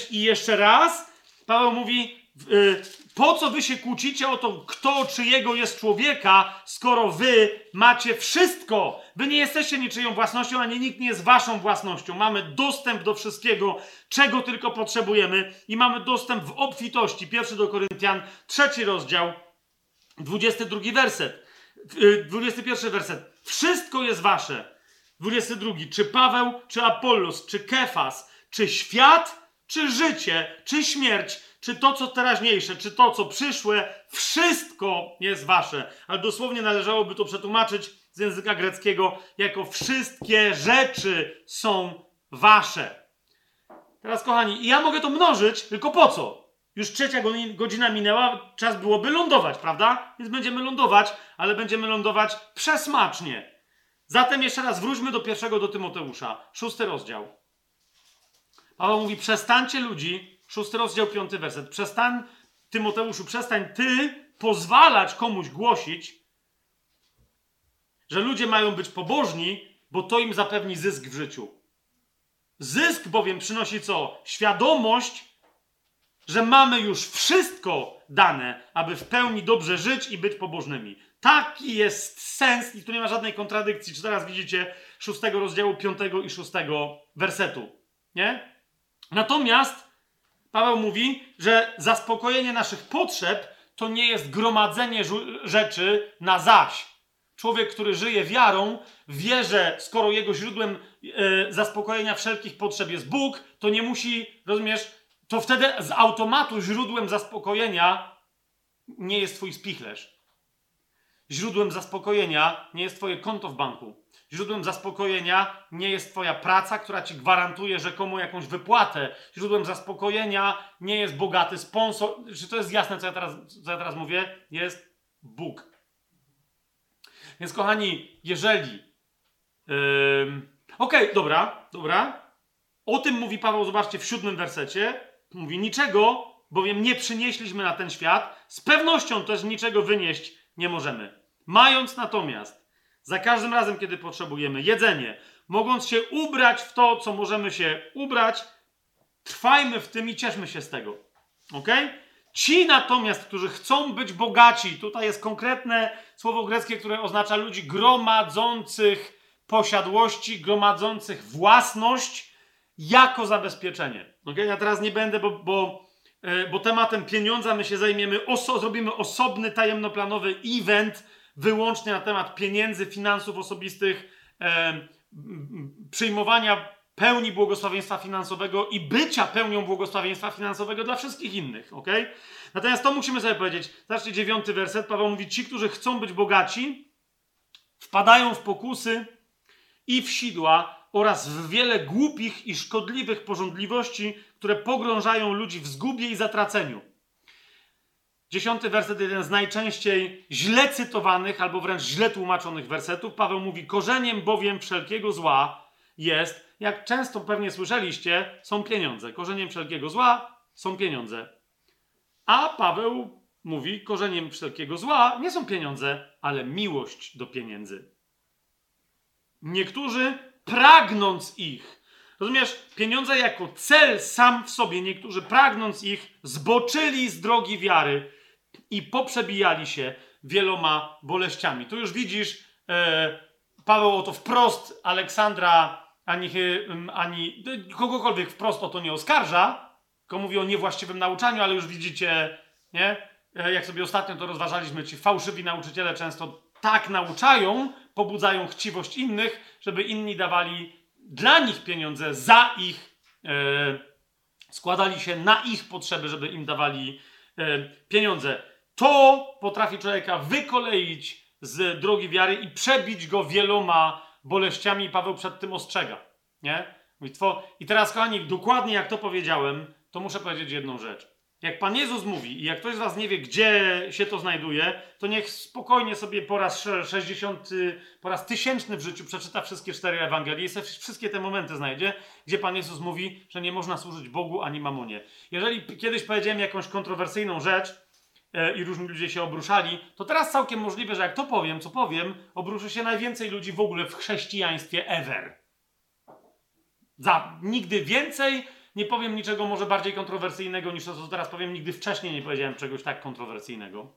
I jeszcze raz, Paweł mówi, Y, po co wy się kłócicie o to, kto czyjego jest człowieka, skoro wy macie wszystko? Wy nie jesteście niczyją własnością, ani nikt nie jest waszą własnością. Mamy dostęp do wszystkiego, czego tylko potrzebujemy i mamy dostęp w obfitości. Pierwszy do Koryntian, trzeci rozdział, 22 werset. 21 y, werset. Wszystko jest wasze. 22. Czy Paweł, czy Apollos, czy Kefas, czy świat, czy życie, czy śmierć, czy to, co teraźniejsze, czy to, co przyszłe, wszystko jest wasze. Ale dosłownie należałoby to przetłumaczyć z języka greckiego jako wszystkie rzeczy są wasze. Teraz, kochani, ja mogę to mnożyć, tylko po co? Już trzecia godzina minęła, czas byłoby lądować, prawda? Więc będziemy lądować, ale będziemy lądować przesmacznie. Zatem jeszcze raz wróćmy do pierwszego do Tymoteusza, szósty rozdział. Paweł mówi: przestańcie ludzi Szósty rozdział, piąty werset. Przestań, Tymoteuszu, przestań ty pozwalać komuś głosić, że ludzie mają być pobożni, bo to im zapewni zysk w życiu. Zysk bowiem przynosi co? Świadomość, że mamy już wszystko dane, aby w pełni dobrze żyć i być pobożnymi. Taki jest sens i tu nie ma żadnej kontradykcji. Czy teraz widzicie szóstego rozdziału, piątego i szóstego wersetu? Nie? Natomiast Paweł mówi, że zaspokojenie naszych potrzeb to nie jest gromadzenie rzeczy na zaś. Człowiek, który żyje wiarą, wie, że skoro jego źródłem e, zaspokojenia wszelkich potrzeb jest Bóg, to nie musi, rozumiesz, to wtedy z automatu źródłem zaspokojenia nie jest twój spichlerz. Źródłem zaspokojenia nie jest twoje konto w banku. Źródłem zaspokojenia nie jest twoja praca, która ci gwarantuje rzekomo jakąś wypłatę. Źródłem zaspokojenia nie jest bogaty sponsor. Czy to jest jasne, co ja teraz, co ja teraz mówię? Jest Bóg. Więc kochani, jeżeli... Yy... Okej, okay, dobra, dobra. O tym mówi Paweł, zobaczcie, w siódmym wersecie. Mówi, niczego, bowiem nie przynieśliśmy na ten świat, z pewnością też niczego wynieść nie możemy. Mając natomiast za każdym razem, kiedy potrzebujemy jedzenie, mogąc się ubrać w to, co możemy się ubrać, trwajmy w tym i cieszmy się z tego. Ok? Ci natomiast, którzy chcą być bogaci, tutaj jest konkretne słowo greckie, które oznacza ludzi gromadzących posiadłości, gromadzących własność jako zabezpieczenie. Ok? Ja teraz nie będę, bo, bo, e, bo tematem pieniądza my się zajmiemy, oso, zrobimy osobny, tajemnoplanowy event wyłącznie na temat pieniędzy, finansów osobistych, e, przyjmowania pełni błogosławieństwa finansowego i bycia pełnią błogosławieństwa finansowego dla wszystkich innych, ok? Natomiast to musimy sobie powiedzieć. Zobaczcie dziewiąty werset. Paweł mówi, ci, którzy chcą być bogaci, wpadają w pokusy i w sidła oraz w wiele głupich i szkodliwych porządliwości, które pogrążają ludzi w zgubie i zatraceniu. Dziesiąty werset, jeden z najczęściej źle cytowanych albo wręcz źle tłumaczonych wersetów. Paweł mówi: Korzeniem bowiem wszelkiego zła jest, jak często pewnie słyszeliście, są pieniądze. Korzeniem wszelkiego zła są pieniądze. A Paweł mówi: Korzeniem wszelkiego zła nie są pieniądze, ale miłość do pieniędzy. Niektórzy pragnąc ich, rozumiesz, pieniądze jako cel sam w sobie, niektórzy pragnąc ich, zboczyli z drogi wiary i poprzebijali się wieloma boleściami. Tu już widzisz, e, Paweł o to wprost Aleksandra ani, ani kogokolwiek wprost o to nie oskarża, tylko mówi o niewłaściwym nauczaniu, ale już widzicie, nie? E, jak sobie ostatnio to rozważaliśmy, ci fałszywi nauczyciele często tak nauczają, pobudzają chciwość innych, żeby inni dawali dla nich pieniądze za ich, e, składali się na ich potrzeby, żeby im dawali e, pieniądze. To potrafi człowieka wykoleić z drogi wiary i przebić go wieloma boleściami. Paweł przed tym ostrzega. Nie? I teraz, kochani, dokładnie jak to powiedziałem, to muszę powiedzieć jedną rzecz. Jak Pan Jezus mówi i jak ktoś z Was nie wie, gdzie się to znajduje, to niech spokojnie sobie po raz 60, po raz tysięczny w życiu przeczyta wszystkie cztery Ewangelie i wszystkie te momenty znajdzie, gdzie Pan Jezus mówi, że nie można służyć Bogu ani mamonie. Jeżeli kiedyś powiedziałem jakąś kontrowersyjną rzecz i różni ludzie się obruszali, to teraz całkiem możliwe, że jak to powiem, co powiem, obruszy się najwięcej ludzi w ogóle w chrześcijaństwie ever. Za nigdy więcej nie powiem niczego może bardziej kontrowersyjnego niż to, co teraz powiem. Nigdy wcześniej nie powiedziałem czegoś tak kontrowersyjnego.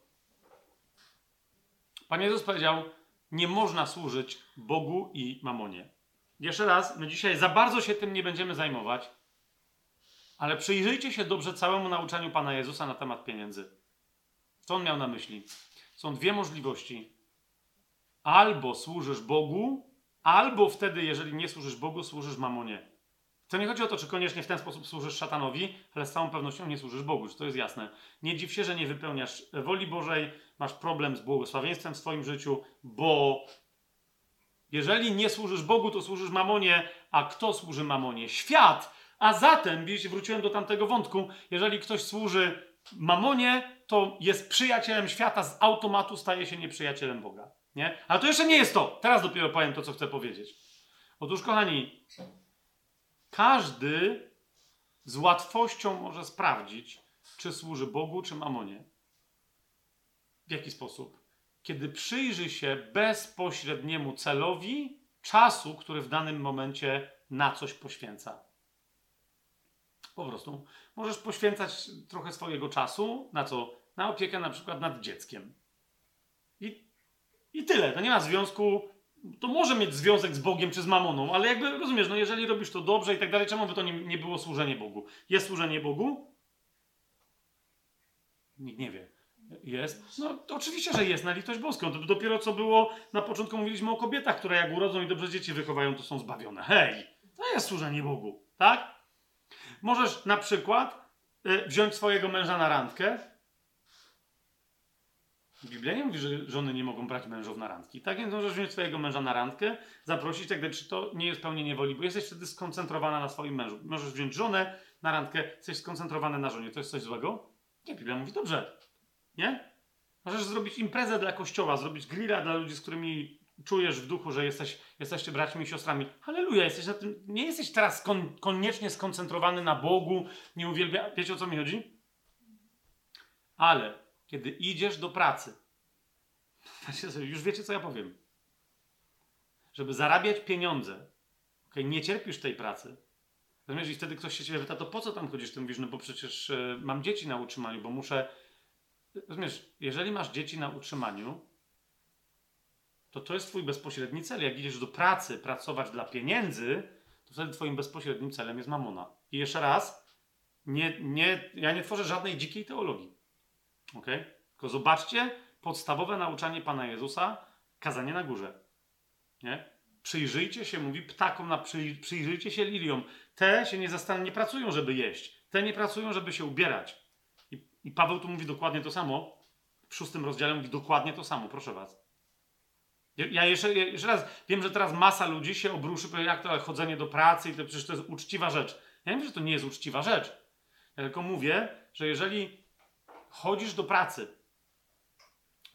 Pan Jezus powiedział, nie można służyć Bogu i mamonie. Jeszcze raz, my dzisiaj za bardzo się tym nie będziemy zajmować, ale przyjrzyjcie się dobrze całemu nauczaniu Pana Jezusa na temat pieniędzy. Co on miał na myśli? Są dwie możliwości. Albo służysz Bogu, albo wtedy, jeżeli nie służysz Bogu, służysz mamonie. To nie chodzi o to, czy koniecznie w ten sposób służysz szatanowi, ale z całą pewnością nie służysz Bogu, to jest jasne. Nie dziw się, że nie wypełniasz woli Bożej, masz problem z błogosławieństwem w swoim życiu, bo jeżeli nie służysz Bogu, to służysz mamonie, a kto służy mamonie? Świat. A zatem, wróciłem do tamtego wątku, jeżeli ktoś służy mamonie, to jest przyjacielem świata, z automatu staje się nieprzyjacielem Boga. Nie? Ale to jeszcze nie jest to. Teraz dopiero powiem to, co chcę powiedzieć. Otóż, kochani, każdy z łatwością może sprawdzić, czy służy Bogu, czy mamonie. W jaki sposób? Kiedy przyjrzy się bezpośredniemu celowi czasu, który w danym momencie na coś poświęca. Po prostu możesz poświęcać trochę swojego czasu na co? Na opiekę na przykład nad dzieckiem. I, i tyle. To nie ma związku to może mieć związek z Bogiem czy z mamoną, ale jakby rozumiesz, no jeżeli robisz to dobrze i tak dalej, czemu by to nie, nie było służenie Bogu? Jest służenie Bogu? Nikt nie wie. Jest? No oczywiście, że jest na litość boską. To dopiero co było, na początku mówiliśmy o kobietach, które jak urodzą i dobrze dzieci wychowają, to są zbawione. Hej! To jest służenie Bogu, tak? Możesz na przykład y, wziąć swojego męża na randkę? Biblia nie mówi, że żony nie mogą brać mężów na randki. Tak więc możesz wziąć swojego męża na randkę, zaprosić, tak czy to nie jest pełnienie woli, bo jesteś wtedy skoncentrowana na swoim mężu. Możesz wziąć żonę na randkę, jesteś skoncentrowany na żonie. To jest coś złego? Nie, Biblia mówi dobrze. Nie? Możesz zrobić imprezę dla kościoła, zrobić grilla dla ludzi, z którymi czujesz w duchu, że jesteś, jesteście braćmi i siostrami. Halleluja, jesteś na tym, nie jesteś teraz kon, koniecznie skoncentrowany na Bogu, nie uwielbia. Wiecie o co mi chodzi? Ale kiedy idziesz do pracy, już wiecie co ja powiem. Żeby zarabiać pieniądze, okay, nie cierpisz tej pracy. Natomiast wtedy ktoś się ciebie pyta, to po co tam chodzisz? Ty mówisz, no bo przecież y, mam dzieci na utrzymaniu, bo muszę. Rozumiesz, jeżeli masz dzieci na utrzymaniu, to to jest twój bezpośredni cel. Jak idziesz do pracy pracować dla pieniędzy, to wtedy twoim bezpośrednim celem jest mamona. I jeszcze raz, nie, nie, ja nie tworzę żadnej dzikiej teologii. Ok? Tylko zobaczcie podstawowe nauczanie Pana Jezusa, kazanie na górze. Nie? Przyjrzyjcie się, mówi ptakom, na, przyjrzyjcie się liliom. Te się nie zastanawia, nie pracują, żeby jeść. Te nie pracują, żeby się ubierać. I, I Paweł tu mówi dokładnie to samo. W szóstym rozdziale mówi dokładnie to samo, proszę was. Ja jeszcze, jeszcze raz wiem, że teraz masa ludzi się obruszy, powie, jak to chodzenie do pracy i to przecież to jest uczciwa rzecz. Ja nie wiem, że to nie jest uczciwa rzecz. Ja tylko mówię, że jeżeli chodzisz do pracy,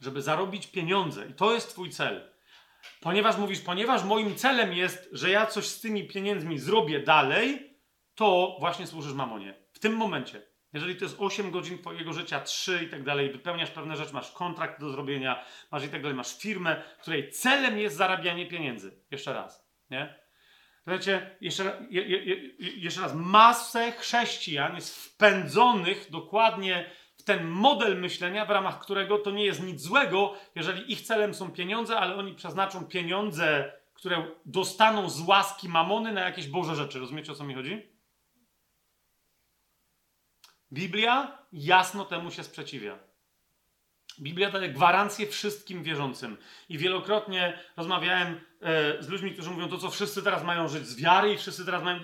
żeby zarobić pieniądze, i to jest Twój cel, ponieważ mówisz, ponieważ moim celem jest, że ja coś z tymi pieniędzmi zrobię dalej, to właśnie służysz mamonie. W tym momencie. Jeżeli to jest 8 godzin Twojego życia, 3 i tak dalej, wypełniasz pewne rzeczy, masz kontrakt do zrobienia, masz i tak dalej, masz firmę, której celem jest zarabianie pieniędzy. Jeszcze raz, nie? Słuchajcie, jeszcze, je, je, jeszcze raz, masę chrześcijan jest wpędzonych dokładnie ten model myślenia, w ramach którego to nie jest nic złego, jeżeli ich celem są pieniądze, ale oni przeznaczą pieniądze, które dostaną z łaski mamony na jakieś Boże rzeczy. Rozumiecie, o co mi chodzi? Biblia jasno temu się sprzeciwia. Biblia daje gwarancję wszystkim wierzącym. I wielokrotnie rozmawiałem e, z ludźmi, którzy mówią to, co wszyscy teraz mają żyć z wiary i wszyscy teraz mają,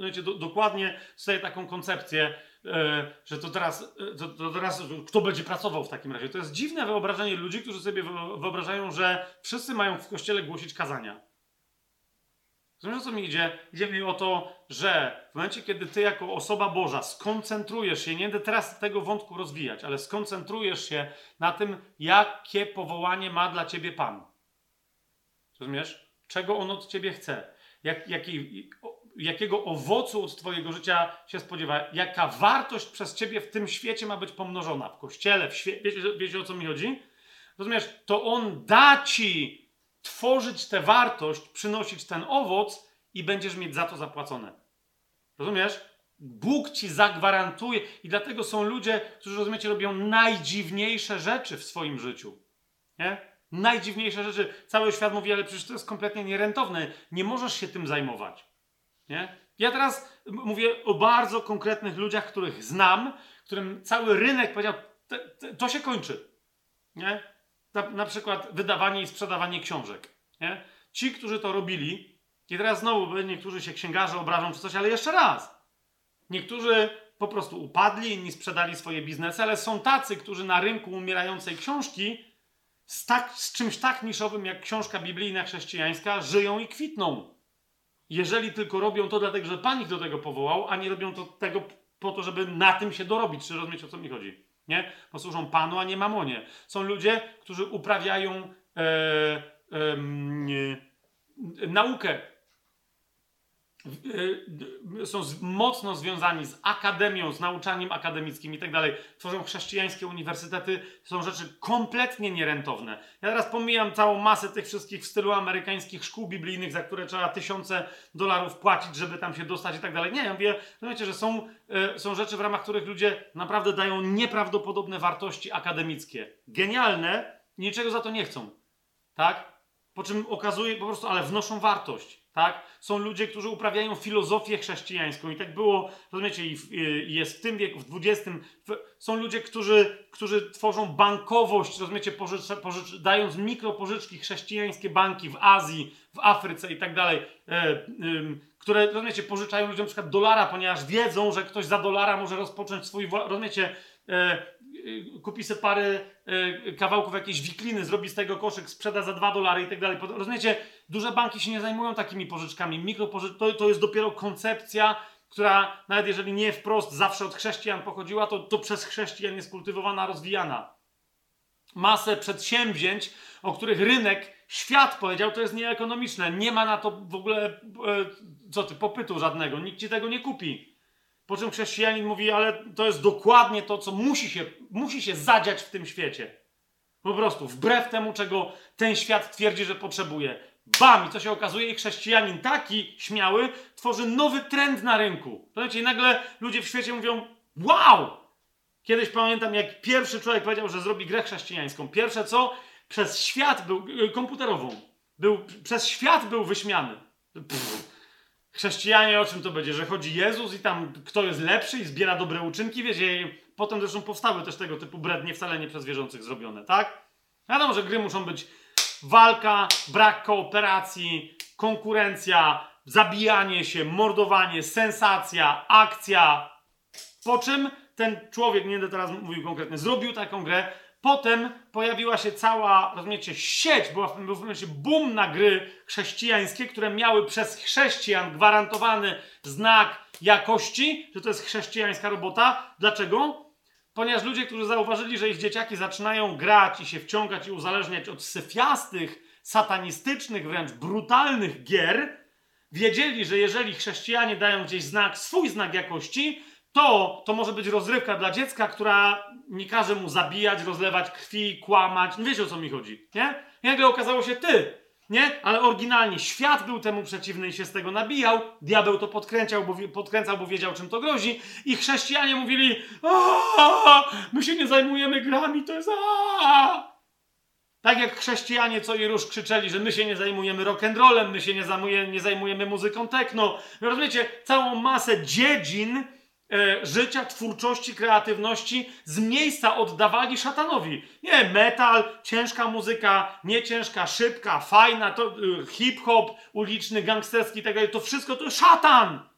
wiecie, do, dokładnie sobie taką koncepcję, że to teraz, e, to, to teraz kto będzie pracował w takim razie. To jest dziwne wyobrażenie ludzi, którzy sobie wyobrażają, że wszyscy mają w kościele głosić kazania. Rozumiesz, co mi idzie? Idzie mi o to, że w momencie, kiedy ty jako osoba Boża skoncentrujesz się, nie będę teraz tego wątku rozwijać, ale skoncentrujesz się na tym, jakie powołanie ma dla ciebie Pan. Rozumiesz? Czego On od ciebie chce? Jak, jaki, jakiego owocu od twojego życia się spodziewa? Jaka wartość przez ciebie w tym świecie ma być pomnożona? W kościele, w świecie. Wiecie, wiecie o co mi chodzi? Rozumiesz? To On da ci tworzyć tę wartość, przynosić ten owoc i będziesz mieć za to zapłacone. Rozumiesz? Bóg ci zagwarantuje i dlatego są ludzie, którzy, rozumiecie, robią najdziwniejsze rzeczy w swoim życiu. Nie? Najdziwniejsze rzeczy. Cały świat mówi, ale przecież to jest kompletnie nierentowne. Nie możesz się tym zajmować. Nie? Ja teraz mówię o bardzo konkretnych ludziach, których znam, którym cały rynek powiedział, to się kończy. Nie? na, na przykład wydawanie i sprzedawanie książek. Nie? Ci, którzy to robili, i teraz znowu niektórzy się księgarze obrażą czy coś, ale jeszcze raz. Niektórzy po prostu upadli, inni sprzedali swoje biznesy, ale są tacy, którzy na rynku umierającej książki z, tak, z czymś tak niszowym jak książka biblijna chrześcijańska żyją i kwitną. Jeżeli tylko robią to dlatego, że Pan ich do tego powołał, a nie robią to tego po to, żeby na tym się dorobić. Czy rozumiecie, o co mi chodzi? Nie? Bo służą Panu, a nie mamonie. Są ludzie, którzy uprawiają e, e, naukę. E, są mocno związani z akademią, z nauczaniem akademickim i tak dalej. Tworzą chrześcijańskie uniwersytety. Są rzeczy kompletnie nierentowne. Ja teraz pomijam całą masę tych wszystkich w stylu amerykańskich szkół biblijnych, za które trzeba tysiące dolarów płacić, żeby tam się dostać i tak dalej. Nie, ja mówię, wiecie, że są E, są rzeczy, w ramach których ludzie naprawdę dają nieprawdopodobne wartości akademickie. Genialne, niczego za to nie chcą. Tak? Po czym okazuje po prostu, ale wnoszą wartość. Tak? Są ludzie, którzy uprawiają filozofię chrześcijańską i tak było, rozumiecie, i, i jest w tym wieku, w XX. W, są ludzie, którzy, którzy tworzą bankowość, rozumiecie, pożycz, pożycz, dając mikropożyczki chrześcijańskie banki w Azji, w Afryce i tak dalej, e, które, rozumiecie, pożyczają ludziom przykład dolara, ponieważ wiedzą, że ktoś za dolara może rozpocząć swój, rozumiecie, kupi sobie parę y, kawałków jakiejś wikliny, zrobi z tego koszyk, sprzeda za 2 dolary i tak dalej. Rozumiecie, duże banki się nie zajmują takimi pożyczkami. Mikropożycz to, to jest dopiero koncepcja, która nawet jeżeli nie wprost zawsze od chrześcijan pochodziła, to, to przez chrześcijan jest kultywowana, rozwijana. Masę przedsięwzięć, o których rynek, świat powiedział, to jest nieekonomiczne. Nie ma na to w ogóle, e, co ty, popytu żadnego. Nikt ci tego nie kupi. Po czym chrześcijanin mówi, ale to jest dokładnie to, co musi się, musi się zadziać w tym świecie. Po prostu, wbrew temu, czego ten świat twierdzi, że potrzebuje. Bam! I co się okazuje, i chrześcijanin taki śmiały tworzy nowy trend na rynku. Słuchajcie, i nagle ludzie w świecie mówią, wow! Kiedyś pamiętam, jak pierwszy człowiek powiedział, że zrobi grę chrześcijańską. Pierwsze co? Przez świat był, y, komputerową. Był, przez świat był wyśmiany. Pff Chrześcijanie o czym to będzie? Że chodzi Jezus i tam kto jest lepszy i zbiera dobre uczynki? Wiecie, potem zresztą powstały też tego typu brednie, wcale nie przez wierzących zrobione, tak? Wiadomo, że gry muszą być walka, brak kooperacji, konkurencja, zabijanie się, mordowanie, sensacja, akcja. Po czym ten człowiek, nie będę teraz mówił konkretnie, zrobił taką grę, Potem pojawiła się cała, rozumiecie, sieć, była w, w momencie boom na gry chrześcijańskie, które miały przez chrześcijan gwarantowany znak jakości, że to jest chrześcijańska robota. Dlaczego? Ponieważ ludzie, którzy zauważyli, że ich dzieciaki zaczynają grać i się wciągać i uzależniać od syfiastych, satanistycznych, wręcz brutalnych gier, wiedzieli, że jeżeli chrześcijanie dają gdzieś znak, swój znak jakości, to, to może być rozrywka dla dziecka, która nie każe mu zabijać, rozlewać krwi, kłamać. No wiecie o co mi chodzi, nie? I nagle okazało się ty, nie? Ale oryginalnie świat był temu przeciwny i się z tego nabijał. Diabeł to podkręcał, bo, podkręcał, bo wiedział, czym to grozi. I chrześcijanie mówili: My się nie zajmujemy grami, to jest. Aaa! Tak jak chrześcijanie co i róż krzyczeli, że my się nie zajmujemy rock'n'rollem, my się nie zajmujemy, nie zajmujemy muzyką techno. Rozumiecie, całą masę dziedzin życia, twórczości, kreatywności z miejsca oddawali szatanowi. Nie, metal, ciężka muzyka, nie ciężka, szybka, fajna, to e, hip-hop uliczny, gangsterski i tak to wszystko to szatan.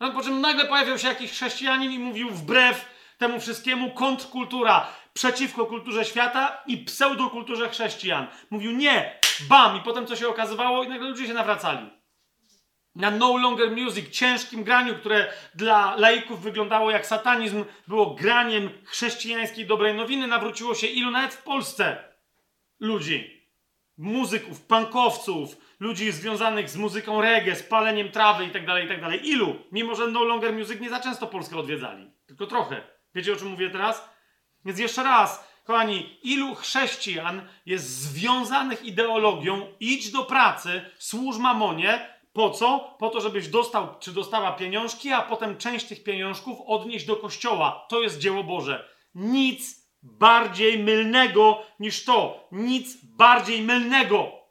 No, po czym nagle pojawił się jakiś chrześcijanin i mówił wbrew temu wszystkiemu kontrkultura przeciwko kulturze świata i pseudokulturze chrześcijan. Mówił nie, bam, i potem co się okazywało i nagle ludzie się nawracali na No Longer Music, ciężkim graniu, które dla laików wyglądało jak satanizm, było graniem chrześcijańskiej dobrej nowiny, nawróciło się ilu nawet w Polsce ludzi. Muzyków, punkowców, ludzi związanych z muzyką reggae, z paleniem trawy itd., tak itd. Tak ilu? Mimo, że No Longer Music nie za często Polskę odwiedzali. Tylko trochę. Wiecie, o czym mówię teraz? Więc jeszcze raz, kochani, ilu chrześcijan jest związanych ideologią idź do pracy, służ mamonie, po co? Po to, żebyś dostał czy dostała pieniążki, a potem część tych pieniążków odnieść do kościoła. To jest dzieło Boże. Nic bardziej mylnego niż to. Nic bardziej mylnego.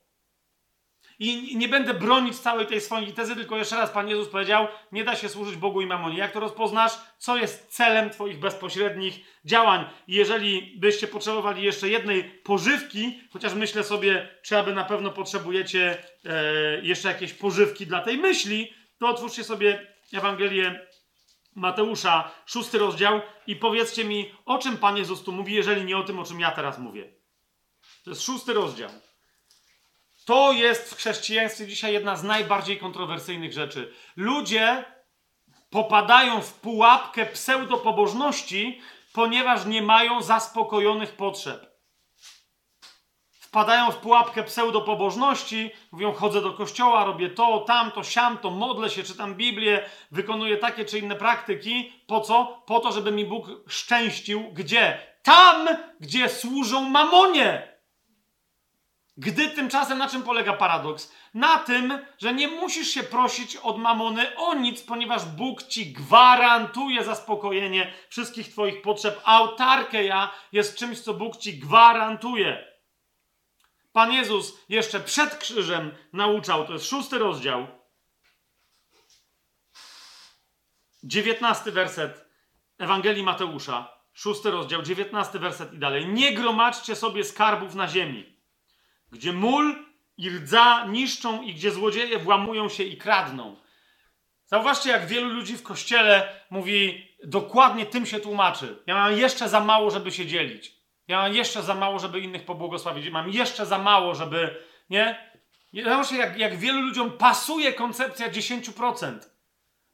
I nie będę bronić całej tej swojej tezy, tylko jeszcze raz Pan Jezus powiedział, nie da się służyć Bogu i mamonie. Jak to rozpoznasz? Co jest celem Twoich bezpośrednich działań? I jeżeli byście potrzebowali jeszcze jednej pożywki, chociaż myślę sobie, czy aby na pewno potrzebujecie e, jeszcze jakieś pożywki dla tej myśli, to otwórzcie sobie Ewangelię Mateusza, szósty rozdział i powiedzcie mi, o czym Pan Jezus tu mówi, jeżeli nie o tym, o czym ja teraz mówię. To jest szósty rozdział. To jest w chrześcijaństwie dzisiaj jedna z najbardziej kontrowersyjnych rzeczy. Ludzie popadają w pułapkę pseudopobożności, ponieważ nie mają zaspokojonych potrzeb. Wpadają w pułapkę pseudopobożności, mówią: chodzę do kościoła, robię to, tamto, siamto, modlę się, czytam Biblię, wykonuję takie czy inne praktyki. Po co? Po to, żeby mi Bóg szczęścił. Gdzie? Tam, gdzie służą mamonie. Gdy tymczasem na czym polega paradoks? Na tym, że nie musisz się prosić od mamony o nic, ponieważ Bóg ci gwarantuje zaspokojenie wszystkich Twoich potrzeb. Autarkeja jest czymś, co Bóg ci gwarantuje. Pan Jezus jeszcze przed krzyżem nauczał, to jest szósty rozdział, dziewiętnasty werset Ewangelii Mateusza, szósty rozdział, dziewiętnasty werset i dalej. Nie gromadźcie sobie skarbów na ziemi, gdzie mól i rdza niszczą i gdzie złodzieje włamują się i kradną. Zauważcie, jak wielu ludzi w kościele mówi, dokładnie tym się tłumaczy. Ja mam jeszcze za mało, żeby się dzielić. Ja mam jeszcze za mało, żeby innych pobłogosławić. Mam jeszcze za mało, żeby. Nie? Zobaczcie, jak, jak wielu ludziom pasuje koncepcja 10%.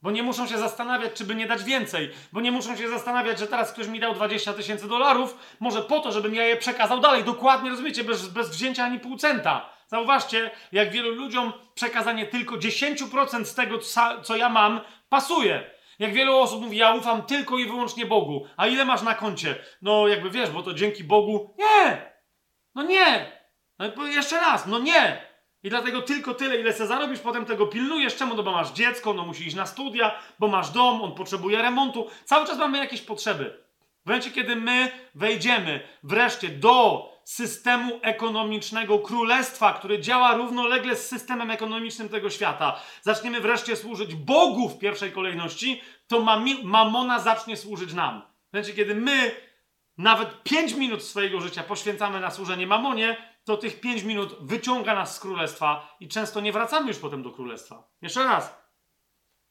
Bo nie muszą się zastanawiać, czy by nie dać więcej. Bo nie muszą się zastanawiać, że teraz ktoś mi dał 20 tysięcy dolarów, może po to, żebym ja je przekazał dalej. Dokładnie, rozumiecie, bez, bez wzięcia ani pół centa. Zauważcie, jak wielu ludziom przekazanie tylko 10% z tego, co ja mam, pasuje. Jak wielu osób mówi, ja ufam tylko i wyłącznie Bogu. A ile masz na koncie? No, jakby wiesz, bo to dzięki Bogu. Nie! No nie! No, jeszcze raz, no nie! I dlatego tylko tyle, ile se zarobisz, potem tego pilnujesz. Czemu? No bo masz dziecko, no musi iść na studia, bo masz dom, on potrzebuje remontu. Cały czas mamy jakieś potrzeby. W momencie, kiedy my wejdziemy wreszcie do systemu ekonomicznego królestwa, które działa równolegle z systemem ekonomicznym tego świata, zaczniemy wreszcie służyć Bogu w pierwszej kolejności, to mamona zacznie służyć nam. W momencie, kiedy my nawet 5 minut swojego życia poświęcamy na służenie mamonie, to tych 5 minut wyciąga nas z królestwa i często nie wracamy już potem do królestwa. Jeszcze raz.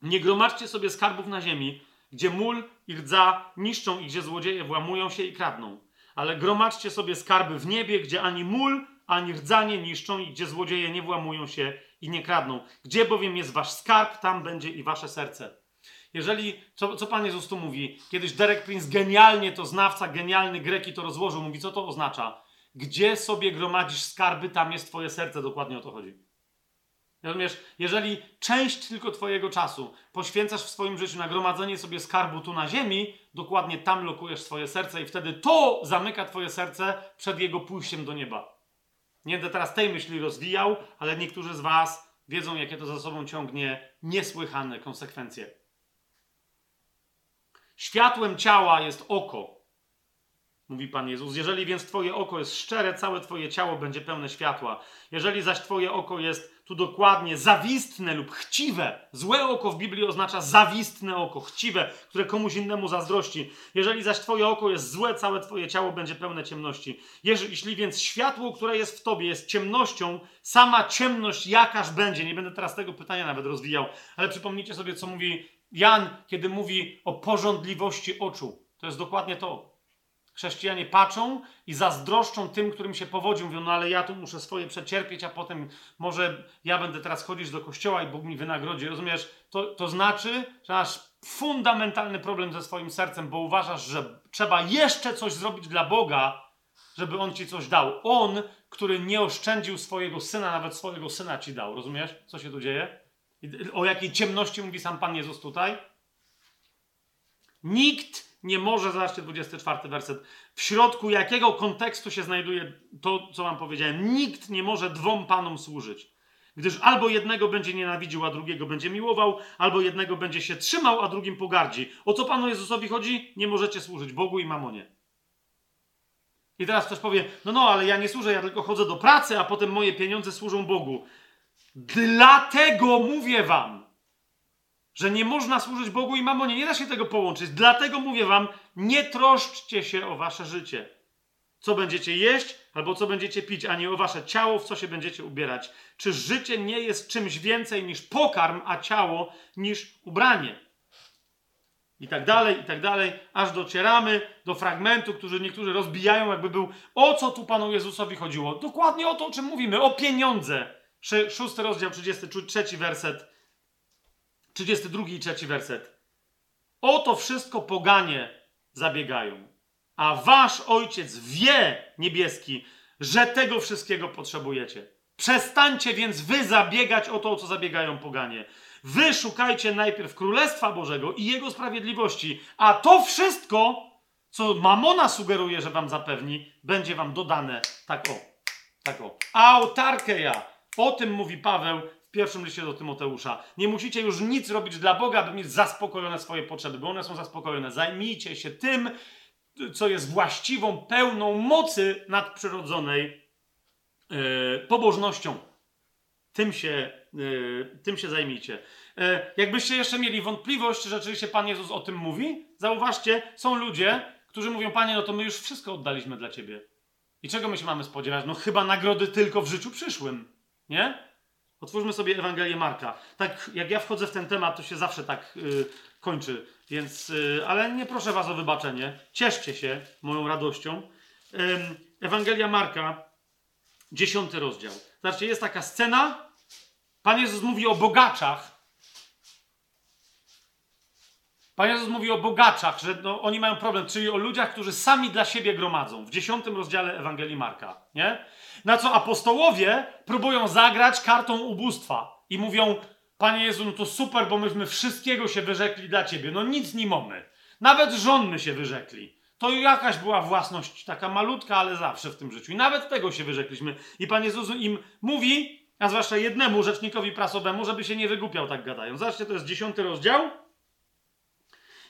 Nie gromadźcie sobie skarbów na ziemi, gdzie mól i rdza niszczą i gdzie złodzieje włamują się i kradną ale gromadźcie sobie skarby w niebie, gdzie ani mól, ani rdzanie niszczą i gdzie złodzieje nie włamują się i nie kradną. Gdzie bowiem jest wasz skarb, tam będzie i wasze serce. Jeżeli, co, co Pan Jezus tu mówi? Kiedyś Derek Prince genialnie to znawca, genialny Greki to rozłożył. Mówi, co to oznacza? Gdzie sobie gromadzisz skarby, tam jest twoje serce. Dokładnie o to chodzi. Rozumiesz? Jeżeli część tylko Twojego czasu poświęcasz w swoim życiu na gromadzenie sobie skarbu tu na ziemi, dokładnie tam lokujesz swoje serce i wtedy to zamyka Twoje serce przed jego pójściem do nieba. Nie będę teraz tej myśli rozwijał, ale niektórzy z Was wiedzą, jakie to za sobą ciągnie niesłychane konsekwencje. Światłem ciała jest oko mówi Pan Jezus. Jeżeli więc Twoje oko jest szczere, całe Twoje ciało będzie pełne światła. Jeżeli zaś Twoje oko jest tu dokładnie zawistne lub chciwe, złe oko w Biblii oznacza zawistne oko, chciwe, które komuś innemu zazdrości. Jeżeli zaś Twoje oko jest złe, całe Twoje ciało będzie pełne ciemności. Jeśli więc światło, które jest w Tobie, jest ciemnością, sama ciemność jakaż będzie. Nie będę teraz tego pytania nawet rozwijał, ale przypomnijcie sobie, co mówi Jan, kiedy mówi o porządliwości oczu. To jest dokładnie to. Chrześcijanie patrzą i zazdroszczą tym, którym się powodzi. Mówią, no ale ja tu muszę swoje przecierpieć, a potem może ja będę teraz chodzić do kościoła i Bóg mi wynagrodzi. Rozumiesz? To, to znaczy, że masz fundamentalny problem ze swoim sercem, bo uważasz, że trzeba jeszcze coś zrobić dla Boga, żeby On ci coś dał. On, który nie oszczędził swojego syna, nawet swojego syna ci dał. Rozumiesz, co się tu dzieje? O jakiej ciemności mówi sam Pan Jezus tutaj? Nikt nie może, zobaczcie 24 werset, w środku jakiego kontekstu się znajduje to, co wam powiedziałem. Nikt nie może dwom panom służyć. Gdyż albo jednego będzie nienawidził, a drugiego będzie miłował, albo jednego będzie się trzymał, a drugim pogardzi. O co Panu Jezusowi chodzi? Nie możecie służyć Bogu i mamonie. I teraz ktoś powie, no no, ale ja nie służę, ja tylko chodzę do pracy, a potem moje pieniądze służą Bogu. Dlatego mówię wam, że nie można służyć Bogu i mamonie. Nie da się tego połączyć. Dlatego mówię wam, nie troszczcie się o wasze życie. Co będziecie jeść, albo co będziecie pić, a nie o wasze ciało, w co się będziecie ubierać. Czy życie nie jest czymś więcej niż pokarm, a ciało niż ubranie? I tak dalej, i tak dalej, aż docieramy do fragmentu, który niektórzy rozbijają, jakby był, o co tu Panu Jezusowi chodziło? Dokładnie o to, o czym mówimy, o pieniądze. Szósty rozdział, 33 werset 32 i 3 werset. O to wszystko poganie zabiegają. A wasz ojciec wie, niebieski, że tego wszystkiego potrzebujecie. Przestańcie więc wy zabiegać o to, o co zabiegają poganie. Wy szukajcie najpierw Królestwa Bożego i Jego sprawiedliwości, a to wszystko, co Mamona sugeruje, że wam zapewni, będzie wam dodane tak o, tak o. Autarkeja. O tym mówi Paweł pierwszym liście do Tymoteusza. Nie musicie już nic robić dla Boga, by mieć zaspokojone swoje potrzeby, bo one są zaspokojone. Zajmijcie się tym, co jest właściwą, pełną mocy nadprzyrodzonej e, pobożnością. Tym się, e, tym się zajmijcie. E, jakbyście jeszcze mieli wątpliwość, czy rzeczywiście Pan Jezus o tym mówi, zauważcie, są ludzie, którzy mówią, Panie, no to my już wszystko oddaliśmy dla Ciebie. I czego my się mamy spodziewać? No chyba nagrody tylko w życiu przyszłym. Nie? Otwórzmy sobie Ewangelię Marka. Tak jak ja wchodzę w ten temat, to się zawsze tak yy, kończy. Więc, yy, ale nie proszę was o wybaczenie. Cieszcie się moją radością. Yy, Ewangelia Marka, dziesiąty rozdział. Zobaczcie, jest taka scena. Pan Jezus mówi o bogaczach. Pan Jezus mówi o bogaczach, że no, oni mają problem, czyli o ludziach, którzy sami dla siebie gromadzą. W dziesiątym rozdziale Ewangelii Marka. Nie? Na co apostołowie próbują zagrać kartą ubóstwa i mówią: Panie Jezu, no to super, bo myśmy wszystkiego się wyrzekli dla Ciebie. No nic nie mamy. Nawet żonmy się wyrzekli. To jakaś była własność taka malutka, ale zawsze w tym życiu. I nawet tego się wyrzekliśmy. I Pan Jezus im mówi, a zwłaszcza jednemu rzecznikowi prasowemu, żeby się nie wygłupiał tak gadając. Zobaczcie, to jest dziesiąty rozdział.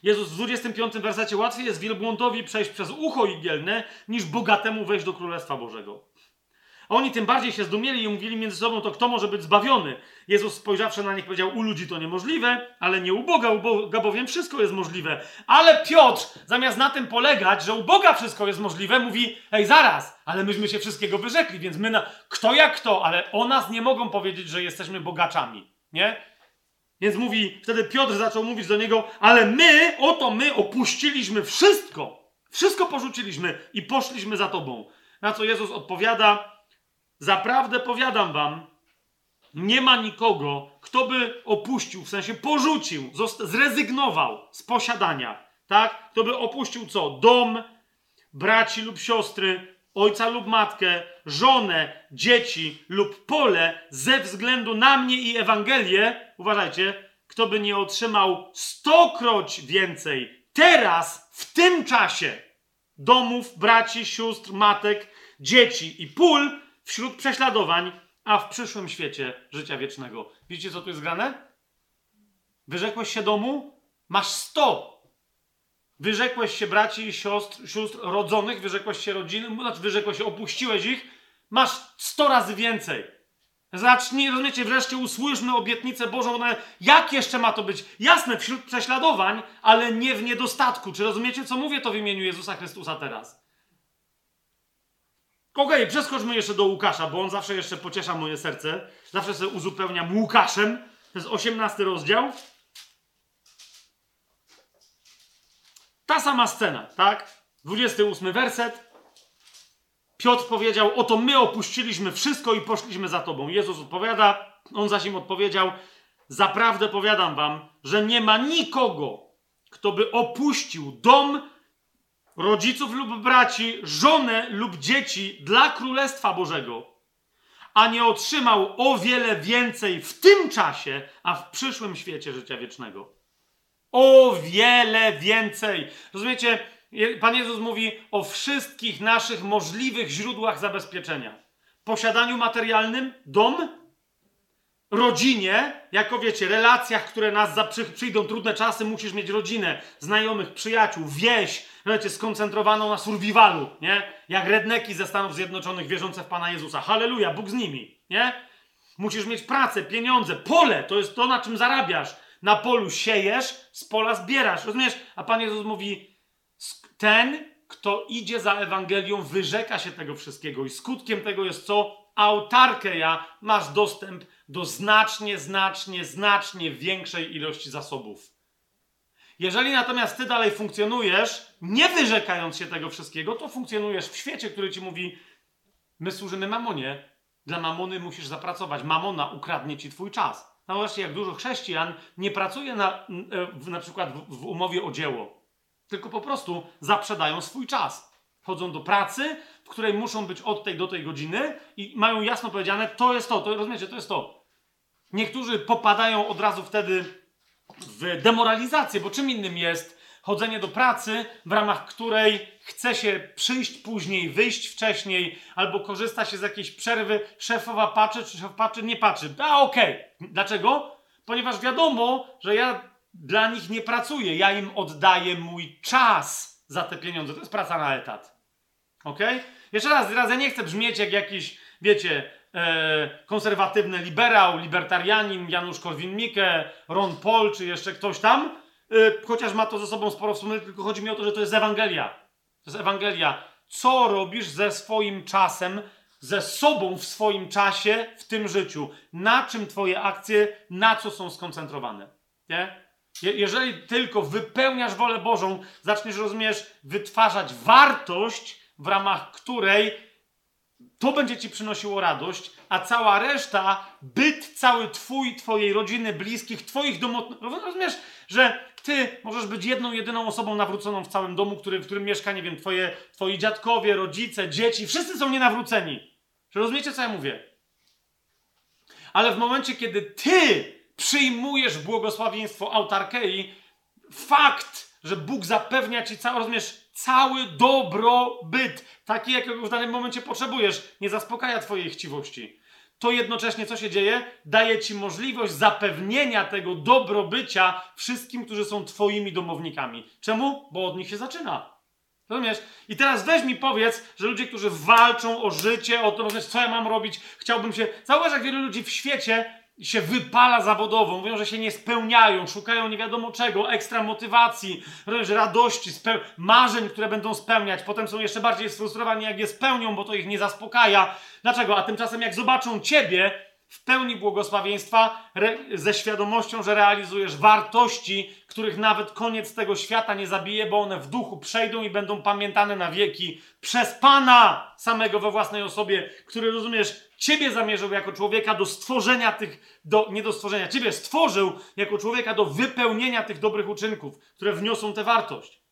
Jezus w 25 wersecie łatwiej jest wielbłądowi przejść przez ucho igielne, niż bogatemu wejść do Królestwa Bożego. Oni tym bardziej się zdumieli i mówili między sobą, to kto może być zbawiony? Jezus spojrzawszy na nich powiedział, u ludzi to niemożliwe, ale nie u Boga, u Boga bowiem wszystko jest możliwe. Ale Piotr, zamiast na tym polegać, że u Boga wszystko jest możliwe, mówi, ej zaraz, ale myśmy się wszystkiego wyrzekli, więc my na... Kto jak kto, ale o nas nie mogą powiedzieć, że jesteśmy bogaczami, nie? Więc mówi, wtedy Piotr zaczął mówić do niego, ale my, oto my opuściliśmy wszystko. Wszystko porzuciliśmy i poszliśmy za tobą. Na co Jezus odpowiada, Zaprawdę powiadam wam, nie ma nikogo, kto by opuścił, w sensie porzucił, zrezygnował z posiadania, tak? Kto by opuścił co? Dom, braci lub siostry, ojca lub matkę, żonę, dzieci lub pole ze względu na mnie i Ewangelię, uważajcie, kto by nie otrzymał stokroć więcej teraz, w tym czasie, domów, braci, sióstr, matek, dzieci i pól, wśród prześladowań, a w przyszłym świecie życia wiecznego. Widzicie, co tu jest grane? Wyrzekłeś się domu? Masz sto. Wyrzekłeś się braci i siostr, sióstr rodzonych, wyrzekłeś się rodziny, znaczy wyrzekłeś się, opuściłeś ich, masz sto razy więcej. Zacznij, rozumiecie, wreszcie usłyszmy obietnicę Bożą. Jak jeszcze ma to być? Jasne, wśród prześladowań, ale nie w niedostatku. Czy rozumiecie, co mówię to w imieniu Jezusa Chrystusa teraz? Okej, okay, przeskoczmy jeszcze do Łukasza, bo on zawsze jeszcze pociesza moje serce. Zawsze sobie uzupełniam Łukaszem. To jest 18 rozdział. Ta sama scena, tak? 28 werset. Piotr powiedział: Oto my opuściliśmy wszystko i poszliśmy za tobą. Jezus odpowiada, on zaś im odpowiedział: Zaprawdę powiadam wam, że nie ma nikogo, kto by opuścił dom, rodziców lub braci, żonę lub dzieci dla Królestwa Bożego, a nie otrzymał o wiele więcej w tym czasie, a w przyszłym świecie życia wiecznego. O wiele więcej. Rozumiecie? Pan Jezus mówi o wszystkich naszych możliwych źródłach zabezpieczenia. Posiadaniu materialnym, dom, rodzinie, jako wiecie, relacjach, które nas za, przyjdą trudne czasy, musisz mieć rodzinę, znajomych, przyjaciół, wieś, wiecie, skoncentrowaną na survivalu, nie? Jak redneki ze Stanów Zjednoczonych wierzące w Pana Jezusa. Halleluja, Bóg z nimi, nie? Musisz mieć pracę, pieniądze, pole, to jest to, na czym zarabiasz. Na polu siejesz, z pola zbierasz, rozumiesz? A Pan Jezus mówi, ten, kto idzie za Ewangelią, wyrzeka się tego wszystkiego i skutkiem tego jest co? Autarkeja, masz dostęp do znacznie, znacznie, znacznie większej ilości zasobów. Jeżeli natomiast ty dalej funkcjonujesz, nie wyrzekając się tego wszystkiego, to funkcjonujesz w świecie, który ci mówi: My służymy mamonie. Dla mamony musisz zapracować. Mamona ukradnie ci twój czas. No właśnie, jak dużo chrześcijan nie pracuje na, e, na przykład w, w umowie o dzieło, tylko po prostu zaprzedają swój czas. Chodzą do pracy, w której muszą być od tej do tej godziny i mają jasno powiedziane: To jest to, to rozumiecie, to jest to. Niektórzy popadają od razu wtedy w demoralizację, bo czym innym jest chodzenie do pracy, w ramach której chce się przyjść później, wyjść wcześniej, albo korzysta się z jakiejś przerwy, szefowa patrzy, czy szef patrzy, nie patrzy. A okej. Okay. Dlaczego? Ponieważ wiadomo, że ja dla nich nie pracuję, ja im oddaję mój czas za te pieniądze. To jest praca na etat. Ok? Jeszcze raz, ja nie chcę brzmieć jak jakiś wiecie, e, konserwatywny liberał, libertarianin, Janusz Korwin-Mikke, Ron Paul, czy jeszcze ktoś tam, e, chociaż ma to ze sobą sporo wspólnego, tylko chodzi mi o to, że to jest Ewangelia. To jest Ewangelia. Co robisz ze swoim czasem, ze sobą w swoim czasie, w tym życiu? Na czym twoje akcje, na co są skoncentrowane? Nie? jeżeli tylko wypełniasz wolę Bożą, zaczniesz, rozumiesz, wytwarzać wartość, w ramach której to będzie ci przynosiło radość, a cała reszta, byt cały twój, twojej rodziny, bliskich, twoich domów, rozumiesz, że ty możesz być jedną, jedyną osobą nawróconą w całym domu, który, w którym mieszka, nie wiem, twoje, twoi dziadkowie, rodzice, dzieci, wszyscy są nienawróceni. Czy rozumiecie, co ja mówię? Ale w momencie, kiedy ty przyjmujesz błogosławieństwo autarkei, fakt, że Bóg zapewnia ci cały, rozumiesz, cały dobrobyt, taki jakiego w danym momencie potrzebujesz, nie zaspokaja twojej chciwości. To jednocześnie co się dzieje? Daje ci możliwość zapewnienia tego dobrobycia wszystkim, którzy są twoimi domownikami. Czemu? Bo od nich się zaczyna. Rozumiesz? I teraz weź mi powiedz, że ludzie, którzy walczą o życie, o to, co ja mam robić, chciałbym się. Zauważ, jak wielu ludzi w świecie się wypala zawodowo, mówią, że się nie spełniają, szukają nie wiadomo czego, ekstra motywacji, radości, marzeń, które będą spełniać. Potem są jeszcze bardziej sfrustrowani, jak je spełnią, bo to ich nie zaspokaja. Dlaczego? A tymczasem, jak zobaczą ciebie w pełni błogosławieństwa, ze świadomością, że realizujesz wartości, których nawet koniec tego świata nie zabije, bo one w duchu przejdą i będą pamiętane na wieki przez Pana samego we własnej osobie, który rozumiesz, Ciebie zamierzył jako człowieka do stworzenia tych, do, nie do stworzenia, Ciebie stworzył jako człowieka do wypełnienia tych dobrych uczynków, które wniosą tę wartość.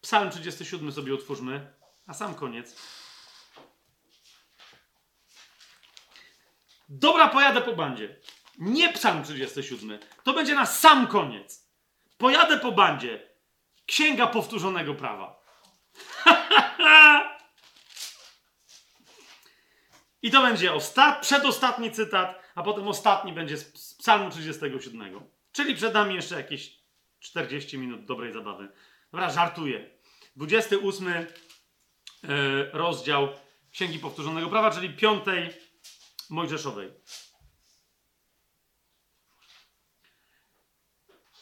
Psalm 37 sobie otwórzmy, a sam koniec. Dobra, pojadę po bandzie. Nie psalm 37. To będzie na sam koniec. Pojadę po bandzie. Księga powtórzonego prawa. I to będzie ostat... przedostatni cytat, a potem ostatni będzie z Psalmu 37. Czyli przed nami jeszcze jakieś 40 minut dobrej zabawy. Dobra, żartuję. 28 e, rozdział Księgi Powtórzonego Prawa, czyli piątej Mojżeszowej.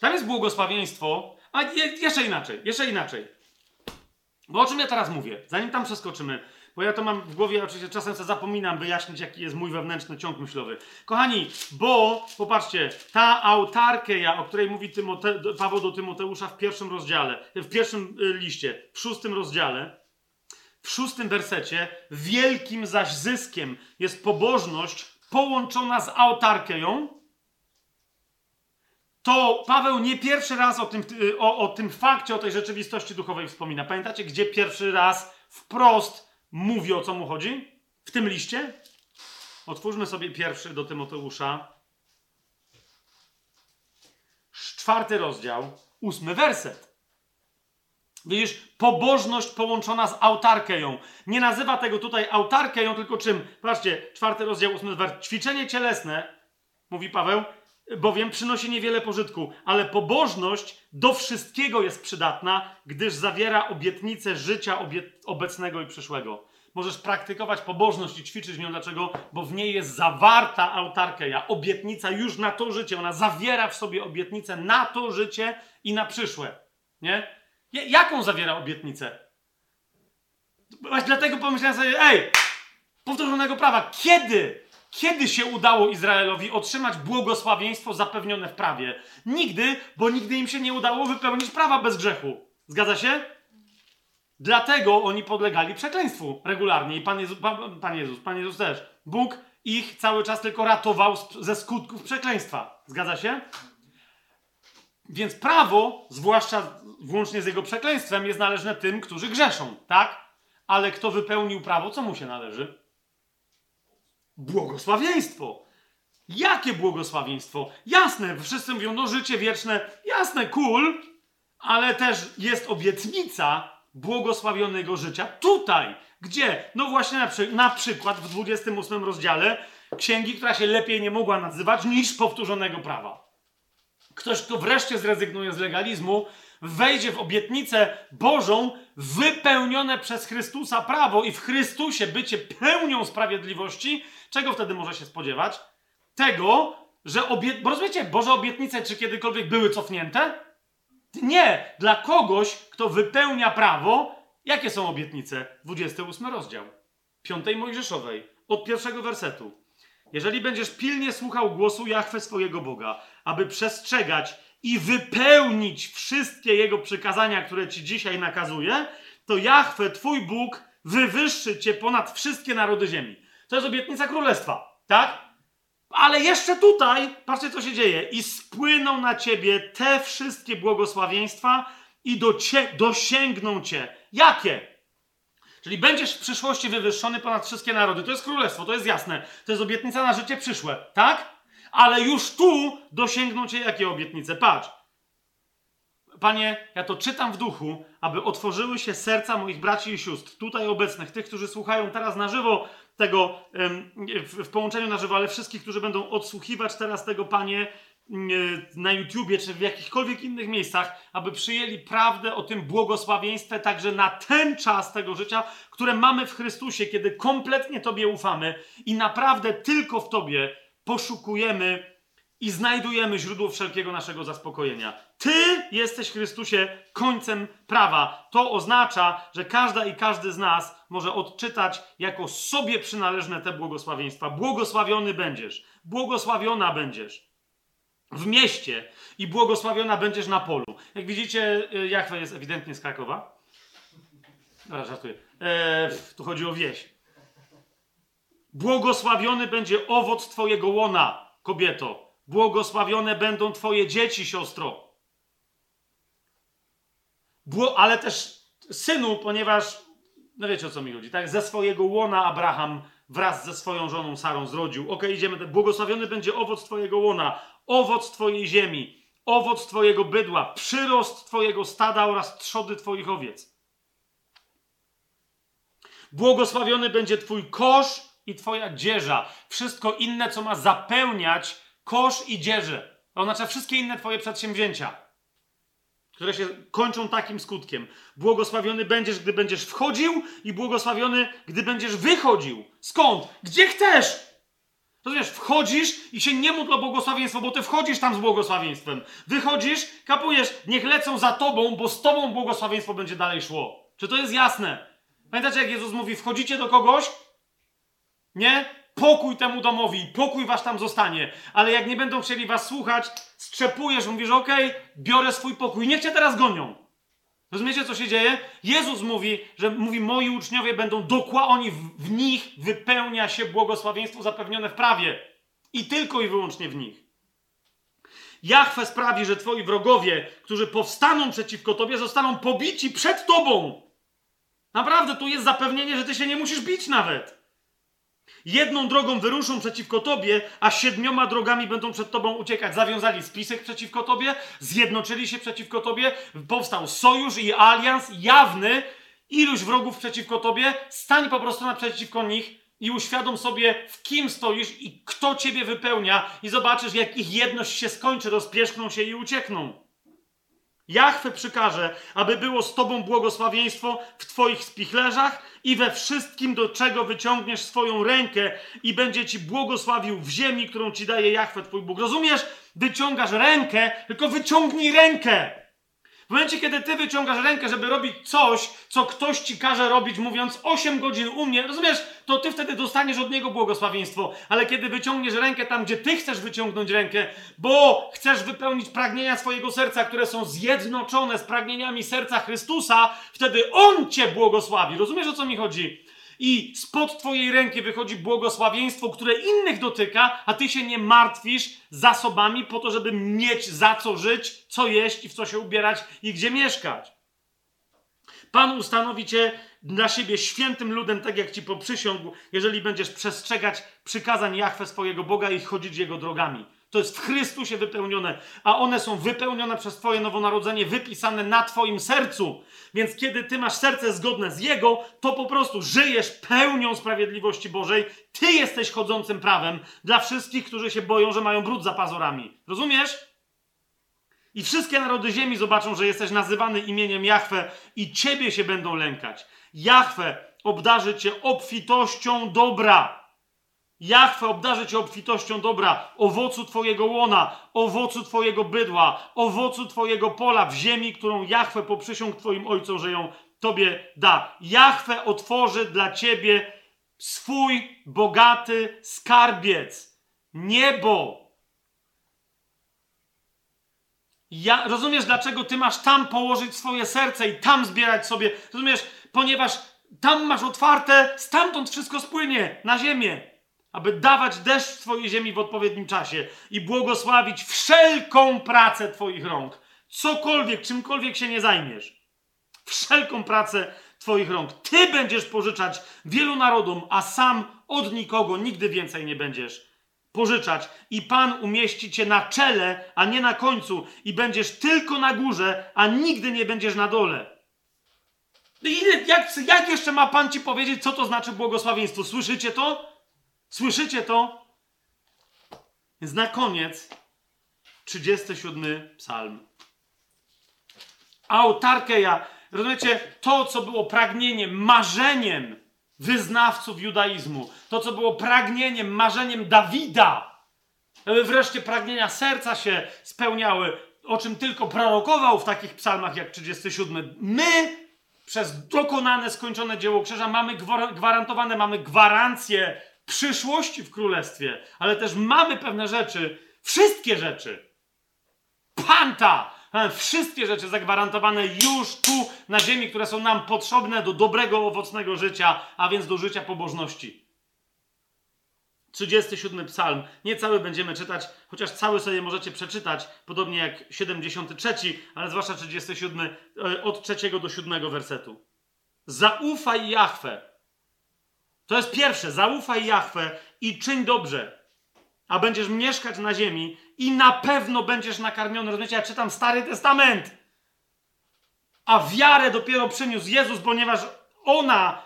Tam jest błogosławieństwo, a jeszcze inaczej, jeszcze inaczej. Bo o czym ja teraz mówię? Zanim tam przeskoczymy, bo ja to mam w głowie, oczywiście czasem sobie zapominam wyjaśnić, jaki jest mój wewnętrzny ciąg myślowy. Kochani, bo popatrzcie, ta autarkeja, o której mówi Tymote, Paweł do Tymoteusza w pierwszym rozdziale, w pierwszym y, liście, w szóstym rozdziale, w szóstym wersecie, wielkim zaś zyskiem jest pobożność połączona z autarkeją, to Paweł nie pierwszy raz o tym, o, o tym fakcie, o tej rzeczywistości duchowej wspomina. Pamiętacie, gdzie pierwszy raz wprost mówi, o co mu chodzi? W tym liście? Otwórzmy sobie pierwszy do Tymoteusza. Czwarty rozdział, ósmy werset. Widzisz, pobożność połączona z autarkeją. Nie nazywa tego tutaj autarkeją, tylko czym? Patrzcie, czwarty rozdział, ósmy werset. Ćwiczenie cielesne, mówi Paweł, bowiem przynosi niewiele pożytku, ale pobożność do wszystkiego jest przydatna, gdyż zawiera obietnicę życia obecnego i przyszłego. Możesz praktykować pobożność i ćwiczyć nią. Dlaczego? Bo w niej jest zawarta autarkeja, obietnica już na to życie. Ona zawiera w sobie obietnicę na to życie i na przyszłe. Nie? Jaką zawiera obietnicę? Właśnie dlatego pomyślałem sobie, ej, powtórzonego prawa, kiedy kiedy się udało Izraelowi otrzymać błogosławieństwo zapewnione w prawie? Nigdy, bo nigdy im się nie udało wypełnić prawa bez grzechu. Zgadza się? Dlatego oni podlegali przekleństwu regularnie. I Pan Jezus, Pan, Pan Jezus, Pan Jezus też. Bóg ich cały czas tylko ratował ze skutków przekleństwa. Zgadza się? Więc prawo, zwłaszcza włącznie z jego przekleństwem, jest należne tym, którzy grzeszą, tak? Ale kto wypełnił prawo, co mu się należy? Błogosławieństwo. Jakie błogosławieństwo? Jasne, wszyscy mówią, no życie wieczne, jasne, cool, ale też jest obietnica błogosławionego życia tutaj. Gdzie? No właśnie na, przy, na przykład w 28 rozdziale księgi, która się lepiej nie mogła nazywać niż powtórzonego prawa. Ktoś, kto wreszcie zrezygnuje z legalizmu, wejdzie w obietnicę Bożą, wypełnione przez Chrystusa prawo i w Chrystusie bycie pełnią sprawiedliwości, czego wtedy może się spodziewać? Tego, że obiet... Bo rozumiecie, Boże obietnice czy kiedykolwiek były cofnięte? Nie. Dla kogoś, kto wypełnia prawo, jakie są obietnice? 28 rozdział. 5 Mojżeszowej. Od pierwszego wersetu. Jeżeli będziesz pilnie słuchał głosu Jahwe swojego Boga, aby przestrzegać i wypełnić wszystkie Jego przykazania, które Ci dzisiaj nakazuje, to Jahwe, Twój Bóg, wywyższy Cię ponad wszystkie narody ziemi. To jest obietnica królestwa, tak? Ale jeszcze tutaj, patrzcie co się dzieje. I spłyną na Ciebie te wszystkie błogosławieństwa i do cie, dosięgną Cię. Jakie? Czyli będziesz w przyszłości wywyższony ponad wszystkie narody. To jest królestwo, to jest jasne. To jest obietnica na życie przyszłe, tak? Ale już tu dosięgną cię jakie obietnice? Patrz. Panie, ja to czytam w duchu, aby otworzyły się serca moich braci i sióstr, tutaj obecnych, tych, którzy słuchają teraz na żywo tego, w połączeniu na żywo, ale wszystkich, którzy będą odsłuchiwać teraz tego, Panie, na YouTubie czy w jakichkolwiek innych miejscach, aby przyjęli prawdę o tym błogosławieństwie także na ten czas tego życia, które mamy w Chrystusie, kiedy kompletnie Tobie ufamy i naprawdę tylko w Tobie poszukujemy i znajdujemy źródło wszelkiego naszego zaspokojenia. Ty jesteś, Chrystusie, końcem prawa. To oznacza, że każda i każdy z nas może odczytać jako sobie przynależne te błogosławieństwa. Błogosławiony będziesz, błogosławiona będziesz w mieście i błogosławiona będziesz na polu. Jak widzicie, y, Jachwa jest ewidentnie z Krakowa. Dobra, żartuję. Eee, tu chodzi o wieś. Błogosławiony będzie owoc Twojego łona, kobieto. Błogosławione będą Twoje dzieci, siostro. Bło ale też synu, ponieważ, no wiecie o co mi chodzi, tak? Ze swojego łona Abraham wraz ze swoją żoną Sarą zrodził. Ok, idziemy. Błogosławiony będzie owoc Twojego łona, owoc Twojej ziemi, owoc Twojego bydła, przyrost Twojego stada oraz trzody Twoich owiec. Błogosławiony będzie Twój kosz i Twoja dzieża. Wszystko inne, co ma zapełniać kosz i dzieżę. To oznacza wszystkie inne Twoje przedsięwzięcia, które się kończą takim skutkiem. Błogosławiony będziesz, gdy będziesz wchodził, i błogosławiony, gdy będziesz wychodził. Skąd? Gdzie chcesz? Rozumiesz, wchodzisz i się nie módl o błogosławieństwo, bo ty wchodzisz tam z błogosławieństwem. Wychodzisz, kapujesz, niech lecą za tobą, bo z tobą błogosławieństwo będzie dalej szło. Czy to jest jasne? Pamiętacie, jak Jezus mówi, wchodzicie do kogoś, nie? Pokój temu domowi, pokój wasz tam zostanie. Ale jak nie będą chcieli was słuchać, strzepujesz, mówisz, okej, biorę swój pokój, niech cię teraz gonią. Rozumiecie, co się dzieje? Jezus mówi, że mówi, moi uczniowie będą dokładnie, oni w, w nich wypełnia się błogosławieństwo zapewnione w prawie. I tylko i wyłącznie w nich. Jachwę sprawi, że twoi wrogowie, którzy powstaną przeciwko tobie, zostaną pobici przed tobą. Naprawdę, tu jest zapewnienie, że ty się nie musisz bić nawet. Jedną drogą wyruszą przeciwko tobie, a siedmioma drogami będą przed tobą uciekać. Zawiązali spisek przeciwko tobie, zjednoczyli się przeciwko tobie, powstał sojusz i alians jawny, iluś wrogów przeciwko tobie, stań po prostu naprzeciwko nich i uświadom sobie, w kim stoisz i kto ciebie wypełnia, i zobaczysz, jak ich jedność się skończy, rozpierzchną się i uciekną. Jachwę przykaże, aby było z tobą błogosławieństwo w twoich spichlerzach i we wszystkim, do czego wyciągniesz swoją rękę i będzie ci błogosławił w ziemi, którą ci daje Jachwę, twój Bóg. Rozumiesz? Wyciągasz rękę, tylko wyciągnij rękę. W momencie, kiedy ty wyciągasz rękę, żeby robić coś, co ktoś ci każe robić, mówiąc 8 godzin u mnie, rozumiesz, to ty wtedy dostaniesz od niego błogosławieństwo. Ale kiedy wyciągniesz rękę tam, gdzie ty chcesz wyciągnąć rękę, bo chcesz wypełnić pragnienia swojego serca, które są zjednoczone z pragnieniami serca Chrystusa, wtedy On cię błogosławi. Rozumiesz, o co mi chodzi? I spod Twojej ręki wychodzi błogosławieństwo, które innych dotyka, a Ty się nie martwisz zasobami po to, żeby mieć za co żyć, co jeść i w co się ubierać i gdzie mieszkać. Pan ustanowi Cię dla siebie świętym ludem, tak jak Ci poprzysiągł, jeżeli będziesz przestrzegać przykazań Jahwe swojego Boga i chodzić Jego drogami. To jest w Chrystusie wypełnione, a one są wypełnione przez Twoje nowonarodzenie, wypisane na Twoim sercu. Więc kiedy Ty masz serce zgodne z Jego, to po prostu żyjesz pełnią sprawiedliwości Bożej. Ty jesteś chodzącym prawem dla wszystkich, którzy się boją, że mają brud za pazurami. Rozumiesz? I wszystkie narody ziemi zobaczą, że jesteś nazywany imieniem Jahwe i ciebie się będą lękać. Jahwe obdarzy cię obfitością dobra. Jahwe obdarzy cię obfitością dobra, owocu twojego łona, owocu twojego bydła, owocu twojego pola w ziemi, którą Jahwe poprzysiąg twoim ojcom, że ją tobie da. Jahwe otworzy dla ciebie swój bogaty skarbiec. Niebo. Ja, rozumiesz, dlaczego ty masz tam położyć swoje serce i tam zbierać sobie? Rozumiesz, ponieważ tam masz otwarte, stamtąd wszystko spłynie na ziemię, aby dawać deszcz twojej ziemi w odpowiednim czasie i błogosławić wszelką pracę twoich rąk. Cokolwiek, czymkolwiek się nie zajmiesz. Wszelką pracę twoich rąk. Ty będziesz pożyczać wielu narodom, a sam od nikogo nigdy więcej nie będziesz pożyczać. I Pan umieści cię na czele, a nie na końcu. I będziesz tylko na górze, a nigdy nie będziesz na dole. No ile, jak, jak jeszcze ma Pan ci powiedzieć, co to znaczy błogosławieństwo? Słyszycie to? Słyszycie to? Więc na koniec 37 psalm. Autarkeja, rozumiecie, to co było pragnieniem, marzeniem wyznawców judaizmu, to co było pragnieniem, marzeniem Dawida, aby wreszcie pragnienia serca się spełniały, o czym tylko prorokował w takich psalmach jak 37. My przez dokonane, skończone dzieło krzyża mamy gwarantowane, mamy gwarancję przyszłości w królestwie, ale też mamy pewne rzeczy, wszystkie rzeczy. Panta! Mamy wszystkie rzeczy zagwarantowane już tu na ziemi, które są nam potrzebne do dobrego, owocnego życia, a więc do życia pobożności. 37 psalm. Nie cały będziemy czytać, chociaż cały sobie możecie przeczytać, podobnie jak 73, ale zwłaszcza 37 e, od 3 do 7 wersetu. Zaufaj Jahwe. To jest pierwsze. Zaufaj Jahwe i czyń dobrze, a będziesz mieszkać na ziemi i na pewno będziesz nakarmiony. Rozumiecie, ja czytam Stary Testament, a wiarę dopiero przyniósł Jezus, ponieważ ona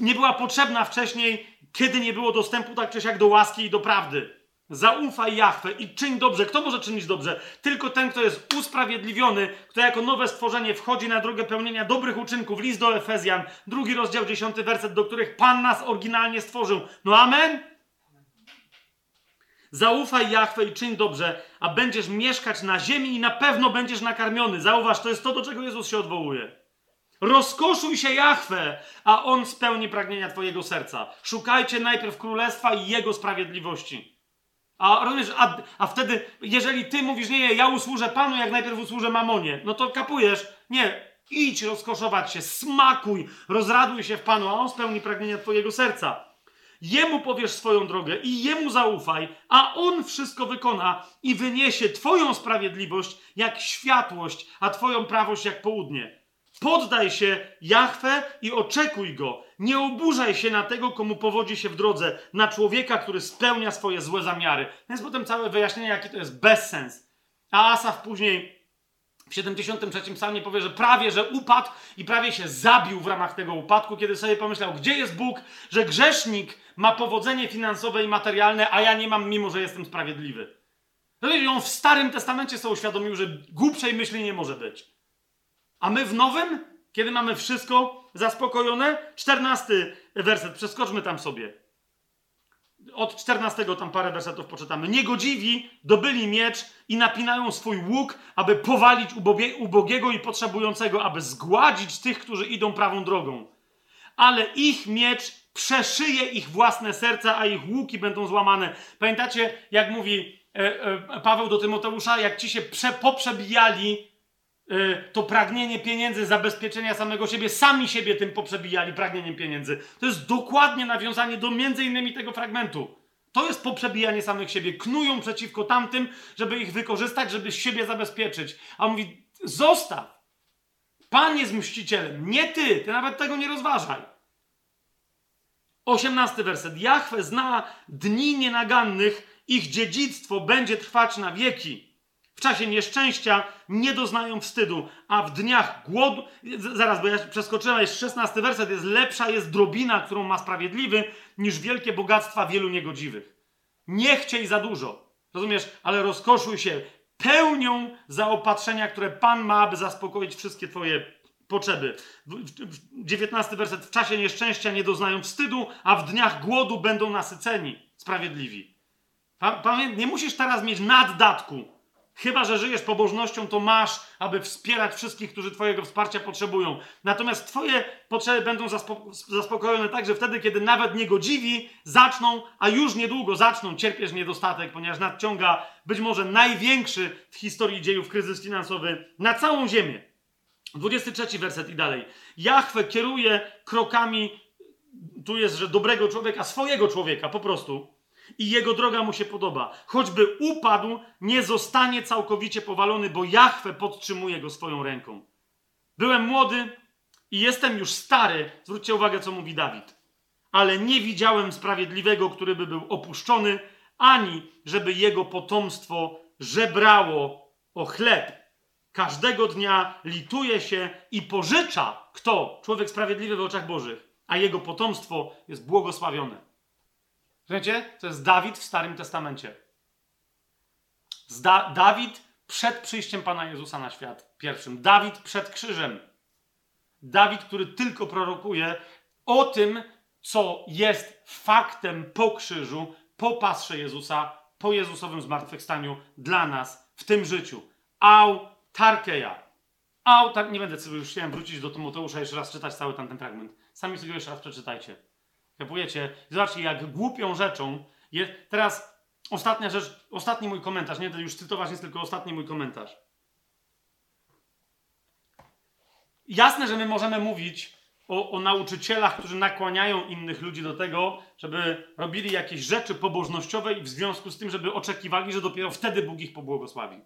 nie była potrzebna wcześniej kiedy nie było dostępu tak czy siak do łaski i do prawdy. Zaufaj Jachwę i czyń dobrze. Kto może czynić dobrze? Tylko ten, kto jest usprawiedliwiony, kto jako nowe stworzenie wchodzi na drogę pełnienia dobrych uczynków. List do Efezjan, drugi rozdział, dziesiąty werset, do których Pan nas oryginalnie stworzył. No amen? Zaufaj Jachwę i czyń dobrze, a będziesz mieszkać na ziemi i na pewno będziesz nakarmiony. Zauważ, to jest to, do czego Jezus się odwołuje. Rozkoszuj się Jachwę, a On spełni pragnienia Twojego serca. Szukajcie najpierw Królestwa i Jego sprawiedliwości. A rozumiesz, a, a wtedy, jeżeli Ty mówisz, nie, nie, ja usłużę Panu, jak najpierw usłużę Mamonie, no to kapujesz, nie, idź rozkoszować się, smakuj, rozraduj się w Panu, a On spełni pragnienia Twojego serca. Jemu powiesz swoją drogę i Jemu zaufaj, a On wszystko wykona i wyniesie Twoją sprawiedliwość jak światłość, a Twoją prawość jak południe. Poddaj się Jachwę i oczekuj go. Nie oburzaj się na tego, komu powodzi się w drodze, na człowieka, który spełnia swoje złe zamiary. Więc potem całe wyjaśnienie, jaki to jest bezsens. A Asaf później w 73 psalmie powie, że prawie, że upadł i prawie się zabił w ramach tego upadku, kiedy sobie pomyślał, gdzie jest Bóg, że grzesznik ma powodzenie finansowe i materialne, a ja nie mam, mimo że jestem sprawiedliwy. No i on w Starym Testamencie sobie uświadomił, że głupszej myśli nie może być. A my w nowym, kiedy mamy wszystko zaspokojone, czternasty werset, przeskoczmy tam sobie. Od czternastego tam parę wersetów poczytamy. Niegodziwi dobyli miecz i napinają swój łuk, aby powalić ubogiego i potrzebującego, aby zgładzić tych, którzy idą prawą drogą. Ale ich miecz przeszyje ich własne serca, a ich łuki będą złamane. Pamiętacie, jak mówi e, e, Paweł do Tymoteusza, jak ci się prze, poprzebijali to pragnienie pieniędzy, zabezpieczenia samego siebie, sami siebie tym poprzebijali pragnieniem pieniędzy. To jest dokładnie nawiązanie do między innymi tego fragmentu. To jest poprzebijanie samych siebie. Knują przeciwko tamtym, żeby ich wykorzystać, żeby siebie zabezpieczyć. A on mówi, zostaw. Pan jest mścicielem, nie ty. Ty nawet tego nie rozważaj. Osiemnasty werset. Jachwę zna dni nienagannych, ich dziedzictwo będzie trwać na wieki. Czasie nieszczęścia nie doznają wstydu, a w dniach głodu. Zaraz, bo ja przeskoczyłem, jest 16 werset. Jest lepsza jest drobina, którą ma sprawiedliwy, niż wielkie bogactwa wielu niegodziwych. Nie chciej za dużo. Rozumiesz? Ale rozkoszuj się. pełnią zaopatrzenia, które Pan ma, aby zaspokoić wszystkie Twoje potrzeby. 19 werset. W czasie nieszczęścia nie doznają wstydu, a w dniach głodu będą nasyceni. Sprawiedliwi. Nie musisz teraz mieć naddatku. Chyba, że żyjesz pobożnością, to masz, aby wspierać wszystkich, którzy Twojego wsparcia potrzebują. Natomiast Twoje potrzeby będą zaspo zaspokojone tak, że wtedy, kiedy nawet niegodziwi zaczną, a już niedługo zaczną cierpieć niedostatek, ponieważ nadciąga być może największy w historii dziejów kryzys finansowy na całą ziemię. 23 werset i dalej. Jachwę kieruje krokami, tu jest, że dobrego człowieka, swojego człowieka po prostu i jego droga mu się podoba. Choćby upadł, nie zostanie całkowicie powalony, bo Jachwę podtrzymuje go swoją ręką. Byłem młody i jestem już stary. Zwróćcie uwagę, co mówi Dawid. Ale nie widziałem sprawiedliwego, który by był opuszczony, ani żeby jego potomstwo żebrało o chleb. Każdego dnia lituje się i pożycza. Kto? Człowiek sprawiedliwy w oczach Bożych, a jego potomstwo jest błogosławione. Wiecie? To jest Dawid w Starym Testamencie. Da Dawid przed przyjściem Pana Jezusa na świat. Pierwszym. Dawid przed krzyżem. Dawid, który tylko prorokuje o tym, co jest faktem po krzyżu, po pastrze Jezusa, po Jezusowym zmartwychwstaniu dla nas w tym życiu. Au tarkeja. Au, tak, nie będę już chciałem wrócić do Tymoteusza jeszcze raz czytać cały ten, ten fragment. Sami sobie jeszcze raz przeczytajcie. Kapujecie? Zobaczcie, jak głupią rzeczą jest... Teraz ostatnia rzecz, ostatni mój komentarz, nie, to już cytować jest tylko ostatni mój komentarz. Jasne, że my możemy mówić o, o, nauczycielach, którzy nakłaniają innych ludzi do tego, żeby robili jakieś rzeczy pobożnościowe i w związku z tym, żeby oczekiwali, że dopiero wtedy Bóg ich pobłogosławi.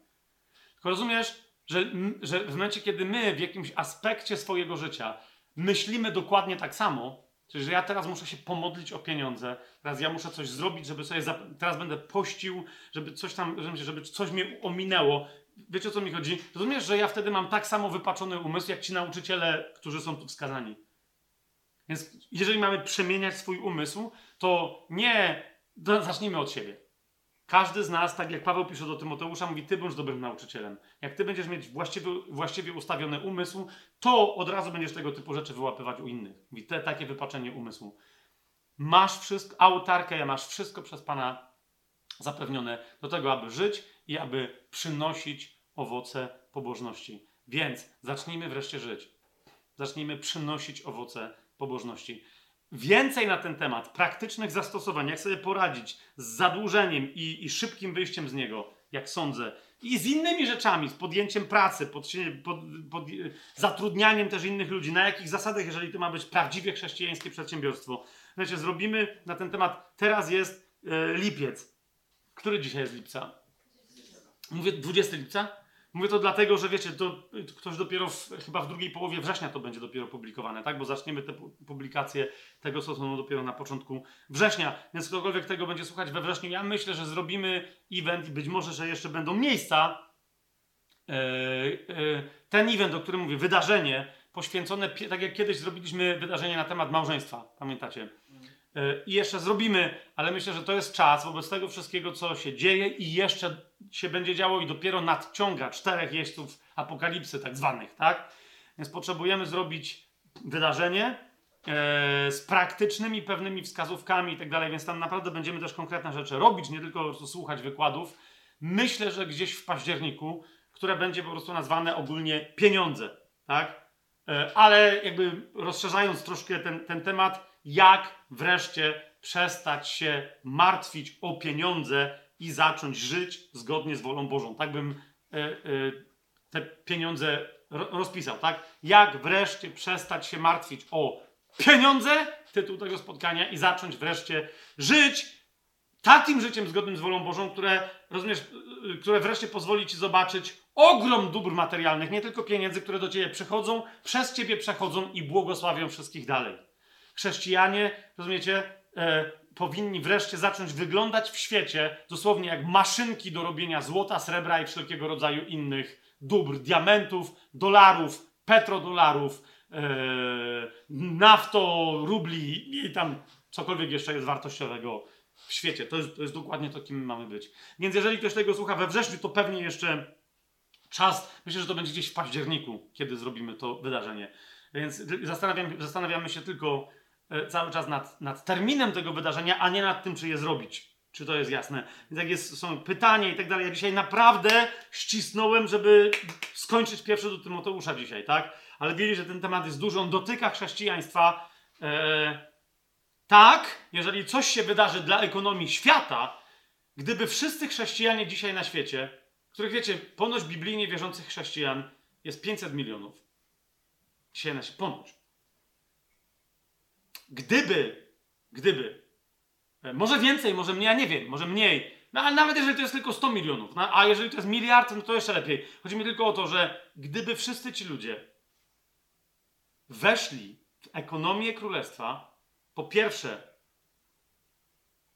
Tylko rozumiesz, że, że w momencie, kiedy my w jakimś aspekcie swojego życia myślimy dokładnie tak samo, Czyli, że ja teraz muszę się pomodlić o pieniądze, teraz ja muszę coś zrobić, żeby sobie, teraz będę pościł, żeby coś tam, żeby coś mnie ominęło. Wiecie o co mi chodzi? Rozumiesz, że ja wtedy mam tak samo wypaczony umysł, jak ci nauczyciele, którzy są tu wskazani. Więc jeżeli mamy przemieniać swój umysł, to nie, zacznijmy od siebie. Każdy z nas, tak jak Paweł pisze do Tymoteusza, mówi: Ty bądź dobrym nauczycielem. Jak ty będziesz mieć właściwie, właściwie ustawiony umysł, to od razu będziesz tego typu rzeczy wyłapywać u innych. Mówi: te, takie wypaczenie umysłu. Masz wszystko, autarkę, masz wszystko przez Pana zapewnione do tego, aby żyć i aby przynosić owoce pobożności. Więc zacznijmy wreszcie żyć. Zacznijmy przynosić owoce pobożności. Więcej na ten temat, praktycznych zastosowań, jak sobie poradzić z zadłużeniem i, i szybkim wyjściem z niego, jak sądzę, i z innymi rzeczami, z podjęciem pracy, pod, pod, pod, zatrudnianiem też innych ludzi, na jakich zasadach, jeżeli to ma być prawdziwie chrześcijańskie przedsiębiorstwo. Znaczy, zrobimy na ten temat, teraz jest e, lipiec. Który dzisiaj jest lipca? Mówię 20 lipca? Mówię to dlatego, że wiecie, to ktoś dopiero w, chyba w drugiej połowie września to będzie dopiero publikowane, tak? Bo zaczniemy te publikacje tego sezonu dopiero na początku września. Więc ktokolwiek tego będzie słuchać we wrześniu, ja myślę, że zrobimy event i być może, że jeszcze będą miejsca. E, e, ten event, o którym mówię, wydarzenie poświęcone, tak jak kiedyś zrobiliśmy wydarzenie na temat małżeństwa, pamiętacie? E, I jeszcze zrobimy, ale myślę, że to jest czas wobec tego wszystkiego, co się dzieje i jeszcze się będzie działo i dopiero nadciąga czterech jeźdźców apokalipsy tak zwanych, tak? Więc potrzebujemy zrobić wydarzenie e, z praktycznymi pewnymi wskazówkami i tak dalej, więc tam naprawdę będziemy też konkretne rzeczy robić, nie tylko słuchać wykładów. Myślę, że gdzieś w październiku, które będzie po prostu nazwane ogólnie pieniądze, tak? E, ale jakby rozszerzając troszkę ten, ten temat, jak wreszcie przestać się martwić o pieniądze i zacząć żyć zgodnie z wolą Bożą. Tak bym y, y, te pieniądze ro, rozpisał, tak? Jak wreszcie przestać się martwić o pieniądze, tytuł tego spotkania, i zacząć wreszcie żyć takim życiem zgodnym z wolą Bożą, które, rozumiesz, y, które wreszcie pozwoli ci zobaczyć ogrom dóbr materialnych, nie tylko pieniędzy, które do ciebie przychodzą, przez ciebie przechodzą i błogosławią wszystkich dalej. Chrześcijanie, rozumiecie, e, powinni wreszcie zacząć wyglądać w świecie dosłownie jak maszynki do robienia złota, srebra i wszelkiego rodzaju innych dóbr, diamentów, dolarów, petrodolarów, e, nafto, rubli i tam cokolwiek jeszcze jest wartościowego w świecie. To jest, to jest dokładnie to, kim my mamy być. Więc jeżeli ktoś tego słucha we wrześniu, to pewnie jeszcze czas, myślę, że to będzie gdzieś w październiku, kiedy zrobimy to wydarzenie. Więc zastanawiam, zastanawiamy się tylko cały czas nad, nad terminem tego wydarzenia, a nie nad tym, czy je zrobić. Czy to jest jasne? Więc jak jest, są pytania i tak dalej, ja dzisiaj naprawdę ścisnąłem, żeby skończyć pierwszy do Tymoteusza dzisiaj, tak? Ale wiedzieć, że ten temat jest duży, on dotyka chrześcijaństwa. E, tak, jeżeli coś się wydarzy dla ekonomii świata, gdyby wszyscy chrześcijanie dzisiaj na świecie, których wiecie, ponoć biblijnie wierzących chrześcijan jest 500 milionów. Dzisiaj na ponoć. Gdyby, gdyby E, może więcej, może mniej, ja nie wiem, może mniej. No ale nawet jeżeli to jest tylko 100 milionów, no, a jeżeli to jest miliard, no to jeszcze lepiej. Chodzi mi tylko o to, że gdyby wszyscy ci ludzie weszli w ekonomię królestwa, po pierwsze,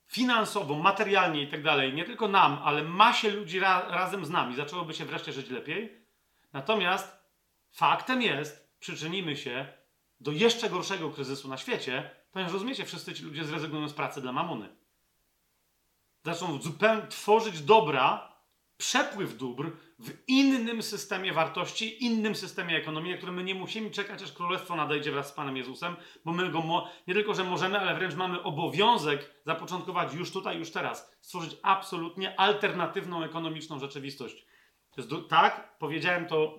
finansowo, materialnie i tak dalej, nie tylko nam, ale masie ludzi ra razem z nami, zaczęłoby się wreszcie żyć lepiej. Natomiast faktem jest, przyczynimy się do jeszcze gorszego kryzysu na świecie, Ponieważ rozumiecie, wszyscy ci ludzie zrezygnują z pracy dla mamony. Zaczną zupełnie tworzyć dobra, przepływ dóbr w innym systemie wartości, innym systemie ekonomii, na którym my nie musimy czekać, aż królestwo nadejdzie wraz z Panem Jezusem, bo my go nie tylko, że możemy, ale wręcz mamy obowiązek zapoczątkować już tutaj, już teraz, stworzyć absolutnie alternatywną ekonomiczną rzeczywistość. To jest tak, powiedziałem to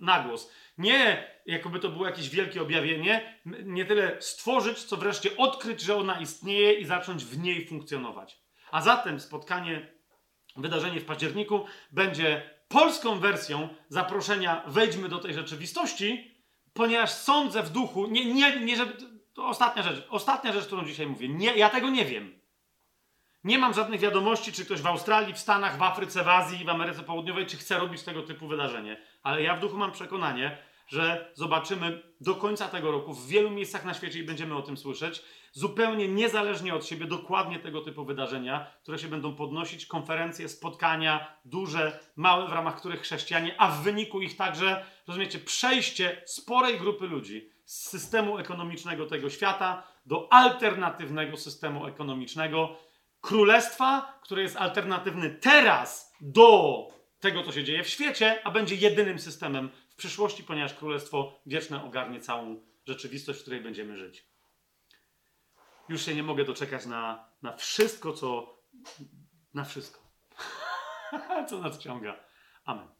na głos. Nie jakoby to było jakieś wielkie objawienie, nie tyle stworzyć, co wreszcie odkryć, że ona istnieje i zacząć w niej funkcjonować. A zatem spotkanie, wydarzenie w październiku będzie polską wersją zaproszenia wejdźmy do tej rzeczywistości, ponieważ sądzę w duchu, nie, nie, nie żeby, to ostatnia rzecz, ostatnia rzecz, którą dzisiaj mówię, nie, ja tego nie wiem. Nie mam żadnych wiadomości, czy ktoś w Australii, w Stanach, w Afryce, w Azji, w Ameryce Południowej, czy chce robić tego typu wydarzenie. Ale ja w duchu mam przekonanie, że zobaczymy do końca tego roku w wielu miejscach na świecie i będziemy o tym słyszeć, zupełnie niezależnie od siebie, dokładnie tego typu wydarzenia, które się będą podnosić, konferencje, spotkania, duże, małe, w ramach których chrześcijanie, a w wyniku ich także, rozumiecie, przejście sporej grupy ludzi z systemu ekonomicznego tego świata do alternatywnego systemu ekonomicznego królestwa, które jest alternatywny teraz do tego, co się dzieje w świecie, a będzie jedynym systemem przyszłości, ponieważ królestwo wieczne ogarnie całą rzeczywistość, w której będziemy żyć. Już się nie mogę doczekać na, na wszystko, co. na wszystko. co nas ciąga. Amen.